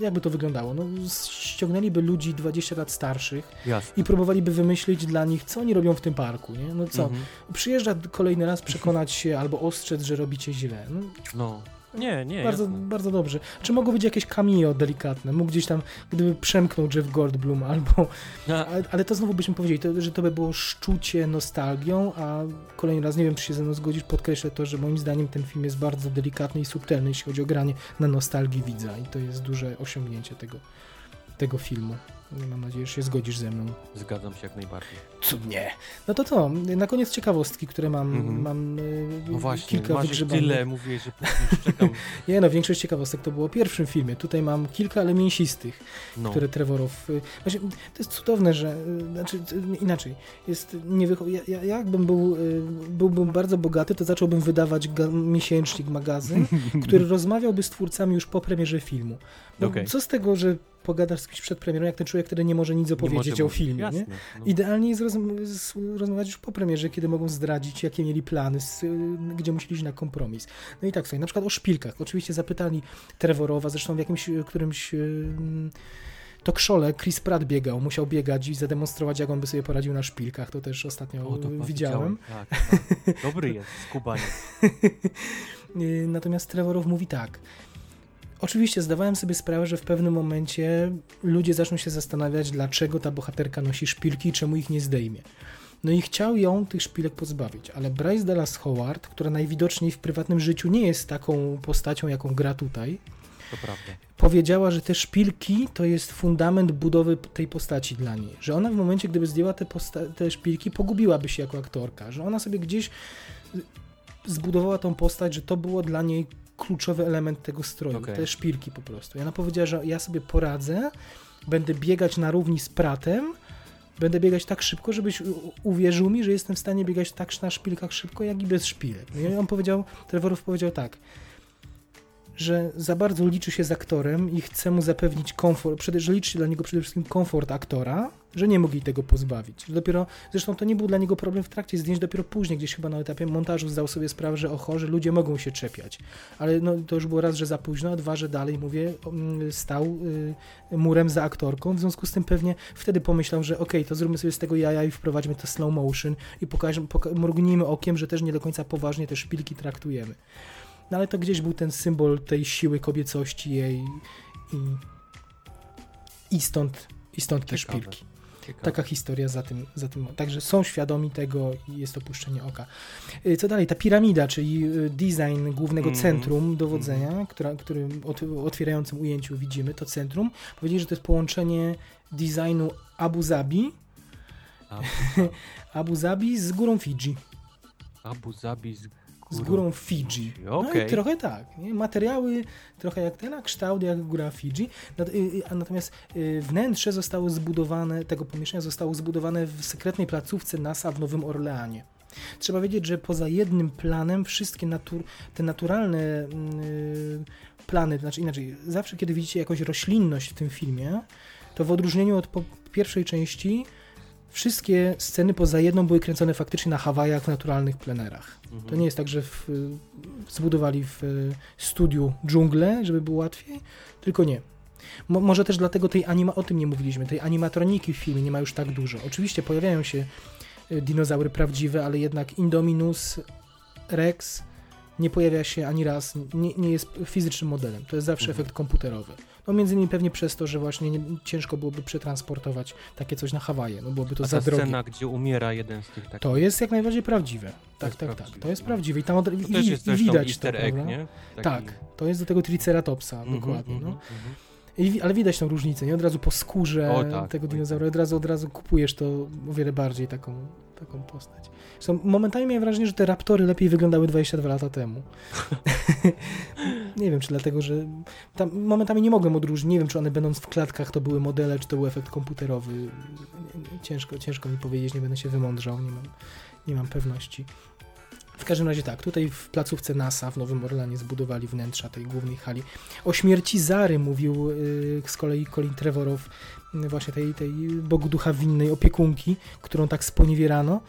Speaker 2: jakby to wyglądało? No, ściągnęliby ludzi 20 lat starszych
Speaker 3: Jasne.
Speaker 2: i próbowaliby wymyślić dla nich, co oni robią w tym parku, nie? No co,
Speaker 3: Mhm.
Speaker 2: przyjeżdża kolejny raz przekonać się albo ostrzec, że robicie źle. No,
Speaker 3: No. Nie, nie,
Speaker 2: bardzo,
Speaker 3: jasne.
Speaker 2: bardzo dobrze. Czy mogło być jakieś cameo delikatne? Mógł gdzieś tam, gdyby przemknął Jeff Goldblum albo...
Speaker 3: A,
Speaker 2: Ale, ale to znowu byśmy powiedzieli, to, że to by było szczucie nostalgią, a kolejny raz, nie wiem czy się ze mną zgodzisz, podkreślę to, że moim zdaniem ten film jest bardzo delikatny i subtelny, jeśli chodzi o granie na nostalgii widza i to jest duże osiągnięcie tego, tego filmu. Mam nadzieję, że się zgodzisz ze mną.
Speaker 3: Zgadzam się jak najbardziej.
Speaker 2: Cudnie. No to to, na koniec ciekawostki, które mam,
Speaker 3: Mhm.
Speaker 2: mam y,
Speaker 3: No właśnie,
Speaker 2: kilka
Speaker 3: masz
Speaker 2: wygrzebanych.
Speaker 3: tyle, mówię, że czekam.
Speaker 2: Nie no, większość ciekawostek to było w pierwszym filmie. Tutaj mam kilka, ale mięsistych,
Speaker 3: No.
Speaker 2: które Trevorow... y, Właśnie, to jest cudowne, że... y, Znaczy, inaczej. Jest niewycho... ja, ja, jakbym był, byłbym bardzo bogaty, to zacząłbym wydawać miesięcznik, magazyn, który rozmawiałby z twórcami już po premierze filmu. Bo
Speaker 3: Okej.
Speaker 2: Co z tego, że pogadasz z kimś przed premierą, jak ten człowiek, który nie może nic opowiedzieć
Speaker 3: może
Speaker 2: o filmie,
Speaker 3: Jasne, no.
Speaker 2: Idealnie jest rozmawiać już po premierze, kiedy mogą zdradzić, jakie mieli plany, z, y, gdzie musieli iść na kompromis. No i tak sobie, na przykład o szpilkach. Oczywiście zapytali Trevorowa, zresztą w jakimś y, którymś y, to krzole Chris Pratt biegał, musiał biegać i zademonstrować, jak on by sobie poradził na szpilkach. To też ostatnio
Speaker 3: O, to
Speaker 2: widziałem.
Speaker 3: Tak, tak. Dobry jest, skubaniec.
Speaker 2: Natomiast Trevorow mówi tak. Oczywiście zdawałem sobie sprawę, że w pewnym momencie ludzie zaczną się zastanawiać, dlaczego ta bohaterka nosi szpilki i czemu ich nie zdejmie. No i chciał ją tych szpilek pozbawić, ale Bryce Dallas Howard, która najwidoczniej w prywatnym życiu nie jest taką postacią, jaką gra tutaj, powiedziała, że te szpilki to jest fundament budowy tej postaci dla niej. Że ona w momencie, gdyby zdjęła te, te szpilki, pogubiłaby się jako aktorka. Że ona sobie gdzieś zbudowała tą postać, że to było dla niej kluczowy element tego stroju.
Speaker 3: Okej.
Speaker 2: Te szpilki po prostu. I ona powiedziała, że ja sobie poradzę, będę biegać na równi z pratem, będę biegać tak szybko, żebyś uwierzył mi, że jestem w stanie biegać tak na szpilkach szybko, jak i bez szpilek. No I on powiedział, Trevorow powiedział tak, że za bardzo liczy się z aktorem i chce mu zapewnić komfort, że liczy się dla niego przede wszystkim komfort aktora, że nie jej tego pozbawić. Że dopiero, zresztą to nie był dla niego problem w trakcie zdjęć, dopiero później, gdzieś chyba na etapie montażu zdał sobie sprawę, że oho, że ludzie mogą się czepiać. Ale no, to już było raz, że za późno, a dwa, że dalej, mówię, mm, stał y, murem za aktorką, w związku z tym pewnie wtedy pomyślał, że okej, to zróbmy sobie z tego jaja i wprowadźmy to slow motion i pokażemy, poka- mrugnijmy okiem, że też nie do końca poważnie te szpilki traktujemy. No ale to gdzieś był ten symbol tej siły kobiecości jej i, i stąd, i stąd te
Speaker 3: Ciekawe.
Speaker 2: szpilki.
Speaker 3: Ciekawe.
Speaker 2: Taka historia za tym, za tym. Także są świadomi tego i jest opuszczenie oka. Y, Co dalej? Ta piramida, czyli y, design głównego
Speaker 3: Mhm.
Speaker 2: centrum dowodzenia, która, którym ot, otwierającym ujęciu widzimy, to centrum. Powiedzieli, że to jest połączenie designu Abu Zabi,
Speaker 3: A,
Speaker 2: Abu Zabi z górą Fidżi.
Speaker 3: Abu Zabi z
Speaker 2: Z
Speaker 3: górą,
Speaker 2: Fidżi. No i trochę tak. Nie? Materiały trochę jak ten, a kształt jak góra Fidżi. Y, y, Natomiast y, wnętrze zostało zbudowane, tego pomieszczenia zostało zbudowane w sekretnej placówce NASA w Nowym Orleanie. Trzeba wiedzieć, że poza jednym planem wszystkie natur- te naturalne y, plany, to znaczy inaczej, zawsze kiedy widzicie jakąś roślinność w tym filmie, to w odróżnieniu od pierwszej części wszystkie sceny poza jedną były kręcone faktycznie na Hawajach w naturalnych plenerach.
Speaker 3: Mhm.
Speaker 2: To nie jest tak, że w, zbudowali w y, studiu dżunglę, żeby było łatwiej, tylko nie. Mo, może też dlatego tej anima, o tym nie mówiliśmy, tej animatroniki w filmie nie ma już tak dużo. Oczywiście pojawiają się y, dinozaury prawdziwe, ale jednak Indominus Rex nie pojawia się ani raz, nie, nie jest fizycznym modelem. To jest zawsze
Speaker 3: Mhm.
Speaker 2: efekt komputerowy. No między innymi pewnie przez to, że właśnie nie, ciężko byłoby przetransportować takie coś na Hawaje, no byłoby to
Speaker 3: A
Speaker 2: za
Speaker 3: ta
Speaker 2: drogie.
Speaker 3: scena, gdzie umiera jeden z tych takich...
Speaker 2: To jest jak najbardziej prawdziwe. Tak, tak, tak. To jest
Speaker 3: no.
Speaker 2: prawdziwe. I tam od,
Speaker 3: To
Speaker 2: i,
Speaker 3: też
Speaker 2: i
Speaker 3: jest zresztą
Speaker 2: widać to,
Speaker 3: egg,
Speaker 2: prawda?
Speaker 3: nie? Taki-
Speaker 2: Tak, to jest do tego Triceratopsa,
Speaker 3: Mhm,
Speaker 2: dokładnie.
Speaker 3: mhm,
Speaker 2: no.
Speaker 3: mhm.
Speaker 2: I, wi- ale widać tą różnicę, nie? Od razu po skórze
Speaker 3: O, tak,
Speaker 2: tego
Speaker 3: oj,
Speaker 2: dinozaura, od razu, od razu kupujesz to o wiele bardziej taką, taką postać. Zresztą momentami miałem wrażenie, że te raptory lepiej wyglądały 22 lata temu. nie wiem, czy dlatego, że tam momentami nie mogłem odróżnić, nie wiem, czy one będąc w klatkach to były modele, czy to był efekt komputerowy. Ciężko, ciężko mi powiedzieć, nie będę się wymądrzał, nie mam, nie mam pewności. W każdym razie tak, tutaj w placówce NASA w Nowym Orlanie zbudowali wnętrza tej głównej hali. O śmierci Zary mówił y, z kolei Colin Trevorow, właśnie tej, tej Bogu Ducha Winnej opiekunki, którą tak sponiewierano.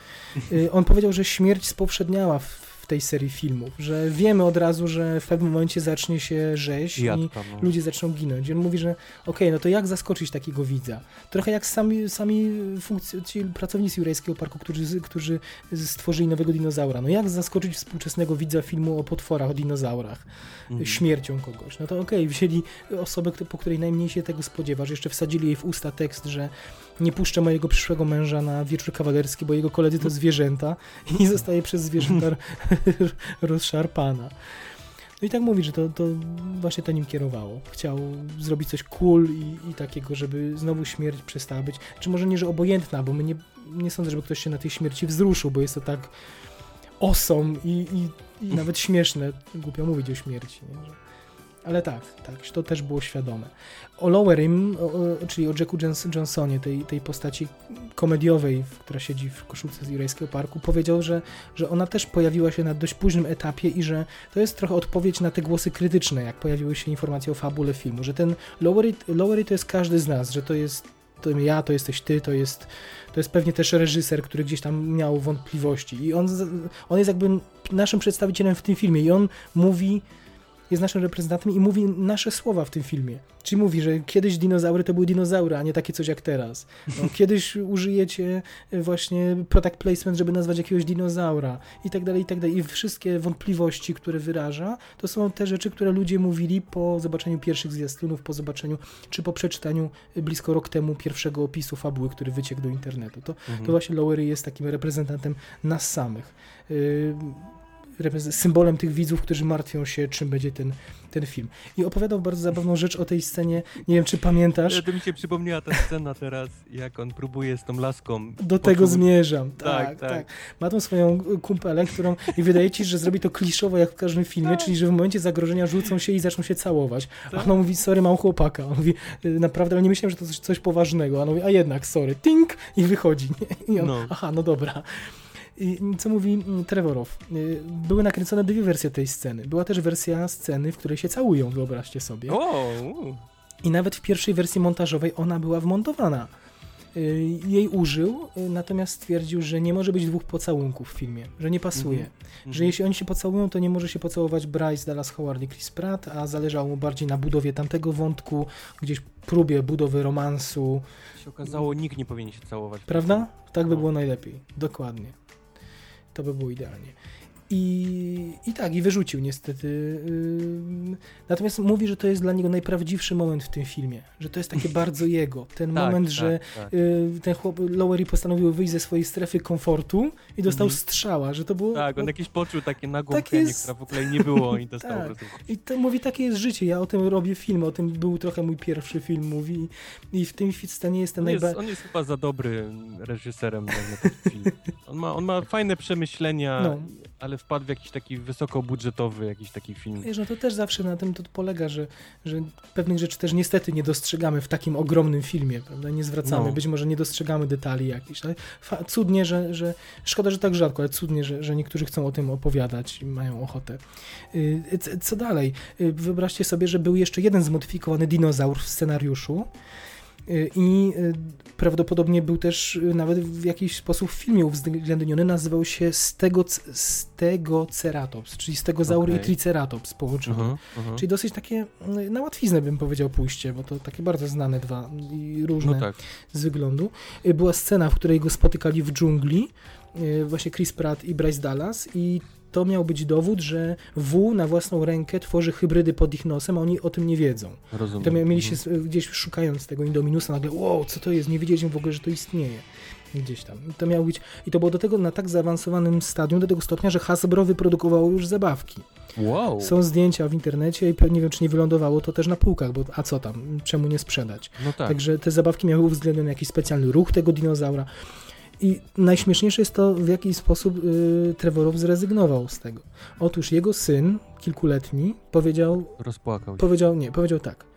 Speaker 2: Y, on powiedział, że śmierć spowszedniała w, tej serii filmów, że wiemy od razu, że w pewnym momencie zacznie się rzeź i
Speaker 3: Jadka, no.
Speaker 2: ludzie zaczną ginąć. I on mówi, że okej, no to jak zaskoczyć takiego widza? Trochę jak sami, sami funkcj- ci pracownicy Jurajskiego Parku, którzy, którzy stworzyli nowego dinozaura. No jak zaskoczyć współczesnego widza filmu o potworach, o dinozaurach,
Speaker 3: Mhm.
Speaker 2: śmiercią kogoś? No to okej, wzięli osobę, po której najmniej się tego spodziewasz, jeszcze wsadzili jej w usta tekst, że nie puszczę mojego przyszłego męża na wieczór kawalerski, bo jego koledzy to zwierzęta i zostaje przez zwierzęta rozszarpana. No i tak mówi, że to, to właśnie to nim kierowało. Chciał zrobić coś cool i, i takiego, żeby znowu śmierć przestała być, czy może nie, że obojętna, bo my nie, nie sądzę, żeby ktoś się na tej śmierci wzruszył, bo jest to tak osom i, i, i nawet śmieszne, głupio mówić o śmierci. Nie? Ale tak, tak, to też było świadome. O Lowerim, czyli o Jacku Johnsonie, tej, tej postaci komediowej, która siedzi w koszulce z Jurajskiego Parku, powiedział, że, że ona też pojawiła się na dość późnym etapie i że to jest trochę odpowiedź na te głosy krytyczne, jak pojawiły się informacje o fabule filmu, że ten Lowery, Lowery to jest każdy z nas, że to jest to ja, to jesteś ty, to jest, to jest pewnie też reżyser, który gdzieś tam miał wątpliwości i on, on jest jakby naszym przedstawicielem w tym filmie i on mówi jest naszym reprezentantem i mówi nasze słowa w tym filmie. Czyli mówi, że kiedyś dinozaury to były dinozaury, a nie takie coś jak teraz. No, kiedyś użyjecie właśnie product placement, żeby nazwać jakiegoś dinozaura i tak dalej, i tak dalej. I wszystkie wątpliwości, które wyraża, to są te rzeczy, które ludzie mówili po zobaczeniu pierwszych zwiastunów, po zobaczeniu, czy po przeczytaniu blisko rok temu pierwszego opisu fabuły, który wyciekł do internetu. To,
Speaker 3: Mhm.
Speaker 2: to właśnie Lowery jest takim reprezentantem nas samych. Yy, symbolem tych widzów, którzy martwią się, czym będzie ten, ten film. I opowiadał bardzo zabawną rzecz o tej scenie, nie wiem, czy pamiętasz,
Speaker 3: To mi się przypomniała ta scena teraz, jak on próbuje z tą laską.
Speaker 2: do tego
Speaker 3: poczuł-
Speaker 2: zmierzam.
Speaker 3: Tak,
Speaker 2: Tak, tak,
Speaker 3: tak.
Speaker 2: Ma tą swoją kumpelę, którą i wydaje ci, że zrobi to kliszowo jak w każdym filmie, czyli że w momencie zagrożenia rzucą się i zaczną się całować. A
Speaker 3: Tak.
Speaker 2: ona mówi, sorry, mam chłopaka. On mówi, "Y, naprawdę, ale nie myślałem, że to coś, coś poważnego. A on mówi, a jednak, sorry, tink i wychodzi. Nie? I on,
Speaker 3: No.
Speaker 2: aha, no dobra. Co mówi mm, Trevorow? Y, Były nakręcone dwie wersje tej sceny. Była też wersja sceny, w której się całują, wyobraźcie sobie. I nawet w pierwszej wersji montażowej ona była wmontowana. Y, Jej użył, y, natomiast stwierdził, że nie może być dwóch pocałunków w filmie, że nie pasuje.
Speaker 3: Mhm.
Speaker 2: Że jeśli oni się pocałują, to nie może się pocałować Bryce Dallas Howard i Chris Pratt, a zależało mu bardziej na budowie tamtego wątku, gdzieś próbie budowy romansu,
Speaker 3: się okazało, nikt nie powinien się całować.
Speaker 2: prawda? Tak by
Speaker 3: No.
Speaker 2: było najlepiej, dokładnie. To by było idealnie. I, I tak, i wyrzucił niestety. Natomiast mówi, że to jest dla niego najprawdziwszy moment w tym filmie, że to jest takie bardzo jego. Ten
Speaker 3: Tak,
Speaker 2: moment,
Speaker 3: tak,
Speaker 2: że
Speaker 3: tak.
Speaker 2: y, ten chłop, Lowery postanowił wyjść ze swojej strefy komfortu i dostał
Speaker 3: Mhm.
Speaker 2: strzała, że to było...
Speaker 3: Tak, on jakieś poczuł takie
Speaker 2: Tak
Speaker 3: nagłąpienie,
Speaker 2: jest.
Speaker 3: która w ogóle nie było i dostał
Speaker 2: Tak.
Speaker 3: po prostu.
Speaker 2: I to mówi, takie jest życie, ja o tym robię film, o tym był trochę mój pierwszy film, mówi i w tym scenie jestem najbardziej...
Speaker 3: on jest chyba za dobry reżyserem na ten film. On ma, on ma fajne przemyślenia,
Speaker 2: No.
Speaker 3: Ale wpadł w jakiś taki wysokobudżetowy jakiś taki film.
Speaker 2: Wiesz, no to też zawsze na tym to polega, że, że pewnych rzeczy też niestety nie dostrzegamy w takim ogromnym filmie, prawda? Nie zwracamy,
Speaker 3: No.
Speaker 2: być może nie dostrzegamy detali jakichś. Ale cudnie, że, że szkoda, że tak rzadko, ale cudnie, że, że niektórzy chcą o tym opowiadać i mają ochotę. Y, Co dalej? Y, Wyobraźcie sobie, że był jeszcze jeden zmodyfikowany dinozaur w scenariuszu. Y, I y, prawdopodobnie był też y, nawet w jakiś sposób w filmie uwzględniony. Nazywał się Stego, Stegoceratops, czyli Stegozaur i
Speaker 3: Okej.
Speaker 2: Triceratops połączony.
Speaker 3: Mhm, mhm.
Speaker 2: Czyli dosyć takie na łatwiznę bym powiedział pójście, bo to takie bardzo znane dwa i różne
Speaker 3: No tak.
Speaker 2: z wyglądu. Była scena, w której go spotykali w dżungli, właśnie Chris Pratt i Bryce Dallas i to miał być dowód, że W na własną rękę tworzy hybrydy pod ich nosem, a oni o tym nie wiedzą.
Speaker 3: Rozumiem.
Speaker 2: To mieli się
Speaker 3: Mhm.
Speaker 2: gdzieś szukając tego Indominusa, nagle wow, co to jest, nie wiedzieliśmy w ogóle, że to istnieje. Gdzieś tam. To miało być, i to było do tego na tak zaawansowanym stadium, do tego stopnia, że Hasbro wyprodukowało już zabawki.
Speaker 3: Wow.
Speaker 2: Są zdjęcia w internecie i pewnie nie wiem, czy nie wylądowało to też na półkach, bo a co tam, czemu nie sprzedać?
Speaker 3: No tak.
Speaker 2: Także te zabawki miały uwzględniony jakiś specjalny ruch tego dinozaura. I najśmieszniejsze jest to, w jaki sposób y, Trevorow zrezygnował z tego. Otóż jego syn, kilkuletni, powiedział,
Speaker 3: Rozpłakał
Speaker 2: powiedział, nie, powiedział tak.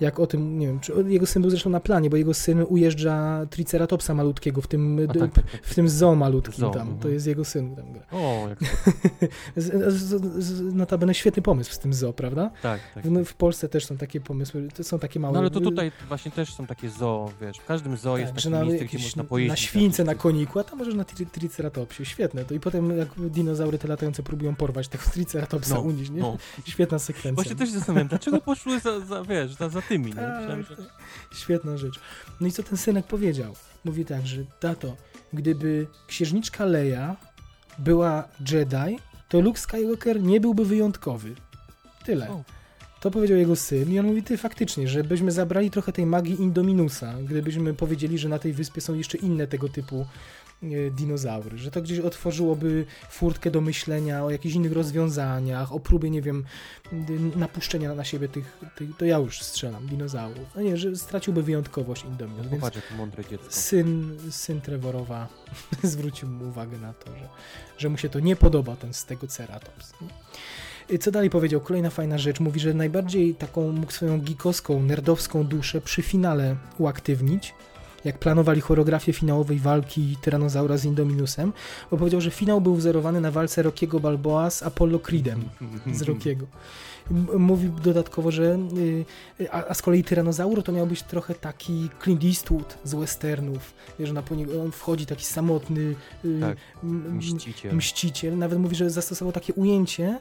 Speaker 2: Jak o tym, nie wiem, czy jego syn był zresztą na planie, bo jego syn ujeżdża Triceratopsa malutkiego w tym,
Speaker 3: tak, tak, tak.
Speaker 2: w tym zoo malutkim
Speaker 3: Zoo,
Speaker 2: tam.
Speaker 3: mhm.
Speaker 2: To jest jego syn tam gra.
Speaker 3: O, jak
Speaker 2: notabene świetny pomysł z tym zoo, prawda?
Speaker 3: tak, tak.
Speaker 2: W, w Polsce też są takie pomysły, są takie małe...
Speaker 3: No ale to tutaj właśnie też są takie zoo, wiesz, w każdym zoo jest
Speaker 2: Tak, że
Speaker 3: takie
Speaker 2: na,
Speaker 3: miejsce, gdzie można pojeździć.
Speaker 2: na śwince, na koniku, a tam możesz na tri triceratopsie. Świetne to. I potem jak dinozaury te latające próbują porwać tego triceratopsa
Speaker 3: No,
Speaker 2: unieść, nie?
Speaker 3: No.
Speaker 2: Świetna sekwencja.
Speaker 3: Właśnie też się zastanawiam, dlaczego poszły za, za wiesz, za, za tymi,
Speaker 2: Tak,
Speaker 3: że...
Speaker 2: Świetna rzecz. No i co ten synek powiedział? Mówi tak, że tato, gdyby księżniczka Leia była Jedi, to Luke Skywalker nie byłby wyjątkowy. Tyle.
Speaker 3: O.
Speaker 2: To powiedział jego syn i on mówi, ty faktycznie, żebyśmy zabrali trochę tej magii Indominusa, gdybyśmy powiedzieli, że na tej wyspie są jeszcze inne tego typu dinozaury, że to gdzieś otworzyłoby furtkę do myślenia o jakichś innych rozwiązaniach, o próbie, nie wiem, napuszczenia na siebie tych, tych to ja już strzelam, dinozaurów. No nie, że straciłby wyjątkowość Indominus, więc
Speaker 3: Popatrz, mądre dziecko.
Speaker 2: syn, syn Trevorowa zwrócił mu uwagę na to, że, że mu się to nie podoba, ten z tego Ceratops. nie? Co dalej powiedział? Kolejna fajna rzecz. Mówi, że najbardziej taką mógł swoją geekowską, nerdowską duszę przy finale uaktywnić, jak planowali choreografię finałowej walki Tyranozaura z Indominusem, bo powiedział, że finał był wzorowany na walce Rockiego Balboa z Apollo Creedem z Rockiego. Mówi dodatkowo, że y, a, a z kolei Tyranozaur to miał być trochę taki Clint Eastwood z westernów, wiesz, na on wchodzi taki samotny y,
Speaker 3: Tak, Mściciel.
Speaker 2: mściciel. Nawet mówi, że zastosował takie ujęcie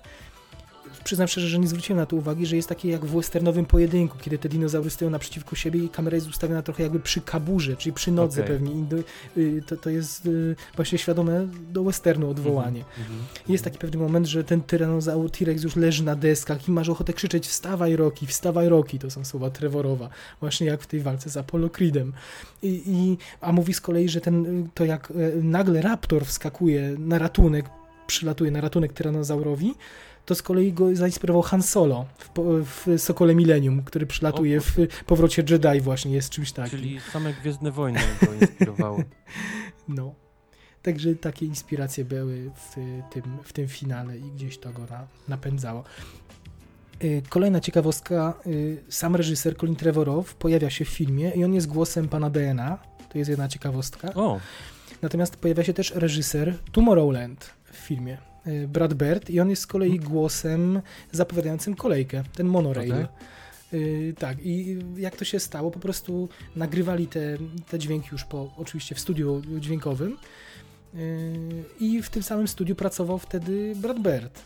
Speaker 2: przyznam szczerze, że nie zwróciłem na to uwagi, że jest takie jak w westernowym pojedynku, kiedy te dinozaury stoją naprzeciwko siebie i kamera jest ustawiona trochę jakby przy kaburze, czyli przy nodze
Speaker 3: Okej.
Speaker 2: pewnie. Y, to, to jest y, właśnie świadome do westernu odwołanie.
Speaker 3: Mhm.
Speaker 2: Jest taki pewny moment, że ten tyranozaur T-Rex już leży na deskach i masz ochotę krzyczeć wstawaj Rocky, wstawaj Rocky, to są słowa Trevorowa, właśnie jak w tej walce z Apollo Creedem. I, i, a mówi z kolei, że ten, to jak nagle Raptor wskakuje na ratunek, przylatuje na ratunek tyranozaurowi, to z kolei go zainspirował Han Solo w, w Sokole Millennium, który przylatuje w powrocie Jedi właśnie, jest czymś takim.
Speaker 3: Czyli same Gwiezdne Wojny go inspirowały.
Speaker 2: No. Także takie inspiracje były w tym, w tym finale i gdzieś to go na, napędzało. Y, Kolejna ciekawostka, y, sam reżyser Colin Trevorrow pojawia się w filmie i on jest głosem pana DNA, to jest jedna ciekawostka.
Speaker 3: O,
Speaker 2: Natomiast pojawia się też reżyser Tomorrowland w filmie, Brad Bird i on jest z kolei głosem zapowiadającym kolejkę, ten monorail.
Speaker 3: Okej.
Speaker 2: Y, tak, i jak to się stało, po prostu nagrywali te, te dźwięki już po, oczywiście w studiu dźwiękowym y, i w tym samym studiu pracował wtedy Brad Bird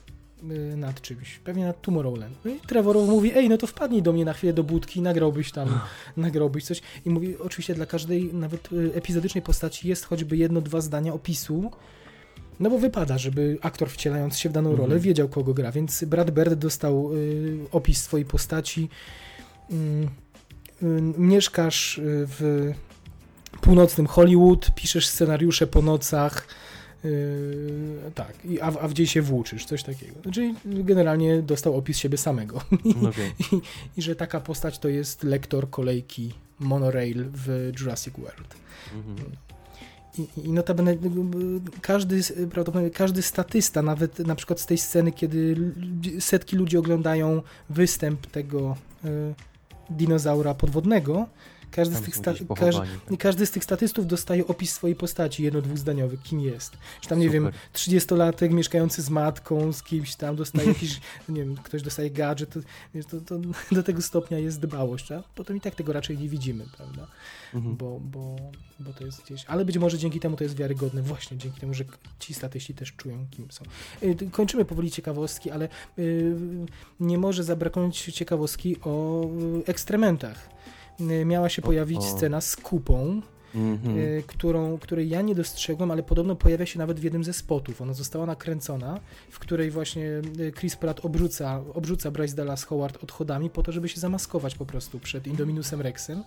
Speaker 2: y, nad czymś, pewnie nad Tomorrowland. No i Trevor mówi, ej, no to wpadnij do mnie na chwilę do budki, nagrałbyś tam, nagrałbyś coś. I mówi, oczywiście dla każdej nawet epizodycznej postaci jest choćby jedno, dwa zdania opisu, no bo wypada, żeby aktor wcielając się w daną
Speaker 3: Mhm.
Speaker 2: rolę wiedział, kogo gra, więc Brad Bird dostał y, opis swojej postaci. Mm, y, mieszkasz y, w północnym Hollywood, piszesz scenariusze po nocach, y, tak, i, a, a w się włóczysz, coś takiego. Czyli generalnie dostał opis siebie samego.
Speaker 3: no okej.
Speaker 2: I, I że taka postać to jest lektor kolejki Monorail w Jurassic World.
Speaker 3: Mhm.
Speaker 2: I, notabene każdy, prawdopodobnie każdy statysta, nawet na przykład z tej sceny, kiedy setki ludzi oglądają występ tego y, dinozaura podwodnego, każdy z, tych każdy,
Speaker 3: pochowani, tak.
Speaker 2: każdy z tych statystów dostaje opis swojej postaci, jedno dwuzdaniowy, kim jest. Że tam, nie wiem,
Speaker 3: Super.
Speaker 2: 30-latek mieszkający z matką, z kimś tam, dostaje jakiś, nie wiem, ktoś dostaje gadżet, to, to, do tego stopnia jest dbałość, a potem i tak tego raczej nie widzimy, prawda?
Speaker 3: Mhm.
Speaker 2: Bo, bo, bo to jest gdzieś, ale być może dzięki temu to jest wiarygodne, właśnie dzięki temu, że ci statyści też czują, kim są. Y, Kończymy powoli ciekawostki, ale y, nie może zabraknąć ciekawostki o y, ekstrementach. Y, Miała się pojawić
Speaker 3: o.
Speaker 2: scena z kupą,
Speaker 3: Mhm.
Speaker 2: y, którą, której ja nie dostrzegłem, ale podobno pojawia się nawet w jednym ze spotów. Ona została nakręcona, w której właśnie y, Chris Pratt obrzuca, obrzuca Bryce Dallas Howard odchodami po to, żeby się zamaskować po prostu przed Indominusem Rexem.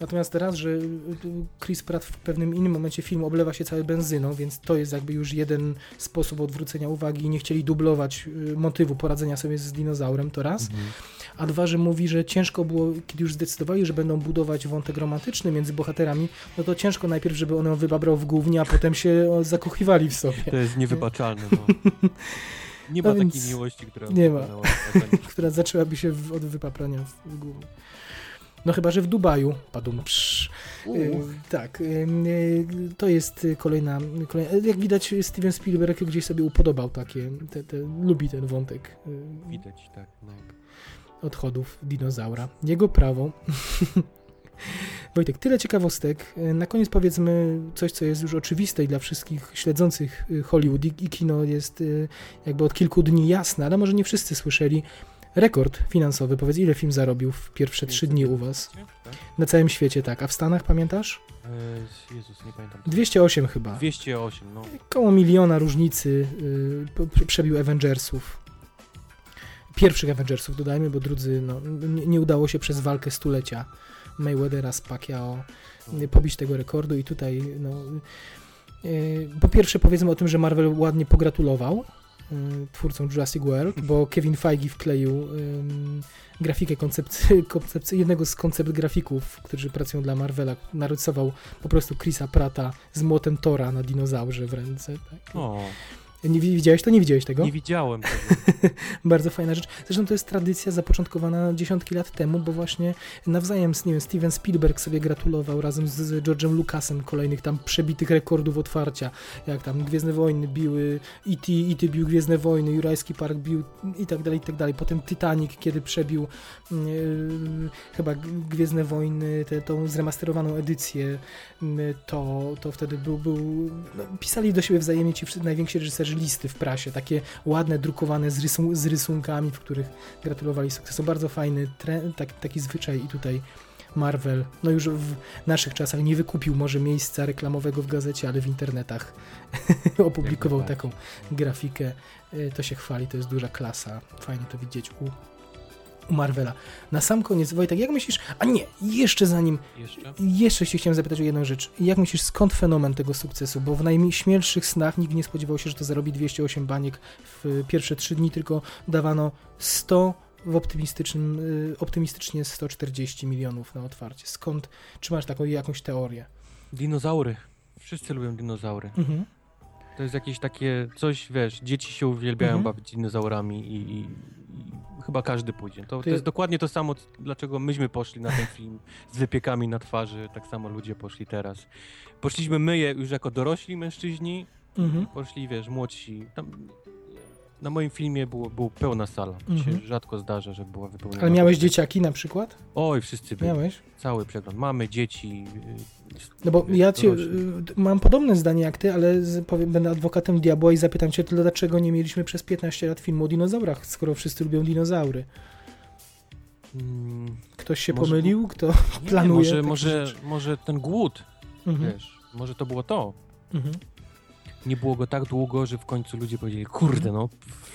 Speaker 2: Natomiast teraz, że Chris Pratt w pewnym innym momencie filmu oblewa się cały benzyną, więc to jest jakby już jeden sposób odwrócenia uwagi i nie chcieli dublować motywu poradzenia sobie z dinozaurem, to raz.
Speaker 3: Mhm.
Speaker 2: A dwa, że mówi, że ciężko było, kiedy już zdecydowali, że będą budować wątek romantyczny między bohaterami, no to ciężko najpierw, żeby on ją wybabrał w głównie, a potem się zakochiwali w sobie,
Speaker 3: To jest niewybaczalne, no. Nie ma
Speaker 2: No
Speaker 3: takiej miłości, która
Speaker 2: nie ma. która zaczęłaby się w, od wypaprania w, w głównie. No chyba, że w Dubaju, padum, psz. Y, tak, y, y, to jest kolejna, kolejna, jak widać Steven Spielberg gdzieś sobie upodobał takie, te, te, lubi ten wątek
Speaker 3: Widać, tak. No.
Speaker 2: Odchodów dinozaura. Jego prawo. Wojtek, tyle ciekawostek. Na koniec powiedzmy coś, co jest już oczywiste i dla wszystkich śledzących y, Hollywood i, kino jest y, jakby od kilku dni jasne, ale może nie wszyscy słyszeli. Rekord finansowy, powiedz ile film zarobił w pierwsze trzy dni u was? Na całym świecie, tak. A w Stanach, pamiętasz?
Speaker 3: E, Jezus, nie pamiętam.
Speaker 2: 208 chyba.
Speaker 3: 208, no.
Speaker 2: Koło miliona różnicy przebił Avengersów. Pierwszych Avengersów dodajmy, bo drudzy no, nie, nie udało się przez walkę stulecia Mayweathera z Pacquiao y, pobić tego rekordu i tutaj no, y, po pierwsze powiedzmy o tym, że Marvel ładnie pogratulował y, twórcom Jurassic World, bo Kevin Feige wkleił ym, grafikę koncepcji, jednego z koncept grafików, którzy pracują dla Marvela, narysował po prostu Chrisa Prata z młotem Tora na dinozaurze w ręce. Tak.
Speaker 3: O,
Speaker 2: Nie wi- widziałeś to? Nie widziałeś tego?
Speaker 3: nie widziałem tego.
Speaker 2: Bardzo fajna rzecz. Zresztą to jest tradycja zapoczątkowana dziesiątki lat temu, bo właśnie nawzajem, nie wiem, Steven Spielberg sobie gratulował razem z- George'em Lucasem kolejnych tam przebitych rekordów otwarcia, jak tam Gwiezdne Wojny biły, E.T., E.T. bił Gwiezdne Wojny, Jurajski Park bił i tak dalej, i tak dalej. Potem Titanic, kiedy przebił yy, chyba Gwiezdne Wojny, tę tą zremasterowaną edycję, yy, to, to wtedy był, był no, pisali do siebie wzajemnie ci wszyscy najwięksi reżyserzy leży listy w prasie, takie ładne, drukowane z, rysun z rysunkami, w których gratulowali sukcesu. Bardzo fajny tre- tak, taki zwyczaj i tutaj Marvel, no już w naszych czasach nie wykupił może miejsca reklamowego w gazecie, ale w internetach opublikował taką grafikę. Y, To się chwali, to jest duża klasa. Fajnie to widzieć u Marvela. Na sam koniec, Wojtek, jak myślisz, a nie, jeszcze zanim,
Speaker 3: Jeszcze?
Speaker 2: jeszcze się chciałem zapytać o jedną rzecz. Jak myślisz, skąd fenomen tego sukcesu? Bo w najśmielszych snach nikt nie spodziewał się, że to zarobi 208 baniek w pierwsze 3 dni, tylko dawano 100 w optymistycznym, y, optymistycznie 140 milionów na otwarcie. Skąd? Czy masz taką jakąś teorię?
Speaker 3: Dinozaury. Wszyscy lubią dinozaury.
Speaker 2: Mhm.
Speaker 3: To jest jakieś takie coś, wiesz, dzieci się uwielbiają
Speaker 2: Mhm.
Speaker 3: bawić dinozaurami i, i, i chyba każdy pójdzie. To, to jest dokładnie to samo, dlaczego myśmy poszli na ten film z wypiekami na twarzy, tak samo ludzie poszli teraz. Poszliśmy my już jako dorośli mężczyźni,
Speaker 2: Mhm.
Speaker 3: poszli, wiesz, młodsi. Tam, na moim filmie było, było pełna sala. To
Speaker 2: Mhm.
Speaker 3: się rzadko zdarza, że była wypełniona.
Speaker 2: Ale miałeś dzieciaki na przykład?
Speaker 3: Oj, wszyscy byli.
Speaker 2: Miałeś?
Speaker 3: Cały przegląd. Mamy dzieci. y,
Speaker 2: No bo
Speaker 3: wiesz,
Speaker 2: ja cię, y, mam podobne zdanie jak ty, ale powiem, będę adwokatem diabła i zapytam cię, to dlaczego nie mieliśmy przez 15 lat filmu o dinozaurach, skoro wszyscy lubią dinozaury?
Speaker 3: Mm,
Speaker 2: Ktoś się
Speaker 3: Może-
Speaker 2: pomylił? Kto
Speaker 3: nie,
Speaker 2: planuje
Speaker 3: Może, może,
Speaker 2: rzeczy?
Speaker 3: może ten głód,
Speaker 2: Mhm.
Speaker 3: wiesz, może to było to.
Speaker 2: Mhm.
Speaker 3: Nie było go tak długo, że w końcu ludzie powiedzieli, kurde, no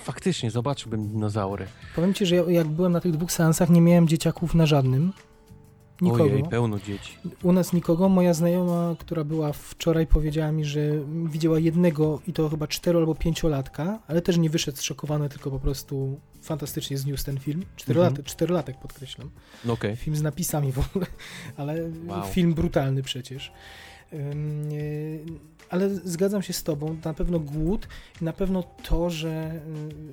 Speaker 3: faktycznie, zobaczyłbym dinozaury.
Speaker 2: Powiem ci, że ja, jak byłem na tych dwóch seansach, nie miałem dzieciaków na żadnym. Nikogo.
Speaker 3: Ojej, pełno dzieci.
Speaker 2: U nas nikogo. Moja znajoma, która była wczoraj, powiedziała mi, że widziała jednego i to chyba cztero albo pięciolatka, ale też nie wyszedł zszokowany, tylko po prostu fantastycznie zniósł ten film. Czterolatek, czterolatek podkreślam.
Speaker 3: No okej.
Speaker 2: Film z napisami w ogóle, ale
Speaker 3: Wow.
Speaker 2: film brutalny przecież. Yy, Ale zgadzam się z tobą, na pewno głód i na pewno to, że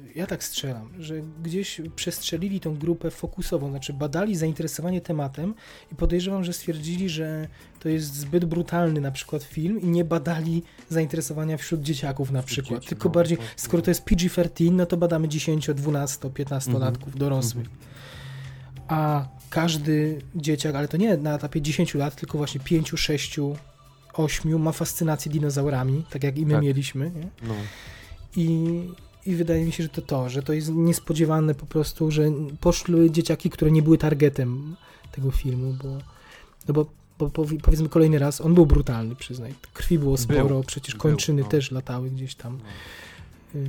Speaker 2: yy, ja tak strzelam, że gdzieś przestrzelili tą grupę fokusową, znaczy badali zainteresowanie tematem i podejrzewam, że stwierdzili, że to jest zbyt brutalny na przykład film i nie badali zainteresowania wśród dzieciaków na przykład,
Speaker 3: dzieci,
Speaker 2: tylko
Speaker 3: no,
Speaker 2: bardziej,
Speaker 3: no,
Speaker 2: skoro to jest PG-13, no to badamy 10, 12, 15
Speaker 3: Mhm.
Speaker 2: latków dorosłych a każdy dzieciak, ale to nie na etapie 10 lat, tylko właśnie 5, 6, 8 ma fascynację dinozaurami, tak jak i my
Speaker 3: Tak.
Speaker 2: mieliśmy.
Speaker 3: No.
Speaker 2: I, I wydaje mi się, że to to, że to jest niespodziewane po prostu, że poszły dzieciaki, które nie były targetem tego filmu, bo, no bo, bo powi- powiedzmy kolejny raz, on był brutalny, przyznaj. Krwi było sporo,
Speaker 3: Był.
Speaker 2: przecież
Speaker 3: Był,
Speaker 2: kończyny
Speaker 3: no.
Speaker 2: też latały gdzieś tam.
Speaker 3: no,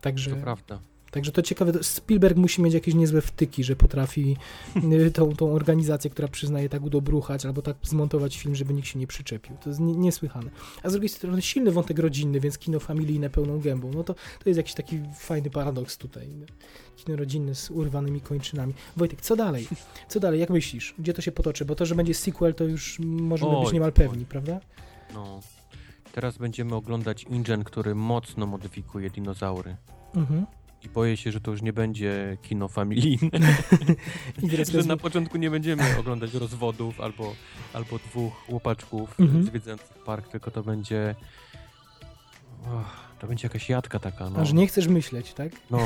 Speaker 2: Także...
Speaker 3: to prawda.
Speaker 2: Także to ciekawe, Spielberg musi mieć jakieś niezłe wtyki, że potrafi y, tą, tą organizację, która przyznaje tak udobruchać albo tak zmontować film, żeby nikt się nie przyczepił. To jest nie, niesłychane. A z drugiej strony silny wątek rodzinny, więc kino familijne pełną gębą. No to, to jest jakiś taki fajny paradoks tutaj. Kino rodzinne z urwanymi kończynami. Wojtek, co dalej? Co dalej? Jak myślisz? Gdzie to się potoczy? Bo to, że będzie sequel, to już możemy być
Speaker 3: Oj,
Speaker 2: niemal
Speaker 3: oj.
Speaker 2: pewni, prawda?
Speaker 3: No. Teraz będziemy oglądać InGen, który mocno modyfikuje dinozaury.
Speaker 2: Mhm.
Speaker 3: I boję się, że to już nie będzie kino familijne. Że na początku nie będziemy oglądać rozwodów albo, albo dwóch łopaczków
Speaker 2: Mhm.
Speaker 3: zwiedzających park, tylko to będzie... Och, to będzie jakaś jadka taka, no.
Speaker 2: Aż nie chcesz myśleć, tak?
Speaker 3: No,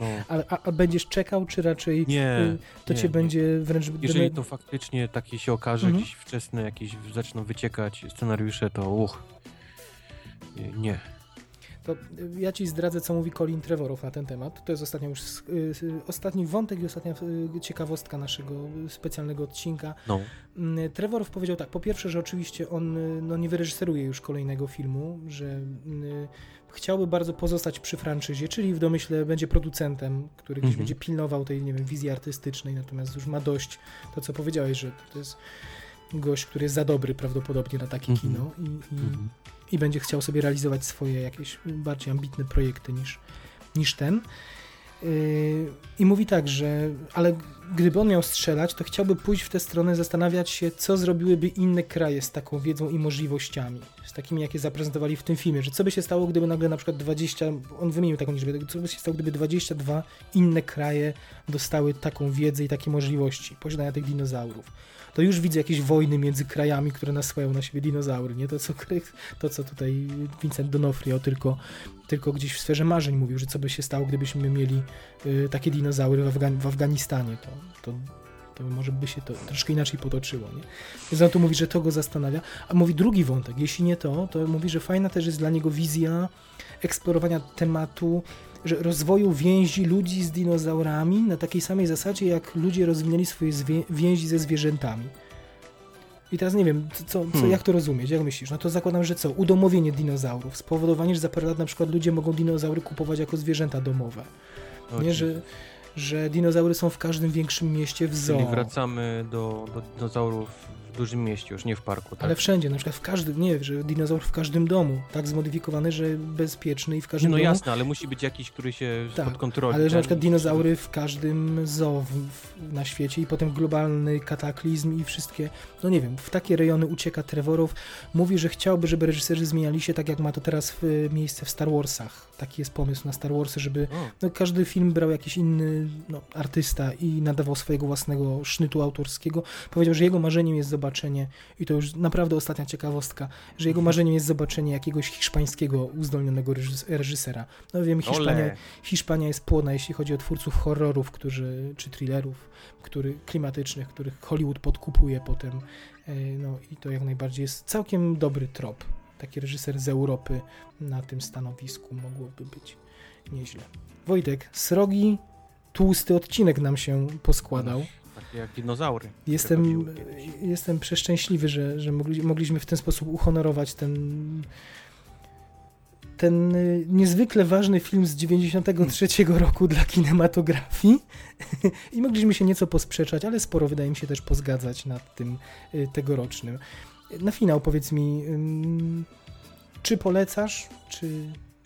Speaker 3: no.
Speaker 2: A, a, a będziesz czekał, czy raczej
Speaker 3: Nie,
Speaker 2: y, to
Speaker 3: nie,
Speaker 2: cię
Speaker 3: nie.
Speaker 2: będzie wręcz...
Speaker 3: Jeżeli to faktycznie takie się okaże,
Speaker 2: Mhm.
Speaker 3: gdzieś wczesne jakieś zaczną wyciekać scenariusze, to uch. Nie, Nie.
Speaker 2: To ja ci zdradzę, co mówi Colin Trevorow na ten temat. To jest ostatnio już y, y, ostatni wątek i ostatnia y, ciekawostka naszego specjalnego odcinka.
Speaker 3: No.
Speaker 2: Mm, Trevorow powiedział tak, po pierwsze, że oczywiście on no, nie wyreżyseruje już kolejnego filmu, że chciałby bardzo pozostać przy franczyzie, czyli w domyśle będzie producentem, który gdzieś
Speaker 3: Mhm.
Speaker 2: będzie pilnował tej, nie wiem, wizji artystycznej, natomiast już ma dość to, co powiedziałeś, że to jest gość, który jest za dobry prawdopodobnie na takie
Speaker 3: Mhm.
Speaker 2: kino i, i,
Speaker 3: Mhm.
Speaker 2: I będzie chciał sobie realizować swoje jakieś bardziej ambitne projekty niż, niż ten. Yy, I mówi tak, że ale gdyby on miał strzelać, to chciałby pójść w tę stronę, zastanawiać się, co zrobiłyby inne kraje z taką wiedzą i możliwościami, z takimi, jakie zaprezentowali w tym filmie, że co by się stało, gdyby nagle na przykład 20, on wymienił taką liczbę, co by się stało, gdyby 22 inne kraje dostały taką wiedzę i takie możliwości posiadania tych dinozaurów. To już widzę jakieś wojny między krajami, które nasyłają na siebie dinozaury, nie to co, to, co tutaj Vincent D'Onofrio tylko, tylko gdzieś w sferze marzeń mówił, że co by się stało, gdybyśmy mieli y, takie dinozaury w, Afga- w Afganistanie, to, to to może by się to troszkę inaczej potoczyło, nie? Więc on tu mówi, że to go zastanawia, a mówi drugi wątek, jeśli nie to, to mówi, że fajna też jest dla niego wizja eksplorowania tematu, że rozwoju więzi ludzi z dinozaurami na takiej samej zasadzie, jak ludzie rozwinęli swoje więzi ze zwierzętami. I teraz nie wiem, co, co,
Speaker 3: Hmm.
Speaker 2: jak to rozumieć, jak myślisz? No to zakładam, że co? Udomowienie dinozaurów, spowodowanie, że za parę lat na przykład ludzie mogą dinozaury kupować jako zwierzęta domowe. Nie, że, że dinozaury są w każdym większym mieście w zoo.
Speaker 3: Czyli wracamy do, do dinozaurów w dużym mieście, już nie w parku, tak?
Speaker 2: Ale wszędzie, na przykład w każdym, nie, że dinozaur w każdym domu, tak zmodyfikowany, że bezpieczny i w każdym
Speaker 3: no
Speaker 2: domu.
Speaker 3: jasne, ale musi być jakiś, który się
Speaker 2: Tak,
Speaker 3: pod kontrolą.
Speaker 2: Ale że na przykład dinozaury w każdym zoo na świecie i potem globalny kataklizm i wszystkie, no nie wiem, w takie rejony ucieka Trevorow. Mówi, że chciałby, żeby reżyserzy zmieniali się tak jak ma to teraz w, miejsce w Star Warsach. Taki jest pomysł na Star Warsy, żeby no, każdy film brał jakiś inny no, artysta i nadawał swojego własnego sznytu autorskiego. Powiedział, że jego marzeniem jest zobaczenie, i to już naprawdę ostatnia ciekawostka, że jego marzeniem jest zobaczenie jakiegoś hiszpańskiego uzdolnionego reżys- reżysera. No wiem, Hiszpania. Hiszpania jest płona, jeśli chodzi o twórców horrorów, którzy, czy thrillerów, który, klimatycznych, których Hollywood podkupuje potem. E, No i to jak najbardziej jest całkiem dobry trop. Taki reżyser z Europy na tym stanowisku mogłoby być nieźle. Wojtek, srogi, tłusty odcinek nam się poskładał.
Speaker 3: Takie jak dinozaury.
Speaker 2: Jestem, jestem przeszczęśliwy, że, że mogli, mogliśmy w ten sposób uhonorować ten ten y, niezwykle ważny film z 93 roku dla kinematografii i mogliśmy się nieco posprzeczać, ale sporo wydaje mi się też pozgadzać nad tym y, tegorocznym. Na finał powiedz mi, czy polecasz, czy...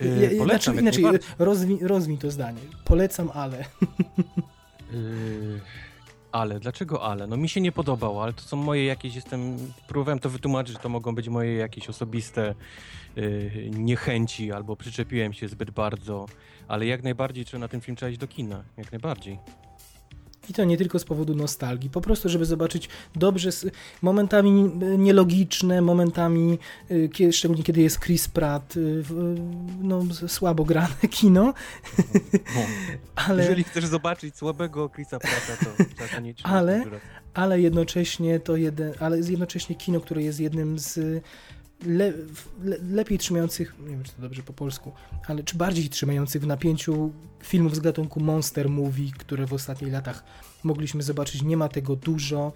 Speaker 3: Yy, polecam,
Speaker 2: znaczy, inaczej,
Speaker 3: najbardziej.
Speaker 2: rozwij, rozwij to zdanie. Polecam, ale...
Speaker 3: Yy, ale, dlaczego ale? No mi się nie podobało, ale to są moje jakieś, jestem, próbowałem to wytłumaczyć, że to mogą być moje jakieś osobiste yy, niechęci, albo przyczepiłem się zbyt bardzo, ale jak najbardziej trzeba na ten film trzeba iść do kina, jak najbardziej.
Speaker 2: I to nie tylko z powodu nostalgii, po prostu, żeby zobaczyć dobrze, momentami nielogiczne, momentami, y, szczególnie kiedy jest Chris Pratt, y, no, słabo grane kino,
Speaker 3: No.
Speaker 2: ale,
Speaker 3: Jeżeli chcesz zobaczyć słabego Chrisa Pratta, to trzeba
Speaker 2: Ale- ale jednocześnie to jeden, ale jednocześnie kino, które jest jednym z le, le, lepiej trzymających, nie wiem czy to dobrze po polsku, ale czy bardziej trzymających w napięciu filmów z gatunku monster movie, które w ostatnich latach mogliśmy zobaczyć. Nie ma tego dużo,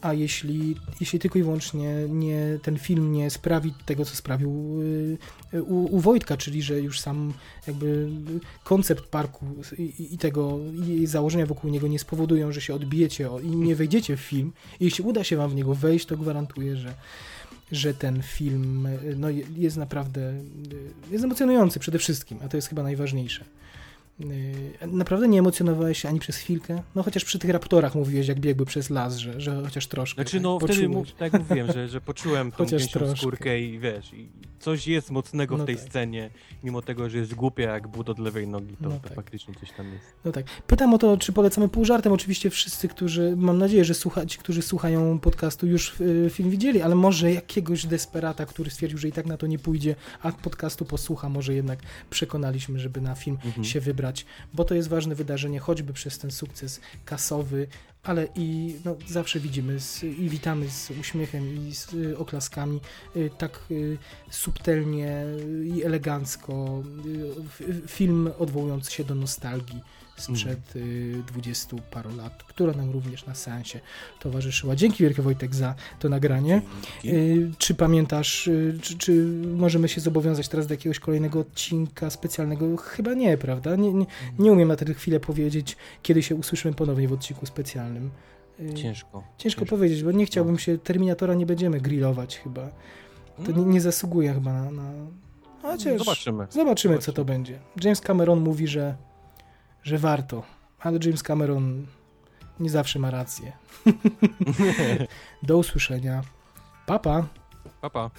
Speaker 2: a jeśli, jeśli tylko i wyłącznie nie, ten film nie sprawi tego, co sprawił y, u, u Wojtka, czyli że już sam jakby koncept parku i, i- tego i założenia wokół niego nie spowodują, że się odbijecie i nie wejdziecie w film. Jeśli uda się wam w niego wejść, to gwarantuję, że że ten film y, no, je- jest naprawdę y, jest emocjonujący przede wszystkim, a to jest chyba najważniejsze. Y, Naprawdę nie emocjonowałeś się ani przez chwilkę? No chociaż przy tych raptorach mówiłeś, jak biegły przez las, że, że chociaż troszkę.
Speaker 3: Znaczy
Speaker 2: tak,
Speaker 3: no wtedy,
Speaker 2: poczułeś.
Speaker 3: mów, tak mówiłem, że, że poczułem tą
Speaker 2: Chociaż troszkę.
Speaker 3: skórkę i wiesz, i coś jest mocnego
Speaker 2: No
Speaker 3: w tej
Speaker 2: tak.
Speaker 3: scenie, mimo tego, że jest głupia jak but od lewej nogi, to,
Speaker 2: No
Speaker 3: to
Speaker 2: tak.
Speaker 3: faktycznie coś tam jest.
Speaker 2: No tak. Pytam o to, czy polecamy pół żartem. Oczywiście wszyscy, którzy, mam nadzieję, że słucha, ci, którzy słuchają podcastu, już y, film widzieli, ale może jakiegoś desperata, który stwierdził, że i tak na to nie pójdzie, a podcastu posłucha, może jednak przekonaliśmy, żeby na film
Speaker 3: Mhm.
Speaker 2: się wybrać, bo to jest ważne wydarzenie, choćby przez ten sukces kasowy, ale i no, zawsze widzimy z, i witamy z uśmiechem i z y, oklaskami, y, tak y, subtelnie i elegancko y, film odwołujący się do nostalgii sprzed y, dwudziestu paru lat, która nam również na seansie towarzyszyła. Dzięki wielkie Wojtek za to nagranie. Y, Czy pamiętasz, y, czy, czy możemy się zobowiązać teraz do jakiegoś kolejnego odcinka specjalnego? Chyba nie, prawda? Nie, nie, nie umiem na tę chwilę powiedzieć, kiedy się usłyszymy ponownie w odcinku specjalnym. Y,
Speaker 3: Ciężko.
Speaker 2: Ciężko powiedzieć, bo nie chciałbym się, Terminatora nie będziemy grillować chyba. To nie, nie zasługuje chyba na... na... Chociaż
Speaker 3: Zobaczymy.
Speaker 2: zobaczymy, co
Speaker 3: Zobaczymy.
Speaker 2: to będzie. James Cameron mówi, że, że warto, ale James Cameron nie zawsze ma rację. Do usłyszenia. Papa. Pa.
Speaker 3: Pa, pa.